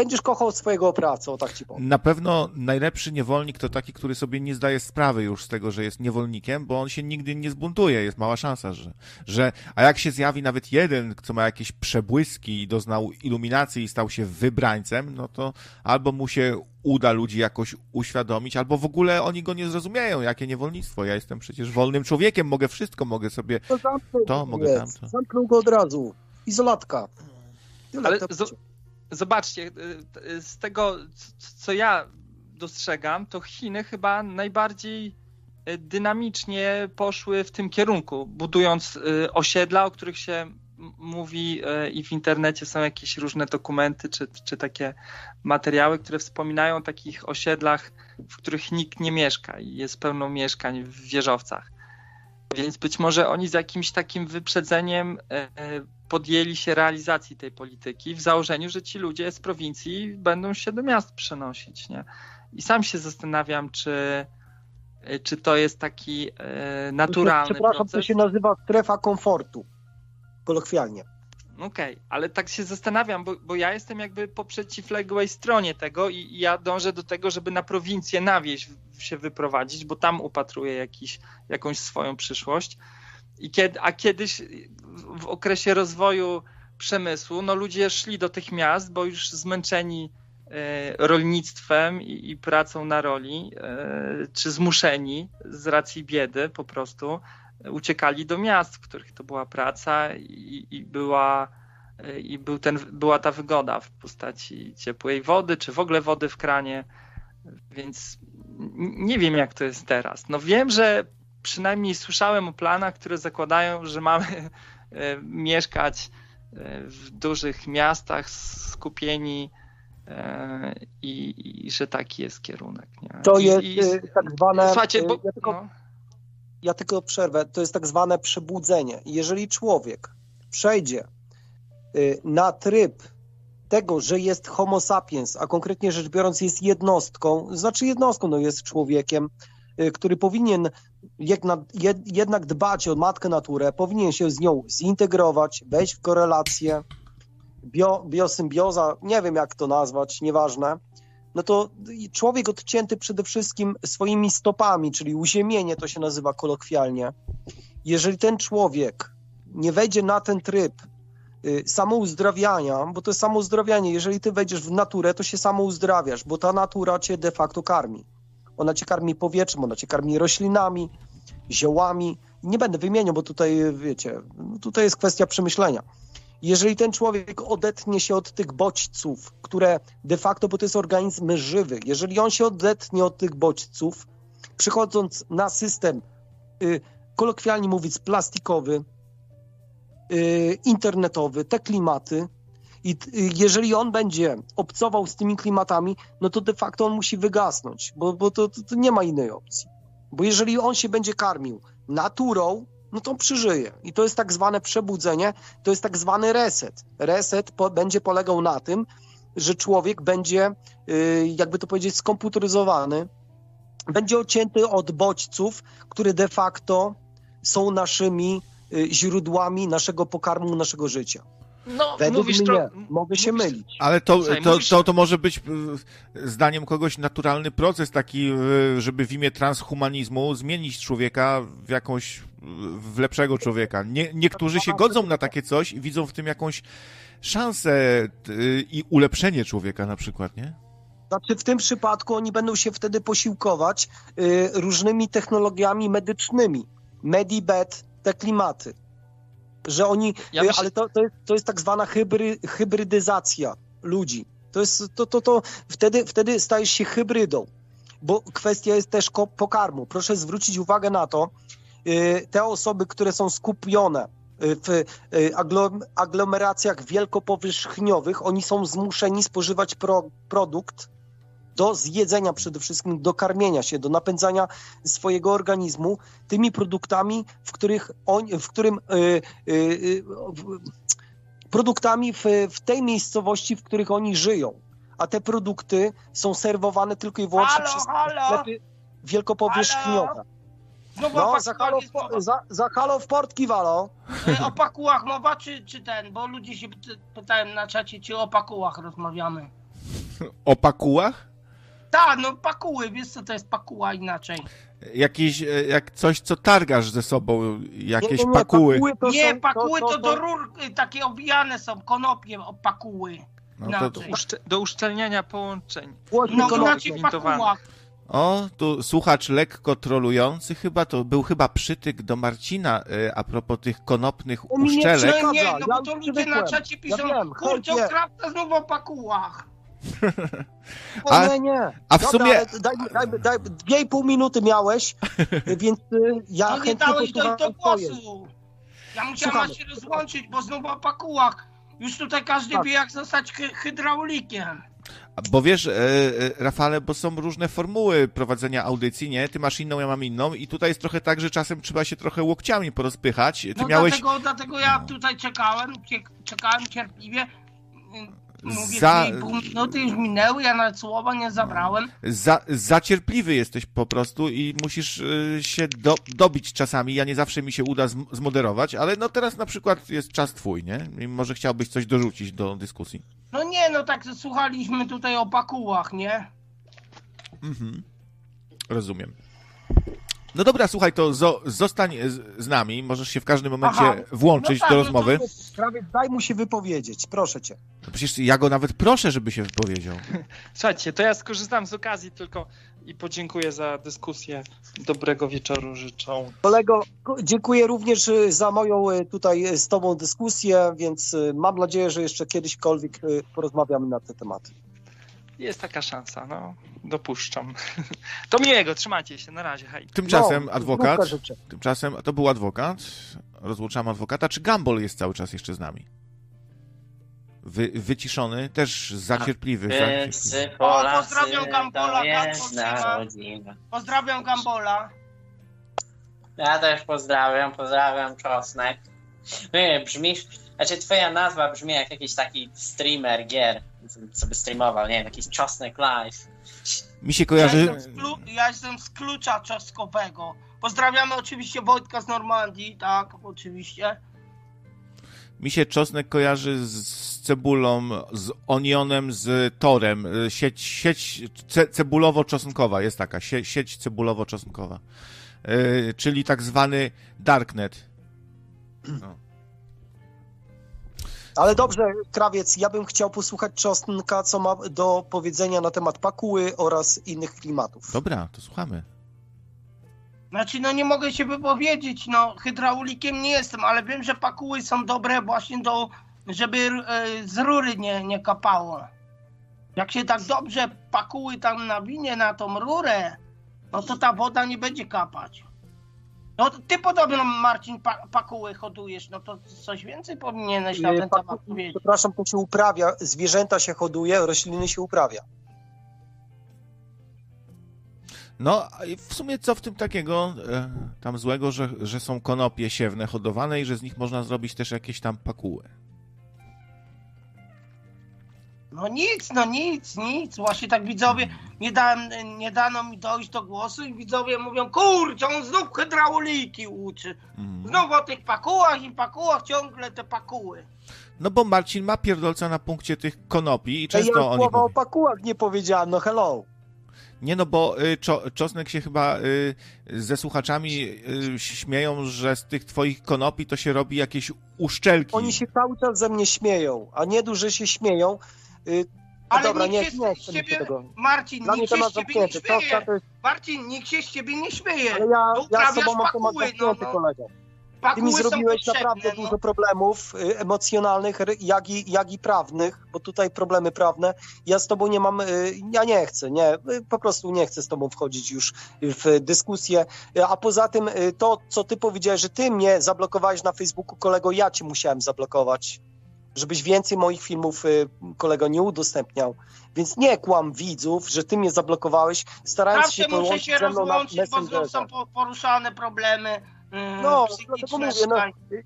Będziesz kochał swojego oprawcę, o tak ci powiem. Na pewno najlepszy niewolnik to taki, który sobie nie zdaje sprawy już z tego, że jest niewolnikiem, bo on się nigdy nie zbuntuje. Jest mała szansa, że, że a jak się zjawi nawet jeden, co ma jakieś przebłyski i doznał iluminacji i stał się wybrańcem, no to albo mu się uda ludzi jakoś uświadomić, albo w ogóle oni go nie zrozumieją, jakie niewolnictwo. Ja jestem przecież wolnym człowiekiem, mogę wszystko, mogę sobie to, to mogę tamto. Zamknął go od razu. Izolatka. Tyle Ale zobaczcie, y, y, z tego, co ja dostrzegam, to Chiny chyba najbardziej y, dynamicznie poszły w tym kierunku, budując osiedla, o których się mówi i w internecie są jakieś różne dokumenty czy, czy takie materiały, które wspominają o takich osiedlach, w których nikt nie mieszka i jest pełno mieszkań w wieżowcach. Więc być może oni z jakimś takim wyprzedzeniem podjęli się realizacji tej polityki w założeniu, że ci ludzie z prowincji będą się do miast przenosić. Nie? I sam się zastanawiam, czy, czy to jest taki e, naturalny Przepraszam, proces. to się nazywa strefa komfortu, kolokwialnie. Okej, okay, ale tak się zastanawiam, bo, bo, ja jestem jakby po przeciwległej stronie tego i, i, ja dążę do tego, żeby na prowincję, na wieś się wyprowadzić, bo tam upatruję jakiś, jakąś swoją przyszłość. I kiedy, a kiedyś w okresie rozwoju przemysłu, no ludzie szli do tych miast, bo już zmęczeni e, rolnictwem i, i pracą na roli, e, czy zmuszeni z racji biedy po prostu, uciekali do miast, w których to była praca i, i była, i był ten, była ta wygoda w postaci ciepłej wody, czy w ogóle wody w kranie. Więc nie wiem, jak to jest teraz. No wiem, że przynajmniej słyszałem o planach, które zakładają, że mamy e, mieszkać e, w dużych miastach skupieni e, i, i że taki jest kierunek. Nie? To jest I, tak zwane. Słuchajcie, bo, ja tylko, no ja tylko przerwę, to jest tak zwane przebudzenie. Jeżeli człowiek przejdzie na tryb tego, że jest homo sapiens, a konkretnie rzecz biorąc jest jednostką, znaczy jednostką, no jest człowiekiem, który powinien jednak dbać o matkę naturę, powinien się z nią zintegrować, wejść w korelację, bio, biosymbioza, nie wiem jak to nazwać, nieważne, no to człowiek odcięty przede wszystkim swoimi stopami, czyli uziemienie to się nazywa kolokwialnie. Jeżeli ten człowiek nie wejdzie na ten tryb y, samouzdrawiania, bo to jest samouzdrawianie, jeżeli ty wejdziesz w naturę, to się samouzdrawiasz, bo ta natura cię de facto karmi. Ona cię karmi powietrzem, ona cię karmi roślinami, ziołami. Nie będę wymieniał, bo tutaj, wiecie, tutaj jest kwestia przemyślenia jeżeli ten człowiek odetnie się od tych bodźców, które de facto, bo to jest organizm żywy, jeżeli on się odetnie od tych bodźców, przychodząc na system, y, kolokwialnie mówiąc, plastikowy, y, internetowy, te klimaty, i y, jeżeli on będzie obcował z tymi klimatami, no to de facto on musi wygasnąć, bo, bo to, to, to nie ma innej opcji. Bo jeżeli on się będzie karmił naturą, no to przeżyje. I to jest tak zwane przebudzenie, to jest tak zwany reset. Reset po, będzie polegał na tym, że człowiek będzie, yy, jakby to powiedzieć, skomputeryzowany, będzie odcięty od bodźców, które de facto są naszymi yy, źródłami naszego pokarmu, naszego życia. No, Według mówisz mnie, to, mogę się mówisz, mylić. Ale to, to, to, to może być zdaniem kogoś naturalny proces taki, żeby w imię transhumanizmu zmienić człowieka w jakąś w lepszego człowieka. Nie, niektórzy się godzą na takie coś i widzą w tym jakąś szansę i ulepszenie człowieka na przykład, nie? Znaczy w tym przypadku oni będą się wtedy posiłkować y, różnymi technologiami medycznymi. Medibet, te klimaty. Że oni, ja y, ale to, to, jest, to jest tak zwana hybry, hybrydyzacja ludzi. To jest, to, to, to wtedy, wtedy stajesz się hybrydą, bo kwestia jest też pokarmu. Proszę zwrócić uwagę na to, Y, te osoby, które są skupione y, w y, aglomeracjach wielkopowierzchniowych, oni są zmuszeni spożywać pro, produkt do zjedzenia przede wszystkim, do karmienia się, do napędzania swojego organizmu tymi produktami, w, których on, w którym y, y, y, produktami w, w tej miejscowości, w których oni żyją. A te produkty są serwowane tylko i wyłącznie halo, przez halo? sklepy wielkopowierzchniowe. Halo? Znowu no, za halo, w, za, za halo w portki walo. E, o pakułach mowa, czy, czy ten? Bo ludzie się pytałem na czacie, czy o pakułach rozmawiamy. O pakułach? Tak, no pakuły, wiesz co to jest pakuła inaczej. Jakieś, e, jak coś, co targasz ze sobą, jakieś nie, nie, pakuły. pakuły to nie, są, pakuły to, to, to, do rur takie obijane są, konopie, pakuły. No to, do uszczelniania połączeń. No inaczej w pakułach. O, tu słuchacz lekko trolujący chyba, to był chyba przytyk do Marcina y, a propos tych konopnych uszczelek. Nie, nie, no bo to ludzie na czacie piszą, ja kurczę, krawca znowu o pakułach. a, nie, nie. A w Dobra, sumie... Daj, daj, daj, dwie i pół minuty miałeś, więc y, ja no nie dałeś do, do głosu. Ja musiałem się rozłączyć, bo znowu o pakułach. Już tutaj każdy Tak. wie, jak zostać hy- hydraulikiem. A Bo wiesz, e, e, Rafale, bo są różne formuły prowadzenia audycji, nie? Ty masz inną, ja mam inną i tutaj jest trochę tak, że czasem trzeba się trochę łokciami porozpychać. Ty No miałeś dlatego, dlatego ja tutaj czekałem, czekałem cierpliwie. Mówię, Za- za... pół minuty już minęły, ja nawet słowa nie zabrałem. za, zacierpliwy jesteś po prostu i musisz y, się do, dobić czasami. Ja nie zawsze mi się uda zm- zmoderować, ale no teraz na przykład jest czas twój, nie? I może chciałbyś coś dorzucić do dyskusji. No nie, no tak słuchaliśmy tutaj o pakułach, nie? Mhm. Rozumiem. No dobra, słuchaj, to zo, zostań z, z nami. Możesz się w każdym momencie Aha. włączyć No tak, do no rozmowy. Krawiec, daj mu się wypowiedzieć, proszę cię. No przecież ja go nawet proszę, żeby się wypowiedział. Słuchajcie, to ja skorzystam z okazji tylko i podziękuję za dyskusję. Dobrego wieczoru życzą. Kolego, ko- dziękuję również y, za moją y, tutaj z tobą dyskusję, więc mam nadzieję, że jeszcze kiedyśkolwiek porozmawiamy na te tematy. Jest taka szansa, no. Dopuszczam. To miłego, trzymajcie się, na razie, hej. Tymczasem No, adwokat. Tymczasem to był adwokat. Rozłączam adwokata. Czy Gumball jest cały czas jeszcze z nami? Wy, wyciszony, też zacierpliwy. zacierpliwy. Wszyscy O, pozdrawiam Gambola. Pozdrawiam Gambola. Ja też pozdrawiam, pozdrawiam Czosnek. Nie, brzmisz, znaczy twoja nazwa brzmi jak jakiś taki streamer gier, co by streamował, nie wiem, jakiś Czosnek Live. Mi się Ja kojarzy. jestem, z klu- ja jestem z klucza czosnkowego. Pozdrawiamy oczywiście Wojtka z Normandii, tak, oczywiście. Mi się czosnek kojarzy z, z cebulą, z onionem, z torem. Y, Sieć, sieć ce, cebulowo-czosnkowa jest taka, sie, sieć cebulowo-czosnkowa. Yy, czyli tak zwany darknet. No. Ale dobrze, Krawiec, ja bym chciał posłuchać Czosnka, co ma do powiedzenia na temat pakuły oraz innych klimatów. Dobra, to słuchamy. Znaczy, no nie mogę się wypowiedzieć, no hydraulikiem nie jestem, ale wiem, że pakuły są dobre właśnie do, żeby e, z rury nie, nie kapało. Jak się tak dobrze pakuły tam nawinie na tą rurę, no to ta woda nie będzie kapać. No ty podobno, Marcin, pa, pakuły hodujesz, no to coś więcej powinieneś na ten paku- temat powiedzieć. Przepraszam, to się uprawia, zwierzęta się hoduje, rośliny się uprawia. No, w sumie co w tym takiego e, tam złego, że, że są konopie siewne hodowane i że z nich można zrobić też jakieś tam pakuły. No nic, no nic, nic. Właśnie tak widzowie, nie, dałem, nie dano mi dojść do głosu i widzowie mówią, kurczę, on znów hydrauliki uczy. Mm. Znowu o tych pakułach i pakułach ciągle te pakuły. No bo Marcin ma pierdolca na punkcie tych konopi i Często ja o nich słowa o mówi. pakułach nie powiedziałem, no hello. Nie no, bo y, czo, Czosnek się chyba y, ze słuchaczami y, śmieją, że z tych twoich konopi to się robi jakieś uszczelki. Oni się cały czas ze mnie śmieją, a nie duże się śmieją. Y, no Ale dobra, nikt nie, się nie z ciebie, tego. Marcin, Dla nikt się z ciebie nie śmieje. to jest, Marcin, nikt się z ciebie nie śmieje. ale ja, No ja z tobą mam temat zamknięty, no, no. kolega. Ty mi zrobiłeś naprawdę no. dużo problemów y, emocjonalnych, jak i, jak i prawnych, bo tutaj problemy prawne. Ja z tobą nie mam, y, ja nie chcę, nie, po prostu nie chcę z tobą wchodzić już w dyskusję. A poza tym to, co ty powiedziałeś, że ty mnie zablokowałeś na Facebooku, kolego, ja cię musiałem zablokować, żebyś więcej moich filmów, y, kolego, nie udostępniał. Więc nie kłam widzów, że ty mnie zablokowałeś, starając Zawsze się muszę połączyć się ze mną na rozłączyć, bo znów Messengerze. są po- poruszane problemy mm, No, dlatego mówię, no,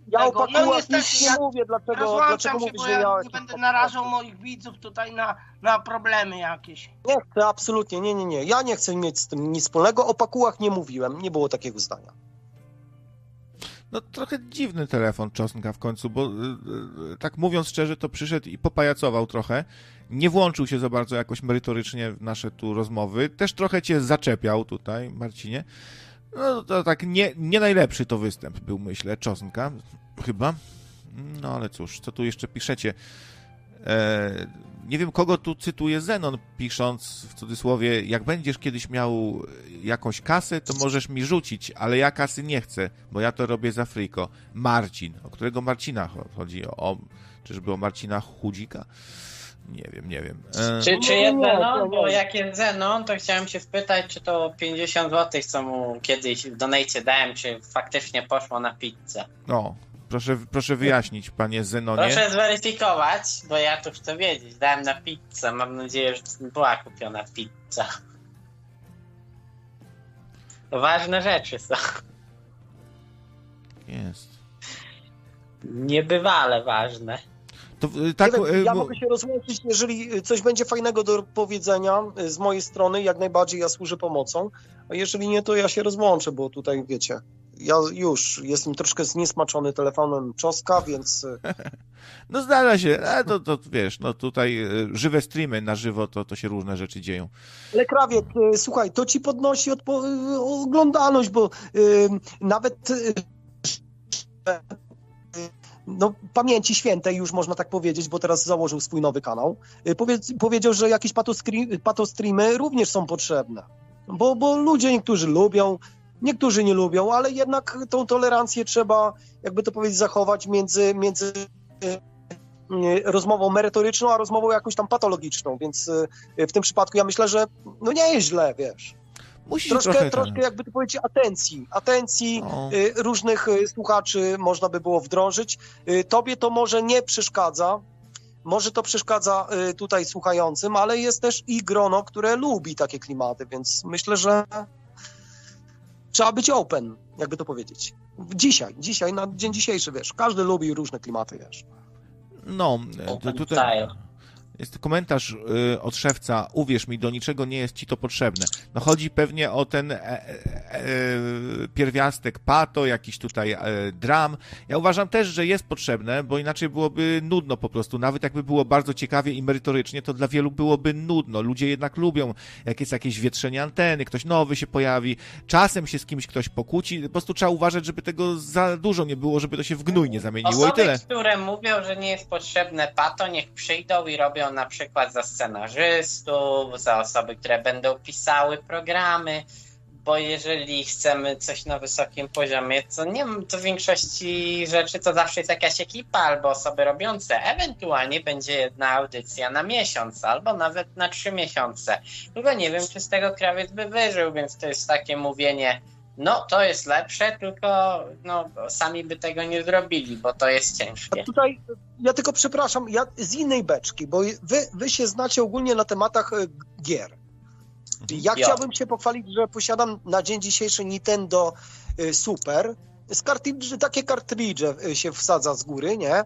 Ja o. No niestety, nic nie ja mówię, dlaczego, Rozłączam dlaczego się, mówisz, bo że ja ja nie będę narażał moich widzów tutaj na, na problemy jakieś. Nie chcę, absolutnie, nie, nie, nie. Ja nie chcę mieć z tym nic wspólnego. O pakułach nie mówiłem, nie było takiego zdania. No trochę dziwny telefon Czosnka w końcu, bo y, y, tak mówiąc szczerze, to przyszedł i popajacował trochę. Nie włączył się za bardzo jakoś merytorycznie w nasze tu rozmowy. Też trochę cię zaczepiał tutaj, Marcinie. No to tak nie, nie najlepszy to występ był, myślę, Czosnka. Chyba. No ale cóż, co tu jeszcze piszecie? E, nie wiem, kogo tu cytuje Zenon, pisząc w cudzysłowie, jak będziesz kiedyś miał jakąś kasę, to możesz mi rzucić, ale ja kasy nie chcę, bo ja to robię za friko. Marcin, o którego Marcina cho- chodzi? O, o czyżby o Marcina Chudzika? Nie wiem, nie wiem. E, Czy, czy jest Zenon? Bo jak jest Zenon, to chciałem się spytać, czy to 50 zł, co mu kiedyś w donate dałem, czy faktycznie poszło na pizzę. no, Proszę, proszę wyjaśnić, panie Zenonie. Proszę zweryfikować, bo ja tu chcę wiedzieć. Dałem na pizzę. Mam nadzieję, że była kupiona pizza. To ważne rzeczy są. Jest. Niebywale ważne. To, tak, wiem, ja e, mogę się rozłączyć, jeżeli coś będzie fajnego do powiedzenia e, z mojej strony, jak najbardziej ja służę pomocą, a jeżeli nie, to ja się rozłączę, bo tutaj wiecie, ja już jestem troszkę zniesmaczony telefonem Czoska, więc... e, No zdarza się, ale to, to wiesz, no tutaj e, żywe streamy na żywo, to, to się różne rzeczy dzieją. Ale krawiec, e, słuchaj, to ci podnosi oglądalność, bo y, nawet y, no, pamięci świętej już można tak powiedzieć, bo teraz założył swój nowy kanał. Y, Powie, powiedział, że jakieś patostreamy również są potrzebne, bo, bo ludzie niektórzy lubią, niektórzy nie lubią, ale jednak tą tolerancję trzeba, jakby to powiedzieć, zachować między, między y, rozmową merytoryczną, a rozmową jakąś tam patologiczną, więc y, w tym przypadku ja myślę, że no nie jest źle, wiesz. Musi Troszkę, trochę... troszkę jakby to powiedzieć atencji, atencji No. y, różnych słuchaczy można by było wdrożyć. Tobie to może nie przeszkadza, może to przeszkadza tutaj słuchającym, ale jest też i grono, które lubi takie klimaty, więc myślę, że trzeba być open, jakby to powiedzieć. Dzisiaj, dzisiaj, na dzień dzisiejszy, wiesz, każdy lubi różne klimaty, wiesz. No, Open tutaj style. Jest komentarz y, od szewca, uwierz mi, do niczego nie jest ci to potrzebne. No chodzi pewnie o ten e, e, e, pierwiastek pato, jakiś tutaj e, dram. Ja uważam też, że jest potrzebne, bo inaczej byłoby nudno po prostu. Nawet jakby było bardzo ciekawie i merytorycznie, to dla wielu byłoby nudno. Ludzie jednak lubią, jak jest jakieś wietrzenie anteny, ktoś nowy się pojawi, czasem się z kimś ktoś pokłóci. Po prostu trzeba uważać, żeby tego za dużo nie było, żeby to się w gnój nie zamieniło i Osoby, tyle. które mówią, że nie jest potrzebne pato, niech przyjdą i robią na przykład za scenarzystów, za osoby, które będą pisały programy, bo jeżeli chcemy coś na wysokim poziomie, to nie to w większości rzeczy to zawsze jest jakaś ekipa albo osoby robiące. Ewentualnie będzie jedna audycja na miesiąc albo nawet na trzy miesiące. Tylko nie wiem, czy z tego krawiec by wyżył, więc to jest takie mówienie, no to jest lepsze, tylko no, sami by tego nie zrobili, bo to jest ciężkie. A tutaj ja tylko przepraszam, ja z innej beczki, bo wy, wy się znacie ogólnie na tematach e, gier. Ja Ja. chciałbym się pochwalić, że posiadam na dzień dzisiejszy Nintendo y, Super. Z kartridży, takie kartridże y, się wsadza z góry, nie?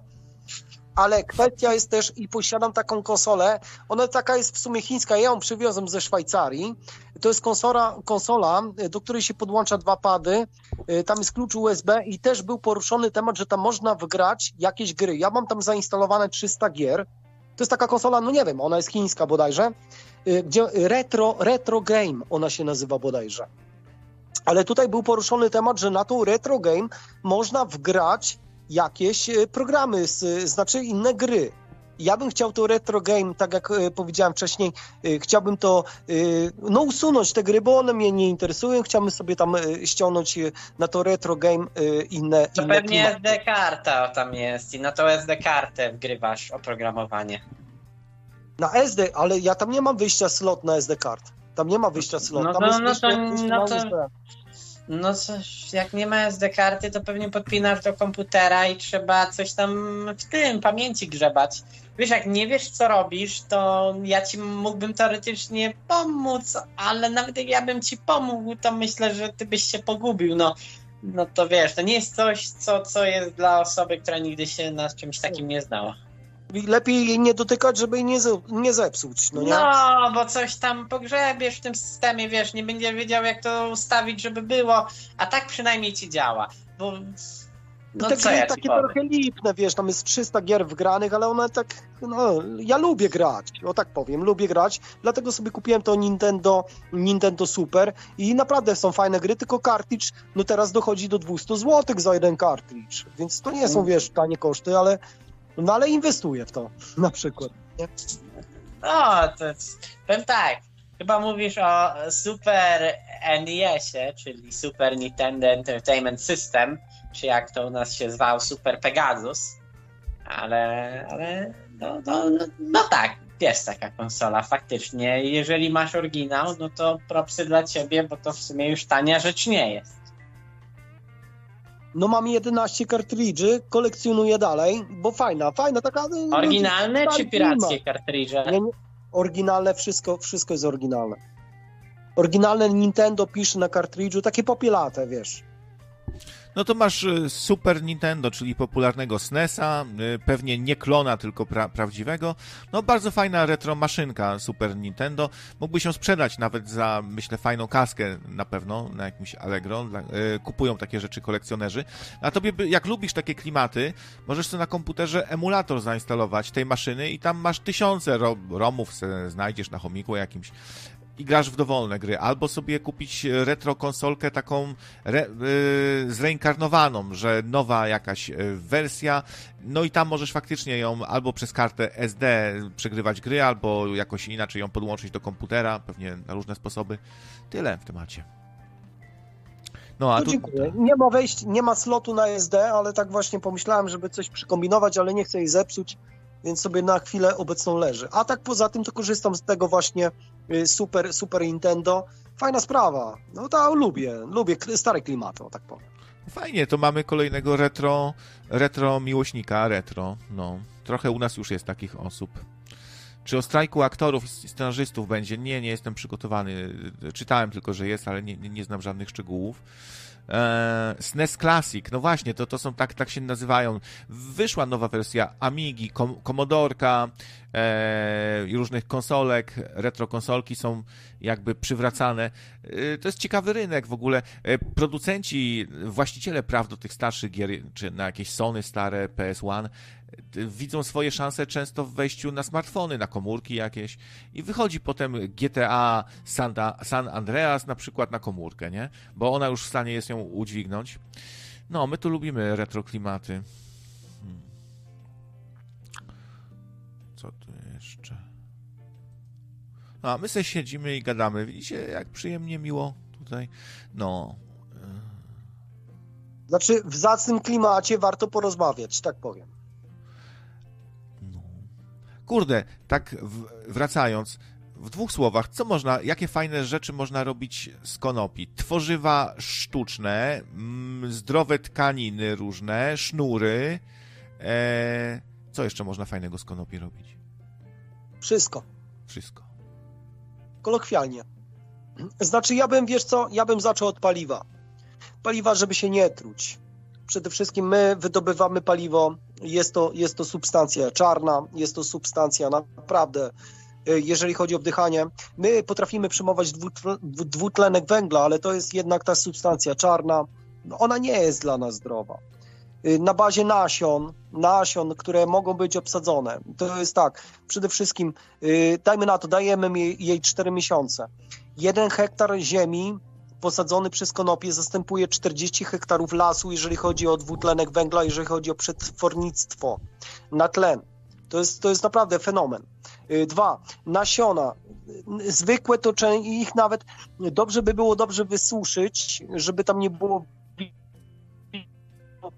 Ale kwestia jest też, i posiadam taką konsolę, ona taka jest w sumie chińska, ja ją przywiozłem ze Szwajcarii. To jest konsola, konsola, y, do której się podłącza dwa pady, y, tam jest klucz USB i też był poruszony temat, że tam można wgrać jakieś gry. Ja mam tam zainstalowane 300 gier. To jest taka konsola, no nie wiem, ona jest chińska bodajże, y, gdzie retro, retro game ona się nazywa bodajże. Ale tutaj był poruszony temat, że na tą retro game można wgrać jakieś y, programy, z, znaczy inne gry. Ja bym chciał to retro game, tak jak y, powiedziałem wcześniej, y, chciałbym to y, no usunąć te gry, bo one mnie nie interesują. Chciałbym sobie tam y, ściągnąć y, na to retro game y, inne, To inne pewnie klimaty. SD karta tam jest i na tą SD kartę wgrywasz oprogramowanie. Na SD, ale ja tam nie mam wyjścia slot na SD kart. Tam nie ma wyjścia slot. No tam to- jest no to- no to-. No coś, jak nie ma SD karty, to pewnie podpinasz do komputera i trzeba coś tam w tym pamięci grzebać. Wiesz, jak nie wiesz, co robisz, to ja ci mógłbym teoretycznie pomóc, ale nawet jak ja bym ci pomógł, to myślę, że ty byś się pogubił. No, no to wiesz, to nie jest coś, co, co jest dla osoby, która nigdy się na czymś takim nie znała. Lepiej jej nie dotykać, żeby jej nie, ze- nie zepsuć, no nie? No, bo coś tam pogrzebiesz w tym systemie, wiesz, nie będziesz wiedział, jak to ustawić, żeby było, a tak przynajmniej ci działa. Bo no te co gry ja takie powiem? trochę lipne, wiesz, tam jest 300 gier wgranych, ale one tak, no, ja lubię grać, o tak powiem, lubię grać, dlatego sobie kupiłem to Nintendo, Nintendo Super i naprawdę są fajne gry, tylko kartridż, no teraz dochodzi do 200 zł za jeden kartridż, więc to nie są, Mm. wiesz, tanie koszty, ale, no ale inwestuję w to, na przykład. No, to powiem tak, chyba mówisz o Super NES-ie, czyli Super Nintendo Entertainment System, czy jak to u nas się zwał, Super Pegasus, ale, ale no, no, no, no tak, jest taka konsola faktycznie. Jeżeli masz oryginał, no to propsy dla ciebie, bo to w sumie już tania rzecz nie jest. No mam 11 kartridży, kolekcjonuję dalej, bo fajna, fajna taka... no, Oryginalne czy pirackie kartridże? Nie, nie, oryginalne, wszystko, wszystko jest oryginalne. Oryginalne Nintendo pisze na kartridżu, takie popielate, wiesz. No to masz y, Super Nintendo, czyli popularnego SNESa, y, pewnie nie klona, tylko pra prawdziwego. No bardzo fajna retro maszynka Super Nintendo. Mógłby się sprzedać nawet za, myślę, fajną kaskę na pewno na jakimś Allegro. Y, kupują takie rzeczy kolekcjonerzy. A tobie, jak lubisz takie klimaty, możesz sobie na komputerze emulator zainstalować tej maszyny i tam masz tysiące ro romów, znajdziesz na chomiku jakimś i grasz w dowolne gry, albo sobie kupić retro konsolkę taką re, y, zreinkarnowaną, że nowa jakaś y, wersja, no i tam możesz faktycznie ją albo przez kartę SD przegrywać gry, albo jakoś inaczej ją podłączyć do komputera, pewnie na różne sposoby. Tyle w temacie. No a No tu... dziękuję. Nie ma wejść, nie ma slotu na SD, ale tak właśnie pomyślałem, żeby coś przykombinować, ale nie chcę jej zepsuć, więc sobie na chwilę obecną leży. A tak poza tym to korzystam z tego właśnie y, Super, Super Nintendo. Fajna sprawa. No to lubię, lubię stare klimaty, o tak powiem. Fajnie, to mamy kolejnego retro, retro miłośnika, retro, no. Trochę u nas już jest takich osób. Czy o strajku aktorów i scenarzystów będzie? Nie, nie jestem przygotowany. Czytałem tylko, że jest, ale nie, nie znam żadnych szczegółów. Eee, SNES Classic, no właśnie, to, to są tak, tak się nazywają. Wyszła nowa wersja Amigi, Kom Komodorka i różnych konsolek, retro konsolki są jakby przywracane. Eee, to jest ciekawy rynek w ogóle. Producenci, właściciele praw do tych starszych gier, czy na jakieś Sony stare, PS1, e, widzą swoje szanse często w wejściu na smartfony, na komórki jakieś i wychodzi potem GTA San Andreas na przykład na komórkę, nie? Bo ona już w stanie jest ją udźwignąć. No, my tu lubimy retro klimaty. Hmm. Co tu jeszcze? No, a my sobie siedzimy i gadamy. Widzicie, jak przyjemnie, miło tutaj. No. Znaczy w zacnym klimacie warto porozmawiać, tak powiem. Kurde, tak w, wracając, w dwóch słowach, co można, jakie fajne rzeczy można robić z konopi? Tworzywa sztuczne, mm, zdrowe tkaniny różne, sznury. E, co jeszcze można fajnego z konopi robić? Wszystko. Wszystko. kolokwialnie. Znaczy, ja bym, wiesz co, ja bym zaczął od paliwa. Paliwa, żeby się nie truć. Przede wszystkim my wydobywamy paliwo, jest to, jest to substancja czarna, jest to substancja naprawdę, y, jeżeli chodzi o wdychanie, my potrafimy przyjmować dwutl- dwutlenek węgla, ale to jest jednak ta substancja czarna, no ona nie jest dla nas zdrowa. Y, Na bazie nasion, nasion, które mogą być obsadzone. To jest tak, przede wszystkim y, dajmy na to, dajemy jej 4 miesiące. Jeden hektar ziemi posadzony przez konopie zastępuje 40 hektarów lasu, jeżeli chodzi o dwutlenek węgla, jeżeli chodzi o przetwornictwo na tlen. To jest, to jest naprawdę fenomen. Y, Dwa, nasiona. Zwykłe to ich nawet dobrze by było dobrze wysuszyć, żeby tam nie było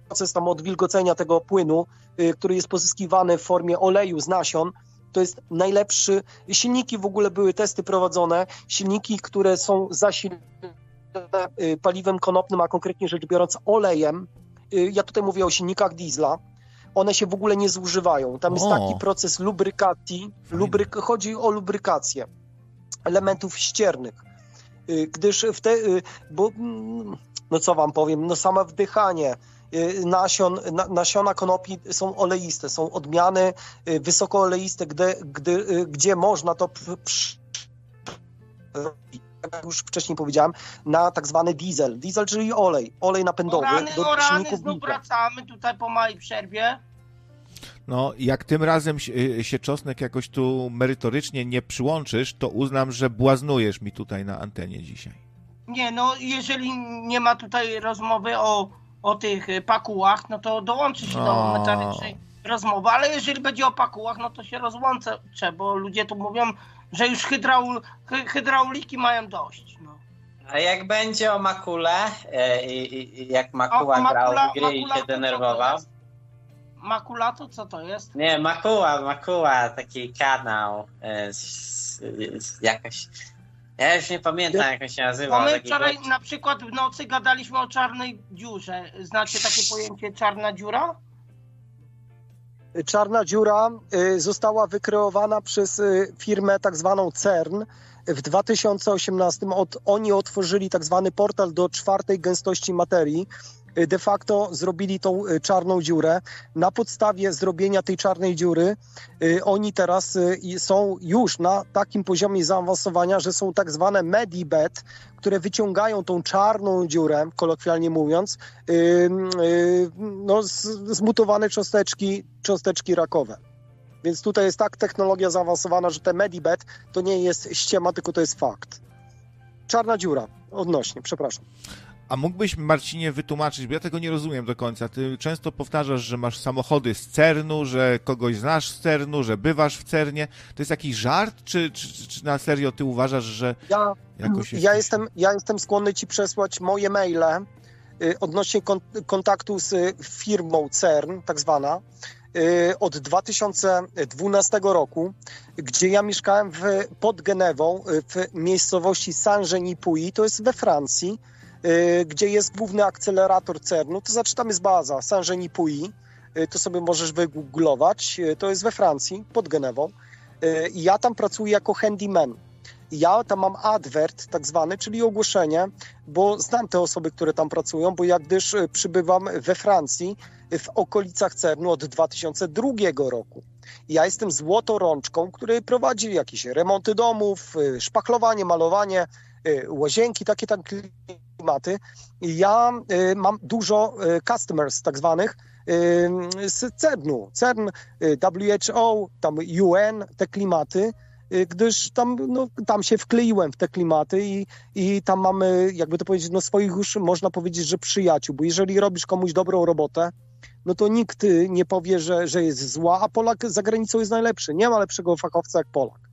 proces tam odwilgocenia tego płynu, y, który jest pozyskiwany w formie oleju z nasion, to jest najlepszy. Silniki w ogóle były testy prowadzone, silniki, które są zasilane paliwem konopnym, a konkretnie rzecz biorąc olejem. Y, Ja tutaj mówię o silnikach diesla. One się w ogóle nie zużywają. Tam jest O. taki proces lubrykacji. Lubryk, chodzi o lubrykację elementów ściernych. Y, Gdyż w te, bo, mm, no co wam powiem, no same wdychanie nasion, na, nasiona konopi są oleiste, są odmiany wysokooleiste, gdy, gdy, gdzie można to robić, jak już wcześniej powiedziałem, na tak zwany diesel. Diesel, czyli olej, olej napędowy O rany, do o rany, znów wracamy tutaj po małej przerwie. No, jak tym razem się, y, się czosnek jakoś tu merytorycznie nie przyłączysz, to uznam, że błaznujesz mi tutaj na antenie dzisiaj. Nie, no jeżeli nie ma tutaj rozmowy o, o tych y, pakułach, no to dołączy się do O. metalycznej rozmowy, ale jeżeli będzie o pakułach, no to się rozłączę, bo ludzie tu mówią, że już hydraul, hy, hydrauliki mają dość. No. A jak będzie o Makule e, i, i, jak Makuła O, grał Makula- w gry i Makula się to to denerwował? jest? Makulato, co to jest? Nie, Makuła, Makuła, taki kanał, e, z, z, jakaś, Ja już nie pamiętam, jak on się nazywa. My wczoraj na przykład w nocy gadaliśmy o czarnej dziurze. Znacie takie pojęcie czarna dziura? Czarna dziura y, została wykreowana przez y, firmę tak zwaną CERN. W 2018 od, oni otworzyli tak zwany portal do czwartej gęstości materii. Y, De facto zrobili tą y, czarną dziurę. Na podstawie zrobienia tej czarnej dziury y, oni teraz są już na takim poziomie zaawansowania, że są tak zwane medibet, które wyciągają tą czarną dziurę, kolokwialnie mówiąc, no, zmutowane cząsteczki, cząsteczki rakowe. Więc tutaj jest tak technologia zaawansowana, że te medibet to nie jest ściema, tylko to jest fakt. Czarna dziura, odnośnie, przepraszam. A mógłbyś, Marcinie, wytłumaczyć, bo ja tego nie rozumiem do końca. Ty często powtarzasz, że masz samochody z CERN-u, że kogoś znasz z CERN-u, że bywasz w CERNie. To jest jakiś żart, czy, czy, czy na serio ty uważasz, że Ja, jakoś ja, jestem, ja jestem skłonny ci przesłać moje maile y, odnośnie kon, kontaktu z y, firmą CERN, tak zwana, y, od 2012 roku, gdzie ja mieszkałem w, pod Genewą, w miejscowości Saint-Geny-Puy, to jest we Francji, gdzie jest główny akcelerator CERN-u, to znaczy tam jest baza Saint-Geny-Puy, y, to sobie możesz wygooglować, y, to jest we Francji, pod Genewą. Y, i Ja tam pracuję jako handyman. Ja tam mam advert tak zwany, czyli ogłoszenie, bo znam te osoby, które tam pracują, bo ja gdyż y, przybywam we Francji, y, w okolicach CERN-u od 2002 roku. Ja jestem złotorączką, który prowadzi jakieś remonty domów, y, szpachlowanie, malowanie, y, łazienki, takie tam klimaty. Ja y, mam dużo y, customers tak zwanych, y, z CERN-u. CERN, WHO, tam UN, te klimaty, gdyż tam, no, tam się wkleiłem w te klimaty i, i tam mamy, jakby to powiedzieć, no swoich już można powiedzieć, że przyjaciół, bo jeżeli robisz komuś dobrą robotę, no to nikt nie powie, że, że jest zła, a Polak za granicą jest najlepszy. Nie ma lepszego fachowca jak Polak.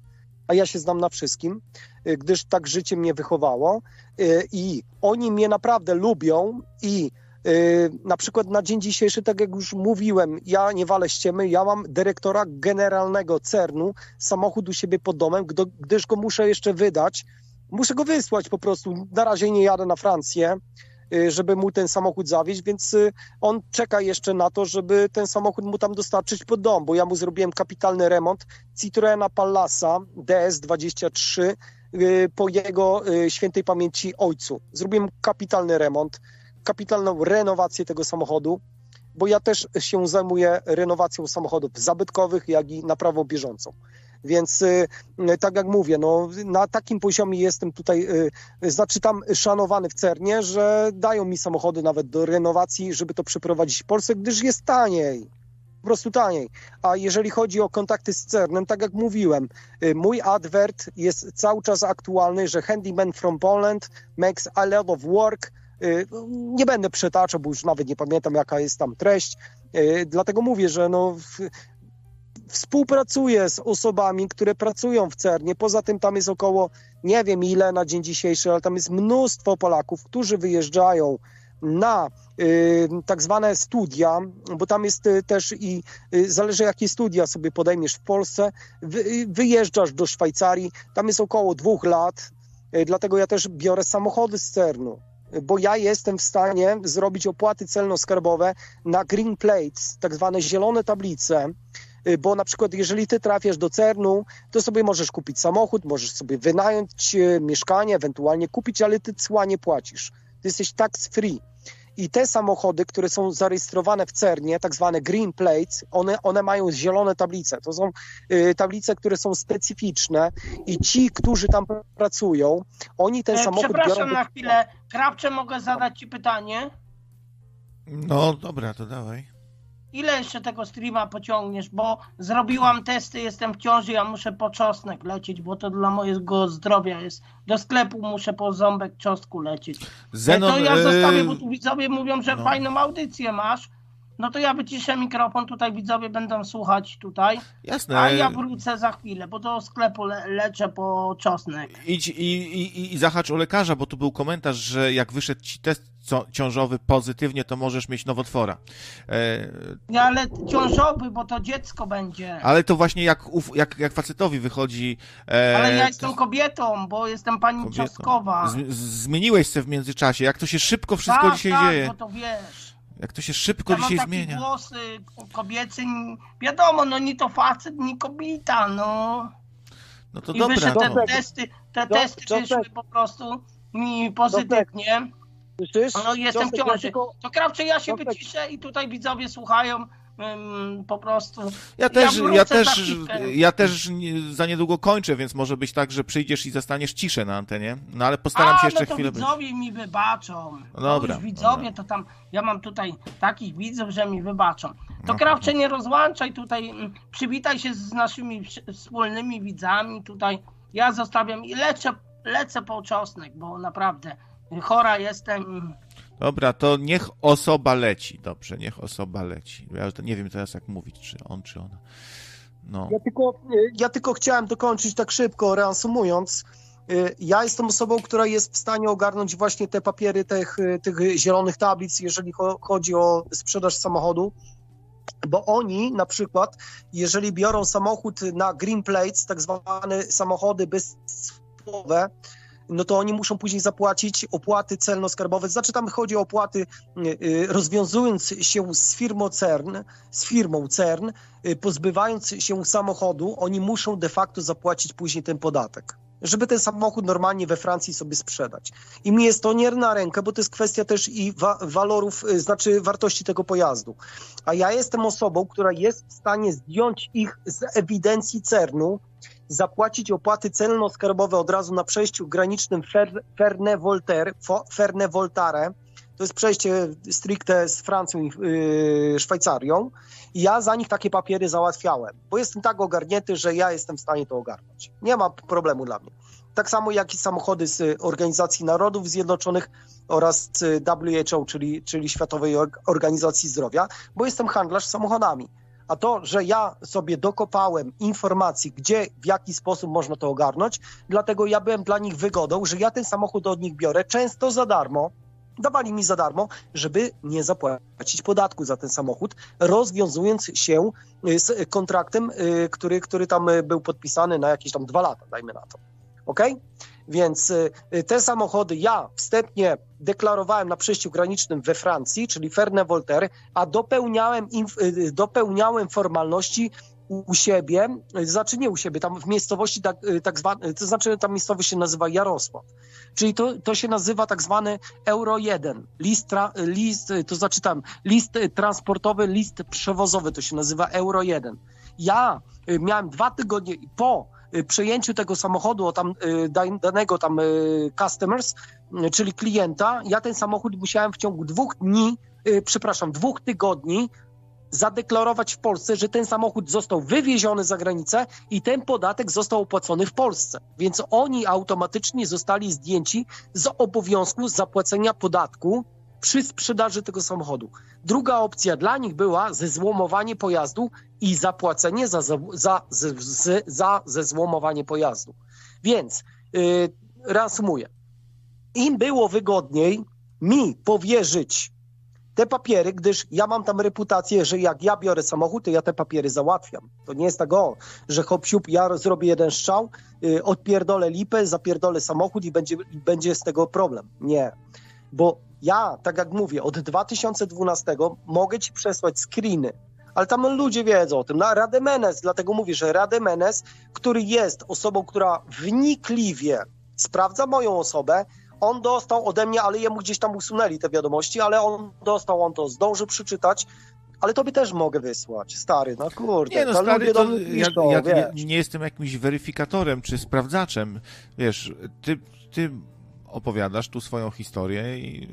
A ja się znam na wszystkim, y, gdyż tak życie mnie wychowało y, i oni mnie naprawdę lubią i y, na przykład na dzień dzisiejszy, tak jak już mówiłem, ja nie walę ściemy, ja mam dyrektora generalnego CERN-u, samochód u siebie pod domem, gdyż go muszę jeszcze wydać. Muszę go wysłać po prostu. Na razie nie jadę na Francję, żeby mu ten samochód zawieźć, więc y, on czeka jeszcze na to, żeby ten samochód mu tam dostarczyć pod dom, bo ja mu zrobiłem kapitalny remont Citroena Pallasa DS23 y, po jego y, świętej pamięci ojcu. Zrobiłem kapitalny remont, kapitalną renowację tego samochodu, bo ja też się zajmuję renowacją samochodów zabytkowych, jak i naprawą bieżącą. Więc y, y, tak jak mówię, no, na takim poziomie jestem tutaj, y, znaczy tam szanowany w Cernie, że dają mi samochody nawet do renowacji, żeby to przeprowadzić w Polsce, gdyż jest taniej. Po prostu taniej. A jeżeli chodzi o kontakty z CERNem, tak jak mówiłem, mój advert jest cały czas aktualny, że handyman from Poland makes a lot of work. Nie będę przetaczał, bo już nawet nie pamiętam, jaka jest tam treść. Dlatego mówię, że no, współpracuję z osobami, które pracują w CERNie. Poza tym tam jest około, nie wiem ile na dzień dzisiejszy, ale tam jest mnóstwo Polaków, którzy wyjeżdżają na y, tak zwane studia, bo tam jest y, też i y, zależy jakie studia sobie podejmiesz w Polsce, wy, y, wyjeżdżasz do Szwajcarii, tam jest około dwóch lat, y, dlatego ja też biorę samochody z CERNu, bo ja jestem w stanie zrobić opłaty celno-skarbowe na green plates, tak zwane zielone tablice, bo na przykład jeżeli ty trafiasz do CERN-u, to sobie możesz kupić samochód, możesz sobie wynająć y, mieszkanie, ewentualnie kupić, ale ty cła nie płacisz. Ty jesteś tax free. I te samochody, które są zarejestrowane w CERNie, tak zwane green plates, one, one mają zielone tablice. To są y, tablice, które są specyficzne i ci, którzy tam pracują, oni ten E, samochód Przepraszam biorą... na chwilę. Krawcze, mogę zadać ci pytanie? No dobra, to dawaj. Ile jeszcze tego streama pociągniesz? Bo zrobiłam testy, jestem w ciąży, ja muszę po czosnek lecieć, bo to dla mojego zdrowia jest. Do sklepu muszę po ząbek czosnku lecieć. Zenon, to ja e, zostawię, bo tu widzowie mówią, że no. fajną audycję masz. no to ja wyciszę mikrofon, tutaj widzowie będą słuchać tutaj. Jasne. A ja wrócę za chwilę, bo do sklepu le leczę po czosnek. Idź i, i, i zahacz o lekarza, bo tu był komentarz, że jak wyszedł ci test ciążowy pozytywnie, to możesz mieć nowotwora. E... Nie, ale ciążowy, bo to dziecko będzie. Ale to właśnie jak, jak, jak facetowi wychodzi... E... Ale ja jestem kobietą, bo jestem pani kobietą. Trzaskowa. Z, zmieniłeś się w międzyczasie. Jak to się szybko wszystko tak, dzisiaj tak, dzieje. bo to wiesz. Jak to się szybko ja dzisiaj mam zmienia. głosy kobiecy, wiadomo, no nie to facet, nie kobieta, no. No to I dobra. Wyszedł no. te testy, te testy wyszły po prostu mi pozytywnie. Słyszysz? No jestem w ciąży. tylko- To krawcze ja się wyciszę i tutaj widzowie słuchają po prostu. Ja też, ja za też, ja też za niedługo kończę, więc może być tak, że przyjdziesz i zastaniesz ciszę na antenie. No ale postaram A, się jeszcze no to chwilę widzowie mi wybaczą. No dobra, To widzowie, dobra. to tam, ja mam tutaj takich widzów, że mi wybaczą. To No. Krawcze nie rozłączaj tutaj, przywitaj się z naszymi wspólnymi widzami tutaj. Ja zostawiam i lecę, lecę po czosnek, bo naprawdę chora jestem. Dobra, to niech osoba leci. Dobrze, niech osoba leci. Ja nie wiem teraz jak mówić, czy on, czy ona. No. Ja tylko, ja tylko chciałem dokończyć tak szybko, reasumując. Y, Ja jestem osobą, która jest w stanie ogarnąć właśnie te papiery tych, y, tych zielonych tablic, jeżeli cho- chodzi o sprzedaż samochodu. Bo oni na przykład, jeżeli biorą samochód na green plates, tak zwane samochody bezcłowe, no to oni muszą później zapłacić opłaty celno-skarbowe. Znaczy tam chodzi o opłaty, y, y, rozwiązując się z firmą CERN, z firmą CERN, y, pozbywając się samochodu, oni muszą de facto zapłacić później ten podatek, żeby ten samochód normalnie we Francji sobie sprzedać. I mi jest to nie na rękę, bo to jest kwestia też i wa- walorów, y, znaczy wartości tego pojazdu. A ja jestem osobą, która jest w stanie zdjąć ich z ewidencji CERN-u, zapłacić opłaty celno-skarbowe od razu na przejściu granicznym Ferne-Voltare. To jest przejście stricte z Francją i yy, Szwajcarią. I ja za nich takie papiery załatwiałem, bo jestem tak ogarnięty, że ja jestem w stanie to ogarnąć. Nie ma problemu dla mnie. Tak samo jak i samochody z y, Organizacji Narodów Zjednoczonych oraz z WHO, czyli, czyli Światowej Org- Organizacji Zdrowia, bo jestem handlarz samochodami. A to, że ja sobie dokopałem informacji, gdzie, w jaki sposób można to ogarnąć, dlatego ja byłem dla nich wygodą, że ja ten samochód od nich biorę, często za darmo, dawali mi za darmo, żeby nie zapłacić podatku za ten samochód, rozwiązując się y, z kontraktem, y, który, który tam y, był podpisany na jakieś tam dwa lata, dajmy na to. Ok? Więc te samochody ja wstępnie deklarowałem na przejściu granicznym we Francji, czyli Ferne-Voltaire, a dopełniałem, dopełniałem formalności u siebie, znaczy nie u siebie, tam w miejscowości tak, y, tak zwane, to znaczy ta miejscowość się nazywa Jarosław. Czyli to, to się nazywa tak zwany Euro 1, list, tra, list, to znaczy tam list transportowy, list przewozowy, to się nazywa Euro 1. Ja y, miałem dwa tygodnie po y, przejęciu tego samochodu, o tam da- danego tam customers, czyli klienta, ja ten samochód musiałem w ciągu dwóch dni, przepraszam, dwóch tygodni zadeklarować w Polsce, że ten samochód został wywieziony za granicę i ten podatek został opłacony w Polsce. Więc oni automatycznie zostali zdjęci z obowiązku zapłacenia podatku przy sprzedaży tego samochodu. Druga opcja dla nich była zezłomowanie pojazdu i zapłacenie za, za, za, za zezłomowanie pojazdu. Więc yy, reasumuję. Im było wygodniej mi powierzyć te papiery, gdyż ja mam tam reputację, że jak ja biorę samochód, to ja te papiery załatwiam. To nie jest tak, o, że hop siup, ja zrobię jeden strzał, y, odpierdolę lipę, zapierdolę samochód i będzie, będzie z tego problem. Nie. Bo ja, tak jak mówię, od 2012 mogę ci przesłać screeny, ale tam ludzie wiedzą o tym. Na Rademenes, dlatego mówię, że Rademenes, który jest osobą, która wnikliwie sprawdza moją osobę, on dostał ode mnie, ale jemu gdzieś tam usunęli te wiadomości, ale on dostał, on to zdąży przeczytać, ale tobie też mogę wysłać, stary, no kurde. Nie no, to stary, to do ja, piszą, ja, nie jestem jakimś weryfikatorem czy sprawdzaczem. Wiesz, ty, ty opowiadasz tu swoją historię i,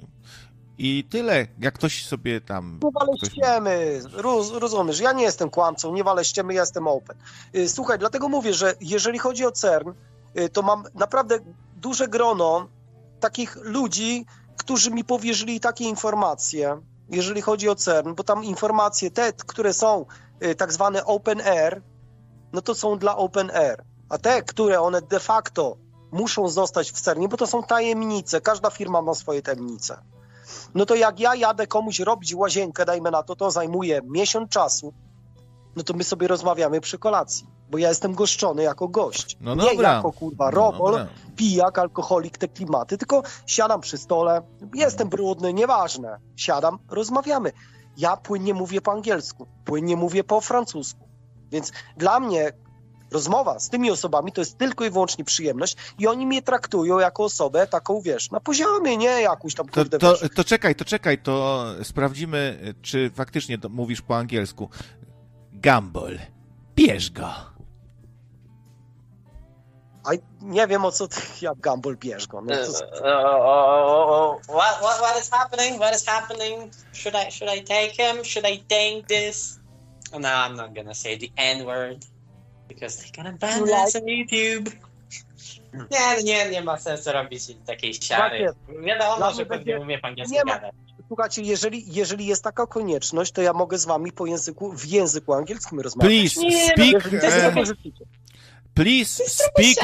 i tyle. Jak ktoś sobie tam... Nie walę ktoś- ściemy, roz, rozumiesz, ja nie jestem kłamcą, nie walę ściemy, ja jestem open. Y, Słuchaj, dlatego mówię, że jeżeli chodzi o CERN, y, to mam naprawdę duże grono takich ludzi, którzy mi powierzyli takie informacje. jeżeli chodzi o CERN, bo tam informacje te, które są y, tak zwane open air, no to są dla open air, a te, które one de facto muszą zostać w CERNie, bo to są tajemnice, każda firma ma swoje tajemnice. No to jak ja jadę komuś robić łazienkę, dajmy na to, to zajmuje miesiąc czasu, no to my sobie rozmawiamy przy kolacji, bo ja jestem goszczony jako gość. No nie dobra. jako kurwa No robol, dobra. pijak, alkoholik, te klimaty, tylko siadam przy stole, jestem brudny, nieważne, siadam, rozmawiamy. Ja płynnie mówię po angielsku, płynnie mówię po francusku, więc dla mnie rozmowa z tymi osobami to jest tylko i wyłącznie przyjemność i oni mnie traktują jako osobę taką, wiesz, na poziomie, nie jakąś tam, To, kurde, to, wiesz, to czekaj, to czekaj, to sprawdzimy, czy faktycznie to mówisz po angielsku. Gumball, bierz go. A nie wiem o co ty, jak Gumball bierz go. No, Uh, to, uh, what, what, what is happening? What is happening? Should I should I take him? Should I take this? Oh, no, I'm not gonna say the N word because they gonna ban You us on YouTube. Nie, nie, nie ma sensu robić takiej Tak siary. Wiadomo, Dla że pewnie będzie- umie po angielsku nie ma- gadać. słuchajcie, jeżeli, jeżeli jest taka konieczność, to ja mogę z wami po języku, w języku angielskim rozmawiać. Please Nie, no, speak, please speak,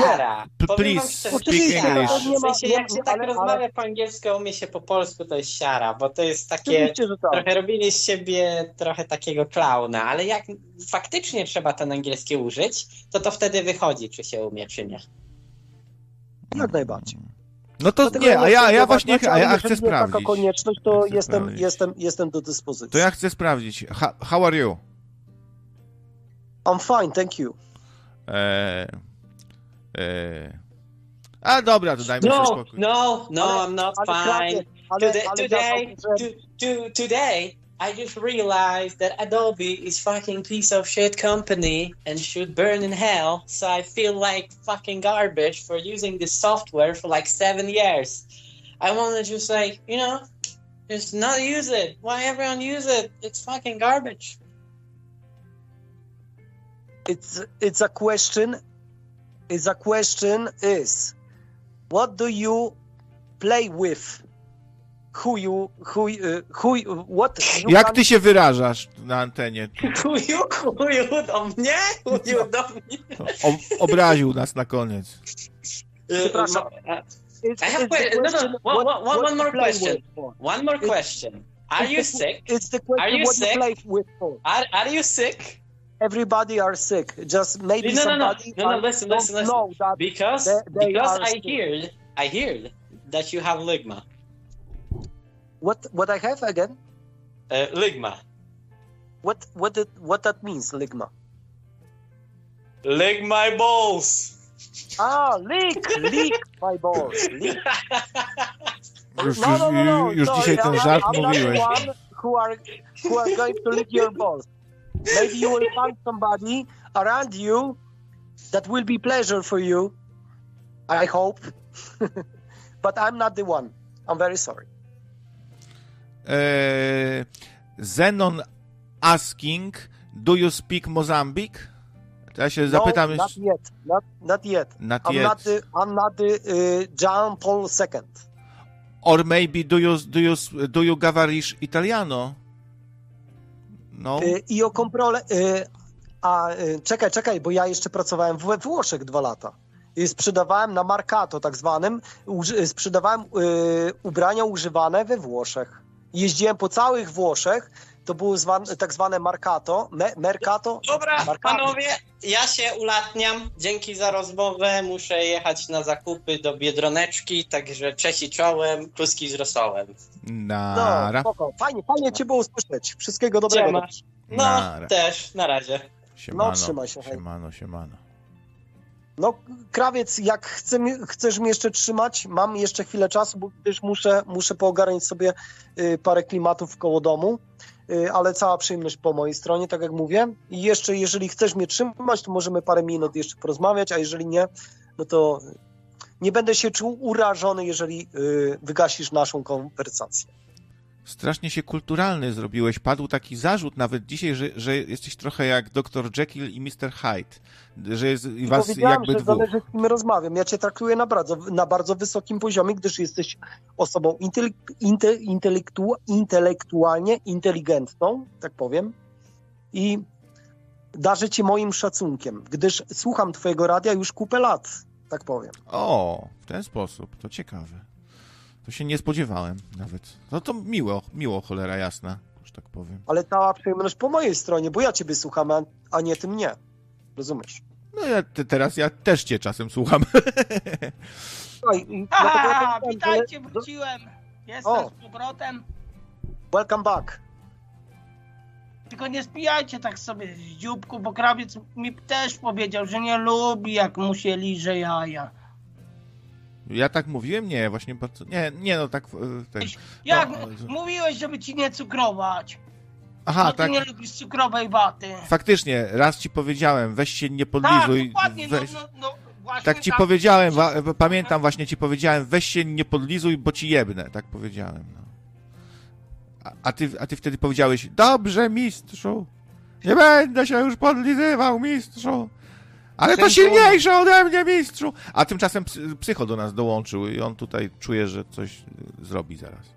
please speak. English. W sensie, jak się tak ale- rozmawia po angielsku, a umie się po polsku, to jest siara, bo to jest takie... Tak. Trochę robili z siebie trochę takiego klauna, ale jak faktycznie trzeba ten angielski użyć, to to wtedy wychodzi, czy się umie, czy nie. Jak najbardziej. No to Dlatego nie, a ja, ja właśnie, a ja chcę jest taka sprawdzić. konieczność, to chcę jestem, sprawdzić. jestem, jestem do dyspozycji. To ja chcę sprawdzić. How are you? I'm fine, thank you. E, e, a dobra, to dajmy sobie No, spokój. no, no, Ale- I'm not fine. ale, Today, ale today, ja to, że- to, to, today, I just realized that Adobe is fucking piece of shit company and should burn in hell. So I feel like fucking garbage for using this software for like seven years. I want to just like, you know, just not use it. Why everyone use it? It's fucking garbage. It's it's a question is a question is what do you play with who you who uh, who you- what you Jak can- ty się wyrażasz na antenie? Chuju, chuju do mnie, chuju do mnie. O, obraził nas na koniec. Przepraszam. I it's, have it's the que- no, no, what- one- what one more question. One more question. Are you It's sick? It's the question Are you what sick? you play with for. Are, are you sick? Everybody are sick. Just maybe No, no, no. somebody No, no, listen, don't listen, listen. know that Because They- they because are I sick. heard I heard that you have ligma. what what I have again. Uh, ligma. What what did, what that means, ligma? Lig my balls. Ah, leak, leak my balls. Leak. Już, No, no, no, no. już, już Sorry, dzisiaj ten I'm- I'm not mówiłeś. the one who are who are going to lick your balls. Maybe you will find somebody around you that will be pleasure for you. I hope, but I'm not the one. I'm very sorry. E, Zenon asking, do you speak Mozambique? To ja się zapytam no, not yet. Not not yet. Not I'm yet. not the I'm not the uh, John Paul II. Or maybe do you, do you, do you gavarish Italiano? No. Y, I o kontrolę. y, A y, czekaj, czekaj, bo ja jeszcze pracowałem we Włoszech dwa lata. I sprzedawałem na Marcato tak zwanym, sprzedawałem ubrania używane we Włoszech. Jeździłem po całych Włoszech, to było zwan, tak zwane me, Mercato. Dobra, panowie, ja się ulatniam. Dzięki za rozmowę. Muszę jechać na zakupy do Biedroneczki, także cześć czołem, kluski z rosołem. No, Nara. spoko. Fajnie, fajnie cię było usłyszeć. Wszystkiego dobrego. Siema. No, Nara. też, na razie. Siemano, No, trzymaj się, hej. Siemano, siemano. No, krawiec, jak chce, mi- chcesz mnie jeszcze trzymać, mam jeszcze chwilę czasu, bo też muszę, muszę poogarniać sobie y, parę klimatów koło domu, ale cała przyjemność po mojej stronie, tak jak mówię. I jeszcze, jeżeli chcesz mnie trzymać, to możemy parę minut jeszcze porozmawiać, a jeżeli nie, no to nie będę się czuł urażony, jeżeli y, wygasisz naszą konwersację. Strasznie się kulturalny zrobiłeś. Padł taki zarzut nawet dzisiaj, że, że jesteś trochę jak dr Jekyll i Mr. Hyde. Że jest i was jakby że dwóch. zależy z kim rozmawiam. Ja cię traktuję na bardzo, na bardzo wysokim poziomie, gdyż jesteś osobą intele, inte, intelektu, intelektualnie inteligentną, tak powiem. I darzę ci moim szacunkiem, gdyż słucham twojego radia już kupę lat, tak powiem. O, w ten sposób. To ciekawe. To się nie spodziewałem nawet. No to miło, miło, cholera jasna, że tak powiem. Ale cała przyjemność po mojej stronie, bo ja ciebie słucham, a, a nie ty mnie. Rozumiesz? No ja te, teraz ja też cię czasem słucham. No i, Aha, ja tak witajcie, wróciłem. Jestem O. z powrotem. Welcome back. Tylko nie spijajcie tak sobie z dzióbku, bo krawiec mi też powiedział, że nie lubi, jak mu się liże jaja. Ja tak mówiłem? Nie, właśnie bardzo... Nie, nie no tak... e, Ten. Jak No, mówiłeś, żeby ci nie cukrować. Aha, no ty tak. nie lubisz cukrowej waty. Faktycznie, raz ci powiedziałem, weź się nie Tak, podlizuj. dokładnie, weź... no, no, no właśnie Tak ci powiedziałem, wa- pamiętam właśnie ci powiedziałem, weź się nie podlizuj, bo ci jebnę, tak powiedziałem. No. A, a, ty, a ty wtedy powiedziałeś, dobrze mistrzu, nie będę się już podlizywał mistrzu, ale to silniejsze ode mnie mistrzu. A tymczasem psy- psycho do nas dołączył i on tutaj czuje, że coś y, zrobi zaraz.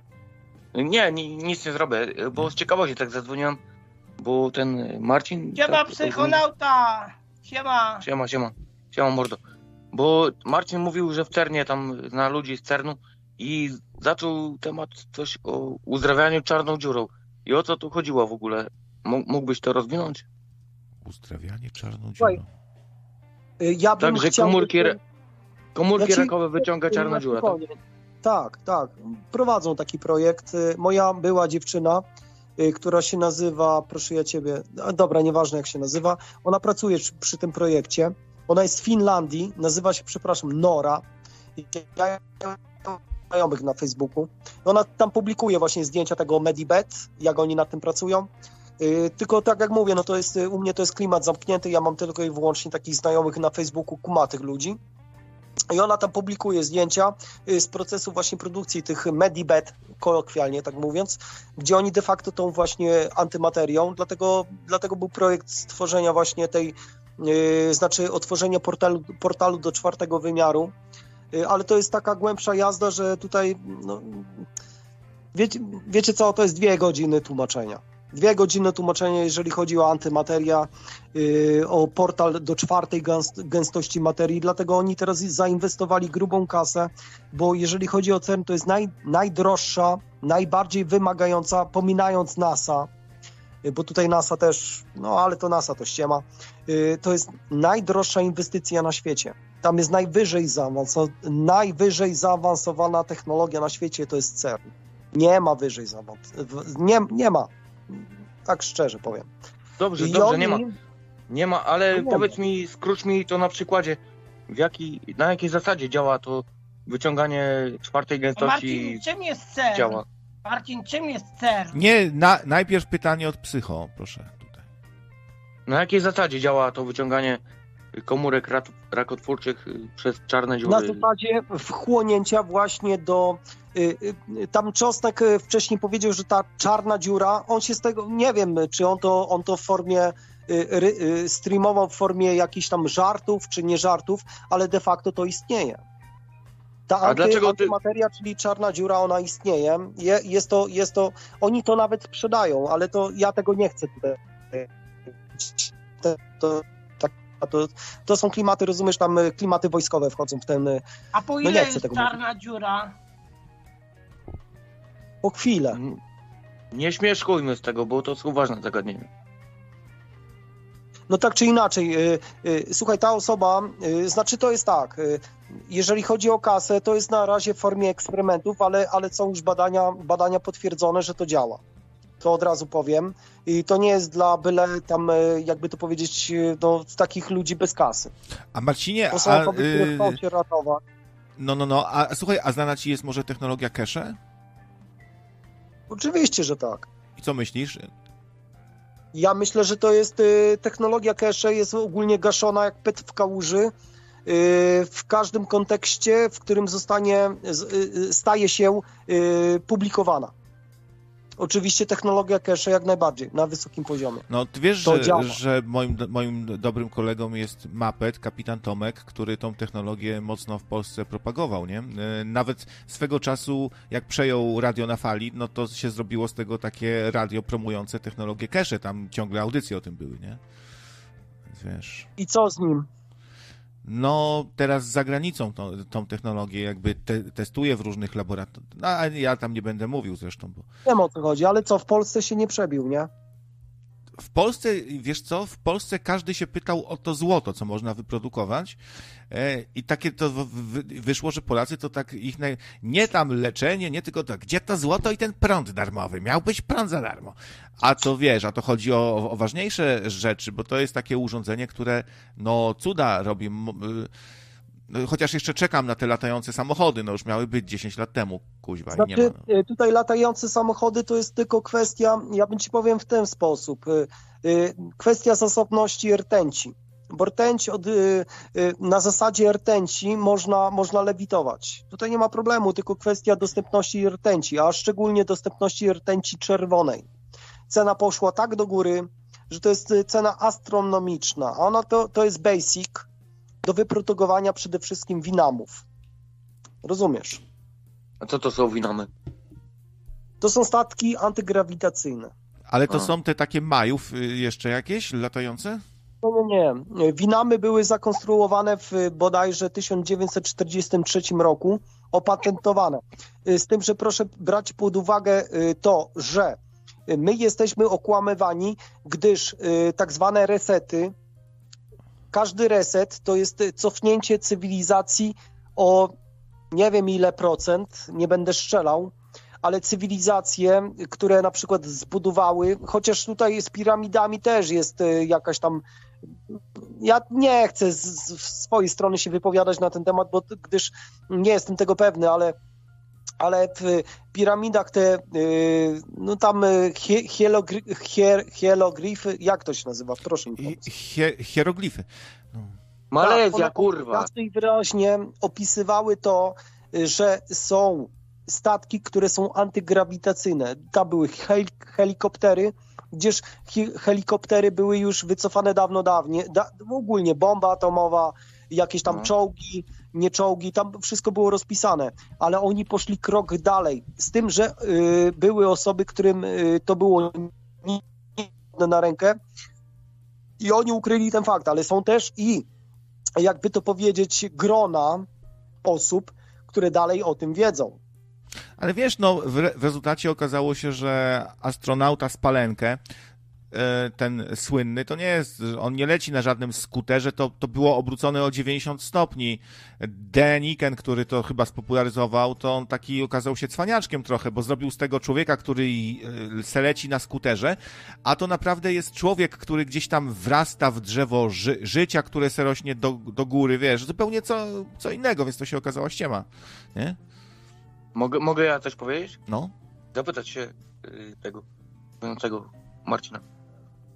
Nie, ni- nic nie zrobię, bo z ciekawości tak zadzwoniłem, bo ten Marcin... Siema tak, psychonauta! Siema! Siema, siema, siema mordo. Bo Marcin mówił, że w Cernie tam zna ludzi z Cernu i zaczął temat coś o uzdrawianiu czarną dziurą. I o co tu chodziło w ogóle? Mógłbyś to rozwinąć? Uzdrawianie czarną dziurą. Y, Ja bym Tak, że chciał... komórki, komórki Ja ci- rakowe wyciąga czarna Na dziura. Tak? Tak, tak. Prowadzą taki projekt. Y, Moja była dziewczyna, y, która się nazywa, proszę ja ciebie, dobra, nieważne jak się nazywa, ona pracuje przy, tym projekcie. Ona jest z Finlandii, nazywa się, przepraszam, Nora. Ja znajomych na Facebooku. Ona tam publikuje właśnie zdjęcia tego Medibet, jak oni nad tym pracują. Y, Tylko tak jak mówię, no to jest, y, u mnie to jest klimat zamknięty, ja mam tylko i wyłącznie takich znajomych na Facebooku, kumatych ludzi. I ona tam publikuje zdjęcia y, z procesu właśnie produkcji tych Medibet, kolokwialnie tak mówiąc, gdzie oni de facto tą właśnie antymaterią, dlatego, dlatego był projekt stworzenia właśnie tej, yy, znaczy otworzenia portalu, portalu do czwartego wymiaru, Yy, ale to jest taka głębsza jazda, że tutaj, no, wiecie, wiecie co, to jest dwie godziny tłumaczenia. Dwie godziny tłumaczenia, jeżeli chodzi o antymateria, yy, o portal do czwartej gęst- gęstości materii, dlatego oni teraz zainwestowali grubą kasę, bo jeżeli chodzi o CERN, to jest naj, najdroższa, najbardziej wymagająca, pominając NASA, yy, bo tutaj NASA też, no ale to NASA to ściema, yy, to jest najdroższa inwestycja na świecie. Tam jest najwyżej, zaawanso- najwyżej zaawansowana technologia na świecie, to jest CERN. Nie ma wyżej zaawansowanej, nie, nie ma, tak szczerze powiem. Dobrze, I dobrze, oni- nie ma. Nie ma, ale No nie powiedz mi, skróć mi to na przykładzie, w jaki, na jakiej zasadzie działa to wyciąganie czwartej gęstości Marcin, czym jest CERN? działa? Marcin, czym jest CERN? Nie, na, najpierw pytanie od psycho, proszę. Tutaj. Na jakiej zasadzie działa to wyciąganie komórek rak, rakotwórczych y, przez czarne dziury? Na zasadzie wchłonięcia właśnie do. y, y, Tam Czosnek y, wcześniej powiedział, że ta czarna dziura, on się z tego, nie wiem, czy on to, on to w formie streamował w formie jakichś tam żartów, czy nie żartów, ale de facto to istnieje. Ta A anty, dlaczego ty- antymateria, czyli czarna dziura, ona istnieje. Je, jest, to, jest to, oni to nawet sprzedają, ale to ja tego nie chcę tutaj. To, to, to, to są klimaty, rozumiesz, tam y, klimaty wojskowe wchodzą w ten, y, A po No ile nie chcę jest tego czarna dziura? po chwilę. N- Nie śmieszkujmy z tego, bo to jest ważne zagadnienie. No tak czy inaczej, y, y, słuchaj, ta osoba, y, znaczy to jest tak, y, jeżeli chodzi o kasę, to jest na razie w formie eksperymentów, ale, ale są już badania, badania potwierdzone, że to działa. To od razu powiem. I to nie jest dla byle tam, y, jakby to powiedzieć, y, no, takich ludzi bez kasy. A Marcinie, To są a, osoby, które y, chcą się ratować. no, no, no, a słuchaj, a znana ci jest może technologia cache? Oczywiście, że tak. I co myślisz? Ja myślę, że to jest y, technologia cache, jest ogólnie gaszona jak pet w kałuży. y, W każdym kontekście, w którym zostanie, y, staje się publikowana. Oczywiście technologia cache jak najbardziej, na wysokim poziomie. No, ty wiesz, że, że, moim, moim dobrym kolegą jest Mapet, kapitan Tomek, który tą technologię mocno w Polsce propagował, nie? E, nawet swego czasu, jak przejął radio na fali, no to się zrobiło z tego takie radio promujące technologię cache, tam ciągle audycje o tym były, nie? Więc wiesz... I co z nim? No teraz za granicą tą, tą technologię jakby te, testuje w różnych laboratoriach. No, ja tam nie będę mówił zresztą, bo... Wiem o co chodzi, ale co, w Polsce się nie przebił, nie? W Polsce, wiesz co, w Polsce każdy się pytał o to złoto, co można wyprodukować e, i takie to wyszło, że Polacy to tak ich, nie tam leczenie, nie tylko to, gdzie to złoto i ten prąd darmowy, miał być prąd za darmo. A to wiesz, a to chodzi o, o ważniejsze rzeczy, bo to jest takie urządzenie, które no cuda robi no, chociaż jeszcze czekam na te latające samochody, no już miały być 10 lat temu, kuźwa, znaczy, nie ma. No. Y, tutaj latające samochody to jest tylko kwestia, ja bym ci powiem w ten sposób, y, y, kwestia zasobności rtęci. Bo rtęć od, na zasadzie rtęci można, można lewitować. Tutaj nie ma problemu, tylko kwestia dostępności rtęci, a szczególnie dostępności rtęci czerwonej. Cena poszła tak do góry, że to jest cena astronomiczna. A ona to, to jest basic, do wyprodukowania przede wszystkim winamów. Rozumiesz? A co to są winamy? To są statki antygrawitacyjne. Ale to A. są te takie majów y, jeszcze jakieś latające? No nie, nie. Winamy były zakonstruowane w bodajże 1943 roku, opatentowane. Y, z tym, że proszę brać pod uwagę y, to, że my jesteśmy okłamywani, gdyż tak zwane resety, każdy reset to jest cofnięcie cywilizacji o nie wiem ile procent, nie będę strzelał, ale cywilizacje, które na przykład zbudowały, chociaż tutaj z piramidami też jest e, jakaś tam. Ja nie chcę z, z swojej strony się wypowiadać na ten temat, bo gdyż nie jestem tego pewny, ale ale w piramidach te, y, no tam y, hieroglify, jak to się nazywa? Proszę mi Hieroglify. No. Malezja, tak, kurwa. Jasno i wyraźnie opisywały to, y, że są statki, które są antygrawitacyjne. Tam były hel helikoptery, gdzież helikoptery były już wycofane dawno dawniej. Da ogólnie bomba atomowa, jakieś tam no. czołgi, nie czołgi, tam wszystko było rozpisane, ale oni poszli krok dalej, z tym, że y, były osoby, którym y, to było nie na rękę i oni ukryli ten fakt, ale są też i, jakby to powiedzieć, grona osób, które dalej o tym wiedzą. Ale wiesz, no w, re w rezultacie okazało się, że astronauta z Palenkę E, ten słynny, to nie jest, on nie leci na żadnym skuterze, to, to było obrócone o 90 stopni. Deniken, który to chyba spopularyzował, to on taki okazał się cwaniaczkiem trochę, bo zrobił z tego człowieka, który e, se leci na skuterze, a to naprawdę jest człowiek, który gdzieś tam wrasta w drzewo ży życia, które se rośnie do, do góry, wiesz, zupełnie co, co innego, więc to się okazała ściema, nie? Mogę, mogę ja coś powiedzieć? No. Zapytać się y, tego, mówiącego Marcina.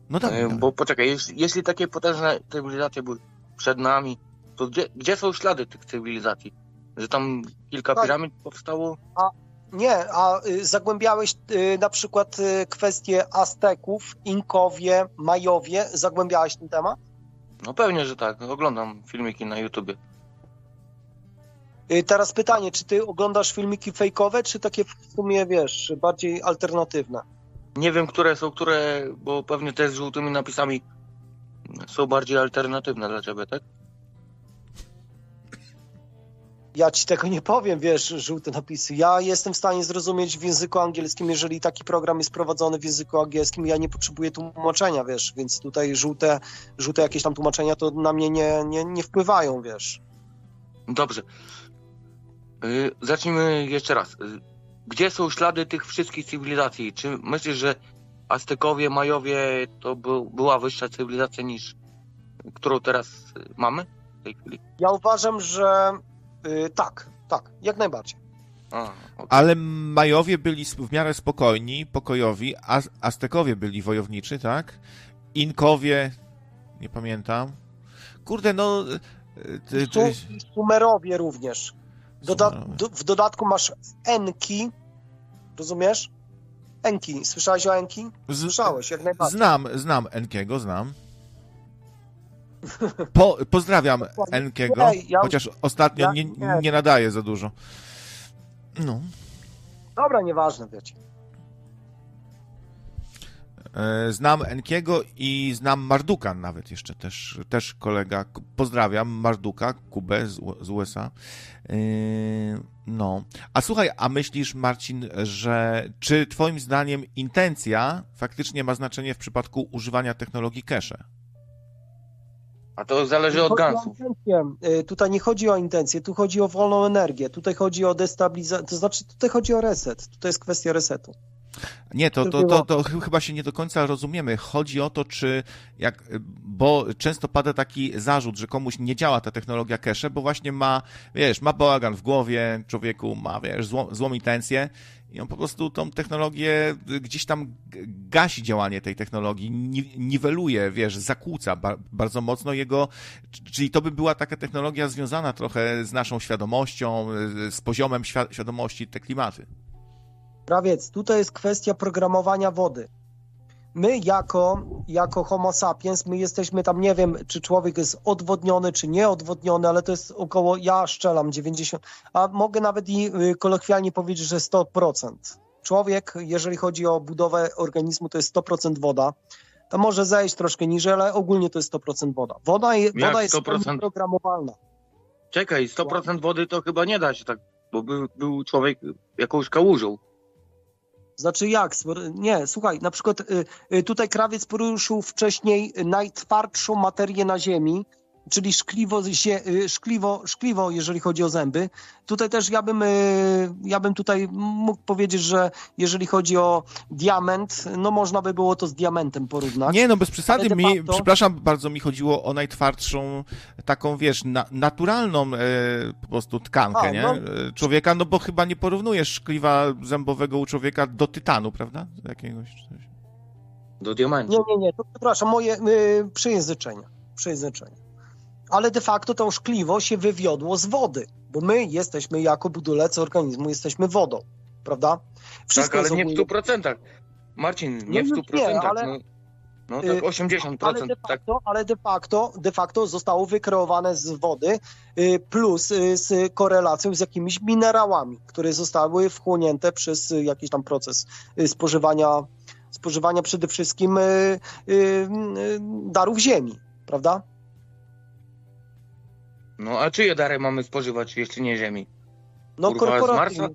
No tak. Bo poczekaj, jeśli, jeśli takie potężne cywilizacje były przed nami, to gdzie, gdzie są ślady tych cywilizacji? Że tam kilka tak. piramid powstało? A, nie, a y, zagłębiałeś y, na przykład y, kwestie Azteków, Inkowie, Majowie, zagłębiałeś ten temat? No pewnie, że tak. Oglądam filmiki na YouTubie. Y, teraz pytanie, czy ty oglądasz filmiki fejkowe, czy takie w sumie, wiesz, bardziej alternatywne? Nie wiem, które są które, bo pewnie te z żółtymi napisami są bardziej alternatywne dla ciebie, tak? Ja ci tego nie powiem, wiesz, żółte napisy. Ja jestem w stanie zrozumieć w języku angielskim, jeżeli taki program jest prowadzony w języku angielskim, ja nie potrzebuję tłumaczenia, wiesz, więc tutaj żółte, żółte jakieś tam tłumaczenia to na mnie nie, nie, nie wpływają, wiesz. Dobrze. Yy, zacznijmy jeszcze raz. Gdzie są ślady tych wszystkich cywilizacji? Czy myślisz, że Aztekowie, Majowie to był, była wyższa cywilizacja niż którą teraz y, mamy w tej chwili? Ja uważam, że yy, tak, tak, jak najbardziej. A, okay. Ale Majowie byli w miarę spokojni, pokojowi, a Aztekowie byli wojowniczy, tak? Inkowie, nie pamiętam. Kurde, no... Ty, ty... Sumerowie również. Doda do, w dodatku masz Enki, rozumiesz? Enki, słyszałeś o Enki? Słyszałeś, jak najbardziej. Znam, znam Enkiego, znam. Po, pozdrawiam Enkiego, chociaż ostatnio nie. nie nadaje za dużo. No. Dobra, nieważne, wiecie. E, Znam Enkiego i znam Marduka nawet jeszcze też, też kolega. Pozdrawiam Marduka, Kubę z, z USA. E, No. A słuchaj, a myślisz, Marcin, że czy twoim zdaniem intencja faktycznie ma znaczenie w przypadku używania technologii cache? A to zależy od gansów. Y, Tutaj nie chodzi o intencję, tu chodzi o wolną energię, tutaj chodzi o destabilizację, to znaczy tutaj chodzi o reset, to jest kwestia resetu. Nie, to, to, to, to ch- chyba się nie do końca rozumiemy. Chodzi o to, czy jak, bo często pada taki zarzut, że komuś nie działa ta technologia cache, bo właśnie ma, wiesz, ma bałagan w głowie, człowieku ma, wiesz, złą, złą intencję i on po prostu tą technologię y, gdzieś tam gasi działanie tej technologii, ni- niweluje, wiesz, zakłóca ba- bardzo mocno jego, czyli to by była taka technologia związana trochę z naszą świadomością, y, z poziomem świ- świadomości, te klimaty. Prawiec, tutaj jest kwestia programowania wody. My jako, jako homo sapiens, my jesteśmy tam, nie wiem, czy człowiek jest odwodniony, czy nieodwodniony, ale to jest około, ja szczelam 90, a mogę nawet i y, kolokwialnie powiedzieć, że 100%. Człowiek, jeżeli chodzi o budowę organizmu, to jest 100% woda. To może zejść troszkę niżej, ale ogólnie to jest 100% woda. Woda, je, woda jest 100%? programowalna. Czekaj, 100% wody to chyba nie da się tak, bo był, był człowiek jakąś kałużą. Znaczy jak? Nie, słuchaj, na przykład y, y, tutaj krawiec poruszył wcześniej najtwardszą materię na Ziemi, czyli szkliwo, zie- y, szkliwo, szkliwo, jeżeli chodzi o zęby. Tutaj też ja bym, y, ja bym tutaj mógł powiedzieć, że jeżeli chodzi o diament, no można by było to z diamentem porównać. Nie, no bez przesady, mi, facto- przepraszam bardzo, mi chodziło o najtwardszą, taką, wiesz, na, naturalną e, po prostu tkankę, A, nie? no. E, Człowieka, no bo chyba nie porównujesz szkliwa zębowego u człowieka do tytanu, prawda? Jakiegoś coś. Do diamentu. Nie, nie, nie, to przepraszam, moje y, przejęzyczenia. Ale de facto to szkliwo się wywiodło z wody, bo my jesteśmy jako budulec organizmu, jesteśmy wodą, prawda? tak, ale jest nie w ogólnie- 100%. Marcin, nie w No 100%. nie, ale- no, no Y, tak 80%. Ale de tak, facto, ale de facto, de facto zostało wykreowane z wody y, plus y, z korelacją z jakimiś minerałami, które zostały wchłonięte przez jakiś tam proces spożywania, spożywania przede wszystkim darów ziemi, prawda? No a czyje dary mamy spożywać, jeśli nie ziemi? No Kurwa, korporacyjne,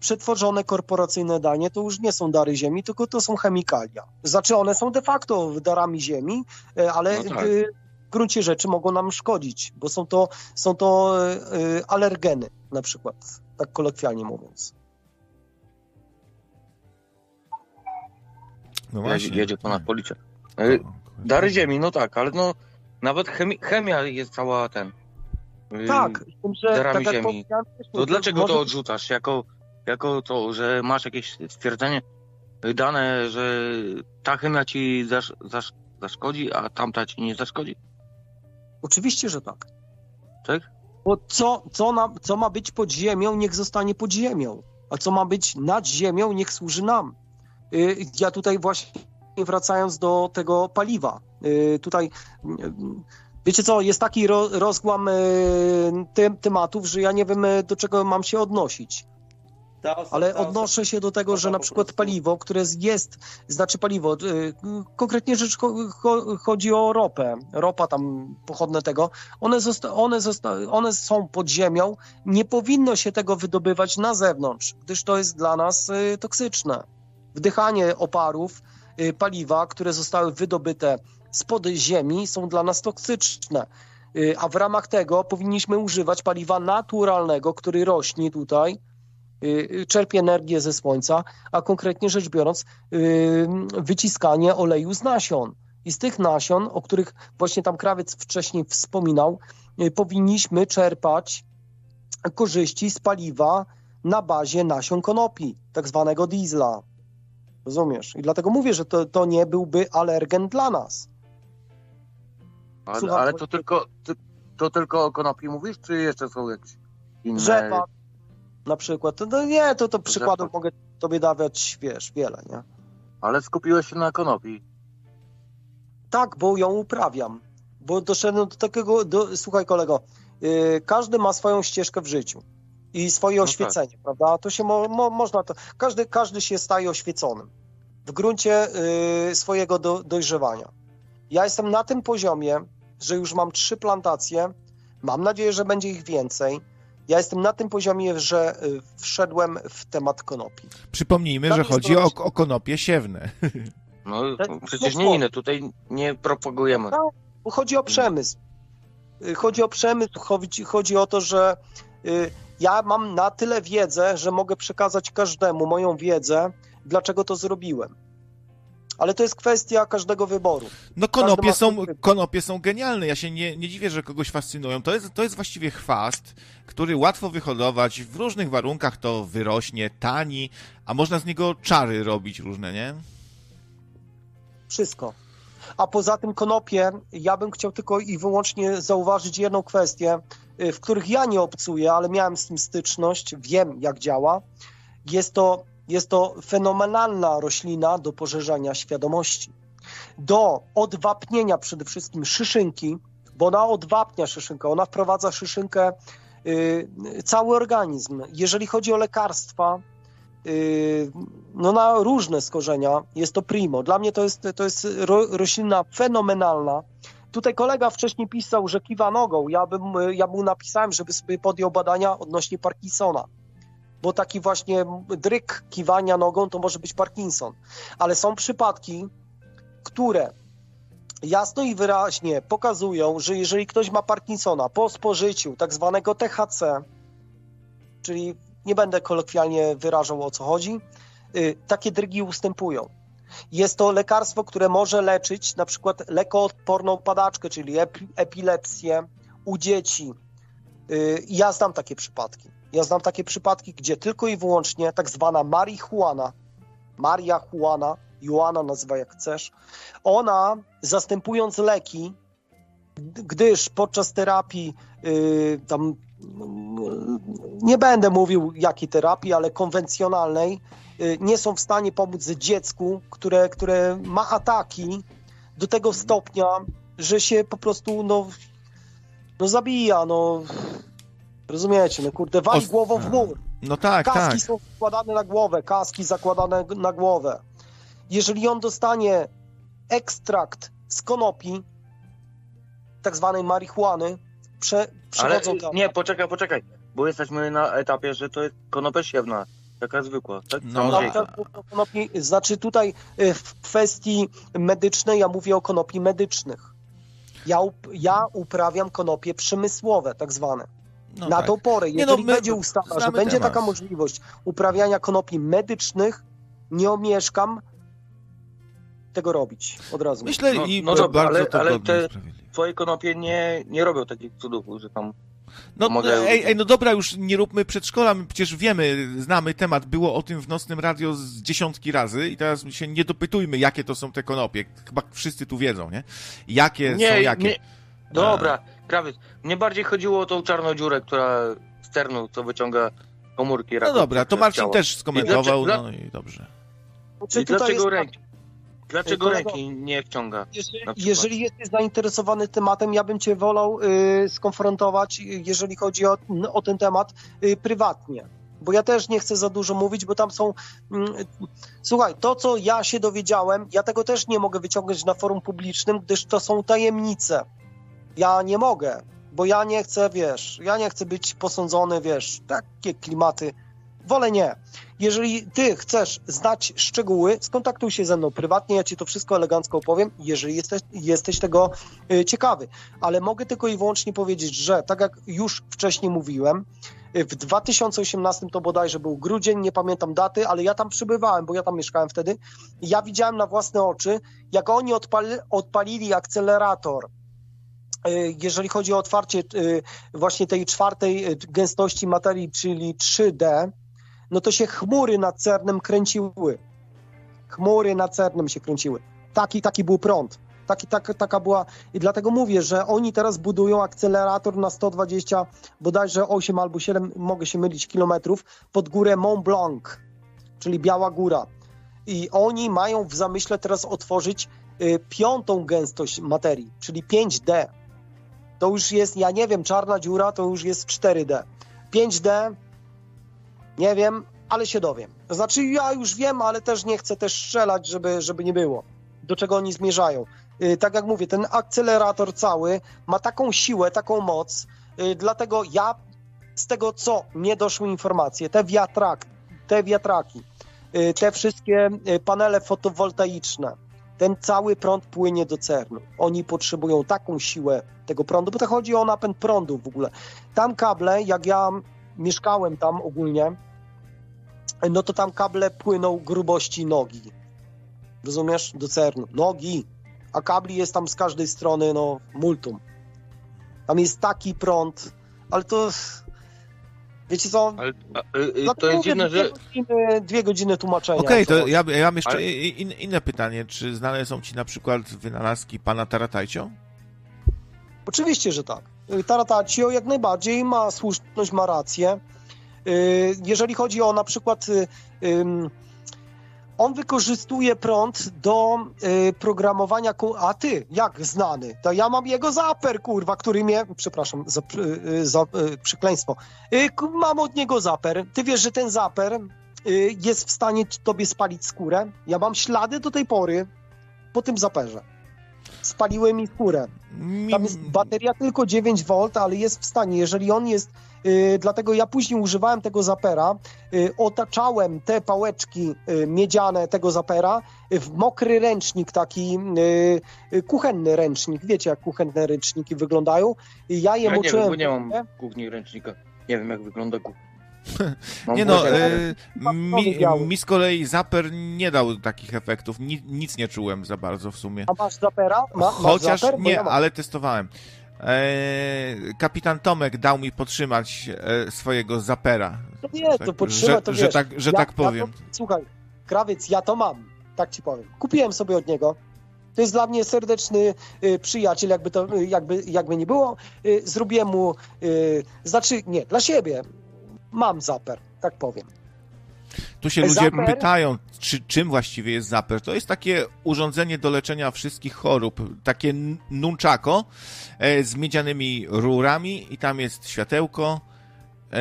przetworzone korporacyjne danie to już nie są dary ziemi, tylko to są chemikalia. Znaczy one są de facto darami ziemi, e, ale No tak. w gruncie rzeczy mogą nam szkodzić, bo są to, są to e, e, alergeny na przykład, tak kolokwialnie mówiąc. No Jedzie, jedzie ponad policję. Y, No, Dary ziemi, no tak, ale no nawet chemi chemia jest cała ten. Tak, z tym, że darami tak jak ziemi. powiedziałem To dlaczego może- to odrzucasz? Jako, jako to, że masz jakieś stwierdzenie dane, że ta chemia ci zasz, zasz, zaszkodzi, a tamta ci nie zaszkodzi? Oczywiście, że tak. Tak? Bo co, co, na, co ma być pod ziemią, niech zostanie pod ziemią. A co ma być nad ziemią, niech służy nam. Y, Ja tutaj właśnie wracając do tego paliwa. y, Tutaj, y, wiecie co, jest taki ro, rozgłam tym, tematów, że ja nie wiem, y, do czego mam się odnosić. Ale odnoszę się do tego, że na przykład paliwo, które jest, znaczy paliwo, y, konkretnie rzecz cho- cho- chodzi o ropę, ropa tam pochodne tego, one, zosta- one, zosta- one są pod ziemią, nie powinno się tego wydobywać na zewnątrz, gdyż to jest dla nas toksyczne. Wdychanie oparów paliwa, które zostały wydobyte spod ziemi są dla nas toksyczne. Y, A w ramach tego powinniśmy używać paliwa naturalnego, który rośnie tutaj, y, czerpie energię ze słońca, a konkretnie rzecz biorąc, y, wyciskanie oleju z nasion. I z tych nasion, o których właśnie tam krawiec wcześniej wspominał, y, powinniśmy czerpać korzyści z paliwa na bazie nasion konopi, tak zwanego diesla. Rozumiesz? I dlatego mówię, że to, to nie byłby alergen dla nas. Ale, Słucham, ale to tylko, ty, to tylko o konopi mówisz, czy jeszcze są jakieś inne? Rzepak na przykład. To nie, to, to przykładów mogę tobie dawać, wiesz, wiele, nie? Ale skupiłeś się na konopi. Tak, bo ją uprawiam. Bo doszedłem do takiego, do, słuchaj kolego, yy, każdy ma swoją ścieżkę w życiu i swoje tak. oświecenie, prawda? To się mo, mo, można, to, każdy, każdy się staje oświeconym w gruncie yy, swojego do, dojrzewania. Ja jestem na tym poziomie, że już mam trzy plantacje, mam nadzieję, że będzie ich więcej. Ja jestem na tym poziomie, że y, wszedłem w temat konopi. Przypomnijmy, Tam że chodzi o, o konopie siewne. No Tak, przecież no nie inne, tutaj nie propagujemy. Bo chodzi o przemysł. Y, Chodzi o przemysł, chodzi, chodzi o to, że y, ja mam na tyle wiedzę, że mogę przekazać każdemu moją wiedzę, dlaczego to zrobiłem. Ale to jest kwestia każdego wyboru. No konopie są, konopie są genialne. Ja się nie, nie dziwię, że kogoś fascynują. To jest, to jest właściwie chwast, który łatwo wyhodować. W różnych warunkach to wyrośnie, tani, a można z niego czary robić różne, nie? Wszystko. A poza tym konopie, ja bym chciał tylko i wyłącznie zauważyć jedną kwestię, y, w których ja nie obcuję, ale miałem z tym styczność, wiem jak działa. Jest to, jest to fenomenalna roślina do poszerzania świadomości, do odwapnienia przede wszystkim szyszynki, bo ona odwapnia szyszynkę, ona wprowadza szyszynkę y, cały organizm. Jeżeli chodzi o lekarstwa, y, no na różne skorzenia jest to primo. Dla mnie to jest, to jest ro, roślina fenomenalna. Tutaj kolega wcześniej pisał, że kiwa nogą. Ja, bym, ja mu napisałem, żeby sobie podjął badania odnośnie Parkinsona. Bo taki właśnie dryk kiwania nogą to może być Parkinson. Ale są przypadki, które jasno i wyraźnie pokazują, że jeżeli ktoś ma Parkinsona po spożyciu tak zwanego THC, czyli nie będę kolokwialnie wyrażał o co chodzi, y, takie drygi ustępują. Jest to lekarstwo, które może leczyć na przykład lekoodporną padaczkę, czyli epi- epilepsję u dzieci. Y, Ja znam takie przypadki. Ja znam takie przypadki, gdzie tylko i wyłącznie tak zwana marihuana, marihuana, Joana nazywa jak chcesz, ona zastępując leki, gdyż podczas terapii y, tam nie będę mówił jakiej terapii, ale konwencjonalnej, y, nie są w stanie pomóc dziecku, które, które ma ataki do tego stopnia, że się po prostu no, no zabija, no rozumiecie, no kurde, wali Os- głową w mur. No tak, Kaski tak. są składane na głowę, kaski zakładane na głowę. Jeżeli on dostanie ekstrakt z konopi, tak zwanej marihuany, prze, Ale przechodzą tam. nie, poczekaj, poczekaj, bo jesteśmy na etapie, że to jest konopia siewna, taka zwykła. Tak? No, no. Tak, tak, konopi, znaczy tutaj y, w kwestii medycznej ja mówię o konopi medycznych. Ja, ja uprawiam konopie przemysłowe, tak zwane. No Na tak. tą porę, Nie jeżeli no, my będzie ustawa, że będzie temat. taka możliwość uprawiania konopi medycznych, nie omieszkam tego robić od razu. Myślę No- i no dobra, bardzo ale- to ale te-. Twoje konopie nie, nie robią takich cudów, że tam... No, Mogę- ej, ej, no dobra, już nie róbmy przedszkola, my przecież wiemy, znamy temat, było o tym w nocnym radio z dziesiątki razy i teraz się nie dopytujmy, jakie to są te konopie. Chyba wszyscy tu wiedzą, nie? Jakie są jakie. Nie. Dobra, krawiec. Mnie bardziej chodziło o tą czarną dziurę, która z ternu, co wyciąga komórki No dobra, to Marcin ciała. też skomentował, dlaczego- no i dobrze. Znaczy, I dlaczego jest ręki? Dlaczego Kolego- ręki nie wciąga? Jeżeli, jeżeli jesteś zainteresowany tematem, ja bym cię wolał y, skonfrontować, y, jeżeli chodzi o, o ten temat, y, prywatnie. Bo ja też nie chcę za dużo mówić, bo tam są. Mm, słuchaj, to co ja się dowiedziałem, ja tego też nie mogę wyciągnąć na forum publicznym, gdyż to są tajemnice. Ja nie mogę, bo ja nie chcę, wiesz, ja nie chcę być posądzony, wiesz, takie klimaty. Wolę nie. Jeżeli ty chcesz znać szczegóły, skontaktuj się ze mną prywatnie, ja ci to wszystko elegancko opowiem, jeżeli jesteś, jesteś tego y, ciekawy. Ale mogę tylko i wyłącznie powiedzieć, że tak jak już wcześniej mówiłem, y, w 2018 to bodajże był grudzień, nie pamiętam daty, ale ja tam przybywałem, bo ja tam mieszkałem wtedy. Ja widziałem na własne oczy, jak oni odpali, odpalili akcelerator jeżeli chodzi o otwarcie y, właśnie tej czwartej y, gęstości materii, czyli 3D, no to się chmury nad Cernem kręciły. Chmury nad Cernem się kręciły. Taki, taki był prąd. Taki, tak, taka była. I dlatego mówię, że oni teraz budują akcelerator na 120, bodajże 8 albo 7, mogę się mylić, kilometrów pod górę Mont Blanc. czyli Biała Góra. I oni mają w zamyśle teraz otworzyć y, piątą gęstość materii, czyli 5D. To już jest, ja nie wiem, czarna dziura to już jest 4D. 5D, nie wiem, ale się dowiem. To znaczy, ja już wiem, ale też nie chcę też strzelać, żeby, żeby nie było. Do czego oni zmierzają. Y, tak jak mówię, ten akcelerator cały ma taką siłę, taką moc, y, dlatego ja z tego, co mnie doszły informacje, te wiatrak, te wiatraki, y, te wszystkie panele fotowoltaiczne, ten cały prąd płynie do CERN-u. Oni potrzebują taką siłę tego prądu, bo to chodzi o napęd prądu w ogóle. Tam kable, jak ja mieszkałem tam ogólnie, no to tam kable płyną grubości nogi. Rozumiesz? Do CERN-u. Nogi. A kabli jest tam z każdej strony, no, multum. Tam jest taki prąd, ale to... Wiecie co? Ale, a, y, y, to jest dziwne, dwie że... Godziny, dwie godziny tłumaczenia. Okej, co to ja, ja mam jeszcze Ale- in, inne pytanie. Czy znane są ci na przykład wynalazki pana Taratajcio? Oczywiście, że tak. Y, Tarataccio jak najbardziej ma słuszność, ma rację. Jeżeli chodzi o na przykład, on wykorzystuje prąd do y, programowania, a ty, jak znany, to ja mam jego zaper, kurwa, który mnie, przepraszam za, y, za y, przekleństwo, Y, mam od niego zaper, ty wiesz, że ten zaper y, jest w stanie tobie spalić skórę, ja mam ślady do tej pory po tym zaperze. Spaliły mi skórę. Tam jest bateria tylko 9 V, ale jest w stanie, jeżeli on jest, dlatego ja później używałem tego zapera, y, otaczałem te pałeczki y, miedziane tego zapera y, w mokry ręcznik, taki y, y, kuchenny ręcznik, wiecie jak kuchenne ręczniki wyglądają, ja je Ja nie wiem, moczyłem bo nie mam kuchni ręcznika. Nie wiem, jak wygląda kuchnia. Nie no, e, mi, mi z kolei Zaper nie dał takich efektów. Ni, nic nie czułem za bardzo w sumie. A masz zapera? Ma, Chociaż masz zaper? Bo nie, ja ale testowałem. E, kapitan Tomek dał mi podtrzymać e, swojego Zapera. To nie, to Tak, podtrzyma, że, to że wiesz. tak, że Ja- tak ja powiem. to, słuchaj, krawiec, ja to mam, tak ci powiem. Kupiłem sobie od niego. To jest dla mnie serdeczny y, przyjaciel, jakby to, y, jakby, jakby nie było. Y, zrobiłem mu, y, znaczy nie, dla siebie mam zaper, tak powiem. Tu się ludzie Zaper? pytają, czy, czym właściwie jest Zaper. To jest takie urządzenie do leczenia wszystkich chorób. Takie n- nunchako e, z miedzianymi rurami i tam jest światełko. E,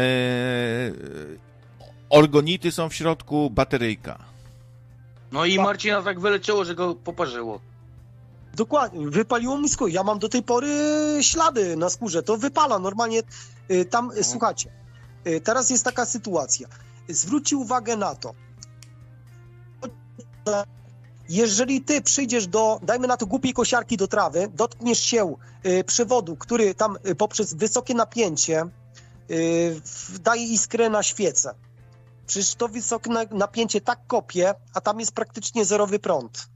orgonity są w środku, bateryjka. No i Marcina tak wyleciało, że go poparzyło. Dokładnie, wypaliło mi skórę. Ja mam do tej pory ślady na skórze. To wypala normalnie. y, Tam, y, słuchajcie, y, teraz jest taka sytuacja. Zwróćcie uwagę na to. Jeżeli ty przyjdziesz do, dajmy na to głupiej kosiarki do trawy, dotkniesz się y, przewodu, który tam y, poprzez wysokie napięcie y, daje iskrę na świecę. Przecież to wysokie na- napięcie tak kopie, a tam jest praktycznie zerowy prąd.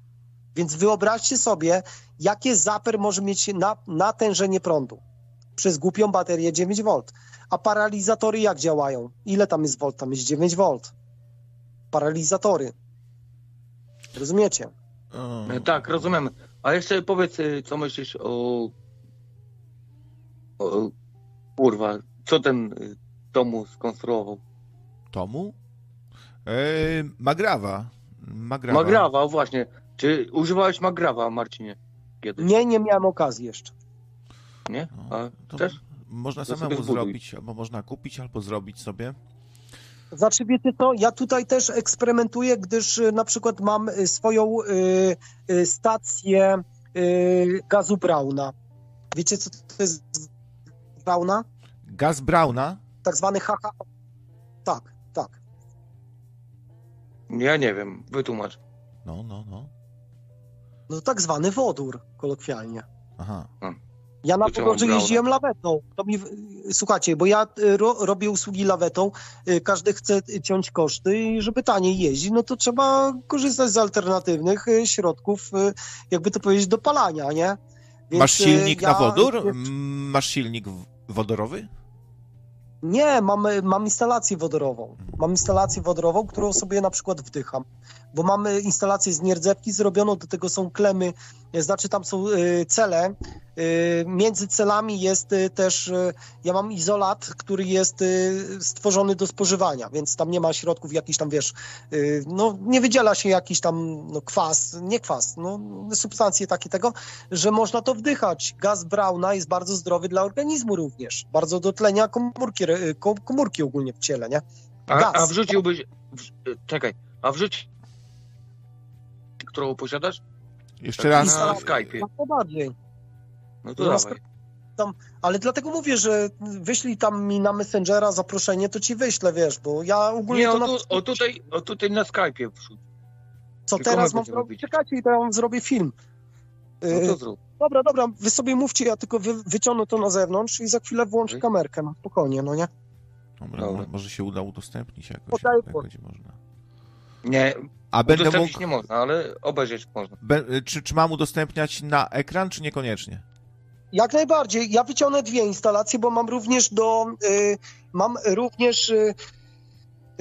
Więc wyobraźcie sobie, jakie zaper może mieć na, natężenie prądu przez głupią baterię 9V. A paralizatory jak działają? Ile tam jest volt? Tam jest 9V. Paralizatory. Rozumiecie? E, Tak, rozumiem. A jeszcze powiedz, y, co myślisz o... o kurwa, co ten Tomu skonstruował? Tomu? E, Magrawa. Magrawa. Magrawa, właśnie. Czy używałeś Magrawa, Marcinie? Kiedyś? Nie, nie miałem okazji jeszcze. Nie? No, A to też? Można samemu zrobić, albo można kupić, albo zrobić sobie. Znaczy, wiecie co, ja tutaj też eksperymentuję, gdyż y, na przykład mam y, swoją y, y, stację y, gazu Brauna. Wiecie, co to jest Brauna? Gaz Brauna. Tak zwany HH. Tak, tak. Ja nie wiem, wytłumacz. No, no, no. No tak zwany wodór, kolokwialnie. Aha. Ja na podróży jeździłem lawetą. To mi, słuchajcie, bo ja y, ro, robię usługi lawetą, y, każdy chce ciąć koszty i żeby taniej jeździć, no to trzeba korzystać z alternatywnych y, środków, jakby to powiedzieć, dopalania, nie? Więc, Masz silnik ja- na wodór? Masz silnik wodorowy? Nie, mam, mam instalację wodorową. Mam instalację wodorową, którą sobie na przykład wdycham. Bo mamy instalację z nierdzewki zrobioną, do tego są klemy, e, znaczy tam są y, cele y, między celami jest też, ja mam izolat, który jest stworzony do spożywania, więc tam nie ma środków jakiś tam, wiesz, no nie wydziela się jakiś tam no, kwas, nie kwas, no substancje takie tego, że można to wdychać. Gaz Brauna jest bardzo zdrowy dla organizmu również, bardzo do tlenia komórki, komórki ogólnie w ciele, nie? A, Gaz. a wrzuciłbyś... W, czekaj, a wrzuć... którą posiadasz? Jeszcze raz. Na Skype'ie. Jak najbardziej. No to No, dawaj. Tam, ale dlatego mówię, że wyślij tam mi na Messengera zaproszenie, to ci wyślę, wiesz, bo ja ogólnie Nie, to o, na... tu, o, tutaj, o tutaj na Skype'ie wrzuć. co tylko teraz mam zrobić? robić. Czekajcie, i to ja wam zrobię film. No Y, to zrób. Dobra, dobra, wy sobie mówcie, ja tylko wy, wyciągnę to na zewnątrz i za chwilę włączę Okej. kamerkę, no spokojnie, no nie? Dobra, Dobra. mo- może się uda udostępnić jakoś, Podaję jak będzie można. Nie, A będę udostępnić mógł... nie można, ale obejrzeć można. Be, czy, czy mam udostępniać na ekran, czy niekoniecznie? Jak najbardziej. Ja wyciągnę dwie instalacje, bo mam również do. Y, mam również y,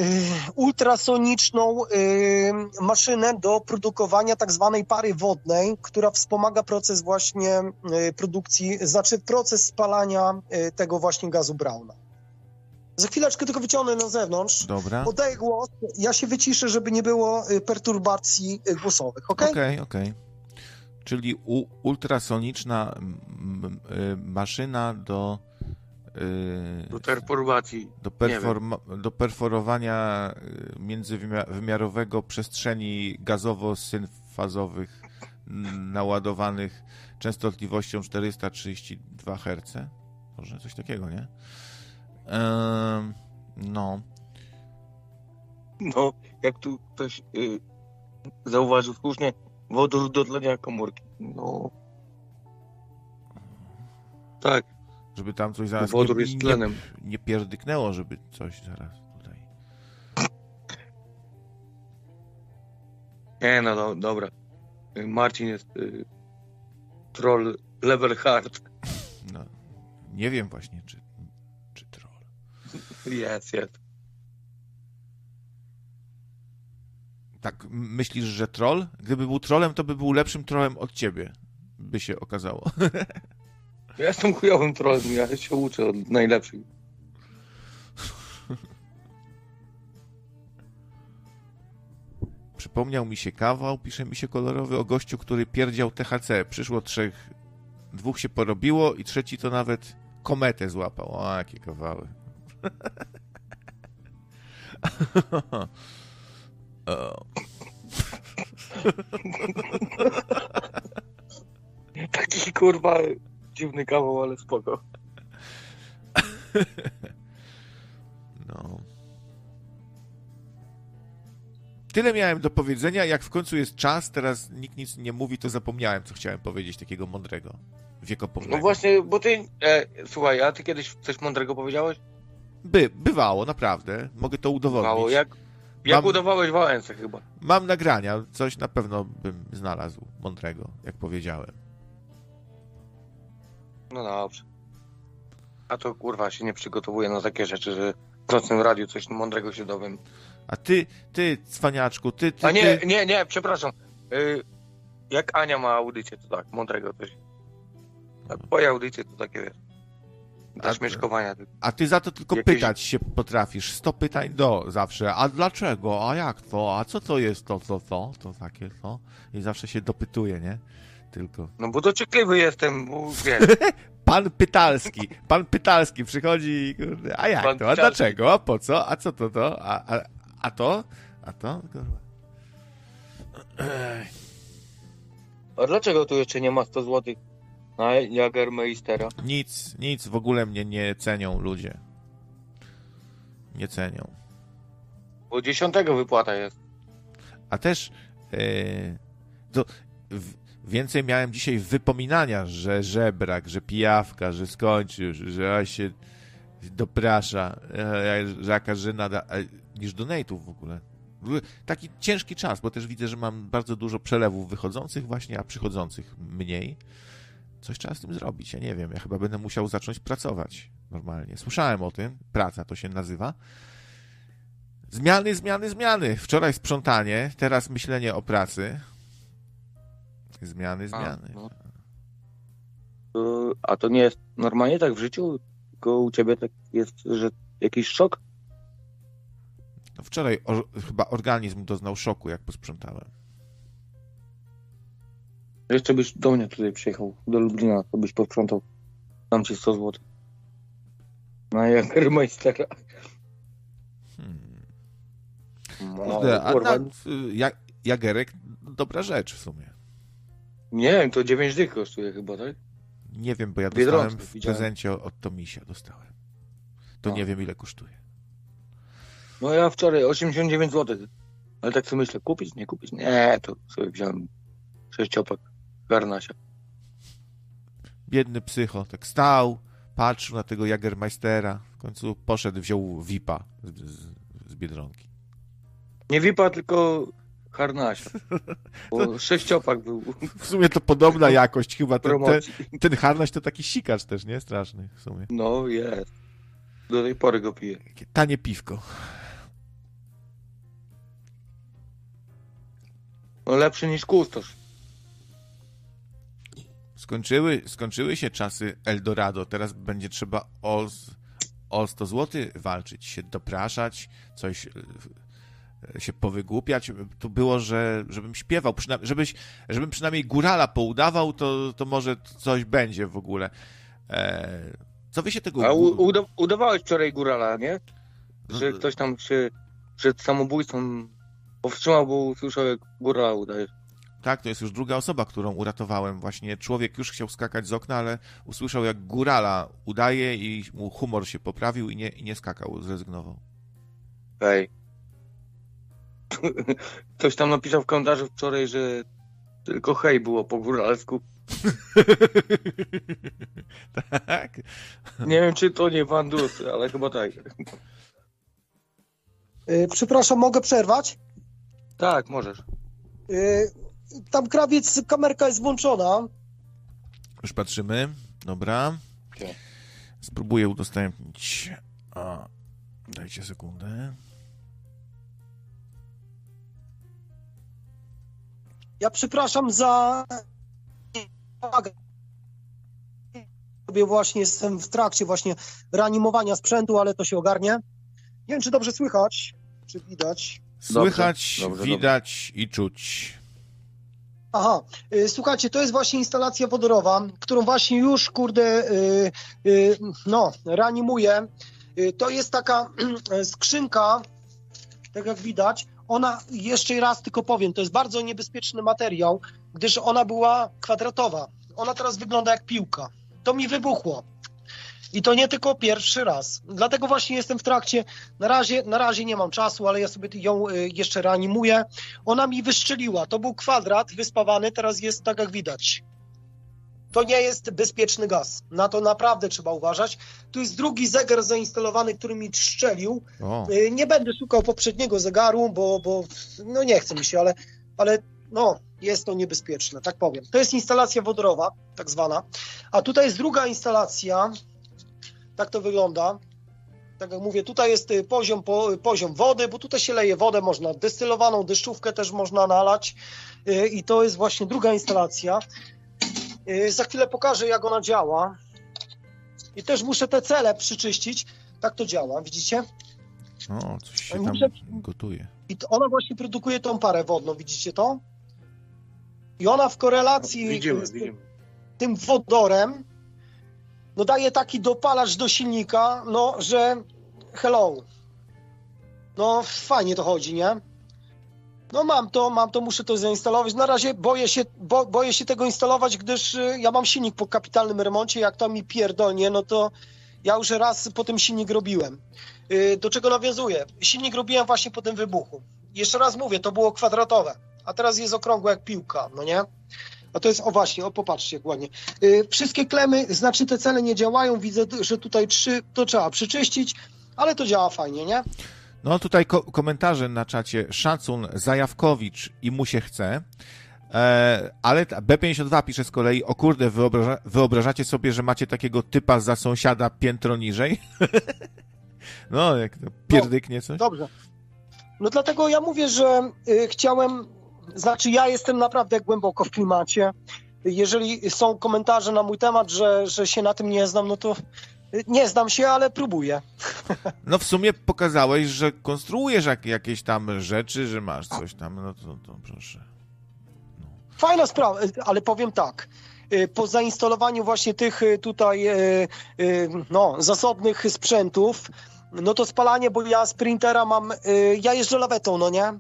y, ultrasoniczną y, maszynę do produkowania tak zwanej pary wodnej, która wspomaga proces właśnie y, produkcji, znaczy proces spalania y, tego właśnie gazu Brauna. Za chwileczkę tylko wyciągnę na zewnątrz. Dobra. Oddaję głos. Ja się wyciszę, żeby nie było y, perturbacji y, głosowych, ok? Okej, okej. Czyli u, ultrasoniczna m, m, y, maszyna do, y, Do perturbacji. do, performa- do perforowania międzywymiarowego przestrzeni gazowo-synfazowych naładowanych częstotliwością 432 Hz. Może coś takiego, nie? No. No, jak tu ktoś y, zauważył słusznie, wodór do tlenia komórki. No. Tak, Żeby tam coś zaraz wodór nie, jest nie, tlenem. nie pierdyknęło, żeby coś zaraz tutaj. Nie, no do, dobra. Marcin jest y, troll level hard. No, nie wiem właśnie, czy. Jest, jest. Tak, myślisz, że troll? Gdyby był trollem, to by był lepszym trollem od ciebie, by się okazało. Ja jestem chujowym trollem, ja się uczę od najlepszych. Przypomniał mi się kawał, pisze mi się kolorowy, o gościu, który pierdział THC. Przyszło trzech, dwóch się porobiło i trzeci to nawet kometę złapał. O, jakie kawały. O. Taki kurwa dziwny kawał, ale spoko. No. Tyle miałem do powiedzenia. Jak w końcu jest czas, teraz nikt nic nie mówi, to zapomniałem, co chciałem powiedzieć takiego mądrego, wiekopomnego. No właśnie, bo ty, e, słuchaj, a ty kiedyś coś mądrego powiedziałeś? By, bywało, naprawdę. Mogę to udowodnić. Mało, jak, jak Mam- udawałeś Wałęsę chyba. Mam nagrania, coś na pewno bym znalazł mądrego, jak powiedziałem. No dobrze. A to kurwa się nie przygotowuję na takie rzeczy, że w nocnym radiu coś mądrego się dowiem. A ty, ty, cwaniaczku, ty, ty, A nie, ty... nie, nie, przepraszam. Y, jak Ania ma audycję, to tak, mądrego coś. A twoje audycje to takie, wiesz, dla A- śmieszkowania. tylko. A ty za to tylko Jakieś- pytać się potrafisz. Sto pytań do zawsze. A dlaczego? A jak to? A co to jest to, to, to? To takie to? I zawsze się dopytuje, nie? Tylko. No bo dociekliwy jestem, bo wiesz, Pan Pytalski. Pan Pytalski przychodzi i kurde, a jak Pan to? A Pytalski. dlaczego? A po co? A co to to? A, a, a to? A to? Kurwa. A dlaczego tu jeszcze nie ma 100 zł na Jagermeistera? Nic, nic w ogóle mnie nie cenią ludzie. Nie cenią. Bo 10 wypłata jest. A też e, to w, więcej miałem dzisiaj wypominania, że żebrak, że pijawka, że skończył, że a się doprasza, e, że jaka żena, da, e, niż donate'ów w ogóle. Taki ciężki czas, bo też widzę, że mam bardzo dużo przelewów wychodzących właśnie, a przychodzących mniej. Coś trzeba z tym zrobić, ja nie wiem, ja chyba będę musiał zacząć pracować normalnie. Słyszałem o tym, praca to się nazywa. Zmiany, zmiany, zmiany. Wczoraj sprzątanie, teraz myślenie o pracy. Zmiany, A, zmiany. no. To, a to nie jest normalnie tak w życiu? Tylko u ciebie tak jest, że jakiś szok? No wczoraj o, chyba organizm doznał szoku, jak posprzątałem. Jeszcze byś do mnie tutaj przyjechał, do Lublina, to byś posprzątał. Dam ci 100 zł. Na Jagermeistera. Hmm. No, Kurde, a na, ja, Jagerek, dobra rzecz w sumie. Nie wiem, to 9 dych kosztuje chyba, tak? Nie wiem, bo ja Biedronce dostałem w widziałem. prezencie od Tomisia, dostałem. To nie wiem, ile kosztuje. No ja wczoraj 89 zł. Ale tak sobie myślę, kupić, nie kupić? Nie, to sobie wziąłem sześciopak garnasia. Biedny psycho, tak stał, patrzył na tego Jagermeistera, w końcu poszedł, wziął VIP-a z, z, z Biedronki. Nie wipa, tylko harnasia. Bo sześciopak był W sumie to podobna jakość chyba. Ten, ten, ten harnaś to taki sikacz też, nie? Straszny w sumie. No jest. Do tej pory go piję. Tanie piwko. No lepszy niż kustosz. Skończyły, skończyły się czasy Eldorado. Teraz będzie trzeba o, o 100 zł walczyć, się dopraszać, coś e, się powygłupiać. Tu było, że żebym śpiewał, przyna- żebyś, żebym przynajmniej górala poudawał, to, to może coś będzie w ogóle. E, co wy się tego... A u, udawałeś wczoraj górala, nie? Że No, ktoś tam się przed samobójstwem powstrzymał, bo usłyszał jak górala udajesz. Tak, to jest już druga osoba, którą uratowałem. Właśnie człowiek już chciał skakać z okna, ale usłyszał, jak górala udaje i mu humor się poprawił i nie, i nie skakał, zrezygnował. Hej. Ktoś tam napisał w komentarzu wczoraj, że tylko hej było po góralsku. tak? Nie wiem, czy to nie Van Dus, ale chyba tak. Y, Przepraszam, mogę przerwać? Tak, możesz. Y, Tam krawiec, kamerka jest włączona. Już patrzymy. Dobra. Spróbuję udostępnić. A, dajcie sekundę. Ja przepraszam za. Sobie właśnie jestem w trakcie właśnie reanimowania sprzętu, ale to się ogarnie. Nie wiem, czy dobrze słychać, czy widać. Słychać, dobrze, widać i czuć. Aha, y, słuchajcie, to jest właśnie instalacja wodorowa, którą właśnie już, kurde, y, y, no, reanimuję. To jest taka skrzynka, tak jak widać. Ona, jeszcze raz tylko powiem, to jest bardzo niebezpieczny materiał, gdyż ona była kwadratowa. Ona teraz wygląda jak piłka. To mi wybuchło. I to nie tylko pierwszy raz. Dlatego właśnie jestem w trakcie. Na razie, na razie nie mam czasu, ale ja sobie ją y, jeszcze reanimuję. Ona mi wyszczeliła. To był kwadrat wyspawany, teraz jest tak jak widać. To nie jest bezpieczny gaz. Na to naprawdę trzeba uważać. Tu jest drugi zegar zainstalowany, który mi szczelił. O, Y, Nie będę szukał poprzedniego zegaru, bo, bo no nie chce mi się, ale, ale no, jest to niebezpieczne, tak powiem. To jest instalacja wodorowa, tak zwana. A tutaj jest druga instalacja. Tak to wygląda. Tak jak mówię, tutaj jest y, poziom, po, poziom wody, bo tutaj się leje wodę, można destylowaną deszczówkę też można nalać. Y, I to jest właśnie druga instalacja. Y, Za chwilę pokażę, jak ona działa. I też muszę te cele przyczyścić. Tak to działa, widzicie? o, coś się tam Muszę- gotuje. I to ona właśnie produkuje tą parę wodną, widzicie to? I ona w korelacji Widzimy, z widzimy. tym wodorem no daje taki dopalacz do silnika, no że hello. No fajnie to chodzi, nie? No mam to, mam to, muszę to zainstalować. Na razie boję się, bo, boję się tego instalować, gdyż y, ja mam silnik po kapitalnym remoncie, jak to mi pierdolnie, no to ja już raz po tym silnik robiłem. Y, Do czego nawiązuję? Silnik robiłem właśnie po tym wybuchu. Jeszcze raz mówię, to było kwadratowe, a teraz jest okrągłe jak piłka, no nie? A to jest, o właśnie, o popatrzcie ładnie. Y, Wszystkie klemy, znaczy te cele nie działają, widzę, że tutaj trzy, to trzeba przyczyścić, ale to działa fajnie, nie? No tutaj ko- komentarze na czacie. Szacun, Zajawkowicz i mu się chce. E, ale ta- B52 pisze z kolei, o kurde, wyobraża- wyobrażacie sobie, że macie takiego typa za sąsiada piętro niżej? no, jak to pierdyknie coś. Dobrze. No dlatego ja mówię, że y, chciałem, znaczy ja jestem naprawdę głęboko w klimacie. jeżeli są komentarze na mój temat, że, że się na tym nie znam, no to nie znam się, ale próbuję. No w sumie pokazałeś, że konstruujesz jak, jakieś tam rzeczy, że masz coś tam, no to, to proszę. No. Fajna sprawa, ale powiem tak. Y, po zainstalowaniu właśnie tych y, tutaj y, no, zasobnych sprzętów, no to spalanie, bo ja sprintera mam, ja jeżdżę lawetą, no nie?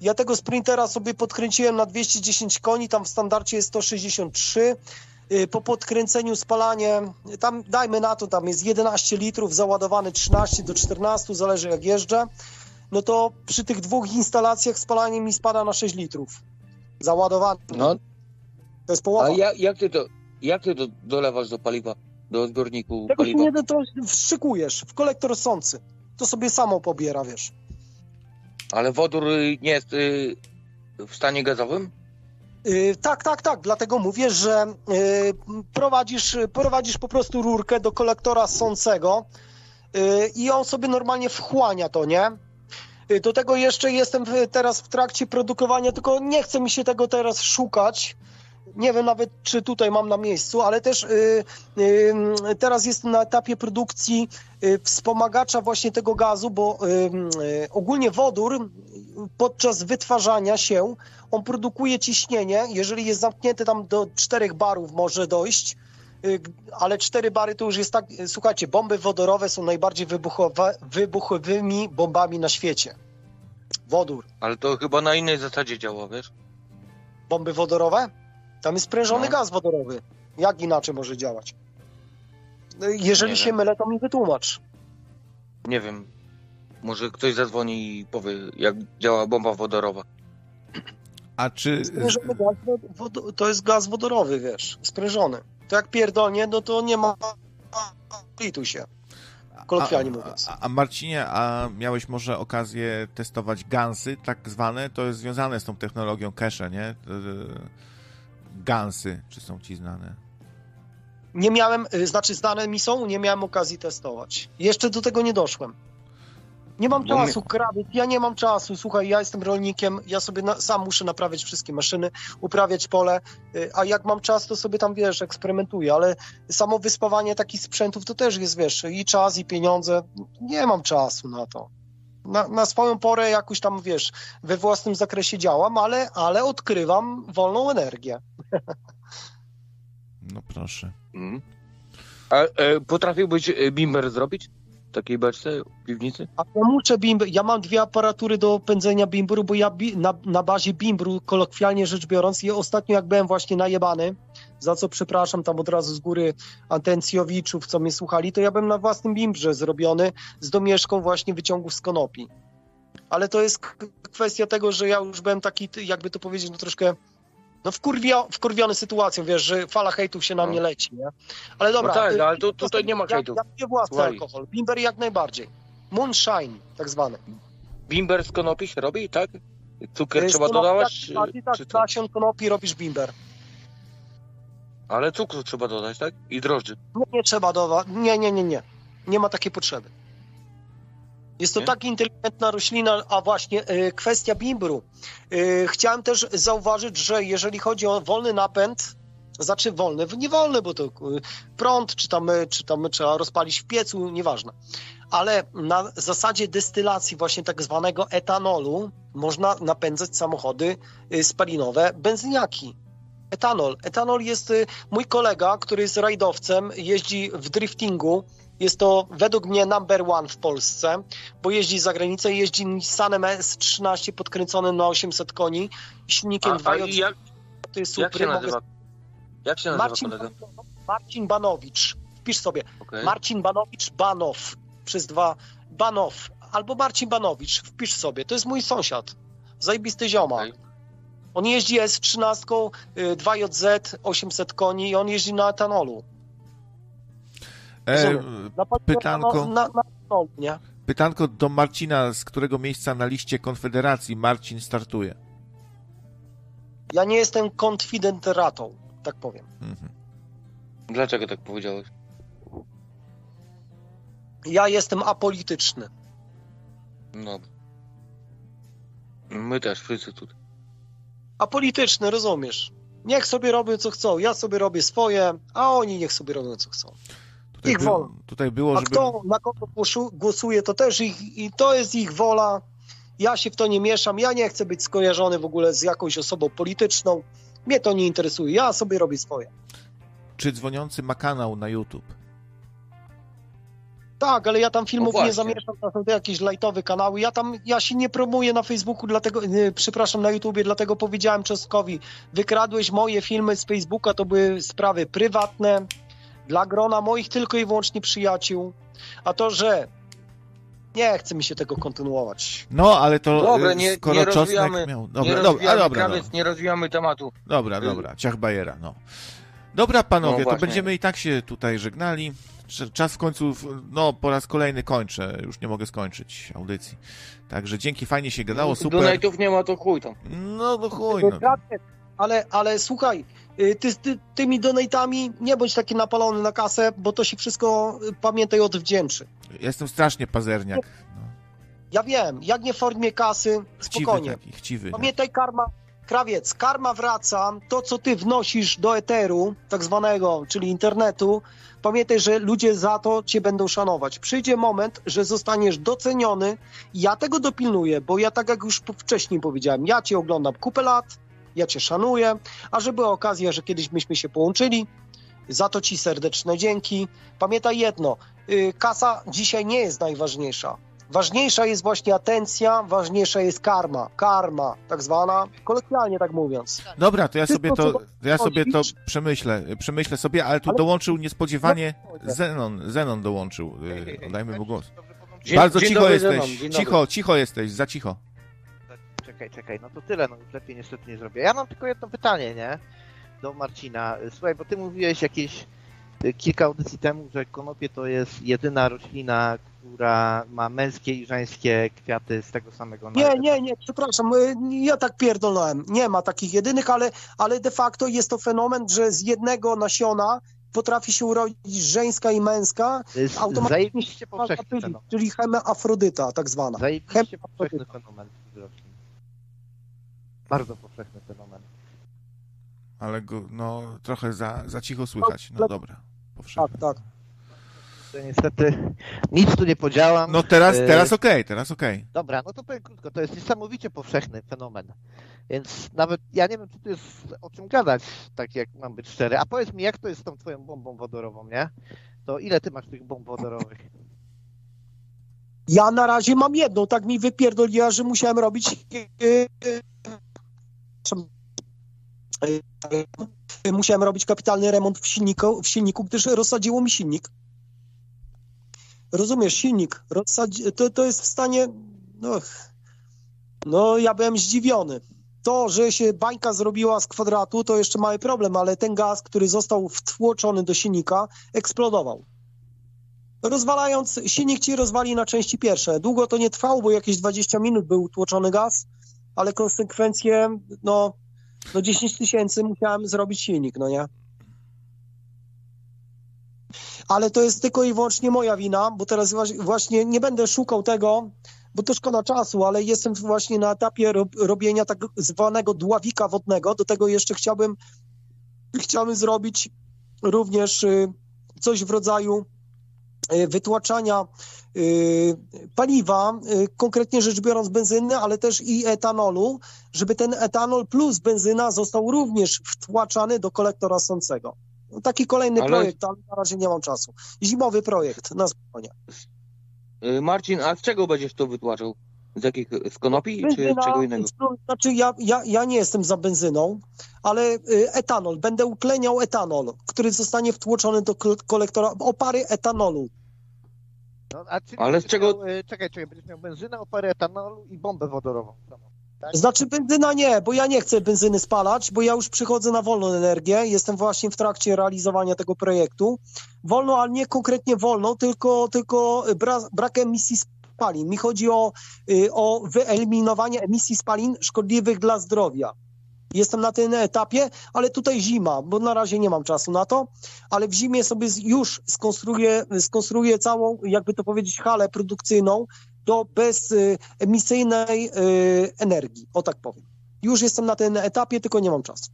Ja tego sprintera sobie podkręciłem na 210 koni, tam w standardzie jest 163. Po podkręceniu spalanie, tam dajmy na to, tam jest 11 litrów, załadowany 13 do 14, zależy jak jeżdżę. No to przy tych dwóch instalacjach spalanie mi spada na 6 litrów. Załadowany. No, to jest połowa. A jak, jak ty to, jak ty to dolewasz do paliwa, do zbiorniku Tego paliwa? nie to wstrzykujesz w kolektor sący. To sobie samo pobiera, wiesz. Ale wodór nie jest y, w stanie gazowym? Yy, tak, tak, tak. Dlatego mówię, że prowadzisz, prowadzisz po prostu rurkę do kolektora sącego i on sobie normalnie wchłania to, nie? Y, do tego jeszcze jestem teraz w trakcie produkowania, tylko nie chce mi się tego teraz szukać, nie wiem nawet, czy tutaj mam na miejscu, ale też y, y, teraz jest na etapie produkcji y, wspomagacza właśnie tego gazu, bo ogólnie wodór podczas wytwarzania się, on produkuje ciśnienie, jeżeli jest zamknięty tam do 4 barów może dojść, ale 4 bary to już jest tak, słuchajcie, bomby wodorowe są najbardziej wybuchowe, wybuchowymi bombami na świecie. Wodór. Ale to chyba na innej zasadzie działa, wiesz? Bomby wodorowe? Tam jest sprężony no. gaz wodorowy. Jak inaczej może działać? No jeżeli nie się wiem. mylę, to mi wytłumacz. Nie wiem. Może ktoś zadzwoni i powie, jak działa bomba wodorowa. A czy... Sprężony gaz to jest gaz wodorowy, wiesz, sprężony. To jak pierdolnie, no to nie ma litu się kolokwialnie mówiąc. A, a, Marcinie, a miałeś może okazję testować gansy, tak zwane? To jest związane z tą technologią cache, nie? Gansy, czy są ci znane? Nie miałem, y, znaczy znane mi są, nie miałem okazji testować. Jeszcze do tego nie doszłem. Nie mam czasu, krawiec, ja nie mam czasu. Słuchaj, ja jestem rolnikiem, ja sobie na, sam muszę naprawiać wszystkie maszyny, uprawiać pole, y, a jak mam czas, to sobie tam, wiesz, eksperymentuję, ale samo wyspawanie takich sprzętów to też jest, wiesz, i czas, i pieniądze. Nie mam czasu na to. Na, na swoją porę jakoś tam, wiesz, we własnym zakresie działam, ale, ale odkrywam wolną energię. No proszę. Mm. A e, potrafiłbyś e, bimber zrobić? takiej beczce w piwnicy? A ja muszę bimber, ja mam dwie aparatury do pędzenia bimbru, bo ja bi, na, na bazie bimbru, kolokwialnie rzecz biorąc, i ostatnio jak byłem właśnie najebany, za co przepraszam tam od razu z góry Antencjowiczów, co mnie słuchali, to ja byłem na własnym bimbrze zrobiony z domieszką właśnie wyciągów z konopi. Ale to jest kwestia tego, że ja już byłem taki, jakby to powiedzieć, no troszkę no wkurwio, wkurwiony sytuacją, wiesz, że fala hejtów się na no. mnie leci, nie? Ale dobra. No tak, no, ale tu, tutaj nie ma hejtów. Ja, ja piję własny alkohol, bimber jak najbardziej. Moonshine, tak zwany. Bimber z konopi się robi, tak? Cukier z trzeba dodawać? Tak, tak, tak nasion konopi robisz bimber. Ale cukru trzeba dodać, tak? I drożdży. Nie, nie trzeba dodawać, nie, nie, nie, nie. Nie ma takiej potrzeby. Jest to tak inteligentna roślina, a właśnie y, kwestia bimbru. Y, chciałem też zauważyć, że jeżeli chodzi o wolny napęd, znaczy wolny, nie wolny, bo to y, prąd, czy tam, czy tam trzeba rozpalić w piecu, nieważne. Ale na zasadzie destylacji właśnie tak zwanego etanolu można napędzać samochody spalinowe, benzyniaki. Etanol. Etanol jest mój kolega, który jest rajdowcem, jeździ w driftingu, jest to według mnie number one w Polsce, bo jeździ za granicę, jeździ Nissanem S13 podkręconym na 800 koni, silnikiem 2J. Jak, to jest super. Jak się nazywa, jak się nazywa Marcin, Marcin Banowicz. Wpisz sobie. Okay. Marcin Banowicz Banow przez dwa Banow albo Marcin Banowicz. Wpisz sobie. To jest mój sąsiad. Zajebisty ziomak. Okay. On jeździ S13, 2JZ, 800 koni i on jeździ na etanolu. E, pytanko, na, na, na, pytanko do Marcina, z którego miejsca na liście Konfederacji Marcin startuje? Ja nie jestem konfidenteratą, tak powiem. Mhm. Dlaczego tak powiedziałeś? Ja jestem apolityczny. No. My też, wszyscy tutaj. Apolityczny, rozumiesz? Niech sobie robią co chcą, ja sobie robię swoje, a oni niech sobie robią co chcą. Tutaj, Ich by, wola. tutaj było, A żeby... kto na kogo głosuje, to też ich, i to jest ich wola. Ja się w to nie mieszam, ja nie chcę być skojarzony w ogóle z jakąś osobą polityczną. Mnie to nie interesuje, ja sobie robię swoje. Czy dzwoniący ma kanał na YouTube? Tak, ale ja tam filmów No nie zamieszczam, to są to jakieś lajtowe kanały. Ja tam, ja się nie promuję na Facebooku, dlatego, nie, przepraszam, na YouTubie, dlatego powiedziałem Czostkowi, wykradłeś moje filmy z Facebooka, to były sprawy prywatne, dla grona moich tylko i wyłącznie przyjaciół. A to, że nie chce mi się tego kontynuować. No, ale to Dobra, y, nie, skoro nie Czosnek rozwijamy, miał... nie Dobra, dobra, a rozwijamy, dobra, krawiec, no. nie rozwijamy tematu. dobra, dobra, ciach bajera, no. Dobra, panowie, No to będziemy i tak się tutaj żegnali. Cz- Czas w końcu, no po raz kolejny kończę, już nie mogę skończyć audycji. Także dzięki, fajnie się gadało, super. Donate'ów nie ma, to chuj tam. No, no chuj, no. Ale, ale słuchaj, y, ty, ty tymi donatami nie bądź taki napalony na kasę, bo to się wszystko, y, pamiętaj, odwdzięczy. Jestem strasznie pazerniak. No. Ja wiem, jak nie w formie kasy, Chciwy spokojnie. taki, chciwy. Pamiętaj, karma, krawiec, karma wraca, to co ty wnosisz do eteru, tak zwanego, czyli internetu, pamiętaj, że ludzie za to cię będą szanować. Przyjdzie moment, że zostaniesz doceniony, ja tego dopilnuję, bo ja tak jak już wcześniej powiedziałem, ja cię oglądam kupę lat, ja cię szanuję, a że była okazja, że kiedyś myśmy się połączyli, za to ci serdeczne dzięki. Pamiętaj jedno, y, kasa dzisiaj nie jest najważniejsza. Ważniejsza jest właśnie atencja, ważniejsza jest karma. Karma, tak zwana, kolokwialnie tak mówiąc. Dobra, to ja sobie to, ja sobie to przemyślę, przemyślę sobie, ale tu Ale- dołączył niespodziewanie No, Zenon, Zenon dołączył, y, dajmy mu głos. Dzień- Bardzo dzień cicho dobry, jesteś, cicho, cicho jesteś, za cicho. Czekaj, czekaj, no to tyle, no już lepiej niestety nie zrobię. Ja mam tylko jedno pytanie, nie? Do Marcina. Słuchaj, bo ty mówiłeś jakieś y, kilka audycji temu, że konopie to jest jedyna roślina, która ma męskie i żeńskie kwiaty z tego samego Nie, nalewu. nie, nie, przepraszam, y, ja tak pierdolnąłem. Nie ma takich jedynych, ale, ale de facto jest to fenomen, że z jednego nasiona potrafi się urodzić żeńska i męska, automatycznie powszechny czyli, czyli hemafrodyta tak zwana. Zajebiście powszechny fenomen. Bardzo powszechny fenomen. Ale go, no, trochę za, za cicho słychać. No dobra, powszechnie. Tak, tak. To niestety nic tu nie podziałam. No teraz, Y, teraz okej, teraz okej. Dobra, no to powiem krótko, to jest niesamowicie powszechny fenomen. Więc nawet ja nie wiem, czy tu jest o czym gadać, tak jak mam być szczery. A powiedz mi, jak to jest z tą twoją bombą wodorową, nie? To ile ty masz tych bomb wodorowych? Ja na razie mam jedną, tak mi wypierdoliła, że musiałem robić. Musiałem robić kapitalny remont w silniku, w silniku, gdyż rozsadziło mi silnik. Rozumiesz, silnik rozsadzi, to, to jest w stanie. No, no, ja byłem zdziwiony. To, że się bańka zrobiła z kwadratu, to jeszcze mały problem, ale ten gaz, który został wtłoczony do silnika, eksplodował rozwalając, silnik ci rozwali na części pierwsze. Długo to nie trwało, bo jakieś 20 minut był tłoczony gaz, ale konsekwencje, no, no 10 tysięcy musiałem zrobić silnik, no nie? Ale to jest tylko i wyłącznie moja wina, bo teraz właśnie nie będę szukał tego, bo to szkoda czasu, ale jestem właśnie na etapie rob, robienia tak zwanego dławika wodnego. Do tego jeszcze chciałbym, chciałbym zrobić również y, coś w rodzaju y, wytłaczania paliwa, y, konkretnie rzecz biorąc benzyny, ale też i etanolu, żeby ten etanol plus benzyna został również wtłaczany do kolektora sącego. No, Taki kolejny Ale- projekt, ale na razie nie mam czasu. Zimowy projekt na spokojnie. Y, Marcin, a z czego będziesz to wytłaczał? Z jakich, z konopi czy Benzyna, czego innego? Znaczy ja, ja, ja nie jestem za benzyną, ale y, etanol, będę utleniał etanol, który zostanie wtłoczony do kol- kolektora, opary etanolu. No, a czyli Ale z czego- Miał, e, czekaj, czekaj, będziesz miał benzynę, oparę etanolu i bombę wodorową. Tak? Znaczy benzyna nie, bo ja nie chcę benzyny spalać, bo ja już przychodzę na wolną energię, jestem właśnie w trakcie realizowania tego projektu. Wolną, ale nie konkretnie wolną, tylko, tylko bra, brak emisji spalin. Mi chodzi o, y, o wyeliminowanie emisji spalin szkodliwych dla zdrowia. Jestem na tym etapie, ale tutaj zima, bo na razie nie mam czasu na to, ale w zimie sobie już skonstruuję, skonstruuję całą, jakby to powiedzieć, halę produkcyjną do bezemisyjnej y, energii, o tak powiem. Już jestem na tym etapie, tylko nie mam czasu.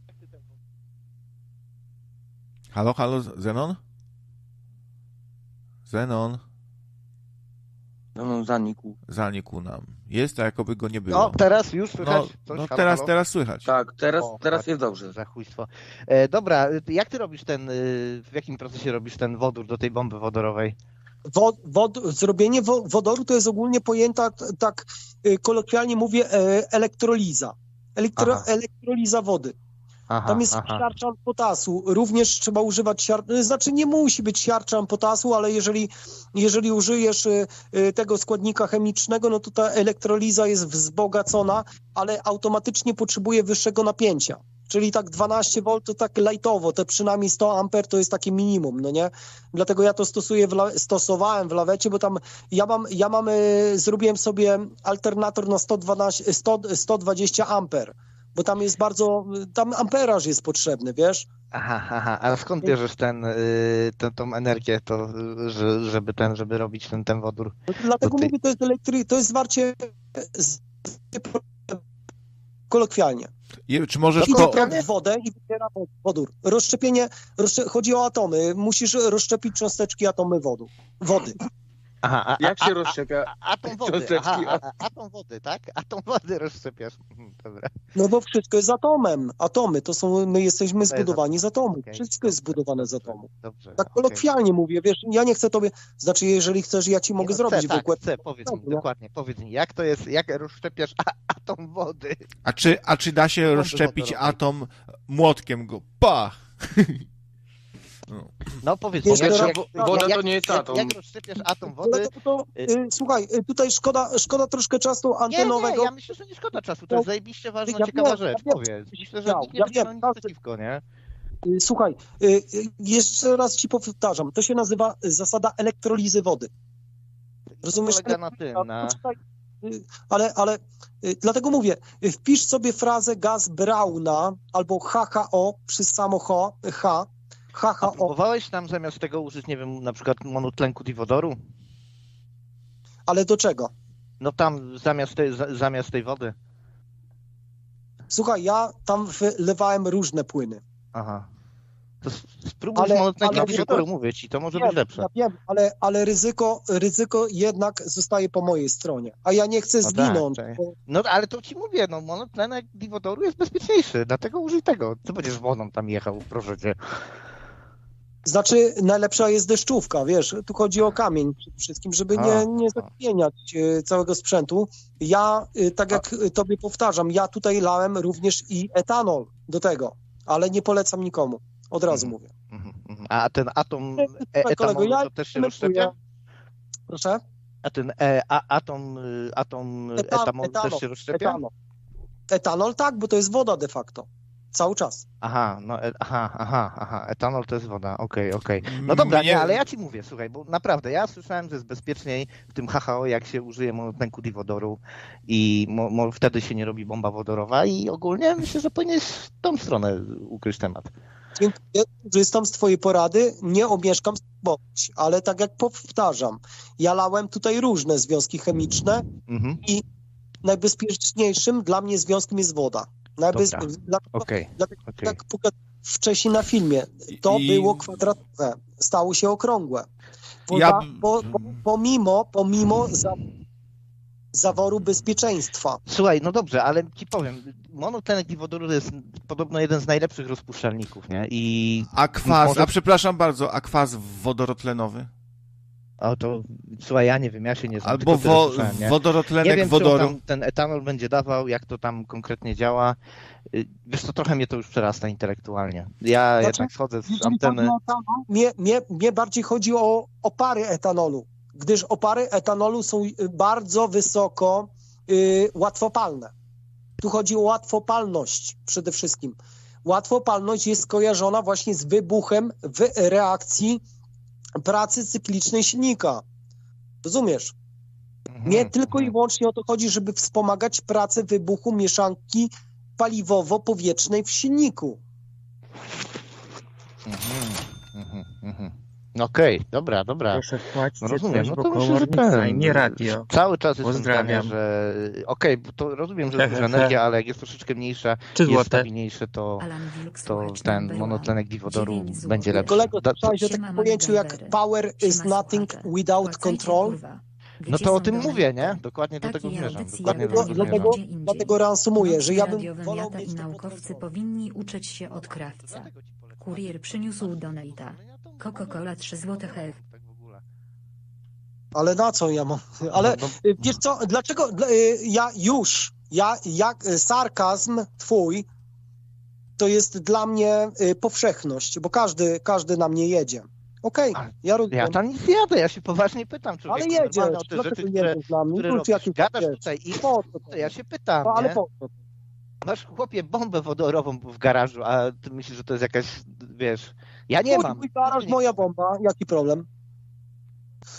Halo, halo, Zenon? Zenon? No, zanikł. Zanikł nam. Jest, a jakoby go nie było. No, teraz już słychać No, coś? no Halo, teraz, halo? teraz słychać. Tak, teraz, O, teraz tak. jest dobrze. Za chujstwo. E, dobra, jak ty robisz ten, y, w jakim procesie robisz ten wodór do tej bomby wodorowej? Wo, wod, zrobienie wo, wodoru to jest ogólnie pojęta, tak y, kolokwialnie mówię, e, elektroliza. Elektro, elektroliza wody. Aha, Tam jest aha. siarczan potasu. Również trzeba używać siar... Znaczy nie musi być siarczan potasu, ale jeżeli, jeżeli użyjesz y, y, tego składnika chemicznego, no to ta elektroliza jest wzbogacona, ale automatycznie potrzebuje wyższego napięcia. Czyli tak 12 V to tak lightowo, te przynajmniej 100 A to jest takie minimum, no nie? Dlatego ja to stosuję w la... stosowałem w lawecie, bo tam ja mam, ja mam y, zrobiłem sobie alternator na 112, 100, 120 amper bo tam jest bardzo, tam amperaż jest potrzebny, wiesz? Aha, aha, a skąd bierzesz ten, y, tę- tą energię, to, że, żeby ten, żeby robić ten, ten wodór? No, dlatego mówię, to jest elektry, to jest zwarcie z, kolokwialnie. Je, czy możesz Idzie po... prąd wodę i wybiera wod- wodór. Rozszczepienie, rozszcze, chodzi o atomy. Musisz rozszczepić cząsteczki atomy wodu, wody. Aha, a, Jak a, się a, rozszczepia? a, atom wody, cząsteczki? aha, a, a, atom wody, tak? Atom wody rozszczepiasz. Dobra. No bo wszystko jest atomem. Atomy to są, my jesteśmy zbudowani z atomu. Okej, Wszystko jest zbudowane z atomu. Dobrze. Tak kolokwialnie mówię, wiesz, ja nie chcę tobie, znaczy jeżeli chcesz, ja ci mogę no, zrobić chcę, tak, wykład. chcę, powiedz mi, dokładnie, powiedz mi, jak to jest, jak rozszczepiasz a, atom wody? A czy, a czy da się rozszczepić atom młotkiem go? Pach! No. No powiedz jak, woda jak, to nie jest jak, atom. Jak rozszczepiasz atom Ale wody? to, to, y, słuchaj, y, tutaj szkoda, szkoda troszkę czasu Nie, antenowego. nie, ja myślę, że nie szkoda czasu, to jest No, zajebiście ważna, ja ciekawa wiem, rzecz, ja wiem, powiedz. Myślę, że nikt nie Ja będzie miał nic przeciwko, nie? Y, Słuchaj, y, y, jeszcze raz ci powtarzam, to się nazywa zasada elektrolizy wody. Rozumiesz? Polega na tym, na... Y, Ale, ale y, dlatego mówię, y, wpisz sobie frazę gaz Brauna albo HHO przez samo H, H A HHO, próbowałeś tam zamiast tego użyć, nie wiem, na przykład monotlenku diwodoru? ale do czego? No tam zamiast tej, za- zamiast tej wody. Słuchaj, ja tam wlewałem różne płyny. Aha. To spróbuj Ale- monotlenkiem ale- diwodoru, mówię ci, to może Wiem, być lepsze. Ja wiem, ale, ale ryzyko, ryzyko jednak zostaje po mojej stronie. A ja nie chcę No tak, zginąć. tak. bo- No ale to ci mówię, no monotlenek diwodoru jest bezpieczniejszy, dlatego użyj tego. Co będziesz wodą tam jechał, proszę cię. Znaczy, najlepsza jest deszczówka, wiesz, tu chodzi o kamień przede wszystkim, żeby A, nie, nie a. zamieniać e, całego sprzętu. Ja, e, tak jak e, tobie powtarzam, ja tutaj lałem również i etanol do tego, ale nie polecam nikomu. Od razu Mhm. mówię. Mhm, mhm. A ten atom e, etanolu ja to też się rozszczepia? Proszę? A ten e, a, atom, atom Etan- etanolu też się rozszczepia? Etanol. etanol tak, bo to jest woda de facto. Cały czas. Aha, no, e, aha, aha, aha, etanol to jest woda, okej, okej. No dobra, nie, ale ja ci mówię, słuchaj, bo naprawdę, ja słyszałem, że jest bezpieczniej w tym HHO, jak się użyje monotlenku diwodoru i mo, mo, wtedy się nie robi bomba wodorowa i ogólnie myślę, że powinieneś w tą stronę ukryć temat. Dziękuję, korzystam z twojej porady, nie omieszkam spróbować, ale tak jak powtarzam, ja lałem tutaj różne związki chemiczne, Mhm, najbezpieczniejszym dla mnie związkiem jest woda. Najbez... Dobra. Dlatego, okej, dlatego jak pokazałem wcześniej na filmie, to I- było kwadratowe, stało się okrągłe. Woda, Ja- po, po, pomimo, pomimo za, zaworu bezpieczeństwa. Słuchaj, no dobrze, ale ci powiem, monotlenek diwodoru to jest podobno jeden z najlepszych rozpuszczalników, nie? I A kwas, Może- a przepraszam bardzo, a kwas wodorotlenowy? O, to, słuchaj, ja nie wiem, ja się nie znam, Albo wo, nie? wodorotlenek Nie wiem, wodoru? tam ten etanol będzie dawał, jak to tam konkretnie działa. Y, Wiesz co, trochę mnie to już przerasta intelektualnie. Ja Znaczy, jednak schodzę z chodzi anteny. etanol, mnie, mnie, mnie bardziej chodzi o opary etanolu, gdyż opary etanolu są y, bardzo wysoko y, łatwopalne. Tu chodzi o łatwopalność przede wszystkim. Łatwopalność jest skojarzona właśnie z wybuchem w reakcji pracy cyklicznej silnika. Rozumiesz? Mhm, Nie tylko i wyłącznie o to chodzi, żeby wspomagać pracę wybuchu mieszanki paliwowo-powietrznej w silniku. Mhm. Okej, dobra, dobra. Proszę wpłaćcie No rozumiem, coś, no bo to myślę, że ten, nie radio. Cały czas jestem Pozdrawiam. zdania, że okej, bo to rozumiem, że jest duża energia, ale jak jest troszeczkę mniejsza, Trzy jest złote. stabilniejsze, to, to ten monotlenek diwodoru będzie lepszy. Kolego, słyszałeś o takim pojęciu jak power is nothing without control? no to o tym mówię, nie? Dokładnie do tego zmierzam. Dokładnie do tego dlatego- reasumuję, że ja bym wolał mieć i naukowcy powinni uczyć się od krawca. Kurier przyniósł donata. Coca-Cola 3 złote hech. Ale na co ja mam? Ale No, y, wiesz co, dlaczego dla- y, ja już, ja, jak y, sarkazm twój, to jest dla mnie y, powszechność, bo każdy, każdy na mnie jedzie. Okej, Ale ja rozumiem. Ja tam nic nie jadę, ja się poważnie pytam ale człowieku. jedziesz, o te dlaczego rzeczy, które, jedziesz dla mnie? które No, robisz. Gadasz wiesz, tutaj i po co to? ja się pytam, No, ale po co? Masz chłopie bombę wodorową w garażu, a ty myślisz, że to jest jakaś, wiesz... Ja nie Mój- mam. Mój garaż, moja bomba, jaki problem?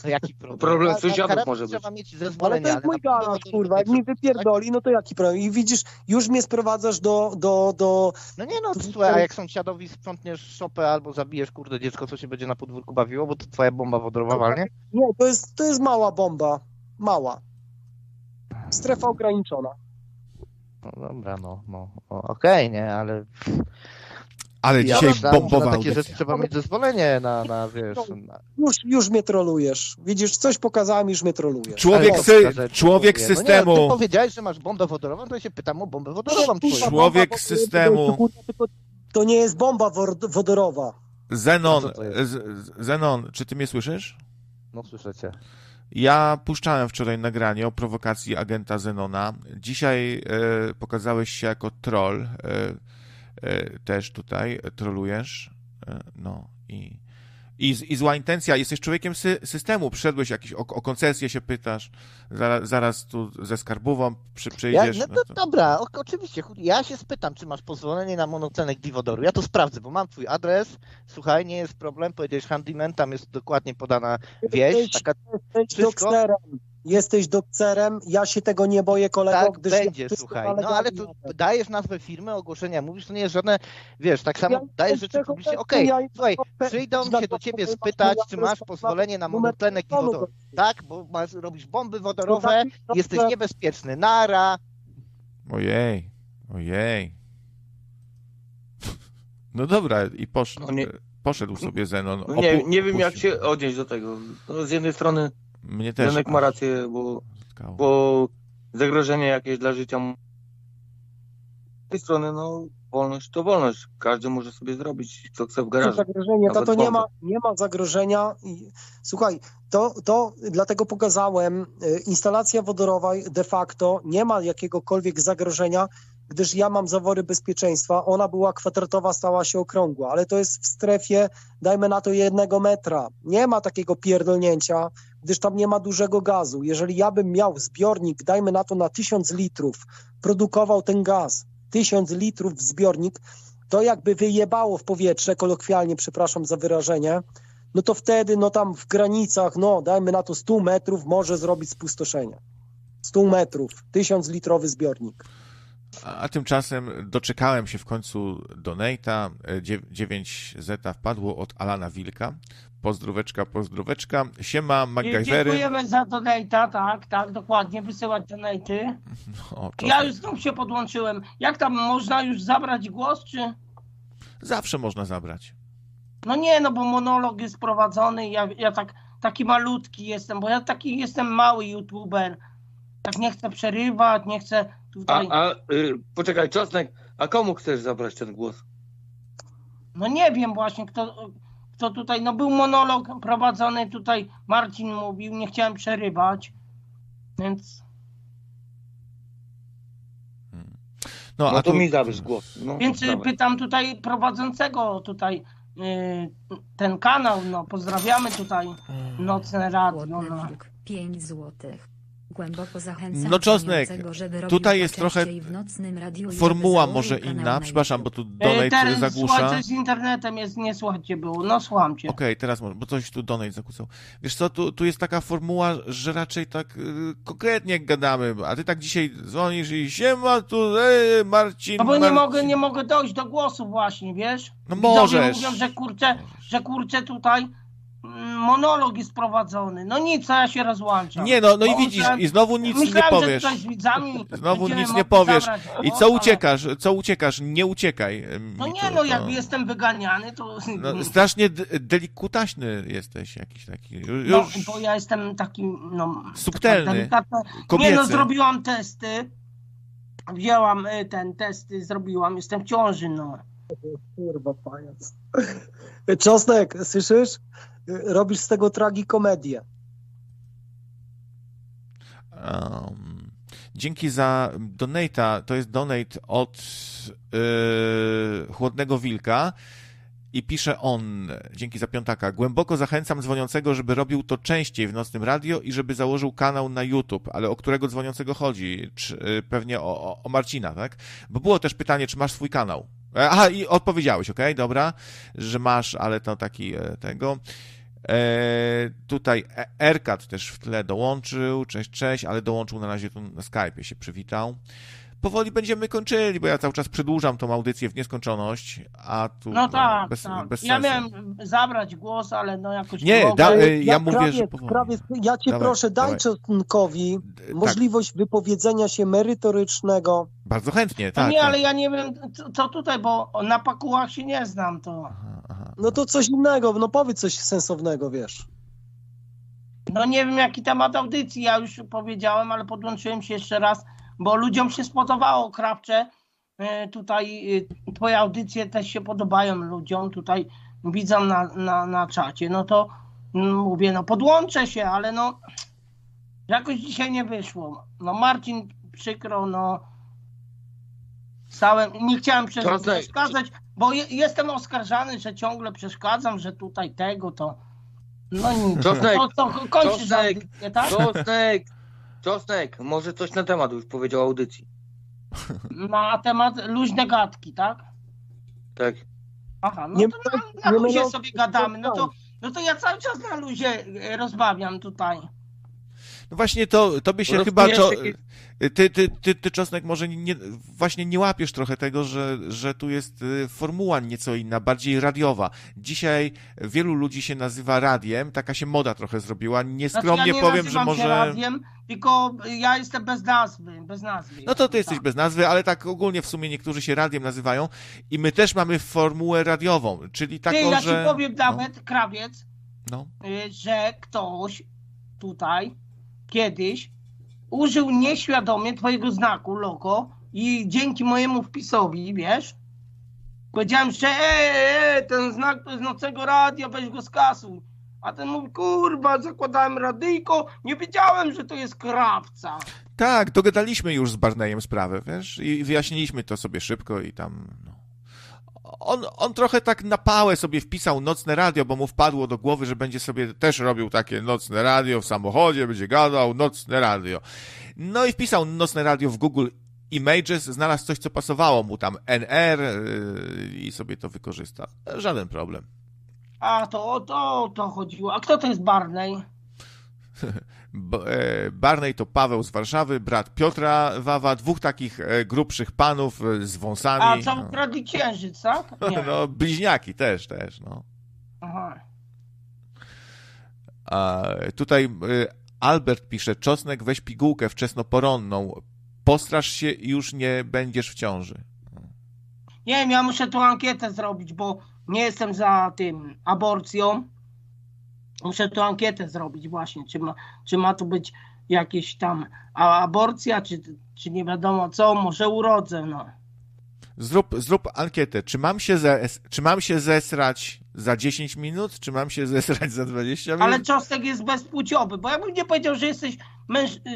No Jaki problem? Problem na sąsiadów może być. Trzeba mieć Ale zezwolenie, to jest ale mój garaż, kurwa, jak mi wypierdoli, no to jaki problem? I widzisz, już mnie sprowadzasz do, do, do... No nie no, słuchaj, a jak sąsiadowi sprzątniesz szopę albo zabijesz, kurde, dziecko, co się będzie na podwórku bawiło, bo to twoja bomba wodorowa walnie? Nie, to jest, to jest mała bomba, mała. Strefa ograniczona. No dobra, no, no, o, okej, nie, ale... Ale Ja dzisiaj że bombowa na takie audycja. rzeczy trzeba mieć zezwolenie na, na wiesz... Na... Już, już mnie trolujesz. Widzisz, coś pokazałem, już mnie trolujesz. Człowiek, sy- człowiek mówię. No systemu. nie, ty powiedziałeś, że masz bombę wodorową, to ja się pytam o bombę wodorową twoją. Człowiek systemu. To nie jest bomba wodorowa. Zenon, Zenon, czy ty mnie słyszysz? No słyszycie. Ja puszczałem wczoraj nagranie o prowokacji agenta Zenona. Dzisiaj e, pokazałeś się jako troll. E, też tutaj e, trolujesz. E, no i, i, z- i zła intencja. Jesteś człowiekiem sy, systemu. Przyszedłeś jakiś, o, o koncesję się pytasz. Zaraz, zaraz tu ze skarbową przy, Ja, przyjdziesz. no no to, to- dobra, o, oczywiście. Ja się spytam, czy masz pozwolenie na monotlenek diwodoru. Ja to sprawdzę, bo mam twój adres. Słuchaj, nie jest problem. Powiedziałeś handyman, tam jest dokładnie podana wieś. Taka, wszystko? Jesteś dokcerem. Ja się tego nie boję, kolego, tak gdyż będzie, słuchaj. No ale to. dajesz nazwę firmy, ogłoszenia, mówisz, to nie jest żadne, wiesz, tak samo Ja dajesz rzeczy publicznie. Okej, ja- słuchaj, przyjdą się do ciebie spytać, czy masz pozwolenie na monotlenek diwodoru. do- Tak, bo masz, robisz bomby No wodorowe, tak, jesteś niebezpieczny. Nara. Ojej, ojej. No dobra, i posz, No nie- poszedł sobie Zenon. No nie, nie wiem jak się odnieść do tego. No, z jednej strony Mnie też. Janek ma rację, bo, bo zagrożenie jakieś dla życia. Z tej strony, no, wolność to wolność. Każdy może sobie zrobić, co chce w garażu. zagrożenie, to, to nie, ma, nie ma zagrożenia. Słuchaj, to, to dlatego pokazałem, y, instalacja wodorowa de facto nie ma jakiegokolwiek zagrożenia, gdyż ja mam zawory bezpieczeństwa. Ona była kwadratowa, stała się okrągła, ale to jest w strefie, dajmy na to jednego metra. Nie ma takiego pierdolnięcia, gdyż tam nie ma dużego gazu. Jeżeli ja bym miał zbiornik, dajmy na to na tysiąc litrów, produkował ten gaz, tysiąc litrów w zbiornik, to jakby wyjebało w powietrze, kolokwialnie, przepraszam za wyrażenie, no to wtedy, no tam w granicach, no dajmy na to 100 metrów, może zrobić spustoszenie. 100 metrów, tysiąc litrowy zbiornik. A, tymczasem doczekałem się w końcu donata. 9 zeta wpadło od Alana Wilka. Pozdróweczka, pozdróweczka. Siema, MacGyvery. Dziękujemy za donate'a, tak, tak, dokładnie, wysyłać donate'y. O, Ja już znów się podłączyłem. Jak tam można już zabrać głos, czy... Zawsze można zabrać. No nie, no bo monolog jest prowadzony ja, ja tak, taki malutki jestem, bo ja taki jestem mały youtuber. Tak nie chcę przerywać, nie chcę A, tutaj... a y, poczekaj, Czosnek, a komu chcesz zabrać ten głos? No nie wiem właśnie, kto, kto tutaj... No był monolog prowadzony tutaj, Marcin mówił, nie chciałem przerywać, więc... No, No a to tu mi zabierz głos. No, Więc y, dawaj. pytam tutaj prowadzącego tutaj y, ten kanał, no pozdrawiamy tutaj Nocne Radio. No. wilk, 5 złotych. Głęboko zachęcam No, Czosnek, dzwoniącego, żeby robił tutaj jest trochę formuła może inna. na Przepraszam, bo tu donate Teraz zagłusza. słuchaj, coś z internetem jest, nie słuchajcie było, no słucham cię. Okej, teraz może, bo coś tu donate zakłócał. Wiesz co, tu, tu jest taka formuła, że raczej tak y, konkretnie gadamy, a ty tak dzisiaj dzwonisz i siema tu, ej, Marcin, No bo nie Marcin. mogę, nie mogę dojść do głosu właśnie, wiesz? No możesz. mówią, że kurczę, że kurczę tutaj monolog jest prowadzony. No nic, a ja się rozłączam. Nie, no, no i widzisz, i znowu nic myślałem, nie że powiesz. tutaj z widzami Znowu nic nie powiesz. I co ale- uciekasz? Co uciekasz? Nie uciekaj. No nie, tu, no to- jak jestem wyganiany, to... No, strasznie delikutaśny jesteś jakiś taki. No, Już bo ja jestem taki, no... Subtelny. Nie no, zrobiłam testy. Wzięłam y, ten testy, zrobiłam, jestem w ciąży, no. Kurwa, pajac. Czosnek, słyszysz? Robisz z tego tragikomedię. Um, dzięki za donata. To jest donate od yy, Chłodnego Wilka. I pisze on, dzięki za piątaka, głęboko zachęcam dzwoniącego, żeby robił to częściej w nocnym radio i żeby założył kanał na YouTube, ale o którego dzwoniącego chodzi? Czy, y, pewnie o, o, Marcina, tak? Bo było też pytanie, czy masz swój kanał. E, Aha, i odpowiedziałeś, okej, dobra, że masz, ale to taki e, tego. E, tutaj E- Erkat też w tle dołączył, cześć, cześć, ale dołączył na razie tu na Skype'ie, się przywitał. Powoli będziemy kończyli, bo ja cały czas przedłużam tą audycję w nieskończoność, a tu No tak, bez, tak. bez ja miałem zabrać głos, ale no jakoś Nie, mogę. da- y, ja mówię, krawiec, że powoli. krawiec, ja cię Dawaj, proszę, daj. Czosnkowi możliwość wypowiedzenia się merytorycznego. Bardzo chętnie, No tak. nie, tak. ale ja nie wiem, co, co tutaj, bo na pakułach się nie znam, to... No to coś innego, no powiedz coś sensownego, wiesz. No nie wiem, jaki temat audycji, ja już powiedziałem, ale podłączyłem się jeszcze raz, bo ludziom się spodobało, Krawcze. E, Tutaj e, twoje audycje też się podobają ludziom, tutaj widzą na, na, na czacie, no to mm, mówię, no podłączę się, ale no jakoś dzisiaj nie wyszło. No Marcin, przykro, no stałem, nie chciałem przeszkadzać, bo je, jestem oskarżany, że ciągle przeszkadzam, że tutaj tego, to no nic. Czosnek, to, to kończysz tak? Czosnek, może coś na temat już powiedział audycji. Na temat luźne gadki, tak? Tak. Aha, no Nie to na, na nie luzie mylą- sobie gadamy, no to, no to ja cały czas na luzie e, rozmawiam tutaj. No właśnie to, tobie się Rozwijać chyba... Ty, ty, ty, ty, Czosnek, może nie, właśnie nie łapiesz trochę tego, że, że tu jest y, formuła nieco inna, bardziej radiowa. Dzisiaj wielu ludzi się nazywa radiem, taka się moda trochę zrobiła. Nieskromnie Znaczy, ja nie powiem, że może... się radiem, tylko ja jestem bez nazwy, bez nazwy. No to ty jesteś Tak. bez nazwy, ale tak ogólnie w sumie niektórzy się radiem nazywają i my też mamy formułę radiową, czyli taką, Ty, ja że... ci powiem nawet, krawiec, No. y, że ktoś tutaj kiedyś użył nieświadomie twojego znaku, logo i dzięki mojemu wpisowi, wiesz, powiedziałem, że e, e, ten znak to jest nocnego radia, weź go skasuj. A ten mówi, kurwa, zakładałem radyjko, nie wiedziałem, że to jest krawca. Tak, dogadaliśmy już z Barneyem sprawę, wiesz, i wyjaśniliśmy to sobie szybko i tam. On, on trochę tak na pałę sobie wpisał nocne radio, bo mu wpadło do głowy, że będzie sobie też robił takie nocne radio w samochodzie, będzie gadał nocne radio. No i wpisał nocne radio w Google Images, znalazł coś, co pasowało mu tam, NR yy, i sobie to wykorzystał. Żaden problem. A to o to, to chodziło. A kto to jest Barney? E, Barney to Paweł z Warszawy, brat Piotra Wawa, dwóch takich e, grubszych panów e, z wąsami. A co no. ukradli księżyc, tak? Nie. No, bliźniaki też, też, no. Aha. A tutaj Albert pisze, czosnek weź pigułkę wczesnoporonną, postrasz się i już nie będziesz w ciąży. Nie wiem, ja muszę tą ankietę zrobić, bo nie jestem za tym aborcją. Muszę tą ankietę zrobić właśnie, czy ma, czy ma to być jakieś tam aborcja, czy, czy nie wiadomo co, może urodzę, no. Zrób, zrób ankietę, czy mam, się zes, czy mam się zesrać za 10 minut, czy mam się zesrać za 20 minut? Ale czosnek jest bezpłciowy, bo jakbym nie powiedział, że jesteś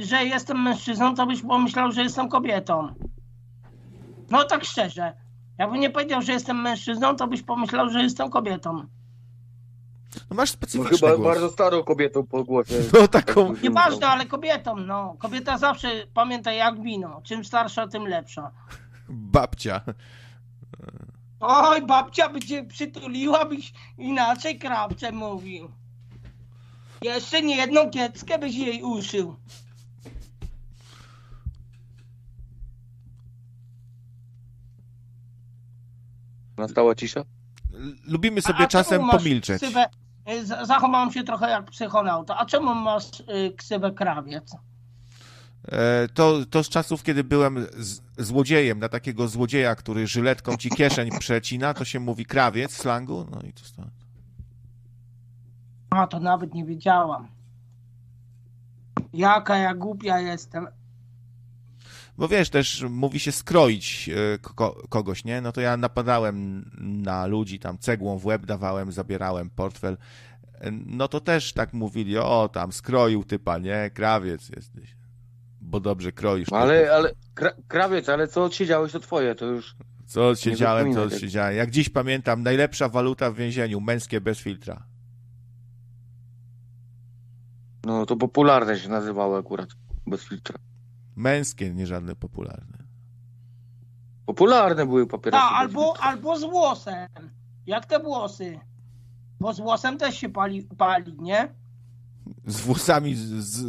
że jestem mężczyzną, to byś pomyślał, że jestem kobietą. No tak szczerze. Jakbym nie powiedział, że jestem mężczyzną, to byś pomyślał, że jestem kobietą. No masz No specyficzny chyba głos. bardzo starą kobietą po głosie. No taką... Nieważne, ale kobietą, no. Kobieta zawsze pamięta jak wino. Czym starsza, tym lepsza. Babcia. Oj, babcia by cię przytuliła, byś inaczej krawcze mówił. Jeszcze nie jedną kieckę byś jej uszył. Nastała cisza? Lubimy A sobie czemu czasem pomilczeć. Ksywę, y, z- zachowałem się trochę jak psychonauta. A czemu masz y, ksywę krawiec? E, To, to z czasów, kiedy byłem z, złodziejem, na takiego złodzieja, który żyletką ci kieszeń przecina, to się mówi krawiec w slangu. No i to stąd. A, to nawet nie wiedziałam. Jaka ja głupia jestem. Bo wiesz, też mówi się skroić e, ko kogoś, nie? No to ja napadałem na ludzi, tam cegłą w łeb dawałem, zabierałem portfel. E, No to też tak mówili, o tam skroił typa, nie? Krawiec jesteś. Bo dobrze kroisz. Ale, ale, kra, krawiec, ale co odsiedziałeś, to twoje, to już... Co odsiedziałem, zapominaj. odsiedziałem. Jak dziś pamiętam, najlepsza waluta w więzieniu, męskie bez filtra. No to popularne się nazywało akurat, bez filtra. Męskie, nie żadne popularne. Popularne były papierosy. Tak, albo, albo z włosem. Jak te włosy. Bo z włosem też się pali, pali nie? Z włosami, z,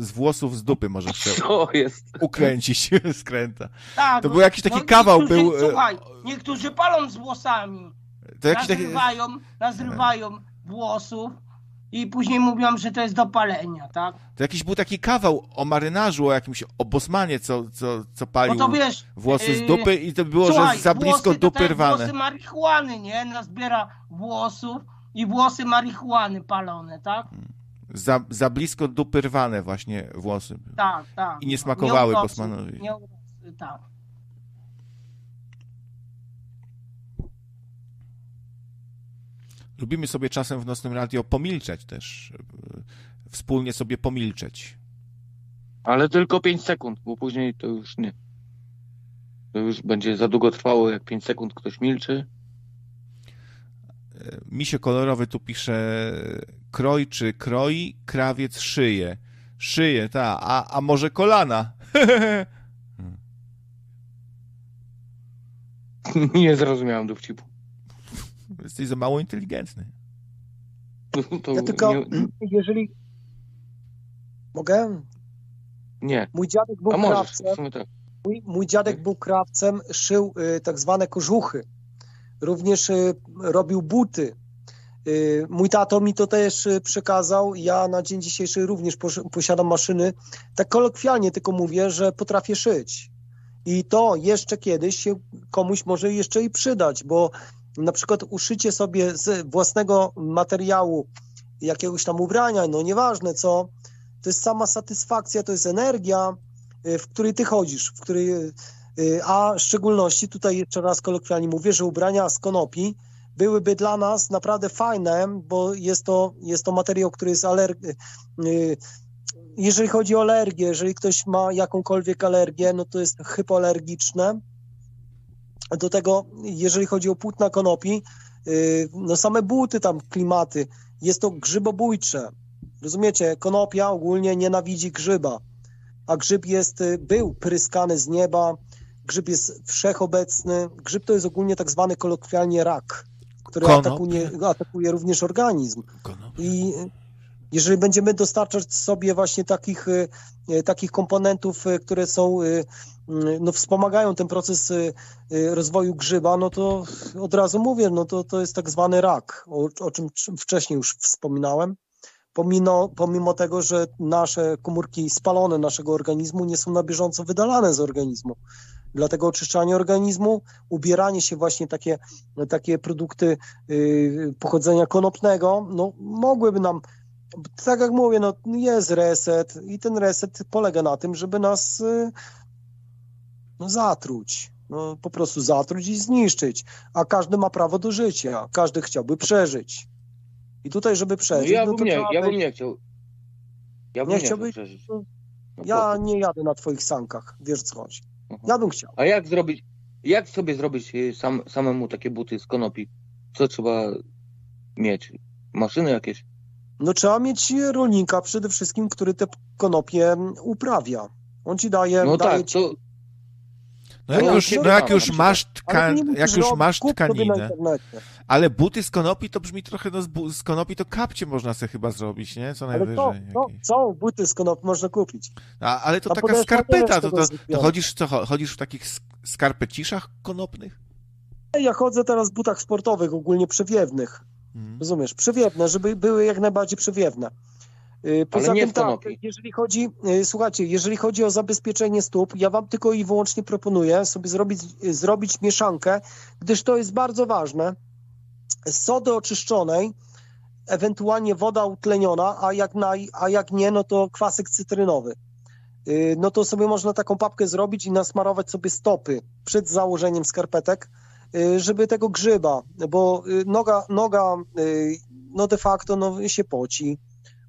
z włosów z dupy może chciał Co jest? ukręcić skręta. Tak. To był jakiś taki no, kawał, niektórzy, był... e, Słuchaj, niektórzy palą z włosami. To jakiś taki... nazrywają, nazrywają włosów i później mówią, że to jest do palenia, tak? To jakiś był taki kawał o marynarzu, o jakimś obosmanie, co, co, co No palił to wiesz... włosy z yy, dupy i to było, Słuchaj, że za blisko włosy dupy rwane. włosy marihuany, nie? Nazbiera włosów i włosy marihuany palone, tak? Za, za blisko dupy rwane właśnie włosy. Tak, tak. I nie smakowały urosły, Bosmanowi. Nie urosły, tak. Lubimy sobie czasem w Nocnym Radio pomilczeć też. yy, Wspólnie sobie pomilczeć. Ale tylko 5 sekund, bo później to już nie. To już będzie za długo trwało, jak 5 sekund ktoś milczy. Yy, Misie kolorowy tu pisze kroj czy kroi, krawiec szyje. Szyje, ta, a, a może kolana? nie zrozumiałem dowcipu. Jesteś za mało inteligentny. To Ja tylko, nie, jeżeli... Mogę? nie. Mój dziadek był A możesz, krawcem. w sumie tak. Mój, mój dziadek był krawcem, szył y, tak zwane kożuchy. Również y, robił buty. Y, mój tato mi to też y, przekazał. Ja na dzień dzisiejszy również posiadam maszyny. Tak kolokwialnie tylko mówię, że potrafię szyć. I to jeszcze kiedyś się komuś może jeszcze i przydać, bo na przykład uszycie sobie z własnego materiału jakiegoś tam ubrania, no nieważne co, to jest sama satysfakcja, to jest energia, y, w której ty chodzisz, w której, y, y, a w szczególności tutaj jeszcze raz kolokwialnie mówię, że ubrania z konopi byłyby dla nas naprawdę fajne, bo jest to, jest to materiał, który jest alerg... y, jeżeli chodzi o alergię, jeżeli ktoś ma jakąkolwiek alergię, no to jest hypoalergiczne. Do tego, jeżeli chodzi o płótna konopi, y, no same buty tam, klimaty, jest to grzybobójcze. Rozumiecie, konopia ogólnie nienawidzi grzyba, a grzyb jest, y, był pryskany z nieba, grzyb jest wszechobecny. Grzyb to jest ogólnie tak zwany kolokwialnie rak, który atakuje, atakuje również organizm. Konop. I jeżeli będziemy dostarczać sobie właśnie takich, y, takich komponentów, które są, no wspomagają ten proces y, y, rozwoju grzyba, no to od razu mówię, no to, to jest tak zwany rak, o, o czym wcześniej już wspominałem. Pomimo, pomimo tego, że nasze komórki spalone naszego organizmu nie są na bieżąco wydalane z organizmu. Dlatego oczyszczanie organizmu, ubieranie się właśnie takie, takie produkty y, pochodzenia konopnego, no mogłyby nam tak jak mówię, no jest reset i ten reset polega na tym, żeby nas y, no, zatruć. No, po prostu zatruć i zniszczyć. A każdy ma prawo do życia. Każdy chciałby przeżyć. I tutaj, żeby No przeżyć, ja no bym to nie, ja bym nie chciał. Ja bym Nie nie, chciał chciałbyś? przeżyć. No Ja po- nie jadę na twoich sankach, wiesz co chodzi. Mhm. Ja bym chciał. A jak zrobić, jak sobie zrobić y, sam, samemu takie buty z konopi? Co trzeba mieć? Maszyny jakieś? No trzeba mieć rolnika przede wszystkim, który te konopie uprawia. On ci daje, No daje tak, ci to No jak No, już, no, jak już masz, tkan- jak już masz tkaninę, ale buty z konopi to brzmi trochę, no z, konopi to kapcie można sobie chyba zrobić, nie? Co najwyżej. co buty z konop można kupić? A, ale to taka skarpeta, to, to, to chodzisz, co, cho- chodzisz w takich sk- skarpeciszach konopnych? Ja chodzę teraz w butach sportowych, ogólnie przewiewnych. Mhm. Rozumiesz? Przewiewne, żeby były jak najbardziej przewiewne. Y, poza tym tak, jeżeli chodzi, y, słuchajcie, jeżeli chodzi o zabezpieczenie stóp, ja wam tylko i wyłącznie proponuję sobie zrobić, zrobić mieszankę, gdyż to jest bardzo ważne. Z sody oczyszczonej, ewentualnie woda utleniona, a jak, na, a jak nie, no to kwasek cytrynowy. Y, No to sobie można taką papkę zrobić i nasmarować sobie stopy przed założeniem skarpetek, żeby tego grzyba, bo noga, noga no de facto no, się poci.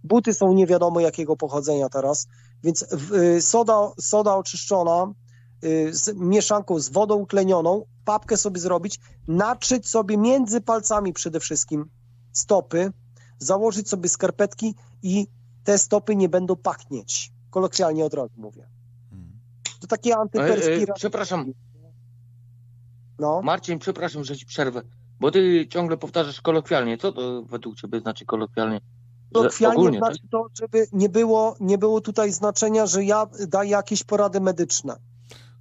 Buty są nie wiadomo jakiego pochodzenia teraz, więc y, soda, soda oczyszczona y, z mieszanką z wodą utlenioną, papkę sobie zrobić, natrzeć sobie między palcami przede wszystkim stopy, założyć sobie skarpetki i te stopy nie będą pachnieć. Kolokwialnie od razu mówię. To takie E, e, antyperspiracyjne. przepraszam, No. Marcin, przepraszam, że ci przerwę, bo ty ciągle powtarzasz kolokwialnie. Co to według ciebie znaczy kolokwialnie? Kolokwialnie ogólnie, tak? znaczy to, żeby nie było, nie było tutaj znaczenia, że ja daję jakieś porady medyczne.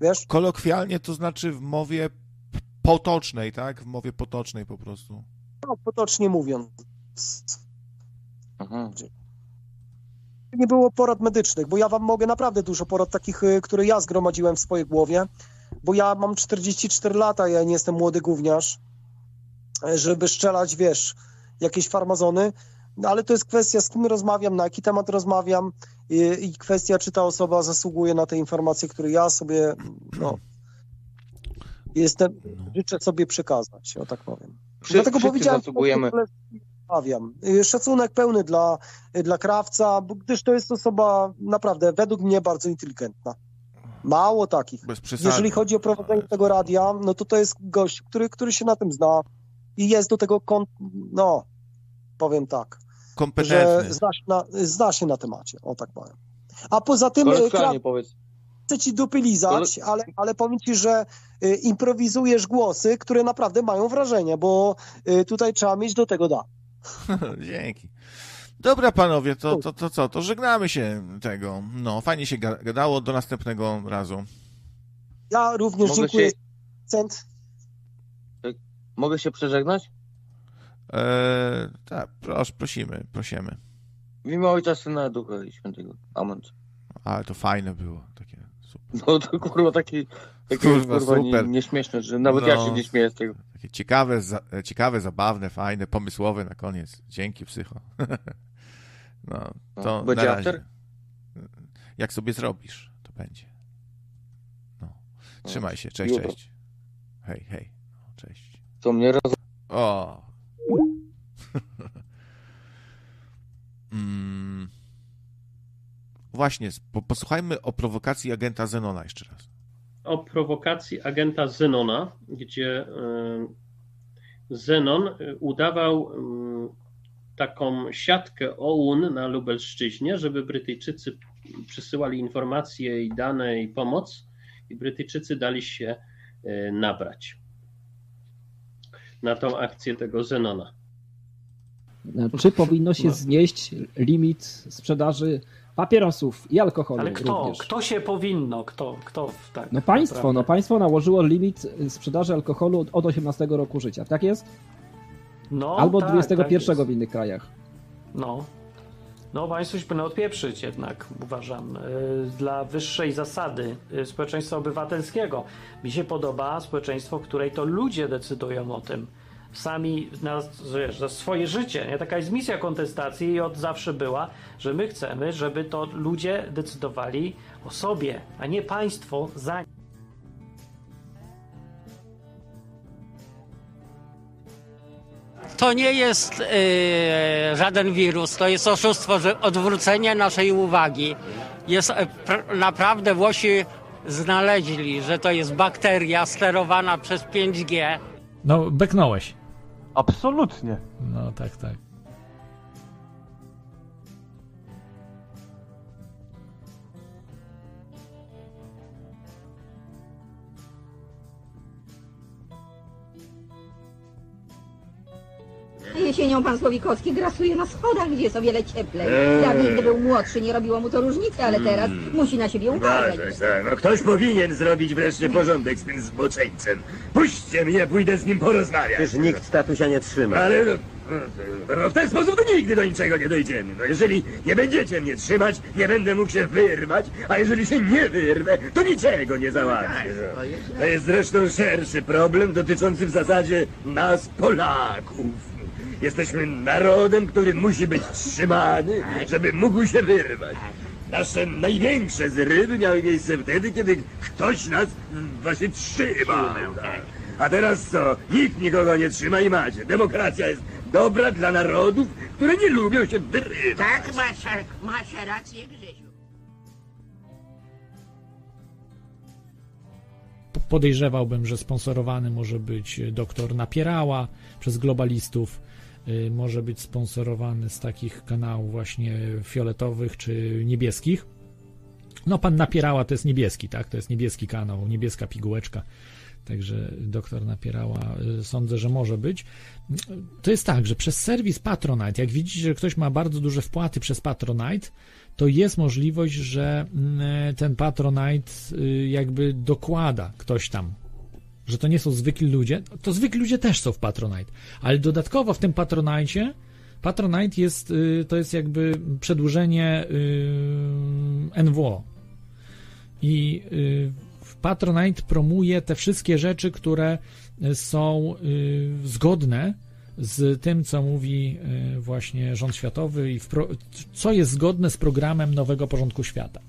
Wiesz? Kolokwialnie to znaczy w mowie potocznej, tak? W mowie potocznej po prostu. No, potocznie mówiąc. Mhm. Nie było porad medycznych, bo ja wam mogę naprawdę dużo porad takich, y, które ja zgromadziłem w swojej głowie, bo ja mam 44 lata, ja nie jestem młody gówniarz, e, żeby strzelać, wiesz, jakieś farmazony, no, ale to jest kwestia, z kim rozmawiam, na jaki temat rozmawiam i, i kwestia, czy ta osoba zasługuje na te informacje, które ja sobie, no, jestem, życzę sobie przekazać, o tak powiem. Wszy- Dlatego powiedziałem, zasługujemy. że rozmawiam. Y, Szacunek pełny dla, dla krawca, bo gdyż to jest osoba naprawdę według mnie bardzo inteligentna. Mało takich. Jeżeli chodzi o prowadzenie tego radia, no to to jest gość, który, który się na tym zna i jest do tego, kon... no, powiem tak, że Kompetentny. zna się, na, zna się na temacie, o tak powiem. A poza tym, powiedz. chcę ci dupy lizać, ale, ale powiem ci, że y, improwizujesz głosy, które naprawdę mają wrażenie, bo y, tutaj trzeba mieć do tego da. Dzięki. Dobra, panowie, to, to, to co? To żegnamy się tego. No, fajnie się ga- gadało. Do następnego razu. Ja również Mogę dziękuję. się- Cent. Mogę się przeżegnać? Eee, tak, proszę, prosimy, prosimy. Imię Ojca, Syna, Ducha i Świętego. Amen. Ale to fajne było. Takie super. No to kurwa taki, taki Kurwa, kurwa, nie, super. nieśmieszne, że nawet ja się nie śmieję z tego. Takie ciekawe, za, ciekawe, zabawne, fajne, pomysłowe na koniec. Dzięki, psycho. No, to Będzie na razie. after? Jak sobie zrobisz, to będzie. No. Trzymaj się, cześć, cześć. Hej, hej. No, Cześć. Co mnie roz... O. mm. Właśnie, po, posłuchajmy o prowokacji agenta Zenona jeszcze raz. o prowokacji agenta Zenona, gdzie y, Zenon y, udawał y, taką siatkę OUN na Lubelszczyźnie, żeby Brytyjczycy przysyłali informacje i dane i pomoc i Brytyjczycy dali się nabrać na tą akcję tego Zenona. Czy powinno się No. znieść limit sprzedaży papierosów i alkoholu Ale kto? również? Kto się powinno? Kto? kto tak No państwo, naprawdę? no państwo nałożyło limit sprzedaży alkoholu od- od 18 roku życia, tak jest? No, Albo tak, 21 tak w innych krajach. No. No, państwo się powinno odpieprzyć jednak, uważam, y, dla wyższej zasady y, społeczeństwa obywatelskiego. Mi się podoba społeczeństwo, w której to ludzie decydują o tym. Sami na, wiesz, za swoje życie. Nie? Taka jest misja kontestacji i od zawsze była, że my chcemy, żeby to ludzie decydowali o sobie, a nie państwo za nich. To nie jest e, żaden wirus, to jest oszustwo, że odwrócenie naszej uwagi. Jest e, pr- naprawdę Włosi znaleźli, że to jest bakteria sterowana przez 5G. No, beknąłeś. Absolutnie. No, tak, tak. Jesienią pan Słowikowski grasuje na schodach, gdzie jest o wiele cieplej. Eee. Dawniej, gdy był młodszy, nie robiło mu to różnicy, ale teraz musi na siebie uważać. Uważaj, tak. No ktoś powinien zrobić wreszcie porządek z tym zboczeńcem. Puśćcie mnie, pójdę z nim porozmawiać. Przecież nikt statusia nie trzyma. Ale no, no, w ten sposób to nigdy do niczego nie dojdziemy. No jeżeli nie będziecie mnie trzymać, nie będę mógł się wyrwać, a jeżeli się nie wyrwę, to niczego nie załatwię. No. To jest zresztą szerszy problem dotyczący w zasadzie nas, Polaków. Jesteśmy narodem, który musi być trzymany, żeby mógł się wyrwać. Nasze największe zrywy miały miejsce wtedy, kiedy ktoś nas właśnie trzymał. tak. A teraz co? Nikt nikogo nie trzyma i macie. Demokracja jest dobra dla narodów, które nie lubią się wyrywać. Tak, masz, masz rację, Grzesiu. Podejrzewałbym, że sponsorowany może być doktor Napierała przez globalistów, może być sponsorowany z takich kanałów właśnie fioletowych czy niebieskich. No, pan Napierała to jest niebieski, tak? To jest niebieski kanał, niebieska pigułeczka. Także doktor Napierała y, sądzę, że może być. To jest tak, że przez serwis Patronite, jak widzicie, że ktoś ma bardzo duże wpłaty przez Patronite, to jest możliwość, że mm, ten Patronite y, jakby dokłada ktoś tam. Że to nie są zwykli ludzie. To zwykli ludzie też są w Patronite. Ale dodatkowo w tym Patronite Patronite jest, y, to jest jakby przedłużenie y, NWO. I y, Patronite promuje te wszystkie rzeczy, które są zgodne z tym, co mówi właśnie rząd światowy i co jest zgodne z programem nowego porządku świata.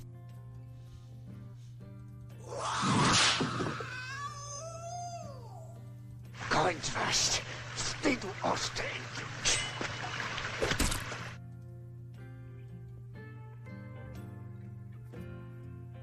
hostage.